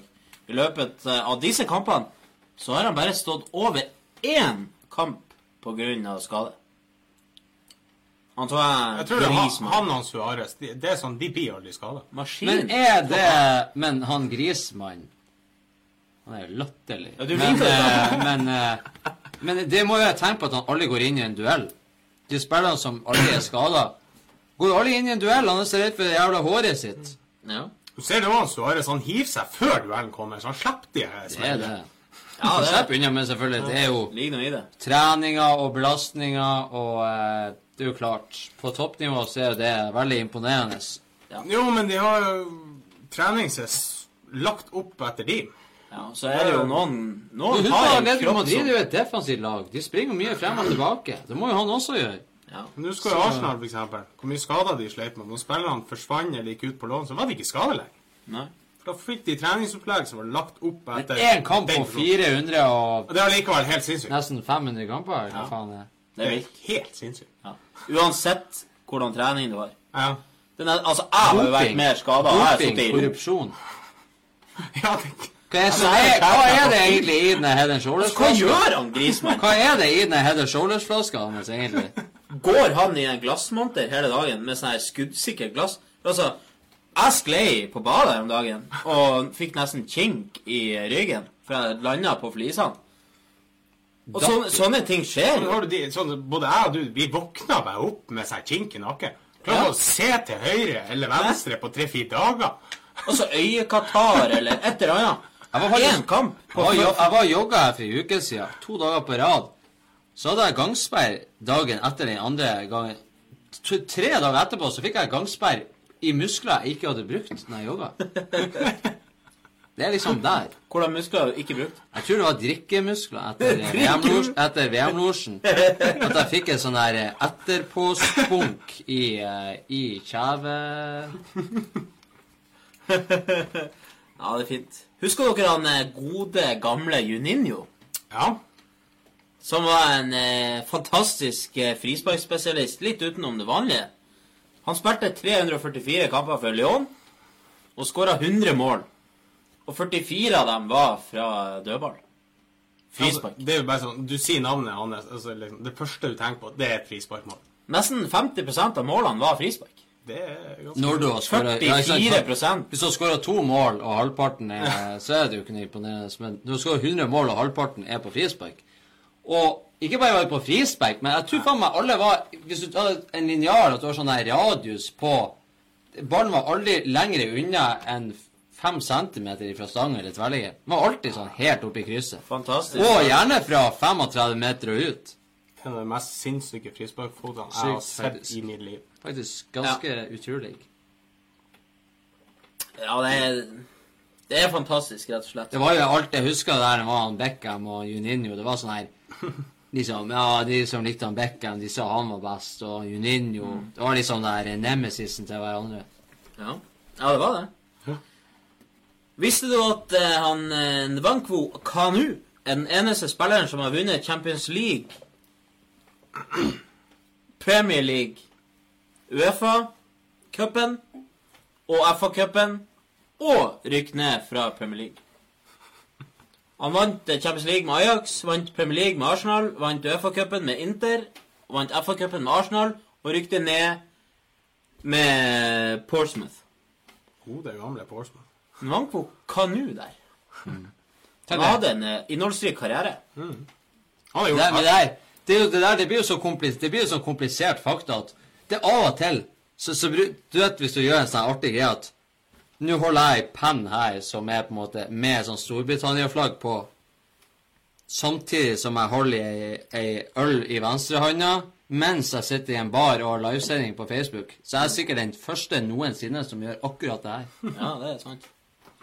I løpet eh, av disse kampene så har han bare stått over én kamp av skade. Antoine Jeg tror det er han, han og Suárez. de- Det er sånn, De blir aldri skada. Maskin. Men er det Men han Grismann Han er jo latterlig. Ja, du men, eh, men, eh, men det må jo jeg tenke på at han aldri går inn i en duell. De spillerne som aldri er skada, går alle aldri inn i en duell. Han er så redd for det jævla håret sitt. Ja. Du ser det også, Suárez han hiver seg før duellen kommer, så han slipper de her Det er det. smellene. Ja, det slipper unna, men selvfølgelig, det er jo treninger og belastninger, og eh, det er jo klart På toppnivå så er jo det veldig imponerende. Jo, men de har jo treningses lagt opp etter de. Ja, så er det jo noen Noen har en kropp Madrid er jo et defensivt lag. De springer mye frem og tilbake. Det må jo han også gjøre. ja. Men du husker jo Arsenal, eksempel. Hvor mye skader de sleit med. Når spillerne forsvant eller gikk ut på lån, så var de ikke skadelige. Nei. For da fikk de treningsopplegg som var lagt opp Men etter én kamp på 400 og Og det er allikevel helt sinnssykt. nesten 500 kamper? Hva Ja. faen er det? Det er helt sinnssykt. Ja. Uansett hvordan trening du har. Ja. Den er, altså, jeg har jo vært mer skada. Doping, korrupsjon. ja det, Hva er, altså, er, hva er det egentlig i den Head and Hva Shoulders-flaska? gjør han, Grismann? Hva er det i den Head and Shoulders-flaska hans, egentlig? Går han i en glassmonter hele dagen med sånn her skuddsikkert glass? Altså, jeg sklei på badet om dagen og fikk nesten kink i ryggen, for jeg landa på flisene. Og sånne, sånne ting skjer. Så jo. har du de, sånn, både jeg og du, vi våkna bare opp med seg kink i nakken. Klarer Ja. å se til høyre eller venstre på tre-fire dager. Altså øyekatarr eller et eller annet. Jeg var faktisk- Én kamp Jeg var, var jogga her for en uke siden, to dager på rad. Så hadde jeg gangsperr dagen etter den andre gangen. T- Tre dager etterpå så fikk jeg gangsperr i muskler jeg ikke hadde brukt når jeg jogga. Det er liksom der. Hvordan muskler har du ikke brukt? Jeg tror det var drikkemuskler etter VM-losjen. VM-losjen. At jeg fikk en sånn der etterpåspunk i, eh, i kjeve... Ja, det er fint. Husker dere han eh, gode, gamle Juninho? Ja. Som var en eh, fantastisk eh, frisparkspesialist, litt utenom det vanlige. Han spilte 344 kamper for Lyon og skåra 100 mål. Og 44 av dem var fra dødball. Frispark. Altså, det er jo bare sånn, Du sier navnet hans. Altså, liksom, det første du tenker på, det er et frisparkmål. Nesten 50% av målene var frispark. Det er ganske Når du har skåret 44 Hvis du har skåra to mål, og halvparten er Så er det jo ikke noe imponerende. Men du har skåra 100 mål, og halvparten er på frispark. Og ikke bare var det på frispark, men jeg tror faen meg alle var Hvis du tar en linjal, at du har sånn radius på ballen var aldri lenger unna enn fem centimeter fra stang eller tverrligger. Den var alltid sånn helt oppe i krysset. Fantastisk. Og gjerne fra 35 meter og ut. Det av de mest sinnssyke frisparkfotene jeg har sett i mitt liv. Faktisk ganske utrolig. Ja, det er, det er fantastisk, rett og slett. Det var jo alt jeg huska der det var han Beckham og Juninho. Det var sånn her liksom, Ja, de som likte han Beckham, de sa han var best, og Juninho Det var liksom der nemesisen til hverandre. Ja, ja det var det. Visste du at uh, han eh, Nwankwo Kanu er den eneste spilleren som har vunnet Champions League, Premier League, Uefa-cupen og FA-cupen og rykke ned fra Premier League? Han vant eh, Champions League med Ajax, vant Premier League med Arsenal, vant Uefa-cupen med Inter, vant FA-cupen med Arsenal og rykte ned med Portsmouth. Gode, gamle Portsmouth. på Kanu der. Tenk Han hadde en eh, innholdsrik karriere. Han har Det, det, der, det, det der det blir jo så komplisert, det blir jo så komplisert fakta at det er av og til så, så Du vet hvis du gjør en sånn artig greie at Nå holder jeg ei penn her som er på en måte med sånn Storbritannia-flagg på, samtidig som jeg holder ei, ei øl i venstrehånda mens jeg sitter i en bar og har livesending på Facebook. Så jeg er sikkert den første noensinne som gjør akkurat det her. Ja, det er sant.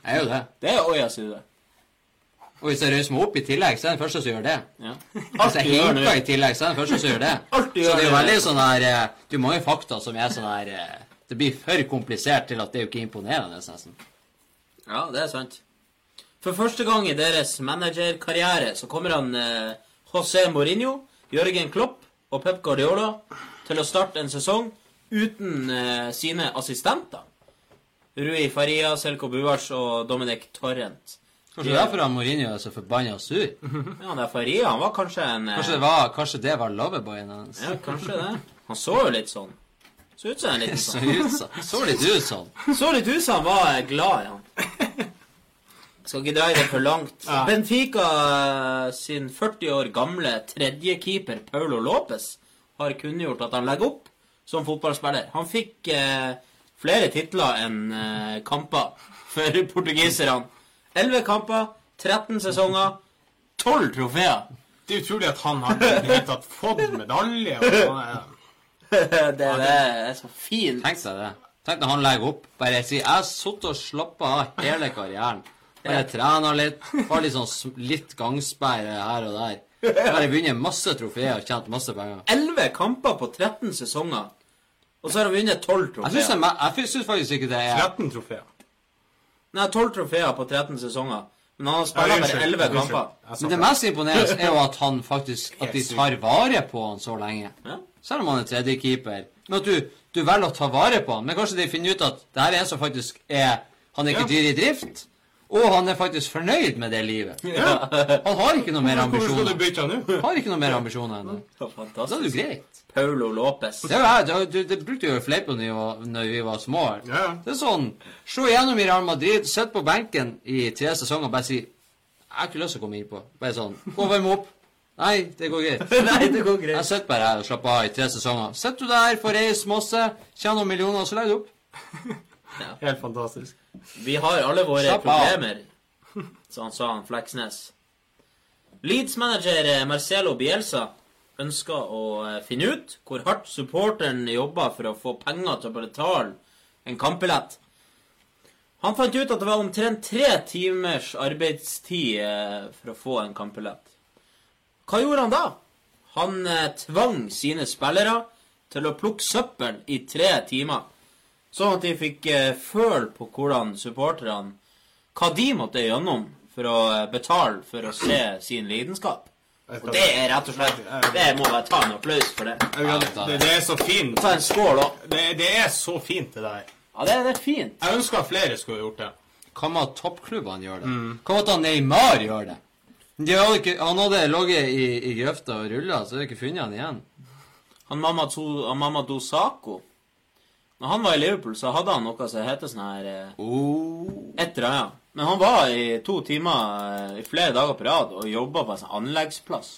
Jeg er jo det. Det er Oya Sude. Og hvis jeg røyser meg opp i tillegg, så er jeg den første som gjør det. Ja. Hvis jeg du hinker i tillegg, så er jeg den første som gjør det. Så det er jo veldig sånn her Du Det er jo mange fakta som er sånn her eh, Det blir for komplisert til at det er jo ikke imponerende, nesten. Ja, det er sant. For første gang i deres managerkarriere så kommer han eh, José Mourinho, Jørgen Klopp og Pep Guardiola til å starte en sesong uten eh, sine assistenter. Rui Faria, Selko Buars og Dominic Torrent. Kanskje derfor han Mourinho er så forbanna sur? Ja, det er Faria han var kanskje en eh, Kanskje det var, kanskje det var loverboyen hans? Ja, kanskje det. Han så jo litt sånn. Så ut som en liten Så, sånn. ut, så, så litt ut sånn. Så litt ut som han var eh, glad i han. Skal ikke dra i det for langt. Ja. Benfica eh, sin 40 år gamle tredjekeeper Paulo Lopez har kunngjort at han legger opp som fotballspiller. Han fikk eh, flere titler enn eh, kamper for portugiserne. 11 kamper, 13 sesonger, 12 trofeer. Det er utrolig at han har tatt fått medalje. Og det, er, det, er så fint. Tenk deg det. Tenk når han legger opp. Bare sier 'Jeg har sittet og slappa av hele karrieren'. Bare trena litt. Har litt sånn litt gangsperre her og der. Bare vunnet masse trofeer og tjent masse penger. 11 kamper på 13 sesonger. Og så har han vunnet 12 Jeg trofeer. jeg syns faktisk ikke det er 13 trofeer. Nei, 12 trofeer på 13 sesonger. Men han har spilt bare 11 kamper. Men det mest imponerende er jo at han faktisk At de tar vare på han så lenge. Ja. Selv om han er tredjekeeper. Men at du, du velger å ta vare på han. Men kanskje de finner ut at det her er en som faktisk er Han er ikke Ja. dyr i drift. Og han er faktisk fornøyd med det livet. Ja. Han har ikke noe mer Hvorfor skal du ambisjoner. bytte nå? Har ikke noe mer ambisjoner enn det. Da er det jo greit. Paulo Lopez. Det, er det, det, det brukte vi jo å fleipe når vi var, vi var små. Ja. Det er sånn Se gjennom i Real Madrid, sitt på benken i tre sesonger og bare si 'Jeg har ikke lyst til å komme innpå'. Bare sånn 'Gå og varm opp'. Nei, det går greit. Nei, det går greit. Jeg sitter bare her og slapper av i tre sesonger. Sitter du der, får reist masse, tjener noen millioner, og så legger du opp. Helt fantastisk. Vi har alle våre Slapp problemer, så han sa han Fleksnes. Leeds-manager eh, Marcelo Bielsa ønsker å eh, finne ut hvor hardt supporteren jobber for å få penger til å betale en kampbillett. Han fant ut at det var omtrent tre timers arbeidstid eh, for å få en kampbillett. Hva gjorde han da? Han tvang sine spillere til å plukke søppel i tre timer. Sånn at de fikk eh, føle på hvordan supporterne Hva de måtte gjennom for å eh, betale for å se sin lidenskap. Og det er rett og slett Det må jeg ta en applaus for det. Det, det er så fint. Ta en skål òg. Det, det er så fint, det der. Ja, det, det er fint. Jeg ønsker at flere skulle gjort det. Hva med at toppklubbene gjør det? Hva med at Neymar gjør det? De hadde ikke, han hadde ligget i, i grøfta og rulla, så hadde de ikke funnet han igjen. Han Mamadou, han Mamadou Sakho Når han var i Liverpool, så hadde han noe som heter sånn her eh, Oh. Et eller annet. Men han var i to timer eh, i flere dager på rad og jobba på en sånn anleggsplass.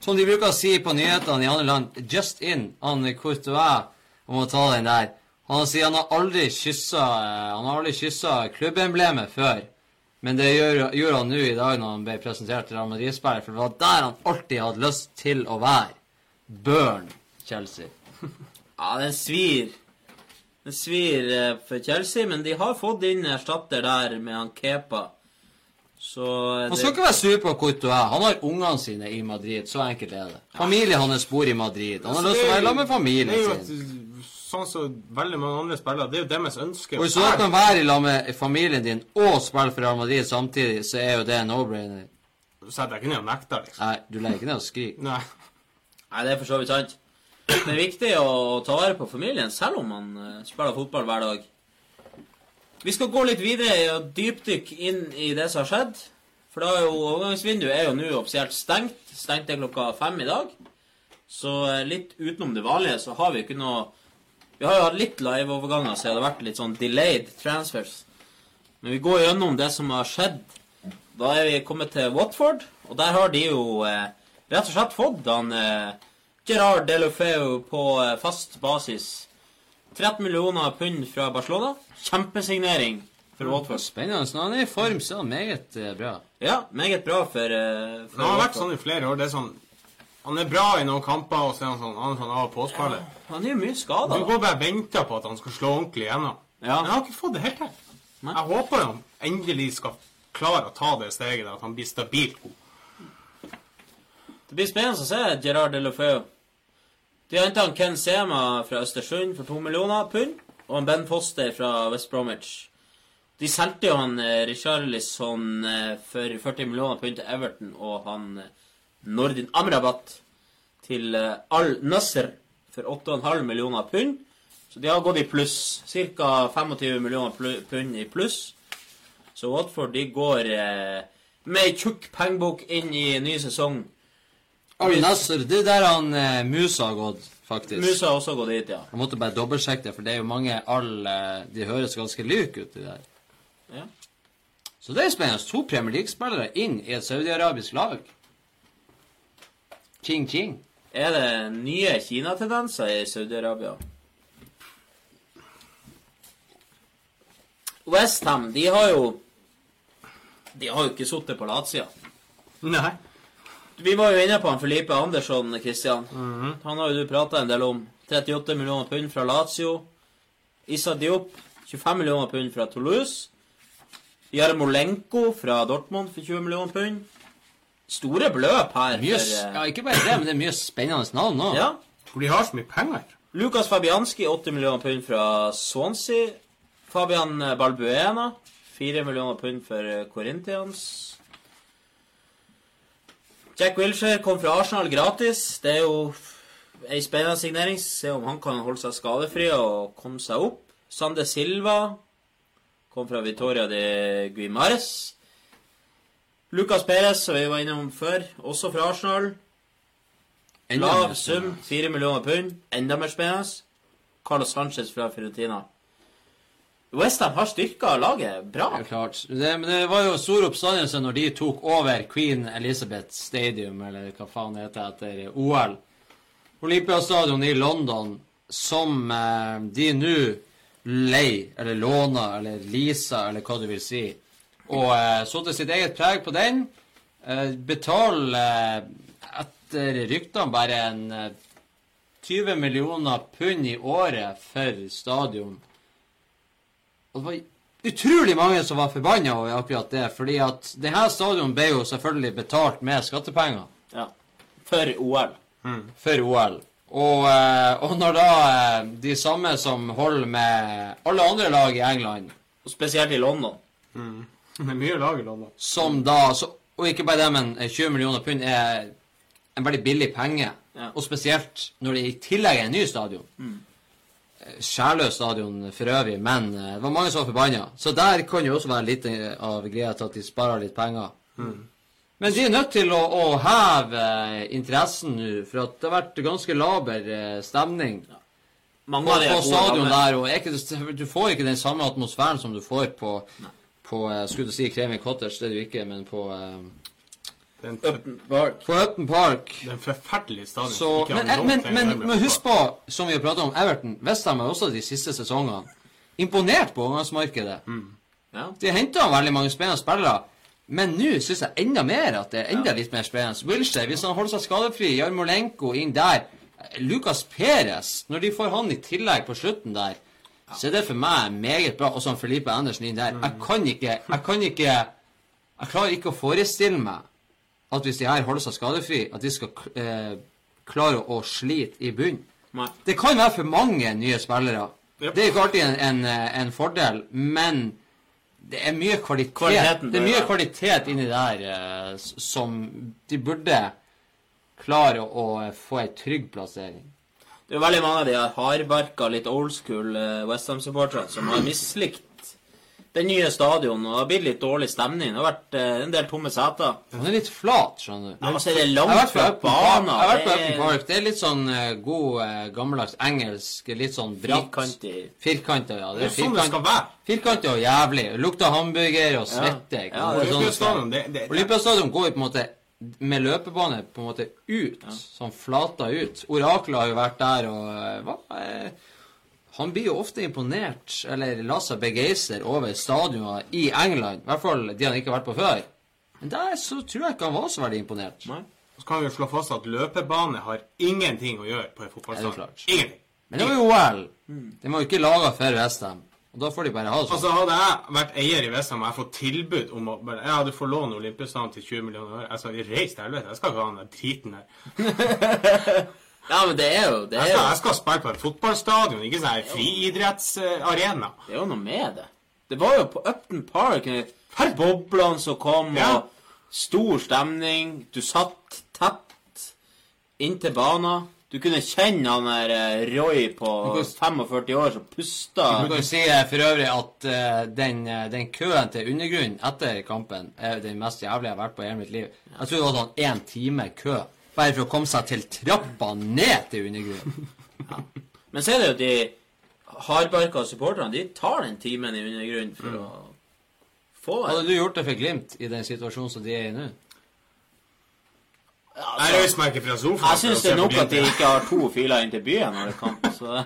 Som de bruker å si på nyhetene i andre land, just in. Han Courtois om å ta den der. Han sier han har aldri kyssa eh, Han har aldri kyssa klubbemblemet før. Men det gjør- gjorde han nå i dag når han ble presentert til Real Madrid-spiller, for det var der han alltid hadde lyst til å være. Burn Chelsea. Ja, den svir. Den svir eh, for Chelsea, men de har fått inn erstatter der med han Kepa. Så det... Han skal ikke være sur på hvor du er. Han har ungene sine i Madrid. Så enkelt er det. Familien hans bor i Madrid. Han har lyst til å være sammen med familien Det sin. sånn som veldig mange andre spillere. Det er jo deres ønske. Og hvis du da kan være i lag med familien din og spille for Real Madrid samtidig, så er jo det en no-brainer. Så setter jeg ikke ned og nekter, liksom. Nei, du legger ikke ned og skriker. Nei. Nei, det er for så vidt sant. Det er viktig å ta vare på familien, selv om man eh, spiller fotball hver dag. Vi skal gå litt videre og dypdykke inn i det som har skjedd. For da er jo overgangsvinduet er jo nå offisielt stengt. Stengt er klokka fem i dag. Så eh, litt utenom det vanlige så har vi ikke noe Vi har jo hatt litt live-overganger, så det har vært litt sånn delayed transfers. Men vi går gjennom det som har skjedd. Da er vi kommet til Watford, og der har de jo eh, rett og slett fått han eh, Gerard Delofeu på eh, fast basis. 13 millioner pund fra Barcelona. Kjempesignering for Watford. Spennende. Når han er i form, så er han meget eh, bra. Ja, meget bra for, eh, for Han har vært sånn i flere år. Det er sånn Han er bra i noen kamper, og så er han sånn, han er sånn av- og Ja, Han er jo mye Du skada. går bare og venter på at han skal slå ordentlig igjennom. Ja. Men han har ikke fått det helt til. Jeg håper han endelig skal klare å ta det steget der, at han blir stabilt god. Det blir spennende å se Gerard Delofeu. De henta Ken Sema fra Østersund for to millioner pund, og en Ben Foster fra West Bromwich. De solgte jo han eh, Richarlison eh, for 40 millioner pund til Everton, og han eh, Nordin Amrabat til Al Nasser for 8,5 millioner pund. Så de har gått i pluss. Ca. 25 millioner pund i pluss. Så Watford de går med ei tjukk pengebok inn i ny sesong. Nasser, det er der han eh, Musa har gått, faktisk. Musa har også gått dit, ja. Jeg måtte bare dobbeltsjekke det, for det er jo mange all eh, De høres ganske like ut, de der. Ja. Så det er spennende. To Premier League-spillere inn i et saudiarabisk lag. Ching, ching. Er det nye Kina-tendenser i Saudi-Arabia? Westham, de har jo De har jo ikke sittet på latsida. Nei. Vi var jo inne på han Felipe Andersson, Christian. Han har jo du prata en del om. 38 millioner pund fra Lazio. Issa Diop, 25 millioner pund fra Toulouse. Jarmolenko fra Dortmund for 20 millioner pund. Store beløp her. Mye, for, eh, ja, ikke bare det, men det er mye spennende navn òg. ja. For de har så mye penger. Lukas Fabianski, 8 millioner pund fra Swansea. Fabian Balbuena, 4 millioner pund for Corinthians. Jack Wilshere kom fra Arsenal gratis. Det er jo ei spennende signering. Se om han kan holde seg skadefri og komme seg opp. Sande Silva kom fra Vitoria de Guimares. Lucas Perez, som vi var innom før, også fra Arsenal. Lav sum, 4 millioner pund. Enda mer spennende. Carlos Sanchez fra Fiorentina. Westham har styrka laget bra. Ja, klart. Det, men det var jo stor oppstandelse når de tok over Queen Elizabeth Stadium, eller hva faen det heter, etter OL. Olympiastadion i London, som eh, de nå leier, eller låner, eller leaser, eller hva du vil si. Og eh, satte sitt eget preg på den. Eh, Betal eh, etter ryktene bare en eh, 20 millioner pund i året for stadion. Og det var utrolig mange som var forbanna over akkurat det, fordi at det her stadion ble jo selvfølgelig betalt med skattepenger Ja. For OL. for OL. Og, eh, og når da eh, de samme som holder med alle andre lag i England, Og spesielt i London. Det er mye lag i London. som da så, Og ikke bare det, men eh, 20 millioner pund er en veldig billig penge. Ja. Og spesielt når det i tillegg er en ny stadion. Eh, Skjærløs stadion for øvrig, men eh, det var mange som var forbanna. Så der kan jo også være litt eh, av greia til at de sparer litt penger. Men de er nødt til å, å heve eh, interessen nå, for at det har vært ganske laber stemning ja. på, på stadion der. Og ikke, du får ikke den samme atmosfæren som du får på, på skulle du si Kremi Cottage, det er du ikke, men på eh, Er for, Upton Park. På Upton Park. det er en forferdelig stadion. Så, men, men, men, men husk på, som vi har pratet om, Everton Westham har også de siste sesongene imponert på overgangsmarkedet. Ja. De har henta veldig mange spennende spillere, men nå syns jeg enda mer at det er enda litt mer spennende. Wilshere, hvis han holder seg skadefri, Jarmolenko inn der, Lucas Perez Når de får han i tillegg på slutten der, så er det for meg meget bra. Og så Felipe Andersen inn der. Jeg kan ikke Jeg kan ikke Jeg klarer ikke å forestille meg at hvis de her holder seg skadefri, at de skal eh, klare å slite i bunnen. Det kan være for mange nye spillere. Yep. Det er ikke alltid en, en, eh, en fordel, men det er mye kvalitet Kvaliteten Det er mye ja. kvalitet inni der eh, som de burde klare å eh, få ei trygg plassering. Det er jo veldig mange av de hardbarka, litt old school uh, Westham-supporterne som har mislikt det nye stadion, og det har blitt litt dårlig stemning. Det har vært eh, en del tomme seter. Den er litt flat, skjønner du. Ja, så er langt fra banen. Jeg har vært på det Upton Park. Det er litt sånn eh, god, eh, gammeldags engelsk, litt sånn bratt. Firkantig. Firkantet, ja. Det er sånn det skal være. firkanta og jævlig. Lukter hamburger og svette. ikke Ja, sant? det er sånn det skal. Olympiastadion, det, det, det, Olympiastadion går jo på en måte med løpebane på en måte ut, sånn flata ut. Oraklet har jo vært der og eh, hva? eh, Han blir jo ofte imponert, eller lar seg begeistre over stadioner i England. I hvert fall de han ikke har vært på før. Men der så tror jeg ikke han var så veldig imponert. Nei. så kan vi jo slå fast at løpebane har ingenting å gjøre på en fotballstadion. Ingenting. Men det var jo OL. De var jo ikke laga for Westham. Og da får de bare ha det sånn. Altså, Hadde jeg vært eier i Westham og jeg fått tilbud om å bare, Ja, du får låne Olympiastadion til 20 millioner år. Jeg sa reis til helvete. Jeg skal ikke ha den der driten der. Ja, men det er jo Det Jeg er skal, jeg skal spille på et fotballstadion, ikke sånn friidrettsarena. det er jo noe med det. Det var jo på Upton Park her boblene som kom, Ja. og stor stemning. Du satt tett inntil bana. Du kunne kjenne han der eh, Roy på 45 år som pusta Du kan jo si for øvrig at uh, den, eh, den køen til undergrunn etter kampen er den mest jævlige jeg har vært på i hele mitt liv. Jeg tror det var sånn én time kø bare for å komme seg til trappa ned til undergrunnen. Men så er det jo de hardbarka supporterne. De tar den timen i undergrunnen for å få Hadde du gjort det for Glimt i den situasjonen som de er i nå? Jeg reiser meg ikke fra sofaen. Jeg syns det er nok at de ikke har to filer inn til byen når det er kamp. Så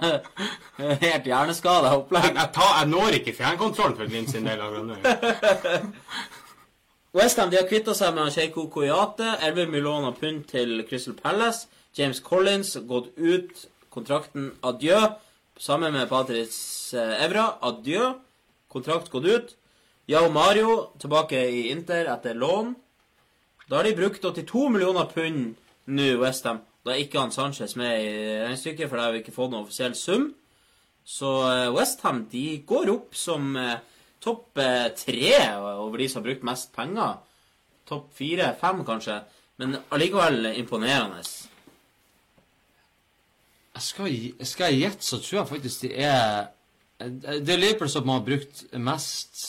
det helt hjerneskada jeg, opplegg. jeg, tar, jeg når ikke fjernkontrollen for Glimt sin del av nå. Westham har kvitta seg med Sheiko Koyate. 11 millioner pund til Crystal Palace. James Collins gått ut. Kontrakten adjø. Sammen med Patrice Evra. Adjø. Kontrakt gått ut. Yao Mario tilbake i Inter etter lån. Da har de brukt 82 millioner pund nå, Westham. Da er ikke han Sanchez med i regnestykket, for da har vi ikke fått noen offisiell sum. Så Westham de går opp som eh, topp eh, tre over de som har brukt mest penger. Topp fire-fem, kanskje. Men allikevel imponerende. Skal, jeg, skal jeg gjette, så tror jeg faktisk de er Det er Liverpool som har brukt mest,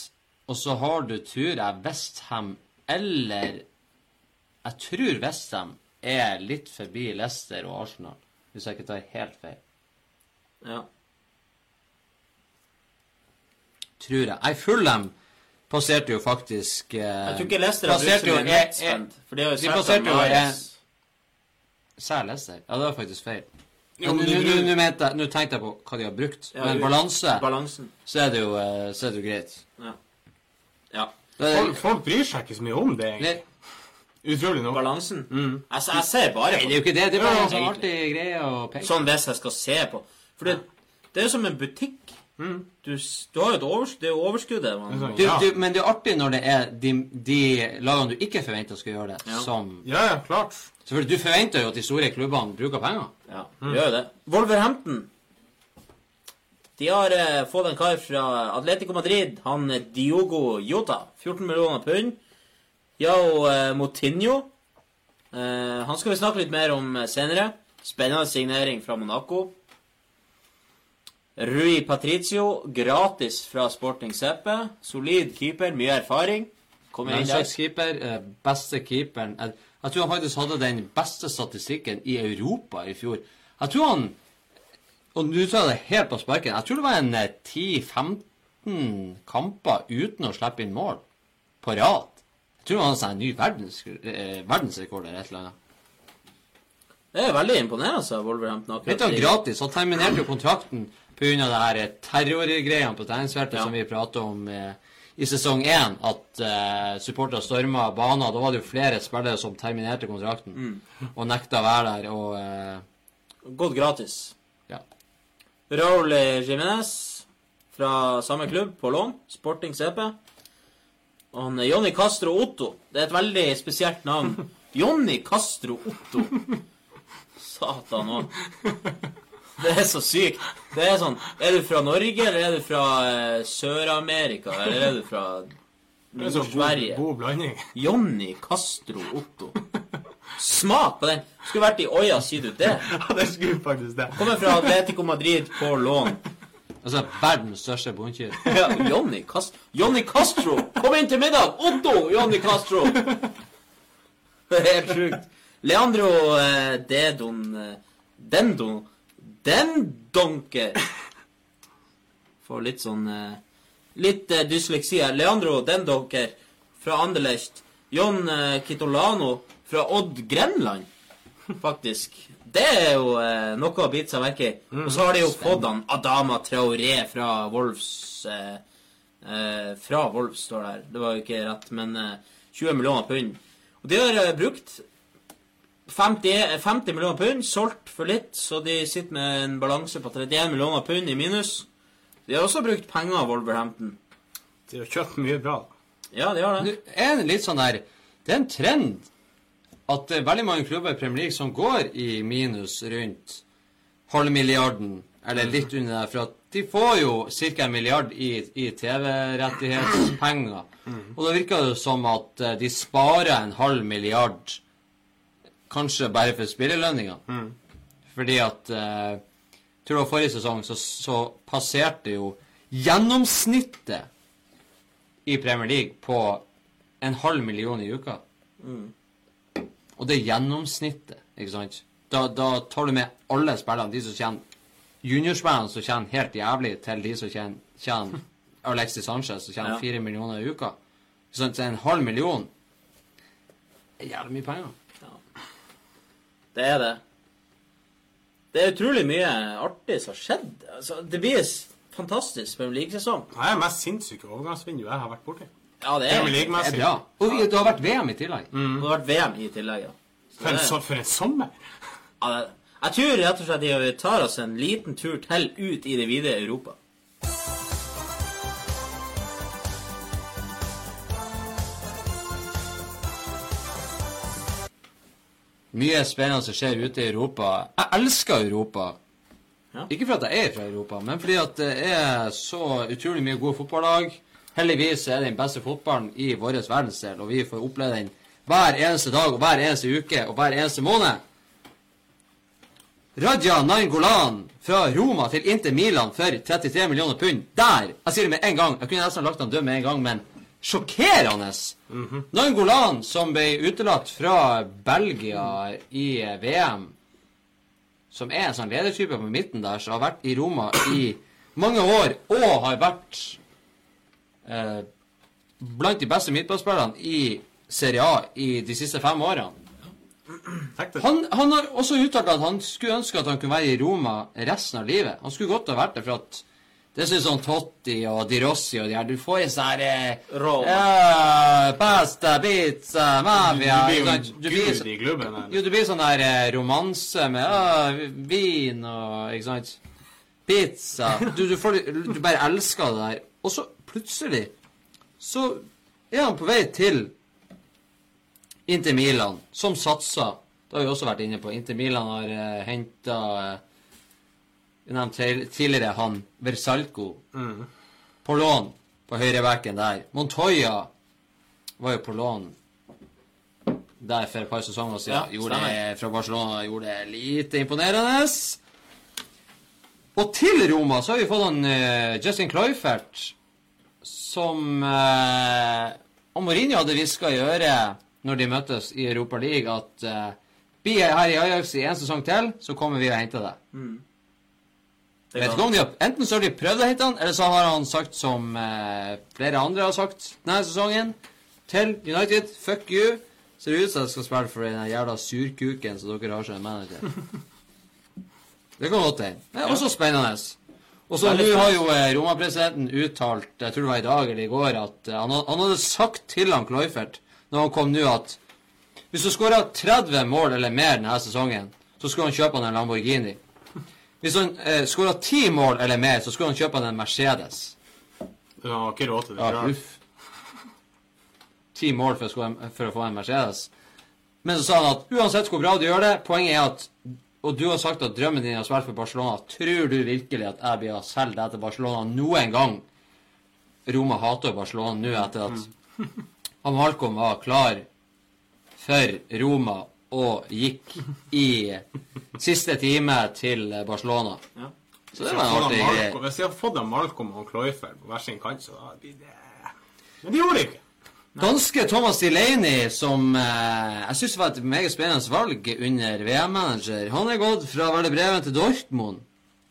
og så har du, tror jeg, Westham eller Jeg tror Westham er litt forbi Leicester og Arsenal, hvis jeg ikke tar helt feil. Ja. Tror jeg. Nei, Fulham passerte jo faktisk eh, Jeg tror ikke Leicester har brukt så mye nettspent. For de har jo de passerte jo eh, Sær Leicester? Ja, det var faktisk feil. Nå tenkte jeg på hva de har brukt. Ja, Men balanse, Balansen. så er det jo, eh, så er det jo greit. Ja. ja. Det Folk, folk bryr seg ikke så mye om det, egentlig. Utrolig nok. Balansen. Mm. Jeg, jeg ser bare Nei, på det er jo ikke det. Det er bare Ja, en sånn artig greie å peke Sånn hvis jeg skal se på. For det, det er jo som en butikk. Du, du har jo et overskudd. Det er jo overskuddet. Man, Det sånn, du, du, Men det er artig når det er de, de lagene du ikke forventer skal gjøre det, Ja. som Ja, ja, klart. Selvfølgelig, Du forventer jo at de store klubbene bruker penger. Ja, mm. gjør jo det. Wolverhampton. De har eh, fått en kar fra Atletico Madrid. Han Diogo Jota. 14 millioner pund. Yao eh, Motinho. Eh, han skal vi snakke litt mer om eh, senere. Spennende signering fra Monaco. Rui Patricio, gratis fra Sporting Seppe. Solid keeper, mye erfaring. Kommer inn der. Keeper, eh, beste keeperen jeg, tror han faktisk hadde den beste statistikken i Europa i fjor. Jeg tror han Og nå tar jeg det helt på sparken. Jeg tror det var en eh, 10-15 kamper uten å slippe inn mål på rad. Jeg tror han har en ny verdens, eh, verdensrekord eller et eller annet. Det er veldig imponerende av Wolverhampton Litt akkurat. av gratis. Han terminerte jo kontrakten pga. her terrorgreiene på treningsfeltet Ja. som vi pratet om eh, i sesong én. At eh, supportere storma baner. Da var det jo flere spillere som terminerte kontrakten Mm. og nekta å være der. Og eh, Gått gratis. ja. Raúl Jiménez fra samme klubb, på lån. Sporting CP. Og han er Jonny Castro Otto. Det er et veldig spesielt navn. Jonny Castro Otto. Satan òg. Det er så sykt. Det er sånn Er du fra Norge, eller er du fra eh, Sør-Amerika, eller er du fra Det er god, Nord-Sverige? god blanding. Jonny Castro Otto. Smak på den. Skulle vært i Oya, sier du det? Ja, det skulle faktisk det. Kommer fra Atletico Madrid på lån. Altså verdens største bondekyr. Ja, Johnny Castro. Johnny Castro! Kom inn til middag! Otto! Johnny Castro! Det er helt sjukt. Leandro eh, Dedon Dendo Dendon Dendonker. Får litt sånn eh, Litt eh, dysleksi her. Leandro Dendonker fra Anderlecht. John eh, Kitolano fra Odd Grenland, faktisk. Det er jo eh, noe å bite seg merke i. Og så har de jo fått han Adama Traoré fra Wolves eh, eh, Fra Wolves, står det her. Det var jo ikke rett, men eh, 20 millioner pund. Og de har eh, brukt 50, 50 millioner pund, solgt for litt, så de sitter med en balanse på 31 millioner pund i minus. De har også brukt penger, av Wolverhampton. De har kjøpt mye bra. Ja, de har det. det. er det litt sånn der Det er en trend at det er veldig mange klubber i Premier League som går i minus rundt halvmilliarden, eller litt under der, for at de får jo ca. en milliard i, i TV-rettighetspenger. Og da virker det som at eh, de sparer en halv milliard kanskje bare for spillelønninger. Fordi at eh, tror det var forrige sesong så, så passerte jo gjennomsnittet i Premier League på en halv million i uka. Og det er gjennomsnittet, ikke sant? Da, da tar du med alle spillerne, de som tjener juniorspillerne som tjener helt jævlig, til de som tjener, tjener Alexis Sanchez som tjener Ja. fire millioner i uka. Så en halv million er jævlig mye penger. Det er det. Det er utrolig mye artig som har skjedd. Altså, det blir fantastisk Premier League-sesong. Det er det mest sinnssyke overgangsvinduet jeg har vært borti. Ja, det er Det er bra. Og vi- det har vært VM i tillegg. Det har vært VM i tillegg, ja. For en, så, for en sommer! ja det, jeg tror rett og slett vi tar oss en liten tur til ut i det vide Europa. Mye spennende som skjer ute i Europa. Jeg elsker Europa. Ja. Ikke fordi jeg er fra Europa, men fordi at det er så utrolig mye gode fotballag. Heldigvis er det den beste fotballen i vår verdensdel, og vi får oppleve den hver eneste dag og hver eneste uke og hver eneste måned. Raja Nangolan fra Roma til Inter Milan for 33 millioner pund. Der! Jeg sier det med en gang. Jeg kunne nesten lagt han død med en gang, men sjokkerende! Nainggolan, som ble utelatt fra Belgia i VM, som er en sånn ledertype på midten der, som har vært i Roma i mange år, og har vært eh, blant de beste midtbanespillerne i Serie A i de siste fem årene. Han, han har også uttalt at han skulle ønske at han kunne være i Roma resten av livet. Han skulle godt ha vært det, for at det er sånn Totti og Di Rossi og de her Du får en sånn her eh, ja, Pasta, pizza, mafia Du blir jo en? Blir gud i klubben Eller? Jo, du blir sånn der eh, romanse med ah, vin og Ikke sant? Pizza. Du, du, får, du bare elsker det der. Og så plutselig så er han på vei til Inter Milan, som satser. Det har vi også vært inne på. Inter Milan har uh, henta Vi nevnte tidligere han Versalco på lån på høyrebacken der. Montoya var jo på lån der for et par sesonger siden. Ja, gjorde det fra Barcelona gjorde det lite imponerende. Og til Roma så har vi fått han uh, Justin Cloyfert, som uh, Og Mourinho hadde hviska i øret når de møttes i Europa League, at uh, bli her i Ajax i en sesong til, så kommer vi og henter deg. Det Jeg vet kan- ikke om de Enten så har de prøvd å hente han, eller så har han sagt som eh, flere andre har sagt denne sesongen, til United. Fuck you. Ser ut som jeg skal spille for den jævla surkuken som dere har som manager. Det kan godt hende. Det er også spennende. Og så nå har jo eh, Roma-presidenten uttalt, jeg tror det var i dag eller i går, at eh, han, han hadde sagt til han Kloifert når han kom nå, at hvis du skårer 30 mål eller mer denne sesongen, så skulle han kjøpe han en Lamborghini. Hvis han eh, skåra ti mål eller mer, så skulle han kjøpe han en Mercedes. Du har ikke råd til det Ja, uff. Ti mål for å, skåre, for å få en Mercedes. Men så sa han at uansett hvor bra du gjør det, poenget er at Og du har sagt at drømmen din er å spille for Barcelona. Tror du virkelig at jeg blir å selge deg til Barcelona noen gang? Roma hater Barcelona nå etter at han Malcolm var klar for Roma og gikk i siste time til Barcelona. Ja. Så det var en artig greie. Hvis de hadde fått en Malcolm og Cloyfer på hver sin kant, så hadde det det. Men de gjorde det ikke. Danske Thomas Delaney, som eh, jeg syns var et meget spennende valg under VM-manager, han er gått fra å breven til Dortmund.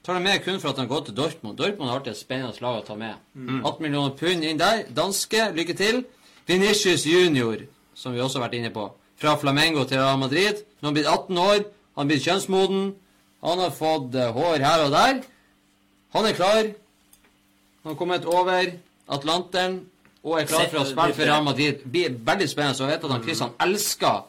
Tar det med kun for at han har gått til Dortmund. Dortmund har alltid et spennende lag å ta med. 18 millioner pund inn der. Danske, lykke til. Vinicius Junior, som vi også har vært inne på. Fra Flamengo til Real Madrid. Nå har han blitt 18 år. Han har blitt kjønnsmoden. Han har fått eh, hår her og der. Han er klar. Han har kommet over Atlanteren og er klar for å spille for Real Madrid. Blir veldig spennende. Så vite vet at han Christian elsker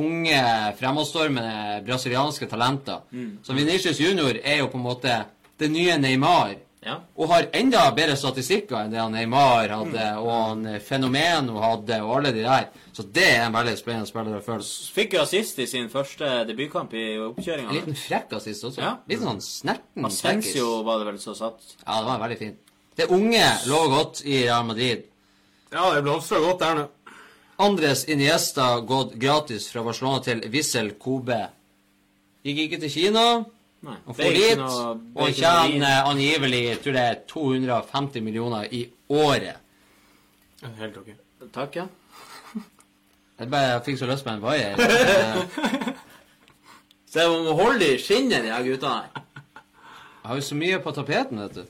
unge, fremadstormende brasilianske talenter. Så Vinicius Junior er jo på en måte det nye Neymar. Ja. Og har enda bedre statistikker enn det han Neymar hadde, og han eh, Fenomeno hadde, og alle de der. Så det er en veldig spennende spiller å følge. Fikk jo assist i sin første debutkamp i En liten frekk assist også. Ja. Litt sånn snerten frekkis. var det vel så satt. Ja, det var veldig fint. Det unge lå godt i Real Madrid. Ja, det blomstrer godt der nå. Andres Iniesta gått gratis fra Barcelona til Wissel Kobe. Gikk ikke til Kina. Nei. Han får dit, noe- og han tjener angivelig jeg tror det er 250 millioner i året. Helt ok. Takk, ja. Jeg bare fikk så lyst på en vaier. Se, Så jeg må holde i skinnet, de her gutta her. Jeg har jo så mye på tapeten, vet du.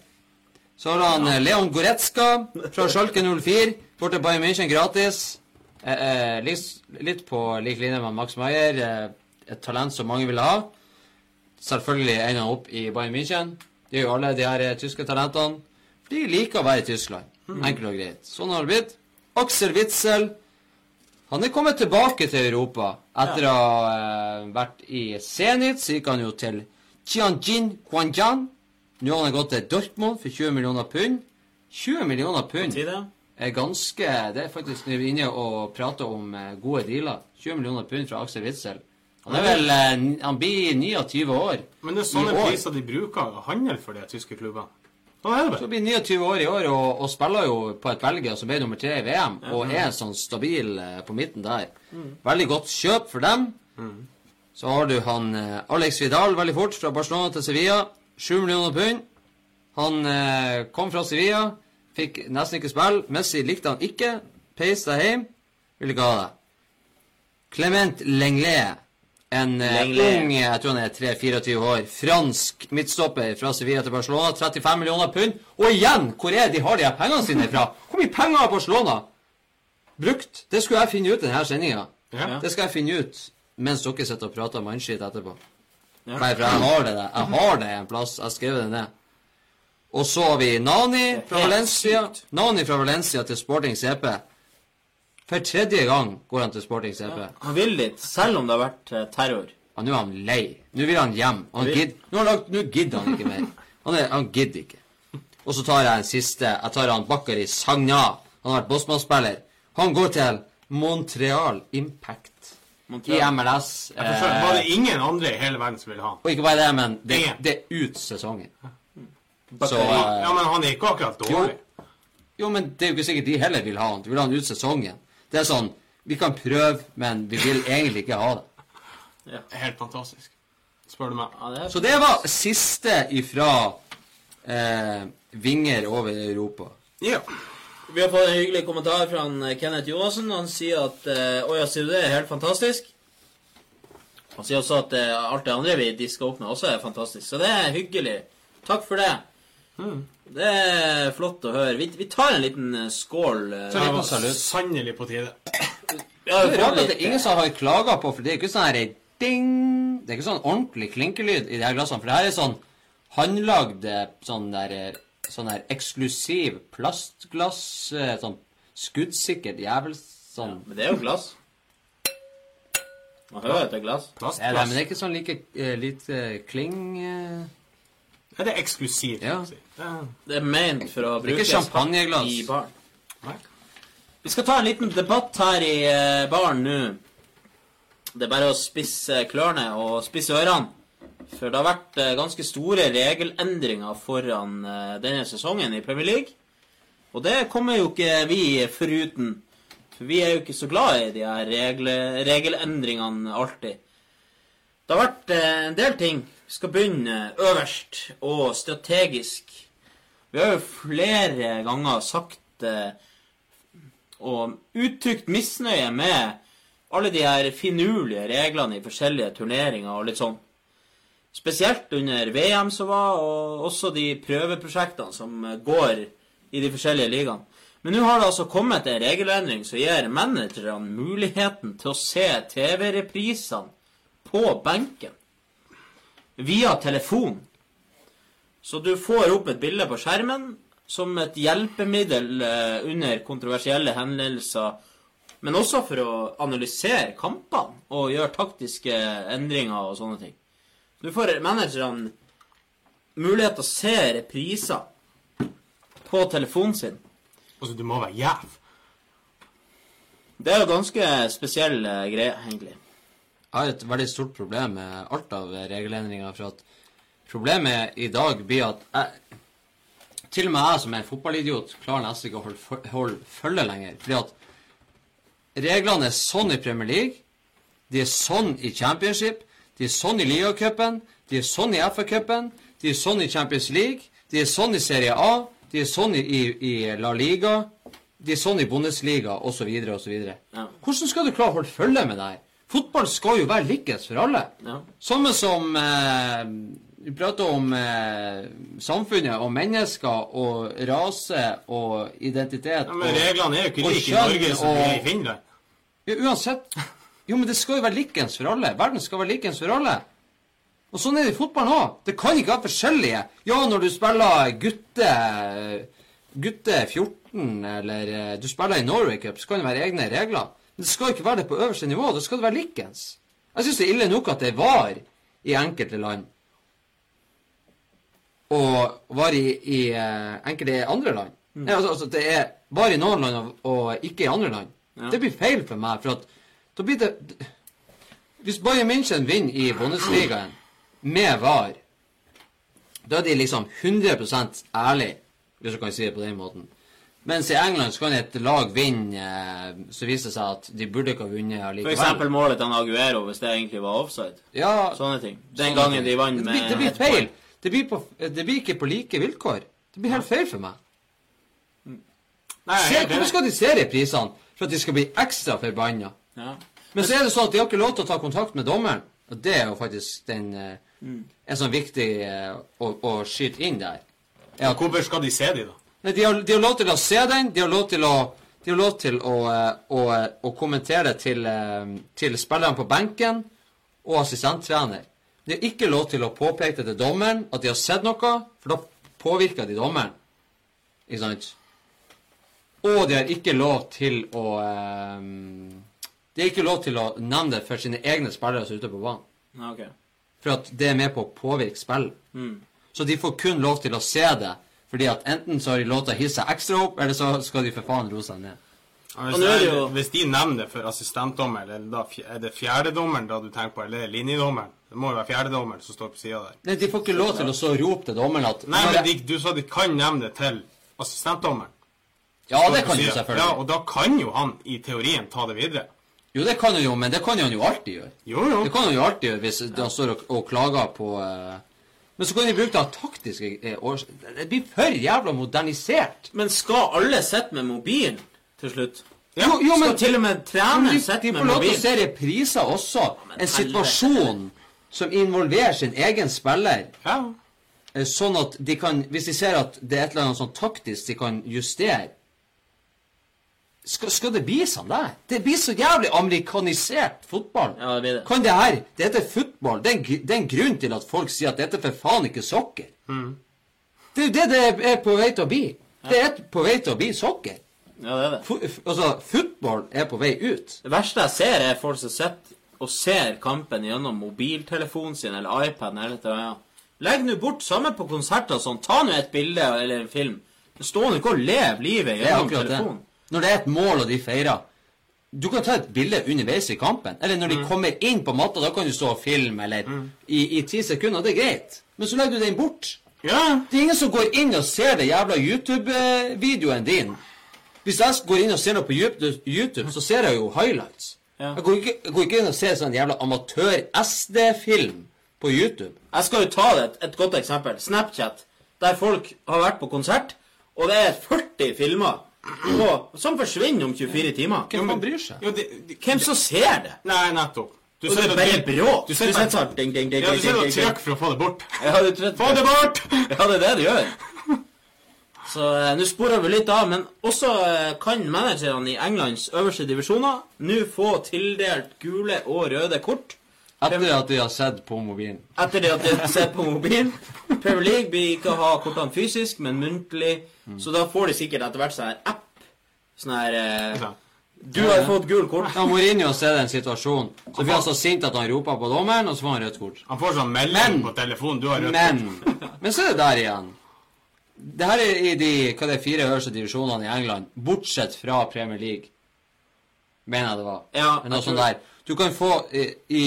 Så har han eh, Leon Goretzka fra Schalke 04. Bort til Bayern München gratis. Eh, eh, litt, litt på lik linje med Max Maier. Eh, et talent som mange vil ha. Selvfølgelig ender han opp i Bayern München. Det gjør alle de her eh, tyske talentene. For de liker å være i Tyskland. Enkelt og greit. Sånn har det blitt. Aksel Witzel. Han er kommet tilbake til Europa etter å ha eh, vært i Zenit. Så gikk han jo til Tianjin Guanjan. Nå har han gått til Dortmund for 20 millioner pund. 20 millioner pund er ganske Det er faktisk når vi er inne og prater om eh, gode dealer. 20 millioner pund fra Aksel Witzel. Han er vel eh, Han blir 29 år. Men det er sånne priser de bruker å handle for de tyske klubbene. Så blir 29 år i år og, og spiller jo på et Belgia som ble nummer tre i VM, og er sånn stabil eh, på midten der. Veldig godt kjøp for dem. Så har du han eh, Alex Vidal veldig fort fra Barcelona til Sevilla. 7 millioner pund. Han eh, kom fra Sevilla, fikk nesten ikke spille. Messi likte han ikke. Peis deg hjem. Ville ikke ha det. Clement Lenglet. En eh, ung, jeg tror han er 3-24 år, fransk midtstopper fra Sevilla til Barcelona. 35 millioner pund. Og igjen, hvor er de har de her pengene sine fra? Hvor mye penger har Barcelona brukt? Det skulle jeg finne ut i denne sendinga. Ja. Det skal jeg finne ut mens dere sitter og prater mannskitt etterpå. Ja. Nei, for jeg har det der. Jeg har det en plass. Jeg har skrevet det ned. Og så har vi Nani fra Valencia. Nani fra Valencia til Sporting CP. For tredje gang går han til Sporting CP. Ja. Han vil litt, selv om det har vært terror. Ja, nå er han lei. Nå vil han hjem. Han gidd, nå, lagt, nå gidder han ikke mer. Han, er, han gidder ikke. Og så tar jeg en siste. Jeg tar han Bakkari Sagna. Han har vært Bosman-spiller. Han går til Montreal Impact i MLS. Jeg forstår, eh, var det ingen andre i hele verden som ville ha og ikke bare det, men det, det er ut sesongen. Så eh, Ja, men han er ikke akkurat jo, dårlig. jo, men det er jo ikke sikkert de heller vil ha han. De vil ha han ut sesongen. Det er sånn Vi kan prøve, men vi vil egentlig ikke ha det. Helt fantastisk. Spør du meg. Ja, det. Så det var siste ifra eh, Vinger over Europa. Ja. Vi har fått en hyggelig kommentar fra eh, Kenneth Johansen. Han sier at eh, Å ja, sier du det? er Helt fantastisk. Han sier også at eh, alt det andre vi disker opp med, også er fantastisk. Så det er hyggelig. Takk for det. Det er flott å høre. Vi, vi tar en liten eh, skål. eh. Så Det var sannelig på tide. Ja, Det er rart at det er ingen som har klaga på, for det er ikke sånn her ding Det er ikke sånn ordentlig klinkelyd i de her glassene, for det her er sånn håndlagd eh, sånn der Sånn der eksklusiv plastglass, sånn skuddsikkert jævel... Sånn Men det er jo glass. Man hører at det er glass. Plast, er Ja, men det er ikke sånn like uh, lite kling eh. Er det eksklusivt? Ja. si. Det er- Det er ment for å er bruke ikke champagneglass. i baren. Nei. Vi skal ta en liten debatt her i eh, baren nå. Det er bare å spisse klørne og spisse ørene. For det har vært eh, ganske store regelendringer foran eh, denne sesongen i Premier League. Og det kommer jo ikke vi foruten. For vi er jo ikke så glad i de her regle, regelendringene alltid. Det har vært en del ting. Vi skal begynne øverst og strategisk. Vi har jo flere ganger sagt eh, og uttrykt misnøye med alle de her finurlige reglene i forskjellige turneringer og litt sånn. Spesielt under VM som var, og også de prøveprosjektene som går i de forskjellige ligaene. Men nå har det altså kommet en regelendring som gir managerne muligheten til å se TV-reprisene på benken via telefon. Så du får opp et bilde på skjermen som et hjelpemiddel eh, under kontroversielle hendelser, men også for å analysere kampene og gjøre taktiske endringer og sånne ting. Du får managerne mulighet til å se repriser på telefonen sin. Altså, du må være jæv. Det er jo ganske spesiell eh, greie, egentlig. Jeg har et veldig stort problem med alt av regelendringer. For at problemet i dag blir at jeg, til og med jeg som er fotballidiot, klarer nesten ikke å holde, holde følge lenger. Fordi at reglene er sånn i Premier League, de er sånn i Championship, de er sånn i Liacupen, de er sånn i FA-cupen, de er sånn i Champions League, de er sånn i Serie A, de er sånn i, i, La Liga, de er sånn i Bundesliga, osv., osv. Ja. Hvordan skal du klare å holde følge med det her? Fotball skal jo være likens for alle. Ja. Samme som eh, Vi prater om eh, samfunnet og mennesker og rase og identitet. Ja, men og, reglene er jo ikke like i Norge som de er i Finland. ja, uansett. Jo, men det skal jo være likens for alle. Verden skal være likens for alle. Og sånn er det i fotballen òg. Det kan ikke være forskjellige. Ja, når du spiller gutte gutte 14, eller eh, du spiller i Norway Cup, så kan det være egne regler. Det skal ikke være det på øverste nivå. Det skal det være likens. Jeg syns det er ille nok at det var i enkelte land. Og var i, i eh, enkelte andre land. Nei, altså, altså, det er bare i noen land og, og ikke i andre land. Ja. Det blir feil for meg, for at da blir det Hvis Bayern München vinner i Bundesligaen med VAR, da er de liksom 100 ærlige, hvis du kan si det på den måten. Mens i England så kan et lag vinne, eh, så viser det seg at de burde ikke ha vunnet allikevel. eksempel målet til Aguero, hvis det egentlig var offside. Ja, Sånne ting. Den sånne gangen ting. de vant det med blir, det blir feil. Det blir, på, det blir ikke på like vilkår. Det blir helt feil for meg. Nei, Se, hvorfor skal de se de prisene? For at de skal bli ekstra forbanna. Ja. Men så er det sånn at de har ikke lov til å ta kontakt med dommeren. Og det er jo faktisk den mm. en sånn viktig eh, å, å skyte inn der. Ja, hvorfor skal de se de, da? De, har, de har lov til å se den. De har lov til å, de har lov til å, eh, å, eh, å kommentere til, eh, til spillerne på benken og assistenttrener. De har ikke lov til å påpeke til dommeren at de har sett noe, for da påvirker de dommeren. Ikke sant? Og de har ikke lov til å De har ikke lov til å nevne det for sine egne spillere som er ute på banen. Okay. For at det er med på å påvirke spillet. Mm. Så de får kun lov til å se det, fordi at enten så har de lov til å hisse seg ekstra opp, eller så skal de for faen roe seg ned. Ja, Og Hvis, nå er det hvis de nevner det for assistentdommer, eller da, er det fjerdedommeren da du tenker på, eller er det linjedommeren? Det må jo være fjerdedommeren som står på sida der. Nei, De får ikke lov til å så rope til dommeren at Nei, men de, du sa de kan nevne det til assistentdommeren. Ja, det kan du selvfølgelig. Ja, og da kan jo han i teorien ta det videre. Jo, det kan han jo, men det kan han jo alltid gjøre. Jo, jo. Det kan han jo alltid gjøre hvis han står og, og klager på eh, Men så kan de bruke det av taktiske eh, årsaker. Det blir for jævla modernisert. Men skal alle sitte med mobilen til slutt? Ja, jo, jo, men skal til og med trene sitte med mobilen? de får lov til å se repriser også. men En situasjon som involverer sin egen spiller. Ja. eh, sånn at de kan Hvis de ser at det er et eller annet sånn taktisk de kan justere skal, skal det bli sånn der? Det blir så jævlig amerikanisert fotball. Ja, det blir det. Kan det her Det heter fotball. Det er, en, det er en grunn til at folk sier at dette er for faen ikke soccer. Det er jo det det er på vei til å bli. Det er på vei til å bli sokker. Ja, det er det. F- altså, fotball er på vei ut. Det verste jeg ser, er folk som sitter og ser kampen gjennom mobiltelefonen sin eller iPaden eller et eller annet. Legg nå bort, samme på konserter og sånn. Ta nå et bilde eller en film. Stå nå ikke og lev livet gjennom telefonen. Når det er et mål, og de feirer Du kan ta et bilde underveis i kampen. Eller når de kommer inn på matta, da kan du stå og filme, eller i, i ti sekunder. Det er greit. Men så legger du den bort. Ja. Det er ingen som går inn og ser den jævla YouTube-videoen din. Hvis jeg går inn og ser noe på YouTube, YouTube så ser jeg jo highlights. Ja. Jeg, går ikke, jeg går ikke inn og ser sånn jævla amatør-SD-film på YouTube. Jeg skal jo ta det et, et godt eksempel. Snapchat. Der folk har vært på konsert, og det er 40 filmer på, som forsvinner om 24 timer. Hvem faen bryr seg? Jo, de, de, Hvem som ser det? Nei, nettopp. Du Og det er bare og- bråk. Du Du sitter sånn ding, ding, ding, ja, du ding, sitter og ding, ding. trykker for å få det bort. Ja, du tror Få det bort! Ja, det er det du gjør. Så eh, nå sporer vi litt av, men også eh, kan managerne i Englands øverste divisjoner nå få tildelt gule og røde kort Etter at de har sett på mobilen. etter det at de har sett på mobilen. Premier League blir ikke å ha kortene fysisk, men muntlig, så da får de sikkert etter hvert sånn her app. Sånn her eh, Du har fått gul kort. Ja, Mourinho ser den situasjonen. Så blir han så sint at han roper på dommeren, og så får han rødt kort. Han får sånn melding Men- på telefonen. Du har rødt Men kort. Men så er det der igjen. Det her er i de hva det er, fire øverste divisjonene i England, bortsett fra Premier League. Mener jeg det var. Ja, Men noe sånt der. Du kan få i, i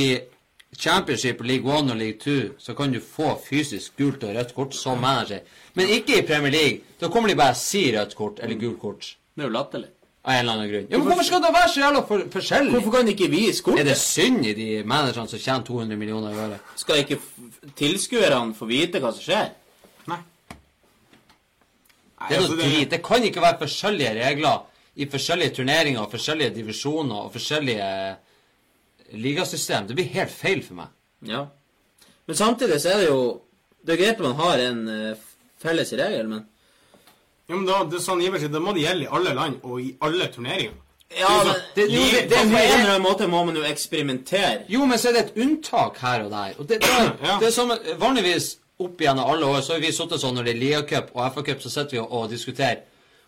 Championship, League 1 og League 2, så kan du få fysisk gult og rødt kort som manager. Men ikke i Premier League. Da kommer de bare og sier rødt kort eller gult kort. Det er jo latterlig. Av en eller annen grunn. Ja, men Hvorfor skal det være så jævla for, forskjellig? Hvorfor kan de ikke vise Er det synd i de managerne som tjener 200 millioner i året? Skal ikke tilskuerne få vite hva som skjer? Nei. Det er altså, noe drit. Det kan ikke være forskjellige regler i forskjellige turneringer, forskjellige divisjoner og forskjellige ligasystem. Det blir helt feil for meg. Ja. Men samtidig så er det jo Det er greit at man har en eh, felles regel, men ja, men da, det er sånn Iversen, det må det gjelde i alle land og i alle turneringer. Ja, Det er men sånn- det, jo, det- det på en eller annen måte må man jo eksperimentere. Jo, men så er det et unntak her og der. Og det, det, er, Ja. det er som Vanligvis opp igjennom alle år så har vi sittet sånn når det er Ligacup og FA-cup, så sitter vi og, og diskuterer.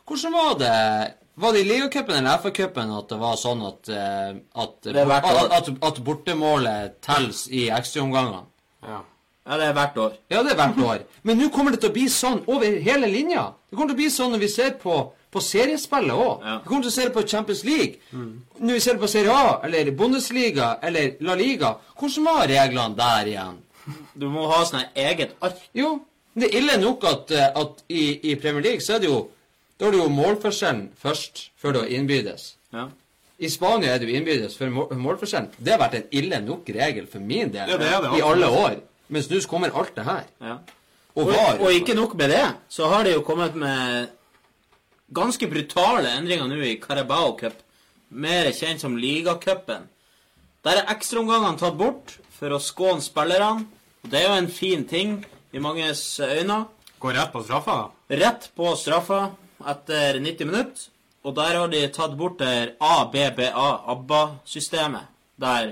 Hvordan var det Var det i Ligacupen eller FA-cupen at det var sånn at, eh, at, at, at, bortemålet telles i ekstraomgangene? Ja. Ja, det er hvert år. Ja, det er hvert år. Men nå kommer det til å bli sånn over hele linja. Det kommer til å bli sånn når vi ser på, på seriespillet òg. Ja. Vi kommer til å se det på Champions League. Når vi ser det på Serie A, eller Bundesliga, eller La Liga. Hvordan var reglene der igjen? Du må ha sånn eget ark. Jo, det er ille nok at, eh, at i, i Premier League så er det jo Da er det jo målforskjellen først, før du innbydes. Ja. I Spania er det jo innbydes før mål, målforskjellen. Det har vært en ille nok regel for min del Ja, det er det, i alle år. Mens nå kommer alt det her. ja. Og Og, var. og ikke nok med det, så har det jo kommet med ganske brutale endringer nå i Carabao Cup. Mer kjent som Ligacupen. Der er ekstraomgangene tatt bort for å skåne spillerne. Og det er jo en fin ting i manges øyne. Går rett på straffa, da. Rett på straffa etter 90 minutter. Og der har de tatt bort det ABBA, ABBA-systemet. Der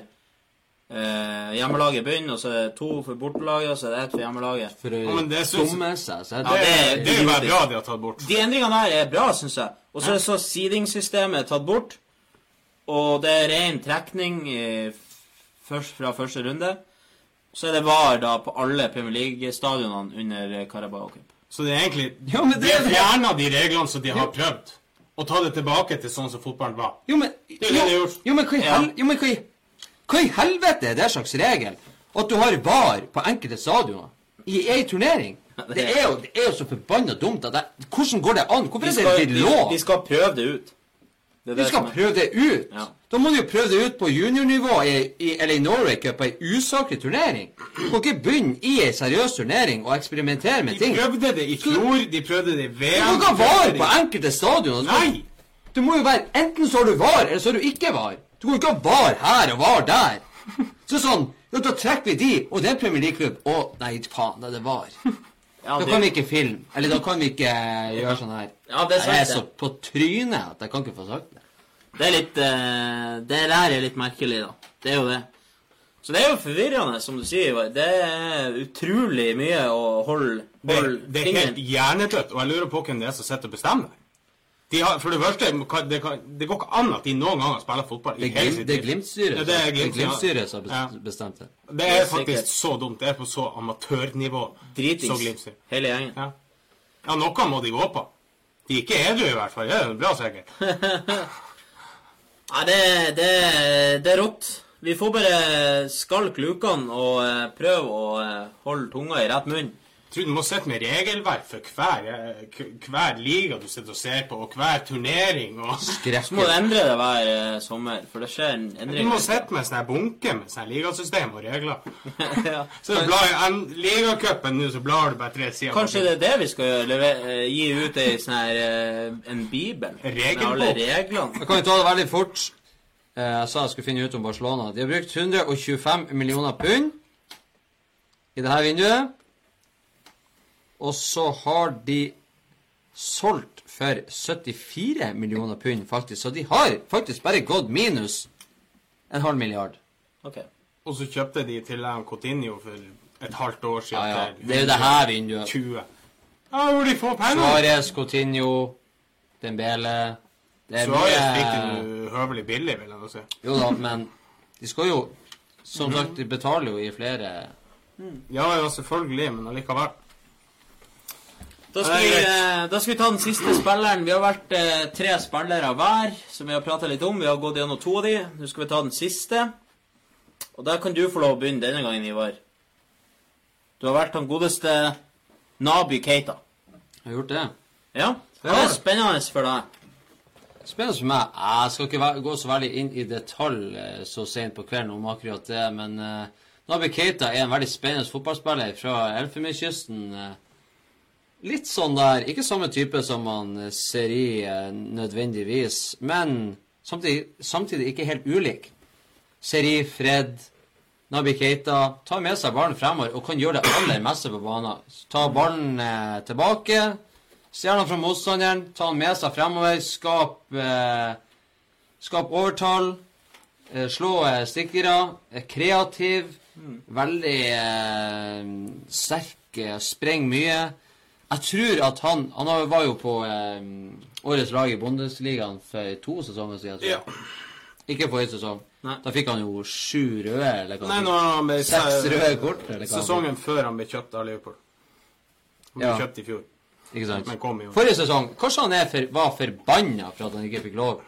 eh, hjemmelaget begynner, og så er det to for bortelaget, og så er det ett for hjemmelaget. For å Ja, dumme seg. Så er det, ja, det er det er jo bare bra de har tatt bort. De endringene der er bra, syns jeg. Og så er så seedingsystemet tatt bort. Og det er ren trekning i, først fra første runde. Så er det VAR da på alle Premier League-stadionene under eh, Carabao Cup. Så det er egentlig Ja, men det De er har det. fjerna de reglene som de har prøvd, og ta det tilbake til sånn som fotballen var. Jo, men er det de har gjort. Jo, men hva i hel, jo, men hva i, hva i helvete er det slags regel? At du har VAR på enkelte stadioner i ei turnering? Det er jo, det er jo så forbanna dumt at jeg, Hvordan går det an? Hvorfor De er skal, det ikke lov? de skal prøve det ut. Det de skal er- prøve det ut. Ja. Da må du jo prøve det ut på juniornivå i, i, i Norway Cup, ei usaklig turnering. Du kan ikke begynne i ei seriøs turnering og eksperimentere med De ting. prøvde det i fjor, de prøvde det i VM Du kan ikke ha de VAR på enkelte stadioner. Nei! Du må jo være Enten så har du VAR, eller så har du ikke VAR. Du kan ikke ha VAR her og VAR der. Så sånn Ja, da trekker vi de, og det er Premier League-klubb. Å, nei, faen, det er det VAR. Ja, Da kan vi ikke filme. Eller da kan vi ikke gjøre sånn her. Ja, det er sant, Jeg er så på trynet at jeg kan ikke få sagt det. Det er litt uh, Det der er litt merkelig, da. Det er jo det. Så det er jo forvirrende, som du sier. Ivar. Det er utrolig mye å holde, Det, holde det er helt hjernedødt, og jeg lurer på hvem det er som sitter og bestemmer. De har, for det første, det, kan, det går ikke an at de noen gang har spilt fotball. Det i er, hele sitt det er liv. Glimt-styret Ja, er Glimt. Glimt-styret som har bestemt det. Det er er faktisk sikkert. så dumt. Det er på så amatørnivå. Så dritings. Hele gjengen. Ja. ja, noe må de gå på. De er ikke edru, i hvert fall. Det er bra sikkert. Nei, det, det, det er rått. Vi får bare skalke lukene og eh, prøve å eh, holde tunga i rett munn. Tror du må sitte med regelverk for hver, eh, hver liga du sitter og ser på, og hver turnering. og... Så må du endre det hver uh, sommer, for det skjer en endring. Du må sitte med sånn bunke med sånn ligasystem og regler. ja. Så du blar ligacupen nå, så blar du bare tre sider. Kanskje det er det vi skal gjøre? Leve, eh, gi ut ei sånn her en bibel med alle reglene? Da kan vi ta det veldig fort. Eh, Jeg sa jeg skulle finne ut om Barcelona. De har brukt 125 millioner pund i dette vinduet. Og så har de solgt for 74 millioner pund, faktisk. Så de har faktisk bare gått minus en halv milliard. Ok. Og så kjøpte de til han Coutinho for et halvt år siden. ja. ja. Det er jo det her vinduet. 20. Ja, hvor de får penger. Suárez, Coutinho, Dembele Det er Suarez fikk mye det høvelig billig, vil jeg nå si. Jo da, men de skal jo Som sagt, de betaler jo i flere Ja, ja, selvfølgelig, men allikevel. Da skal, vi, eh, da skal vi ta den siste spilleren. Vi har vært eh, tre spillere hver, som vi har prata litt om. Vi har gått gjennom to av de. Nå skal vi ta den siste. Og der kan du få lov å begynne denne gangen, Ivar. Du har vært han godeste Naby Keita. Jeg Har gjort det. Ja, det er spennende for deg. Spennende for meg. Jeg skal ikke gå så veldig inn i detalj eh, så sent på kvelden om akkurat det, men uh, Naby Keita er en veldig spennende fotballspiller fra Elfenbenskysten. Litt sånn der Ikke samme type som man ser Seri eh, nødvendigvis, men samtidig, samtidig ikke helt ulik. Seri, Fred, Nabi Keita tar med seg ballen fremover og kan gjøre det aller meste på banen. Ta ballen eh, tilbake, stjele den fra motstanderen, ta den med seg fremover, skap, eh, skap overtall, eh, slå eh, stikkere, er kreativ, veldig eh, sterk, sprenger mye. Jeg tror at han Han var jo på eh, årets lag i Bundesligaen for to sesonger siden. Ja. Ikke forrige sesong. Nei. Da fikk han jo sju røde, eller hva Nei, nå han ble Seks røde kort, Sesongen før han ble kjøpt av Liverpool. Han ble Ja. kjøpt i fjor. Ikke sant? Men kom jo. Forrige sesong, kanskje han for, var forbanna for at han ikke fikk lov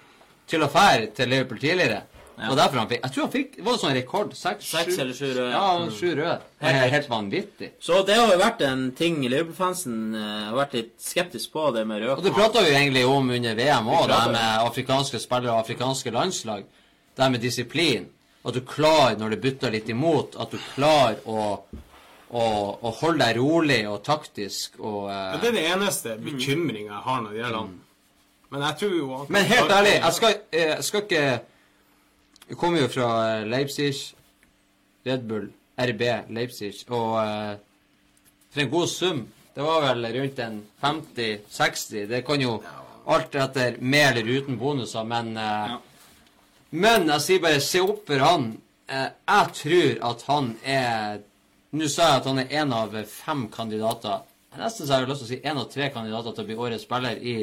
til å fære til Liverpool tidligere. Ja. Og derfor han fikk Jeg tror han fikk Var det sånn rekord? Seks, Seks eller sju røde. Ja, sju røde. Det er helt vanvittig. Så det har jo vært en ting Liverpool-fansen eh, har vært litt skeptisk på, det med Og det prata vi jo egentlig om under VM òg, det med afrikanske spillere og afrikanske landslag. Det med disiplin. At du klarer, når det butter litt imot, at du klarer å, å, å holde deg rolig og taktisk og Ja, eh, det er det eneste bekymringa jeg har når det gjelder han. Men jeg tror jo at Men helt ærlig, jeg skal, eh, jeg skal ikke Jeg kommer jo fra eh, Leipzig, Red Bull, RB Leipzig, og eh, for en god sum Det var vel rundt en 50-60. Det kan jo alt etter med eller uten bonuser, men eh, Ja. Men jeg sier bare se opp for han. Eh, jeg tror at han er Nå sa jeg at han er en av fem kandidater. Nesten så har jeg lyst til å si en av tre kandidater til å bli årets spiller i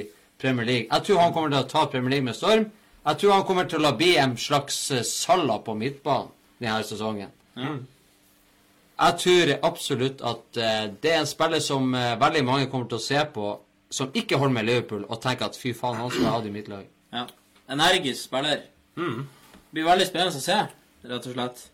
Premier League. Jeg tror han kommer til å ta Premier League med storm. Jeg tror han kommer til å bli en slags Salla på midtbanen denne sesongen. Jeg tror absolutt at eh, det er en spiller som eh, veldig mange kommer til å se på, som ikke holder med Liverpool, og tenker at fy faen, han skulle jeg hatt i mitt lag. Ja. Energisk spiller. Mm. Blir veldig spennende å se, rett og slett.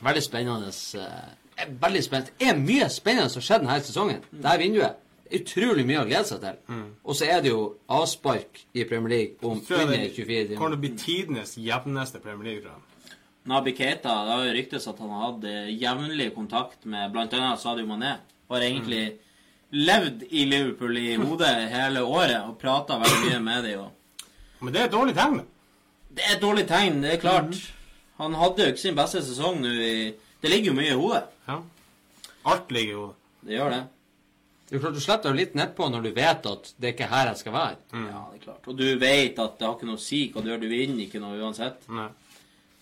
Veldig spennende. eh, er veldig spennende. Det er mye spennende som har skjedd denne sesongen. Det her vinduet. Det Utrolig mye å glede seg til. Og så er det jo avspark i Premier League om under 24 det kommer timer. til å bli tidenes jevneste Premier League, tror jeg. Nabi Keita, det har jo ryktes at han hadde jevnlig kontakt med bl.a. Sadio Mané. Har egentlig levd i Liverpool i hodet hele året og prata veldig mye med dem. og Men det er et dårlig tegn. Det er et dårlig tegn, det er klart. Han hadde jo ikke sin beste sesong nå i Det ligger jo mye i hodet. Ja. Alt ligger i hodet. Det gjør det. Det er jo klart Du sletter deg litt nedpå når du vet at det er ikke her jeg skal være. Ja, det er klart. Og du vet at det har ikke noe å si hva du gjør. Du vinner ikke noe uansett. Nei.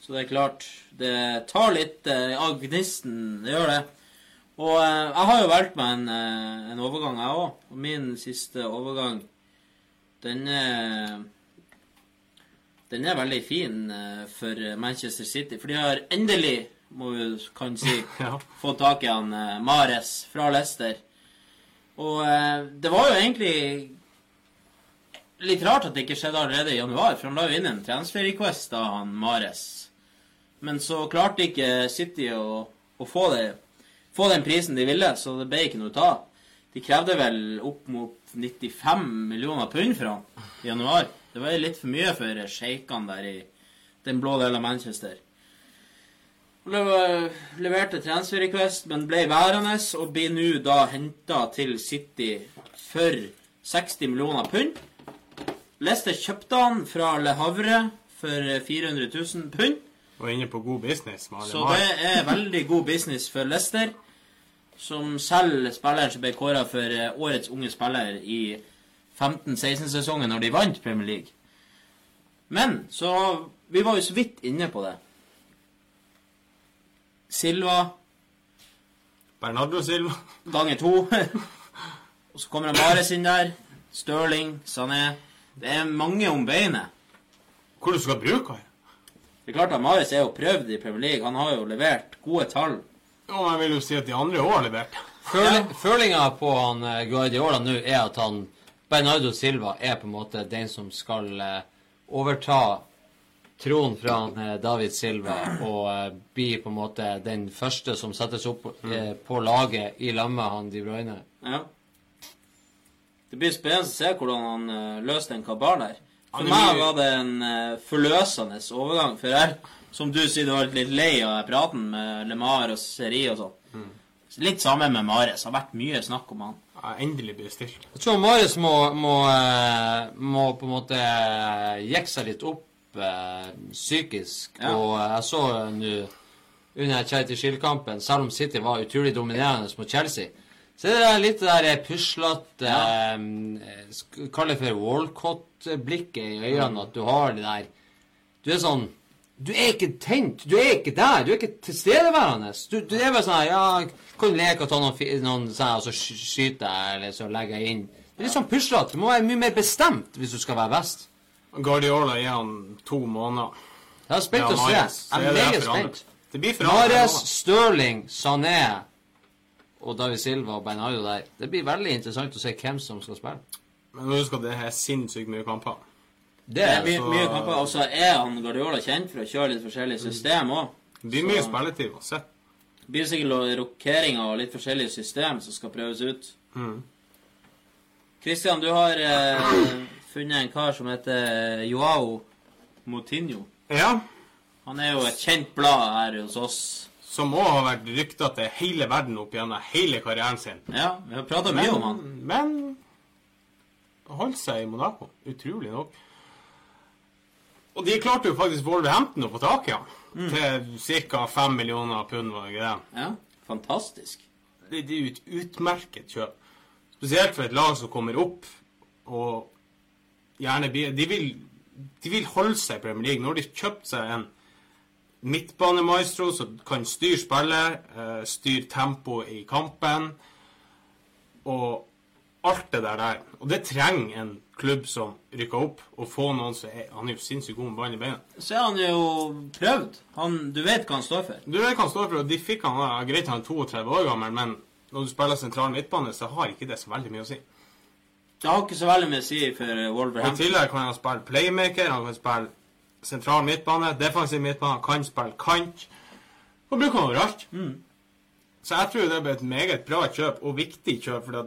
Så det er klart, det tar litt eh, av gnisten. Det gjør det. Og eh, jeg har jo valgt meg en, eh, en overgang, jeg òg. Og min siste overgang, den er Den er veldig fin eh, for Manchester City. For de har endelig, må vi kan si, Ja. fått tak i han eh, Mares fra Leicester. Og eh, det var jo egentlig litt rart at det ikke skjedde allerede i januar, for han la jo inn en transfer-request av han Mares. Men så klarte ikke City å, å få, det, få den prisen de ville, så det ble ikke noe ta. De krevde vel opp mot 95 millioner pund for han i januar. Det var litt for mye for sjeikene der i den blå delen av Manchester. Han leverte transfer request, men ble værende og blir nå da henta til City for 60 millioner pund. Leicester kjøpte han fra Le Havre for 400 000 pund. Og inne på god business. med Så det er veldig god business for Leicester, som selger spilleren som ble kåra for eh, årets unge spiller i 15-16-sesongen når de vant Premier League. Men så Vi var jo så vidt inne på det. Silva Bernardo Silva. ganger to. Og så kommer Mares inn der. Stirling, Sané. Det er mange om beinet. Hvor du skal bruke han? Det er klart at Mares er jo prøvd i Premier League. Han har jo levert gode tall. Jo, jeg vil jo si at de andre òg har levert. Føli Følinga på han eh, Guardiola nå er at han Bernardo Silva er på en måte den som skal eh, overta tronen fra eh, David Silva og blir på en måte den første som settes opp eh, på laget i lag med han De Bruyne. Ja. Det blir spennende å se hvordan han løser den kabalen der. For Ja, meg var det en forløsende overgang. For jeg, som du sier, du var litt lei av praten med LeMar og Seri og sånn. Mm. Litt samme med Mares. Det har vært mye snakk om han. Ja, endelig blir det stilt. Jeg tror Mares må, må, eh, må på en måte eh, jekke seg litt opp eh, psykisk. Ja. Og eh, jeg så eh, nå under Charity Shield-kampen, selv om City var utrolig dominerende mot Chelsea, så er det litt det der puslete eh, Kall det for Walcott-blikket i øynene, at du har det der Du er sånn du er ikke tent. Du er ikke der. Du er ikke tilstedeværende. Du, du er bare sånn her, Ja, kan du leke og ta noen, noen sånn, og så skyter jeg, eller så legge jeg inn. Det er litt sånn puslete. Du må være mye mer bestemt hvis du skal være best. Guardiola gir han to måneder. Jeg er spent å se. Jeg er meget spent. Det blir. Mares, Stirling, Sané og David Silva og Bernardo der. Det blir veldig interessant å se hvem som skal spille. Men husk at det er sinnssykt mye kamper. Det Det er er mye, så- mye kamper. Og så er han Guardiola kjent for å kjøre litt forskjellige system òg. Det blir mye spilletid uansett. Det blir sikkert rokeringer og litt forskjellige system som skal prøves ut. Mm. Christian, du har eh, funnet en kar som heter Joao Moutinho. Ja, Han er jo et kjent blad her hos oss. som òg har vært rykta til hele verden opp gjennom hele karrieren sin. Ja, vi har prata mye om han. Men holdt seg i Monaco, utrolig nok. Og de klarte jo faktisk Wolverhampton å få tak i han. Mm. Til ca. 5 millioner pund, var det ikke det? Ja, fantastisk. Det, det er jo et utmerket kjøp. Spesielt for et lag som kommer opp og gjerne bli De vil, de vil holde seg i Premier League. Når de har kjøpt seg en midtbanemaestro som kan styre spillet, eh, styre tempoet i kampen og alt det der der. Og det trenger en klubb som rykker opp, og få noen som er Han er jo sinnssykt god med ballen i beina. Så er han jo prøvd. Han, du vet hva han står for. Du vet hva han står for, og de fikk han da, Greit han er 32 år gammel, men når du spiller sentral midtbane, så har ikke det så veldig mye å si. Det har ikke så veldig mye å si for I Wolverhampton. tillegg kan han spille playmaker, han kan spille sentral midtbane, defensiv midtbane, han kan spille kant. Og bruker han overalt. Så jeg tror det blir et meget bra kjøp, og viktig kjøp, for det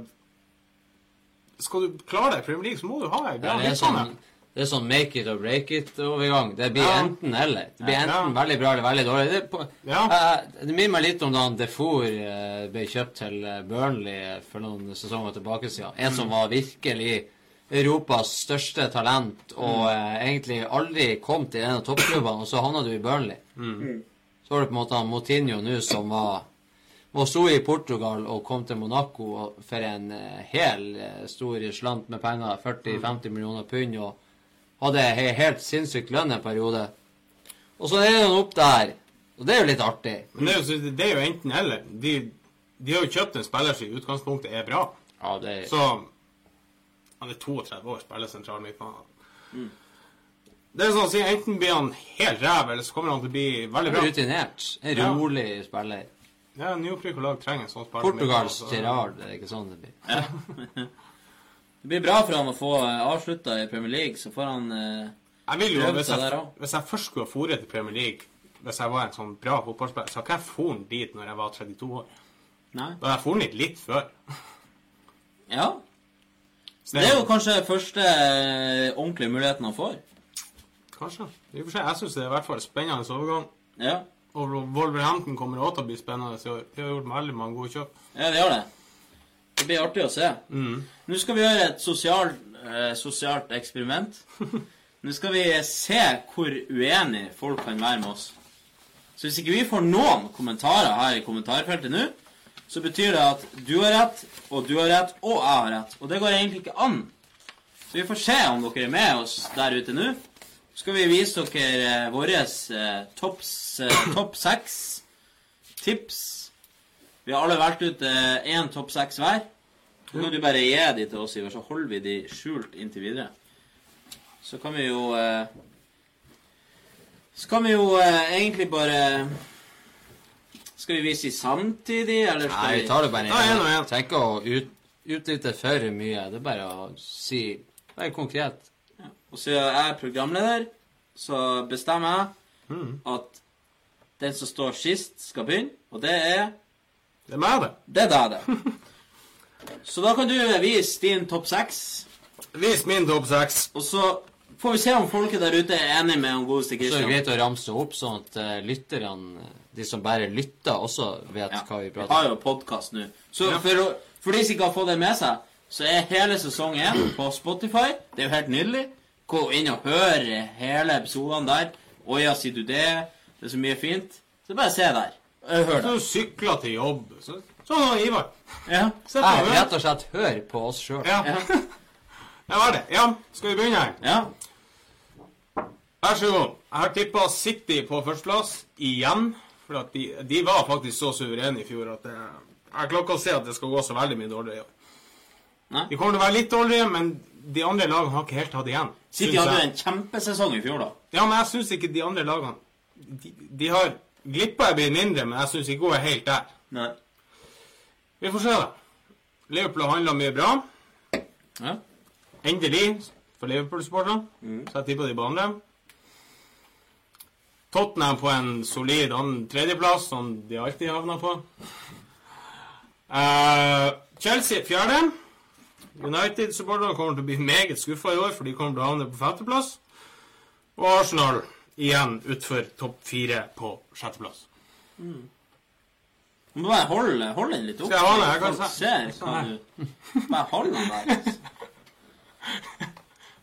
skal du klare deg i Premier League, så må du ha ei bra er sånn, midtbane. Det er sånn make it or break it-overgang. Det blir Ja. enten eller. Det blir Ja. enten veldig bra eller veldig dårlig. Det, på, Ja. uh, det minner meg litt om da Defour uh, ble kjøpt til eh, Burnley for noen sesonger tilbake siden. En Mm. som var virkelig Europas største talent, og Mm. eh, egentlig aldri kom til en av toppklubbene, og så havna du i Burnley. Mm. Så var det på en måte han Motinho nå som var Og sto i Portugal og kom til Monaco for en eh, hel eh, stor slant med penger, 40-50 millioner pund, og hadde ei helt sinnssyk lønn en periode. Og så er han opp der, og det er jo litt artig. Men det er jo, det er jo enten eller. De, de har jo kjøpt en spiller som i utgangspunktet er bra. Ja, det er Så Han er 32 år, spiller sentral midtbane. Det er sånn å si, enten blir han helt ræv, eller så kommer han til å bli veldig bra. rutinert. En Ja. rolig spiller. Ja, Nyopprykka lag trenger en sånn spiller. Portugals Gerard, det er ikke sånn det blir. Det blir bra for han å få eh, avslutta i Premier League, så får han eh, Jeg vil jo, hvis jeg, hvis jeg først skulle ha foret til Premier League, hvis jeg var en sånn bra fotballspiller, så har ikke jeg foren dit når jeg var 32 år. Nei. Da jeg foren dit litt før. Ja. Så Det er jo kanskje første eh, ordentlige muligheten han får. Kanskje. I og for seg, jeg syns det er i hvert fall en spennende overgang. Ja, Og Wolverhampton kommer også til å bli spennende i år. De har gjort veldig mange gode kjøp. ja det gjør det. Det blir artig å se. Mm. Nå skal vi gjøre et sosialt, eh, sosialt eksperiment. Nå skal vi se hvor uenig folk kan være med oss. Så hvis ikke vi får noen kommentarer her i kommentarfeltet nå, så betyr det at du har rett, og du har rett, og jeg har rett. Og det går egentlig ikke an. Så vi får se om dere er med oss der ute nå. Så skal vi vise dere eh, våre eh, topp eh, topp seks tips. Vi har alle valgt ut én topp seks hver. Så kan du bare gi de til oss, Ivar, så holder vi de skjult inntil videre. Så kan vi jo eh, Så kan vi jo eh, egentlig bare Skal vi vise de samtidig, eller skal Nei, vi tar det bare en og en. Trenger ikke å ut, utnytte for mye. Det er bare å si Være konkret. Og siden jeg er programleder, så bestemmer jeg Mm. at den som står sist, skal begynne. Og det er Det er meg, det. Det er deg, det. Så da kan du vise din topp seks. Vis min topp seks. Og så får vi se om folket der ute er enig med han godeste Så er det greit å ramse opp, sånn at eh, lytterne, de som bare lytter, også vet Ja. hva vi prater om. Vi har jo podkast nå. Så Ja. for, for de som ikke har fått det med seg, så er hele sesong én på Spotify. Det er jo helt nydelig. Gå inn og hør hele episodene der. Oja, sier du det? Det er så mye fint. Så bare se der. Eh, Hør Så du sykler til jobb. Så, sånn var Ivar. Ja. Se på Jeg meg. rett og slett hører på oss sjøl. Ja. Ja. Det var det. Ja, skal vi begynne her? ja. Vær så god. Jeg har tippa City på førsteplass igjen. For at de, de var faktisk så suverene i fjor at det, jeg klarer ikke å se at det skal gå så veldig mye dårligere. Nei. De kommer til å være litt dårligere, men de andre lagene har ikke helt hatt igjen. City hadde jeg. en kjempesesong i fjor, da. Ja, men jeg syns ikke de andre lagene De, de har Glippa blitt mindre, men jeg syns ikke hun er helt der. Nei. Vi får se, da. Liverpool har handla mye bra. Ja. Endelig, for Liverpool-sporterne. Så jeg tipper de andre. Tottenham på en solid tredjeplass, som de alltid havner på. Uh, Chelsea fjerde. United-supporterne kommer til å bli meget skuffa i år, for de kommer til å havne på femteplass. Og Arsenal igjen utfor topp fire på sjetteplass. Du må bare holde, holde den litt opp. Skal jeg holde den? Jeg kan Folk se- ser sånn hva du Bare hold den der.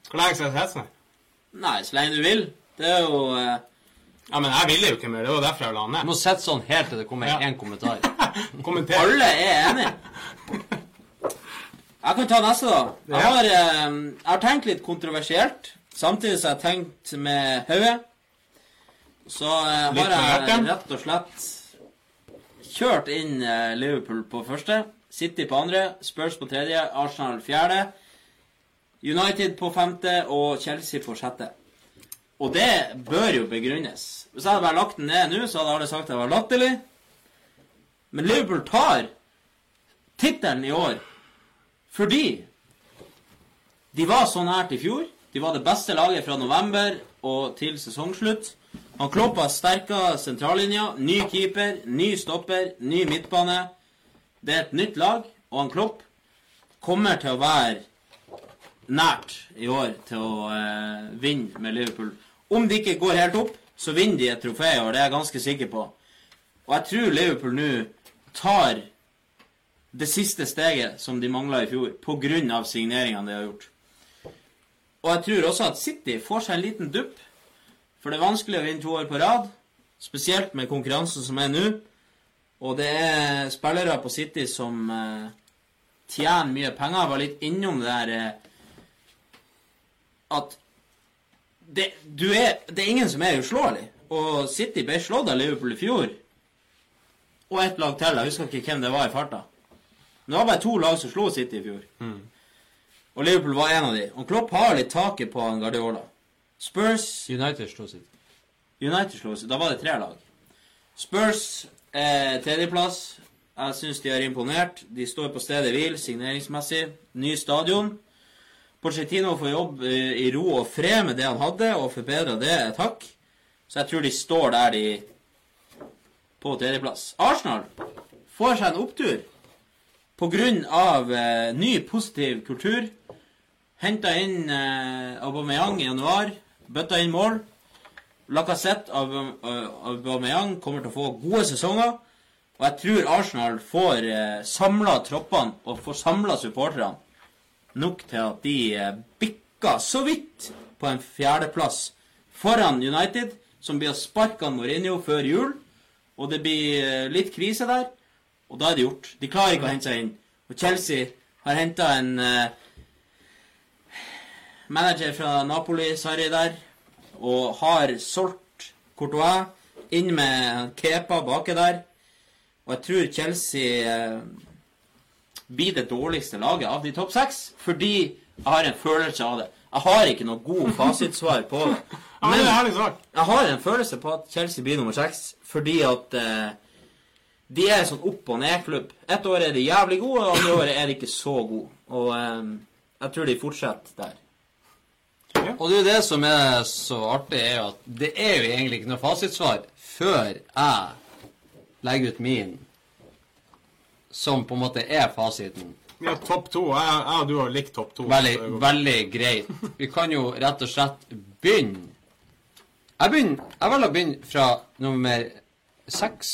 Hvor lenge skal jeg sette seg? Nei, så lenge du vil. Det er jo eh, Ja, men jeg ville jo ikke mer. Det var derfor jeg la den Du ned. må sitte sånn helt til det kommer Ja. én kommentar. Kommenter. Alle er enige. Jeg kan ta neste, da. Jeg Ja. har, eh, jeg har tenkt litt kontroversielt, samtidig som jeg har tenkt med hodet. Så eh, har jeg rett og slett kjørt inn eh, Liverpool på første, City på andre, Spurs på tredje, Arsenal fjerde, United på femte og Chelsea på sjette. Og det bør jo begrunnes. Hvis jeg hadde bare lagt den ned nå, så hadde alle sagt at det var latterlig. Men Liverpool tar tittelen i år fordi de var så nært i fjor. De var det beste laget fra november og til sesongslutt. Han Klopp har sterka sentrallinja, ny keeper, ny stopper, ny midtbane. Det er et nytt lag, og han Klopp kommer til å være nært i år til å eh, vinne med Liverpool. Om de ikke går helt opp, så vinner de et trofé og det er jeg ganske sikker på. Og jeg tror Liverpool nå tar det siste steget som de mangla i fjor, pga. signeringene de har gjort. Og jeg tror også at City får seg en liten dupp, for det er vanskelig å vinne to år på rad. Spesielt med konkurransen som er nå. Og det er spillere på City som eh, tjener mye penger. Jeg var litt innom det der eh, at det, du er, det er ingen som er uslåelig. Og City ble slått av Liverpool i fjor. Og ett lag til. Jeg husker ikke hvem det var i farta. Men det var bare to lag som slo City i fjor. Og Liverpool var en av de. Og Klopp har litt taket på Guardiola. Spurs United slo sitt. United slo sitt. Da var det tre lag. Spurs eh, tredjeplass. Jeg syns de har imponert. De står på stedet hvil signeringsmessig. Ny stadion. Pochettino får jobb eh, i ro og fred med det han hadde, og forbedra det et hakk. Så jeg tror de står der de på tredjeplass. Arsenal får seg en opptur av eh, ny positiv kultur. Henta inn eh, Aubameyang i januar. Bøtta inn mål. Lacassette av uh, Aubameyang kommer til å få gode sesonger. Og jeg tror Arsenal får uh, samla troppene og får samla supporterne nok til at de uh, bikker så vidt på en fjerdeplass foran United, som blir å sparke Mourinho før jul. Og det blir uh, litt krise der, og da er det gjort. De klarer ikke å hente seg inn. Og Chelsea har henta en uh, manager fra Napoli, Sarri der, og har solgt Courtois inn med Kepa baki der. Og jeg tror Chelsea eh, blir det dårligste laget av de topp seks, fordi jeg har en følelse av det. Jeg har ikke noe god fasitsvar på det. Men. Jeg har en følelse på at Chelsea blir nummer seks, fordi at eh, de er sånn opp- og ned-klubb. Ett år er de jævlig gode, og andre året er de ikke så gode. Og eh, jeg tror de fortsetter der. Og det er jo det som er så artig, er at det er jo egentlig ikke noe fasitsvar før jeg legger ut min, som på en måte er fasiten. Ja, topp to. Jeg, jeg og du har likt topp to. Veldig, veldig greit. Vi kan jo rett og slett begynne Jeg begynner, jeg velger å begynne fra nummer seks.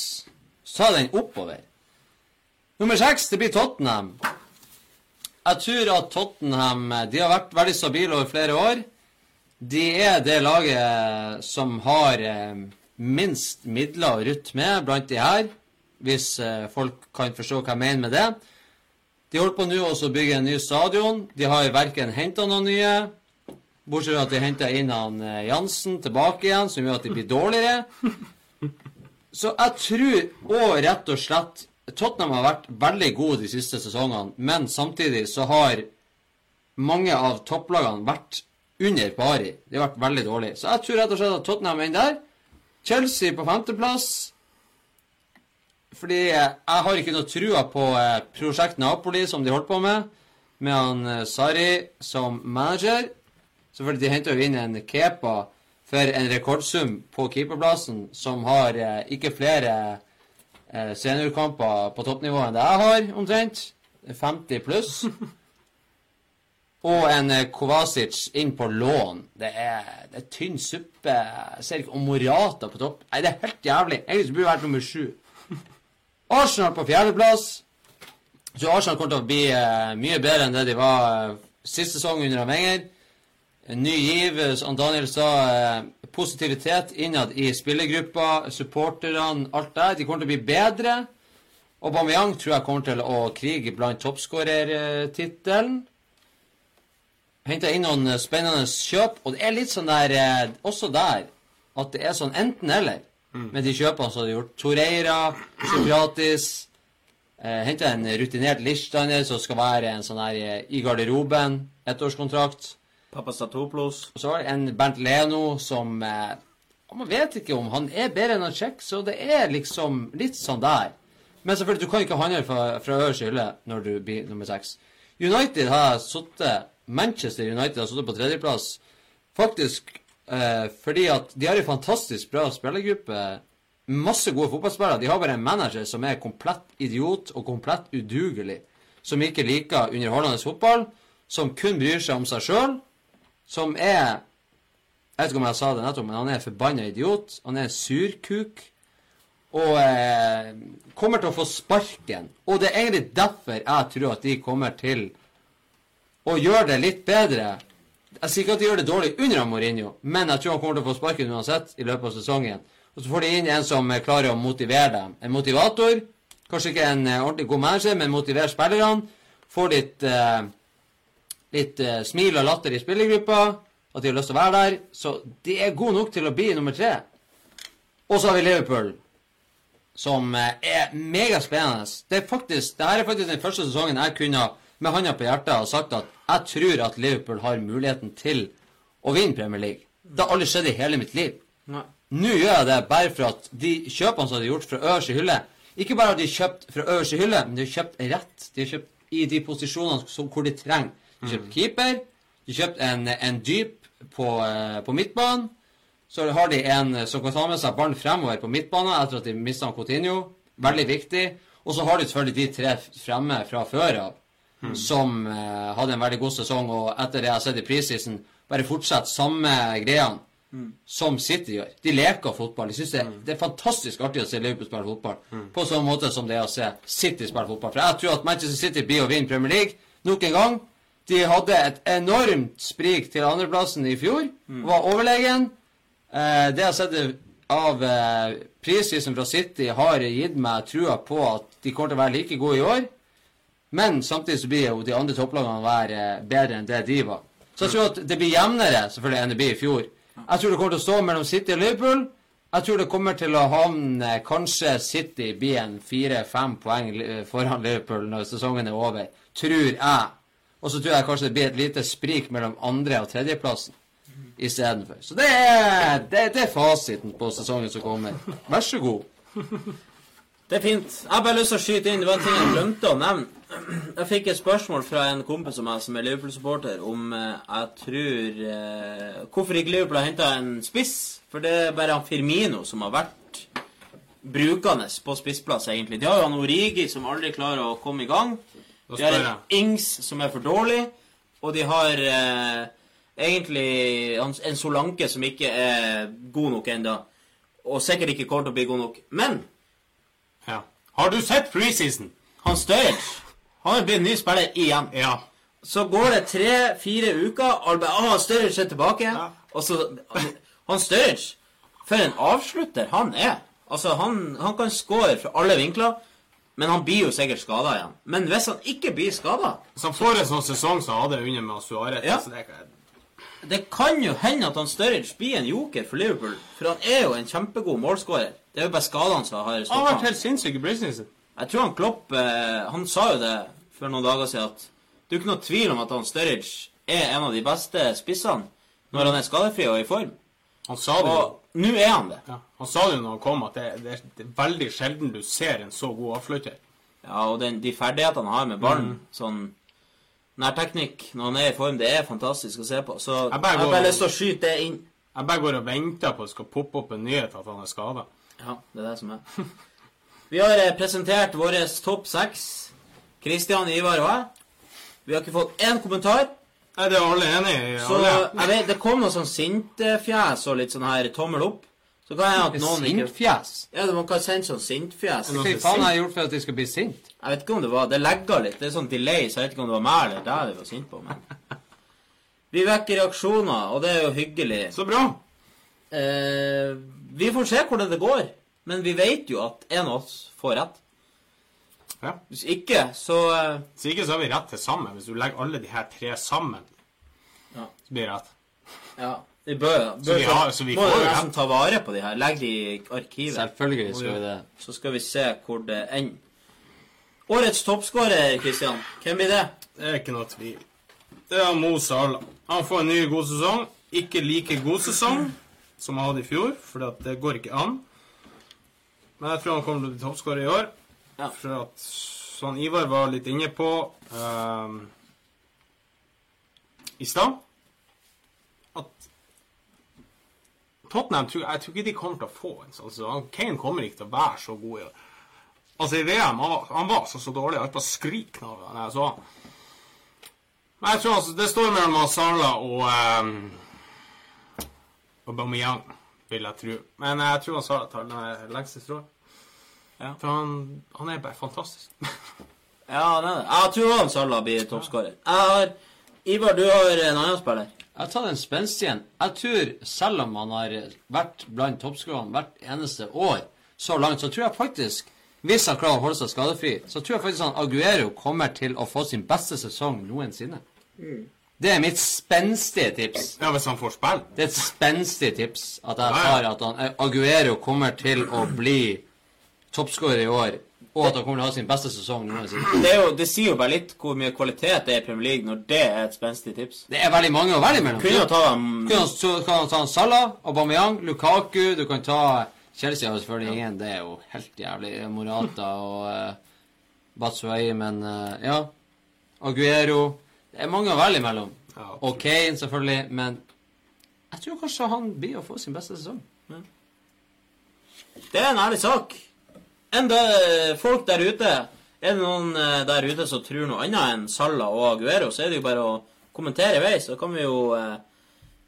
Så jeg den oppover. Nummer seks, det blir Tottenham. Jeg tror at Tottenham de har vært veldig stabile over flere år. De er det laget som har eh, minst midler å rutte med blant de her, hvis eh, folk kan forstå hva jeg mener med det. De holder på nå også å bygge en ny stadion. De har verken henta noen nye, bortsett fra at de henta inn han eh, Jansen tilbake igjen, som gjør at de blir dårligere. Så jeg tror òg rett og slett Tottenham har vært veldig gode de siste sesongene, men samtidig så har mange av topplagene vært under Bari. Det ble veldig dårlig. Så jeg tror rett og slett at Tottenham er der. Chelsea på femteplass. Fordi eh, jeg har ikke noe trua på eh, Prosjekt Napoli, som de holdt på med, med han Sari som manager. Selvfølgelig, de henter jo inn en Kepa for en rekordsum på keeperplassen, som har eh, ikke flere eh, seniorkamper på toppnivå enn det jeg har, omtrent. 50 pluss. Og en eh, Kovacic inn på lån. Det er, det er tynn suppe. Jeg ser ikke Og Morata på topp. Nei, det er helt jævlig. Egentlig burde det vært nummer sju. Arsenal på fjerdeplass. Så Arsenal kommer til å bli eh, mye bedre enn det de var eh, sist sesong under Wenger. Ny giv, som Daniel sa. Positivitet innad i spillergruppa, supporterne, alt der. De kommer til å bli bedre. Og Bamiyang tror jeg kommer til å krige blant toppskårertittelen. Henta inn noen eh, spennende kjøp, og det er litt sånn der eh, også der at det er sånn enten-eller med de kjøpene som de har gjort. Toreira, Sokratis eh, Henta en rutinert Lichsteiner som skal være en sånn der eh, i garderoben. Ettårskontrakt. Papastatoplos. Og så var det en Bernt Leno som eh, Man vet ikke om han er bedre enn han Check, så det er liksom litt sånn der. Men selvfølgelig, du kan ikke handle fra, fra øverste hylle når du blir nummer seks. United har sittet Manchester United har sittet på tredjeplass faktisk eh, fordi at de har en fantastisk bra spillergruppe. Masse gode fotballspillere. De har bare en manager som er komplett idiot og komplett udugelig. Som ikke liker underholdende fotball. Som kun bryr seg om seg sjøl. Som er Jeg vet ikke om jeg sa det nettopp, men han er forbanna idiot. Han er surkuk. Og eh, kommer til å få sparken. Og det er egentlig derfor jeg tror at de kommer til å gjør det litt bedre. Jeg sier ikke at de gjør det dårlig under Mourinho, men jeg tror han kommer til å få sparken uansett i løpet av sesongen. Og så får de inn en som klarer å motivere dem. En motivator Kanskje ikke en eh, ordentlig god manager, men motiverer spillerne. Får litt, eh, litt eh, smil og latter i spillergruppa. At de har lyst til å være der. Så de er gode nok til å bli nummer tre. Og så har vi Liverpool, som eh, er megaspennende. Det er faktisk, det her er faktisk den første sesongen jeg kunne med hånda på hjertet og sagt at jeg tror at Liverpool har muligheten til å vinne Premier League. Det har aldri skjedd i hele mitt liv. Nei. Nå gjør jeg det bare for at de kjøpene som de har gjort fra øverste hylle Ikke bare har de kjøpt fra øverste hylle, men de har kjøpt rett. De har kjøpt i de posisjonene som, hvor de trenger. De har kjøpt keeper, de har kjøpt en, en dyp på, eh, på midtbanen. Så har de en som kan ta med seg ballen fremover på midtbanen etter at de mista Coutinho. Veldig viktig. Og så har de selvfølgelig de tre fremme fra før av, som uh, hadde en veldig god sesong, og etter det jeg har sett i preseason, bare fortsetter samme greiene som City gjør. De leker fotball. De synes det, det er fantastisk artig å se Liverpool spille fotball. På samme måte som det er å se City spille fotball. For jeg tror at Manchester City blir å vinne Premier League nok en gang. De hadde et enormt sprik til andreplassen i fjor. Var overlegen. Uh, det jeg har sett av eh, preseason fra City, har gitt meg trua på at de kommer til å være like gode i år. Men samtidig så blir jo de andre topplagene være eh, bedre enn det de var. Så jeg tror at det blir jevnere selvfølgelig enn det blir i fjor. Jeg tror det kommer til å stå mellom City og Liverpool. Jeg tror det kommer til å havne Kanskje City blir en fire-fem poeng foran Liverpool når sesongen er over. Tror jeg. Og så tror jeg kanskje det blir et lite sprik mellom andre- og tredjeplassen istedenfor. Så det er, det, det er fasiten på sesongen som kommer. Vær så god. Det er fint. Jeg har bare lyst til å skyte inn. Det var en ting jeg glemte å nevne. Jeg fikk et spørsmål fra en kompis av meg som er Liverpool-supporter, om eh, jeg tror eh, Hvorfor ikke Liverpool har henta en spiss? For det er bare han Firmino som har vært brukende på spissplass, egentlig. De har jo han Origi som aldri klarer å komme i gang. De har en. Ings som er for dårlig, og de har eh, egentlig en Solanke som ikke er god nok ennå. Og sikkert ikke kommer til å bli god nok. Men Ja. Har du sett preseason? han Sturridge Han har blitt ny spiller igjen. Ja. Så går det tre-fire uker, alle bare ah, Sturridge er tilbake. Ja. Og så Han Sturridge For en avslutter han er. Altså, han, han kan score fra alle vinkler, men han blir jo sikkert skada igjen. Men hvis han ikke blir skada Så han får en sånn sesong som han hadde under med Suárez. Ja. Så det kan- Det kan jo hende at han Sturridge blir en joker for Liverpool, for han er jo en kjempegod målskårer. Det er jo bare skadene som har Han har vært helt sinnssyk i preseason. Jeg tror han Klopp eh, Han sa jo det for noen dager siden at det er jo ikke noe tvil om at han Sturridge er en av de beste spissene når han er skadefri og i form. Han sa det jo. Og nå er han det. Ja. Han sa det jo når han kom, at det, det, er veldig sjelden du ser en så god avflytter Ja, og den, de ferdighetene han har med ballen, sånn nærteknikk når han er i form, det er fantastisk å se på. Så Jeg jeg bare har bare lyst til å skyte det inn. Jeg bare går og venter på at det skal poppe opp en nyhet at han er skada. Ja, det er det som er. Vi har eh, presentert vår topp seks. Kristian, Ivar og jeg. Vi har ikke fått én kommentar. Nei, det er alle enig i? Så jeg vet, det kom noe sånn sintfjes og litt sånn her tommel opp. Så kan jeg at noen ikke Sintfjes. Ja, man kan sende sånn sintfjes. Hva faen har jeg gjort for at de skal bli sint? Jeg vet ikke om det var Det legger litt. Det er sånn delay, så jeg vet ikke om det var meg eller deg de var sint på. Men vi vekker reaksjoner, og det er jo hyggelig. Så bra. Eh, vi får se hvordan det går. Men vi vet jo at en av oss får rett. Ja. Hvis ikke, så Hvis ikke så har vi rett til sammen. Hvis du legger alle de her tre sammen, Ja. så blir det rett. Ja. Vi bør, bør vi har- så vi må får jo nesten rett. ta vare på de her. Legg de i arkivet. Selvfølgelig skal vi det. Så skal vi se hvor det ender. Årets toppskårer, Kristian. Hvem blir det? Det er ikke noe tvil. Det er Mo Salah. Han får en ny god sesong. Ikke like god sesong som han hadde i fjor, for det går ikke an. Men jeg tror han kommer til å bli toppskårer i år. Ja. For at, som Ivar var litt inne på um, i stad At Tottenham tror, jeg tror ikke de kommer til å få en sånn Altså, Kane kommer ikke til å være så god i år. Altså, i VM han var, så, så dårlig. Jeg holdt på å skrike når jeg så han. Men jeg tror altså, det står mellom Sala og um, Aubameyang, vil jeg tro. Men jeg tror Sala tar den lengste strået. Ja. For han, han er bare fantastisk. Ja, han er det. Jeg tror han Salah blir toppskårer. Jeg har Ivar, du har en annen spiller. Jeg har tatt en spenstig en. Jeg tror, selv om han har vært blant toppskårerne hvert eneste år så langt, så tror jeg faktisk hvis han klarer å holde seg skadefri, så tror jeg faktisk han Aguero kommer til å få sin beste sesong noensinne. Det er mitt spenstige tips. Ja, hvis han får spille. Det er et spenstig tips at jeg tar at han, Aguero kommer til å bli toppskårer i år, og at han kommer til å ha sin beste sesong noensinne. Det, er jo, det sier jo bare litt hvor mye kvalitet det er i Premier League når det er et spenstig tips. Det er veldig mange å velge mellom. Kunne ta dem Kunne så kan han ta en Salah, Aubameyang, Lukaku Du kan ta Chelsea har selvfølgelig ingen. Det er jo helt jævlig. Morata og uh, Batshuayi, men uh, ja. Aguero Det er mange å velge mellom. Ja, og Kane, selvfølgelig. Men jeg tror kanskje han blir å få sin beste sesong. Det er en ærlig sak. Enda folk der ute Er det noen eh, der ute som tror noe annet enn Salah og Aguero, så er det jo bare å kommentere i vei, så kan vi jo eh,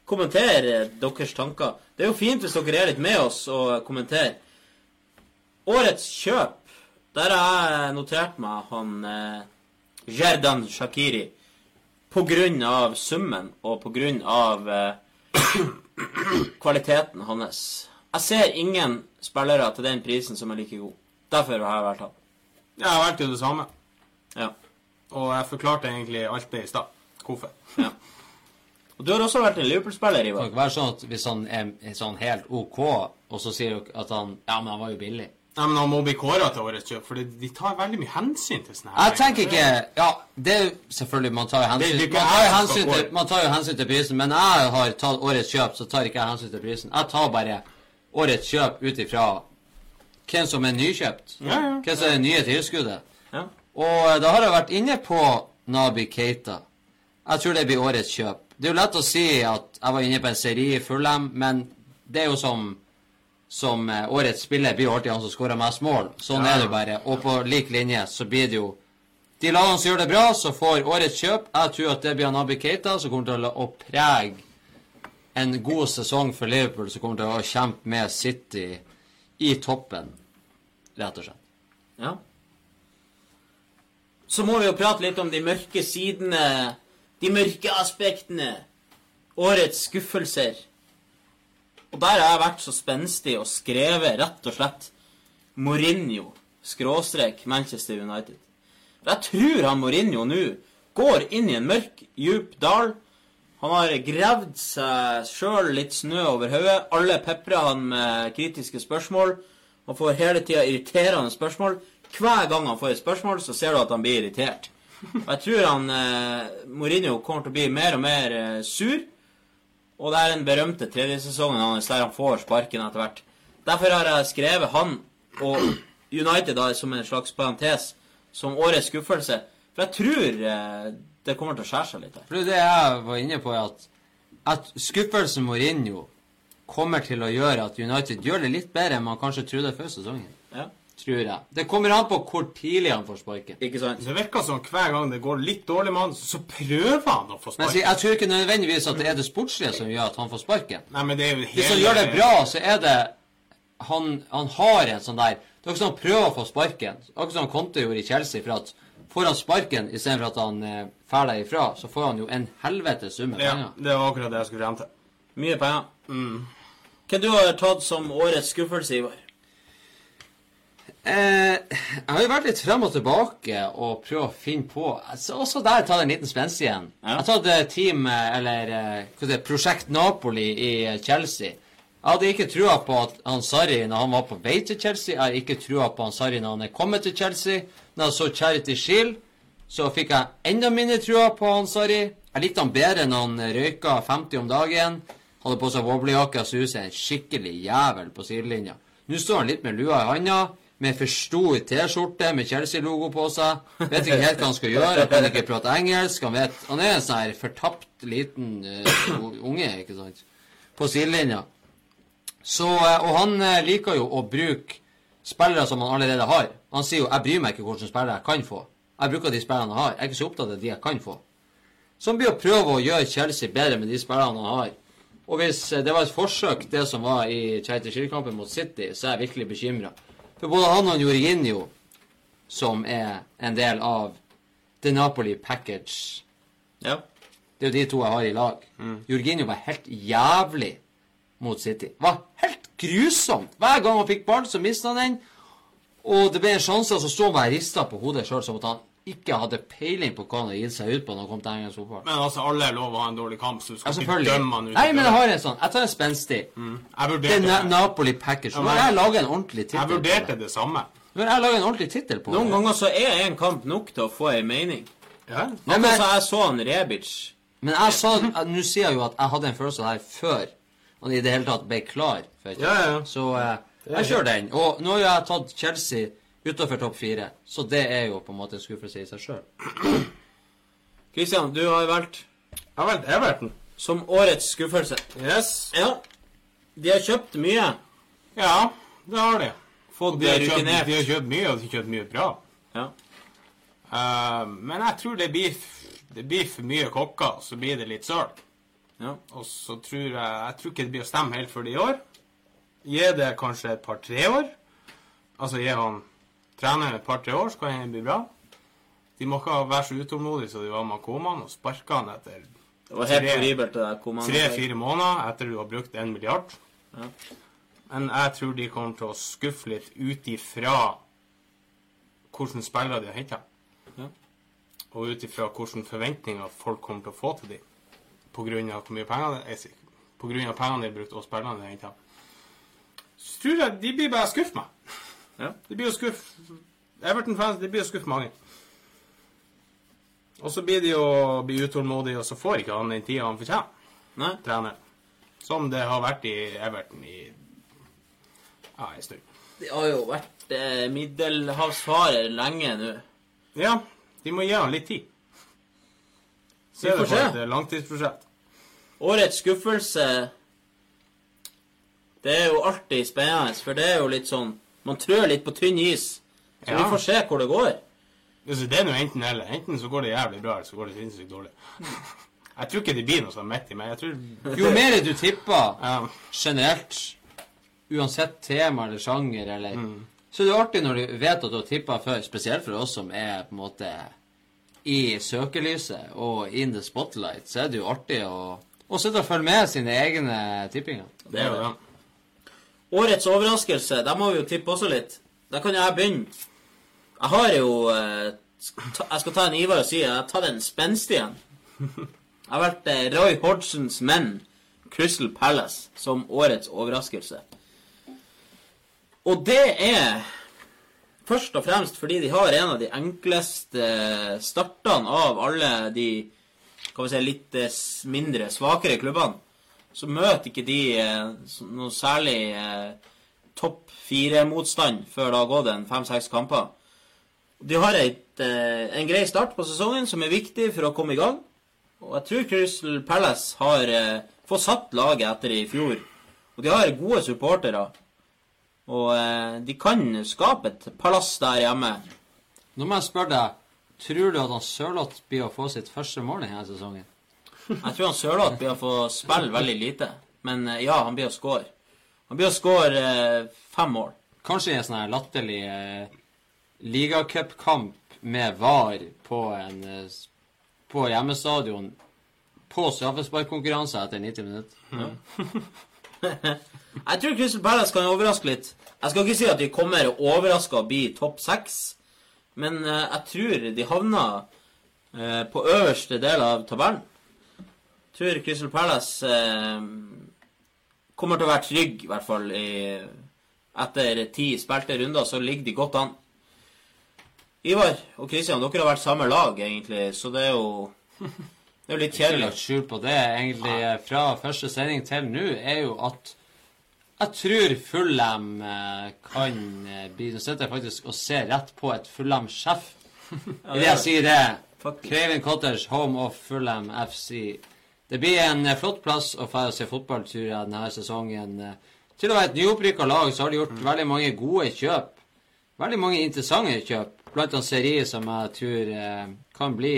kommentere deres tanker. Det er jo fint hvis dere er litt med oss og kommenterer. Årets kjøp, der har jeg notert meg han eh, Jerdan Shakiri. På grunn av summen og på grunn av eh, kvaliteten hans. Jeg ser ingen spillere til den prisen som er like god. Derfor har jeg valgt han. Jeg har valgt jo det samme. Ja. Og jeg forklarte egentlig alt det i stad. Hvorfor. ja. Og du har også vært en Liverpool-spiller, Det kan Ivar. ikke være sånn at hvis han er, sånn helt OK, og så sier dere at han Ja, men han var jo billig. Nei, men Han må bli kåra til årets kjøp, for de tar veldig mye hensyn til sånne her Jeg tenker ikke Ja, det er selvfølgelig Man tar jo hensyn, Det man tar jo hensyn, til, man tar jo hensyn til prisen, men jeg har tatt årets kjøp, så tar ikke jeg hensyn til prisen. Jeg tar bare årets kjøp ut ifra hvem som er nykjøpt. Ja, ja. Hvem som er det nye tilskuddet. Ja. Og eh, da har jeg vært inne på Nabi Keita. Jeg tror det blir årets kjøp. Det er jo lett å si at jeg var inne på en serie i Fulham, men det er jo som som eh, årets spiller blir alltid han som skårer mest mål. Sånn er det bare. Og på lik linje så blir det jo De lagene som gjør det bra, så får årets kjøp. Jeg tror at det blir Nabi Keita som kommer til å prege en god sesong for Liverpool, som kommer til å kjempe med City i toppen, rett og slett. Ja. Så må vi jo prate litt om de mørke sidene, de mørke aspektene. Årets skuffelser. Og der har jeg vært så spenstig og skrevet rett og slett Mourinho, skråstrek Manchester United. Jeg tror han Mourinho nå går inn i en mørk, djup dal. Han har gravd seg sjøl litt snø over hodet. Alle peprer han med kritiske spørsmål. Han får hele tida irriterende spørsmål. Hver gang han får et spørsmål, så ser du at han blir irritert. Og jeg tror han eh, Mourinho kommer til å bli mer og mer eh, sur. Og det er den berømte tredjesesongen hans der han får sparken etter hvert. Derfor har jeg skrevet han og United da som en slags parentes som årets skuffelse. For jeg tror eh, det kommer til å skjære seg litt her. For det jeg var inne på, er at, at skuffelsen Mourinho kommer til å gjøre at United gjør det litt bedre enn man kanskje trodde før sesongen. Ja, Tror jeg. Det kommer an på hvor tidlig han får sparken. ikke sant? Det virker som hver gang det går litt dårlig med han, så prøver han å få Men jeg, sparken. jeg tror ikke nødvendigvis at det er det sportslige som gjør at han får sparken. Nei, men det er jo Hvis han gjør det bra, så er det Han, han har en sånn der Det er ikke sånn han prøver å få sparken. Akkurat som Conte gjorde i Chelsea. For at får han sparken istedenfor at han eh, drar derifra, så får han jo en helvetes sum med Ja, penger. det var akkurat det jeg skulle frem til. Mye penger. Hva du har tatt som årets skuffelse, Ivar? Eh, jeg har jo vært litt frem og tilbake og prøvd å finne på altså, Også der tar jeg en liten spenst igjen. Ja. Jeg har tatt eh, team, eller eh, hva det, Prosjekt Napoli i eh, Chelsea. Jeg hadde ikke trua på at han Sarri når han var på vei til Chelsea. Jeg har ikke trua på han Sarri når han er kommet til Chelsea. Når jeg så Charity Shield, så fikk jeg enda mindre trua på han Sarri. Jeg likte han bedre enn han røyka 50 om dagen. Hadde på seg boblejakke og som en skikkelig jævel på sidelinja. Nå står han litt med lua i handa, med for stor T-skjorte med Chelsea-logo på seg. Vet ikke helt hva han skal gjøre. Han kan ikke prate engelsk. Han, vet, han er en sånn her fortapt liten uh, unge, ikke sant, på sidelinja. Så, eh, og han eh, liker jo å bruke spillere som han allerede har. Han sier jo 'jeg bryr meg ikke hvordan spillere jeg kan få'. Jeg bruker de spillerne jeg har. Jeg er ikke så opptatt av de jeg kan få. Han blir å prøve å gjøre Chelsea bedre med de spillerne han har. Og hvis eh, det var et forsøk, det som var i Charity Shield-kampen mot City, så er jeg virkelig bekymra. For både han og Jorginho, som er en del av The Napoli Package Ja. det er jo de to jeg har i lag. Jorginho var helt jævlig mot City. Var helt grusomt. Hver gang han fikk ball, så mista han den. Og det ble en sjanse, og så sto han bare rista på hodet sjøl som at han ikke hadde peiling på hva han hadde gitt seg ut på når han kom til engelsk fotball. Men altså, alle er lov å ha en dårlig kamp, så du Ja, skal ikke dømme han ut. Nei, men jeg har en sånn. Jeg tar en spenstig. det. Det er Na. Napoli package. Nå Ja, har men- jeg laget en ordentlig tittel. jeg vurderte det. samme. Nå har jeg laget en ordentlig tittel på Noen det. ganger så er en kamp nok til å få ei mening. Ja. Nei, men, som jeg så han Rebic. men jeg sa Nå sier jeg jo at jeg hadde en følelse av det her før han i det hele tatt ble klar. Ja, ja, ja. Så er jeg kjører den. Og nå har jeg tatt Chelsea utenfor topp fire, så det er jo på en måte en skuffelse i seg sjøl. Christian, du har valgt Jeg har valgt Everton. som årets skuffelse. Yes. Ja. De har kjøpt mye. Ja, det har de. Fått De har, kjøpt, rutinert. de har kjøpt mye, og de har kjøpt mye bra. Ja. Uh, men jeg tror det blir, det blir for mye kokker, så blir det litt søl. ja. Og så tror jeg Jeg tror ikke det blir å stemme helt for det i år. Gi det kanskje et par-tre år. Altså gi han treneren et par-tre år, så kan det bli bra. De må ikke være så utålmodige som de var med Koman, og sparke han etter tre-fire måneder etter du har brukt en milliard. Ja. Men jeg tror de kommer til å skuffe litt ut ifra hvilke spillere de har henta. Ja. Og ut ifra hvilke forventninger folk kommer til å få til dem. Av hvor mye penger er de har brukt, og spillerne de har henta. Tror jeg de blir bare skuffet meg. Ja. De blir jo skuffe Everton-fans de blir jo skuffe mange. Og så blir de jo bli utålmodige, og så får ikke han den tida han fortjener trener. Som det har vært i Everton i ja, en stund. De har jo vært eh, middelhavsfarer lenge nå. Ja, de må gi han litt tid. Så Vi det får se. langtidsprosjekt. Årets skuffelse Det er jo alltid spennende, for det er jo litt sånn Man trør litt på tynn is. Så Ja. vi får se hvor det går. Altså, det er nå enten eller. Enten så går det jævlig bra, eller så går det sinnssykt dårlig. Jeg tror ikke det blir noe sånn midt i, meg. jeg tror Jo mer du tipper ja, generelt, uansett tema eller sjanger, eller Mm. Så er det artig når du vet at du har tippa før, spesielt for oss som er på en måte i søkelyset og in the spotlight, så er det jo artig å, å sitte og følge med sine egne tippinger. det er jo det. Årets overraskelse, der må vi jo tippe også litt. Der kan jeg begynne. Jeg har jo eh, Jeg skal ta en Ivar og si jeg har tatt en spenstig en. Jeg har vært eh, Roy Hodgsons menn, Crystal Palace, som årets overraskelse. Og det er først og fremst fordi de har en av de enkleste startene av alle de kan vi si, litt eh, mindre, svakere klubbene. Så møter ikke de eh, noe særlig eh, topp fire-motstand før det har gått en fem-seks kamper. De har et, eh, en grei start på sesongen som er viktig for å komme i gang. Og jeg tror Crystal Palace har fått satt laget etter i fjor. Og de har gode supportere. Og de kan skape et palass der hjemme. Nå må jeg spørre deg, tror du at han Sørloth blir å få sitt første mål denne sesongen? Jeg tror han Sørloth blir å få spille veldig lite. Men eh, ja, han blir å score. Han blir å score eh, fem mål. Kanskje i en sånn her latterlig eh, ligacupkamp med VAR på en eh, på hjemmestadion på straffesparkkonkurranse etter 90 minutter. Jeg tror Crystal Palace kan overraske litt. Jeg skal ikke si at de kommer overraska og blir topp seks, men eh, jeg tror de havner eh, på øverste del av tabellen. Tror Crystal Palace eh, kommer til å være trygg, i hvert fall i, etter ti spilte runder, så ligger de godt an. Ivar og Kristian, dere har vært samme lag, egentlig, så det er jo det er jo litt Ikke kjedelig. lagt skjul på det, egentlig, fra første sending til nå, er jo at jeg tror Fulham eh, kan eh, bli Nå sitter jeg faktisk og ser rett på et Fullem-sjef. Idet jeg sier det. Craven Cottage, home of Fullem FC. Det blir en eh, flott plass å få se fotball, tror jeg, denne sesongen. Eh, Til å være et nyopprykka lag så har de gjort veldig mange gode kjøp. Veldig mange interessante kjøp. Blant annet Seri, som jeg tror eh, kan bli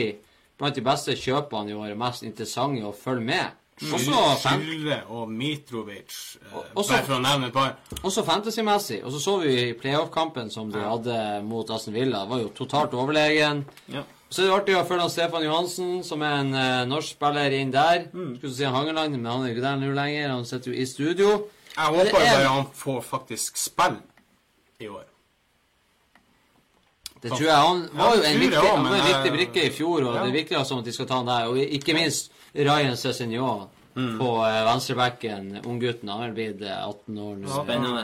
blant de beste kjøpene i år. Mest interessante å følge med. Også, Skylde og Mitrovic, eh, Også- bare for å nevne et par. også fantasy-messig. Og så så vi i playoff-kampen som de hadde mot Aston Villa. Det var jo totalt overlegen. Ja. Så er det artig å følge han Stefan Johansen, som er en eh, norsk spiller inn der. Skulle si Hangeland, men han er ikke der nå lenger. Han sitter jo i studio. Jeg Det håper er- bare han får faktisk spill i år. Det tror jeg. Han var jo en viktig, også, han var en viktig eh, brikke i fjor, og ja. det virker som at de skal ta han der. Og ikke minst Ryan Cézinho Mm. på eh, venstrebacken, unggutten. Han er blitt eh, 18 år nå. Spennende.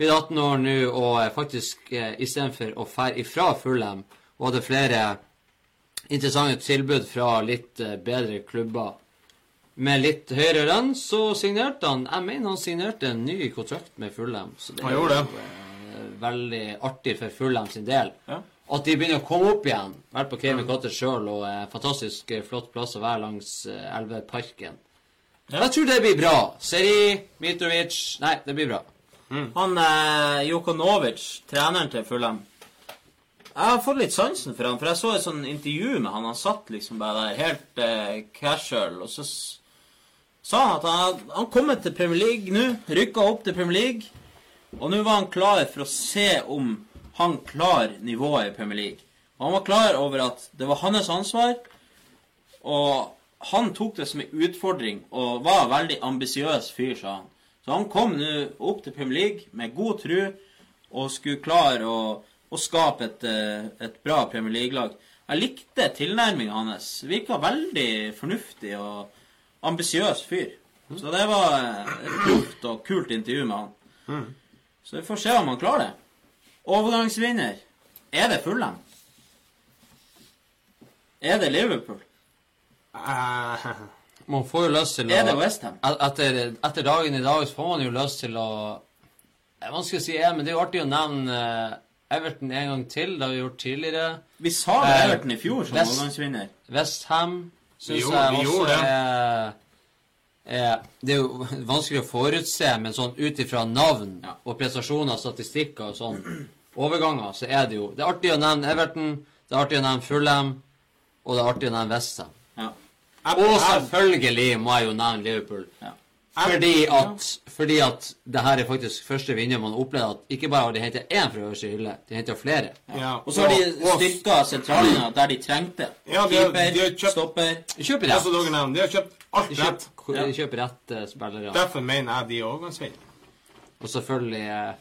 Blitt 18 år nå, og eh, faktisk eh, istedenfor å fære ifra Fulham og hadde flere interessante tilbud fra litt eh, bedre klubber med litt høyere lønn, så signerte han Jeg mener han signerte en ny kontrakt med Fulham. Så det Han er gjorde jo det. eh, veldig artig for Fulham sin del. Ja. At de begynner å komme opp igjen. Vært på Cayman Cottage sjøl, og eh, fantastisk eh, flott plass å være langs eh, Elveparken. Jeg tror det blir bra. Seri, Mitrovic Nei, det blir bra. Han eh, Jokonovic, treneren til Fulham Jeg har fått litt sansen for han, for jeg så et sånn intervju med han. Han satt liksom bare der helt eh, casual, og så sa han at han han kommet til Premier League nå, rykka opp til Premier League, og nå var han klar for å se om han klar nivået i Premier League. Og han var klar over at det var hans ansvar, og han tok det som en utfordring og var en veldig ambisiøs fyr, sa han. Så han kom nå opp til Premier League med god tru og skulle klare å, å skape et, eh, et bra Premier League-lag. Jeg likte tilnærminga hans. Virka veldig fornuftig og ambisiøs fyr. Så det var eh, et proft og kult intervju med han. Så vi får se om han klarer det. Overgangsvinner. Er det Fulham? Er det Liverpool? Eh, Man får jo lyst til å Er det Westham? Et- Etter, etter dagen i dag så får man jo lyst til å Det er vanskelig å si, men det er jo artig å nevne Everton en gang til. Det har vi gjort tidligere. Vi sa det Eh, Everton i fjor som West- overgangsvinner. Westham syns jeg vi også det. er, er Det er jo vanskelig å forutse, men sånn ut ifra navn Ja. og prestasjoner, statistikker og sånn, overganger, så er det jo Det er artig å nevne Everton, det er artig å nevne Fulham, og det er artig å nevne Westham. Ja. Og selvfølgelig må jeg jo nevne Liverpool. ja. Fordi at, fordi at det her er faktisk første vinner man opplever at ikke bare har de henta én fra øverste hylle, de henter flere. Ja, Og så har de styrka sentralene der de trengte. Ja, de har- Keeper, de har kjøpt- stopper. De kjøper Det er rett. dere nevner. De har kjøpt alt De rett. kjøper, de kjøper rett eh, spillere. Derfor mener jeg de er overgangsvinner. Og selvfølgelig eh,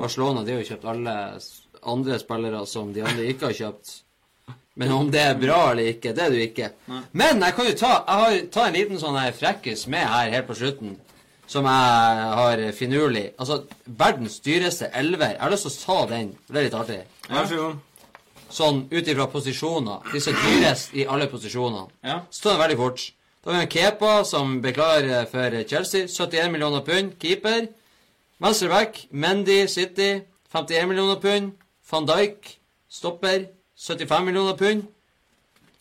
Barcelona de har jo kjøpt alle andre spillere som de andre ikke har kjøpt. Men om det er bra eller ikke, det er du ikke. ikke. Men jeg kan jo ta Jeg har ta en liten sånn frekkis med her helt på slutten. Som jeg har finurlig Altså, verdens dyreste elver. Jeg har lyst til å ta den. Det er litt artig. Ja. så. Sånn ut ifra posisjoner. Disse dyrest i alle posisjonene. Ja. Så tar den veldig fort. Da har vi en Kepa som beklager for Chelsea. 71 millioner pund. Keeper. Venstreback. Mendy City. 51 millioner pund. Van Dijk. Stopper. 75 millioner pund.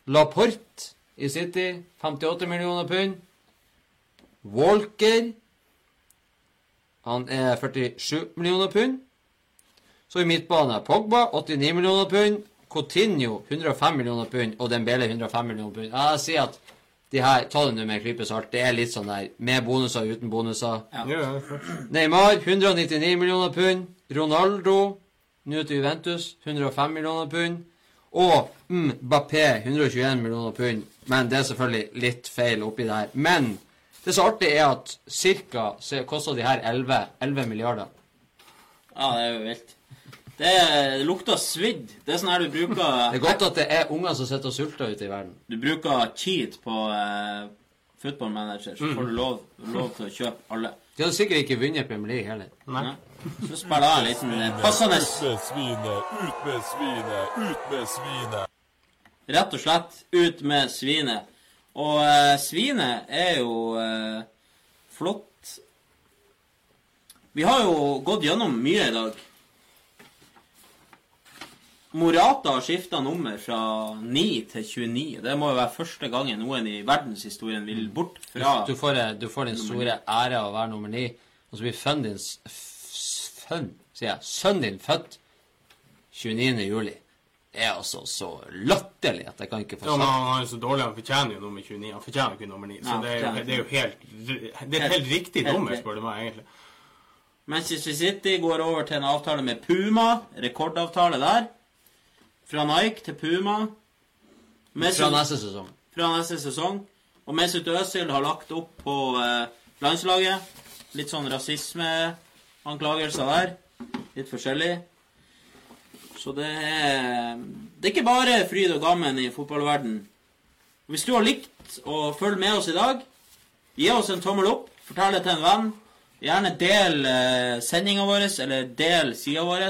Laporte i City. 58 millioner pund. Walker. Han er 47 millioner pund. Så i midtbane Pogba 89 millioner pund. Coutinho 105 millioner pund. Og Dembele 105 millioner pund. Jeg sier at de her, ta det nå med en klype salt. Det er litt sånn der med bonuser uten bonuser. Ja. Neymar 199 millioner pund. Ronaldo nå til Juventus 105 millioner pund. Og Mbappé Bappé 121 millioner pund. Men det er selvfølgelig litt feil oppi der. Men det som er artig, er at cirka så koster de her 11, 11 milliarder. ja, det er jo vilt. Det, det lukter svidd. Det er sånn her du bruker Det er godt at det er unger som sitter og sulter ute i verden. Du bruker cheat på uh, football manager, så får du lov, lov til å kjøpe alle. De hadde sikkert ikke vunnet Premier League heller. Nei. Så spiller jeg litt passende Ut med svinet, ut med svinet, ut med svinet. Rett og slett ut med svinet. Og eh, svinet er jo eh, flott Vi har jo gått gjennom mye i dag. Morata har skifta nummer fra 9 til 29. Det må jo være første gangen noen i verdenshistorien vil bort fra Du får, eh, du får den store ære av å være nummer 9, og så blir sønnen din s- f- Sønn, sier jeg. Sønnen din født 29. juli. Det er altså så latterlig at jeg kan ikke få Ja, men han er så dårlig, han fortjener jo nummer 29. Han fortjener ikke nummer 9. Så Nei, det er jo, det er jo helt Det er et helt riktig nummer, spør du meg, egentlig. Manchester City går over til en avtale med Puma. Rekordavtale der. Fra Nike til Puma. Mesut, fra neste sesong. fra neste sesong. Og Mesut Özil har lagt opp på eh, landslaget. Litt sånn rasismeanklagelser der. Litt forskjellig. Så det er, det er ikke bare fryd og gammen i fotballverden. Hvis du har likt å følge med oss i dag, gi oss en tommel opp, fortell det til en venn. Gjerne del eh, sendinga vår, eller del sida vår.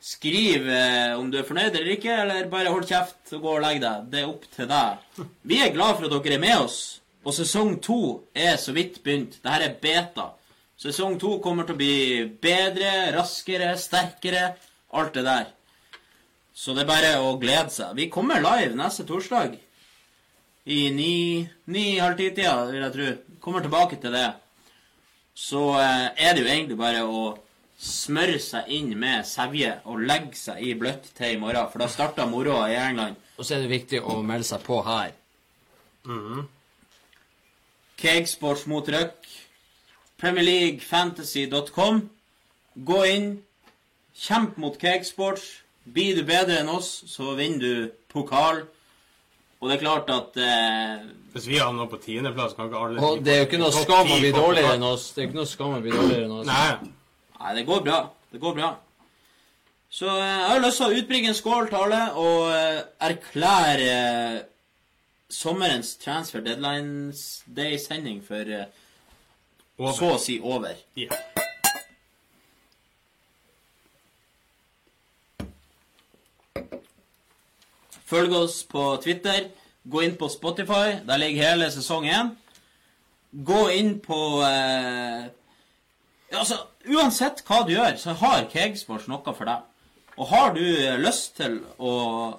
Skriv eh, om du er fornøyd eller ikke, eller bare hold kjeft og gå og legg deg. Det er opp til deg. Vi er glad for at dere er med oss, og sesong to er så vidt begynt. Dette er beta. Sesong to kommer til å bli bedre, raskere, sterkere. Alt det der. Så det er bare å glede seg. Vi kommer live neste torsdag. I ni, ni-halv ti-tida, vil jeg tro. Kommer tilbake til det. Så eh, er det jo egentlig bare å smøre seg inn med sevje og legge seg i bløtt til i morgen. For da starter moroa i England. Og så er det viktig å melde seg på her. Cakesports mot Røk. PremierLeagueFantasy.com. Gå inn. Kjemp mot Cakesports. Blir du bedre enn oss, så vinner du pokal. Og det er klart at eh, Hvis vi havner på tiendeplass, kan ikke alle Og det er jo ikke noe skam å bli dårligere enn oss. Det er ikke noe skam å bli dårligere enn oss. Nei. Nei, det går bra. Det går bra. Så eh, jeg har lyst til å utbringe en skål til alle og eh, erklære eh, sommerens transfer deadlines day-sending for eh, Over. så å si over. Ja. Følg oss på Twitter. Gå inn på Spotify. Der ligger hele sesong én. Gå inn på eh, altså, Uansett hva du gjør, så har Kegsports noe for deg. Og har du eh, lyst til å,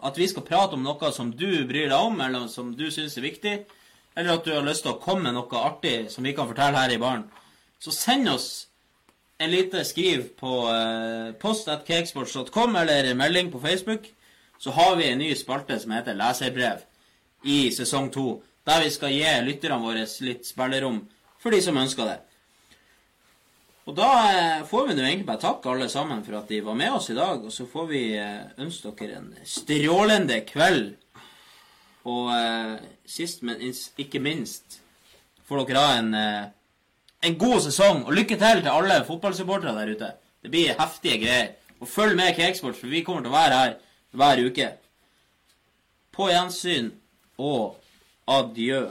at vi skal prate om noe som du bryr deg om, eller som du syns er viktig, eller at du har lyst til å komme med noe artig som vi kan fortelle her i baren, så send oss en lite skriv på eh, post.cakesports.com eller melding på Facebook, så har vi en ny spalte som heter Leserbrev i sesong to, der vi skal gi lytterne våre litt spillerom for de som ønsker det. Og da eh, får vi nå egentlig bare takke alle sammen for at de var med oss i dag, og så får vi eh, ønske dere en strålende kveld. Og eh, sist, men ikke minst, får dere ha en, eh, en god sesong. Og lykke til til alle fotballsupportere der ute. Det blir heftige greier. Og følg med Cakesports, for vi kommer til å være her hver uke. På gjensyn og adjø.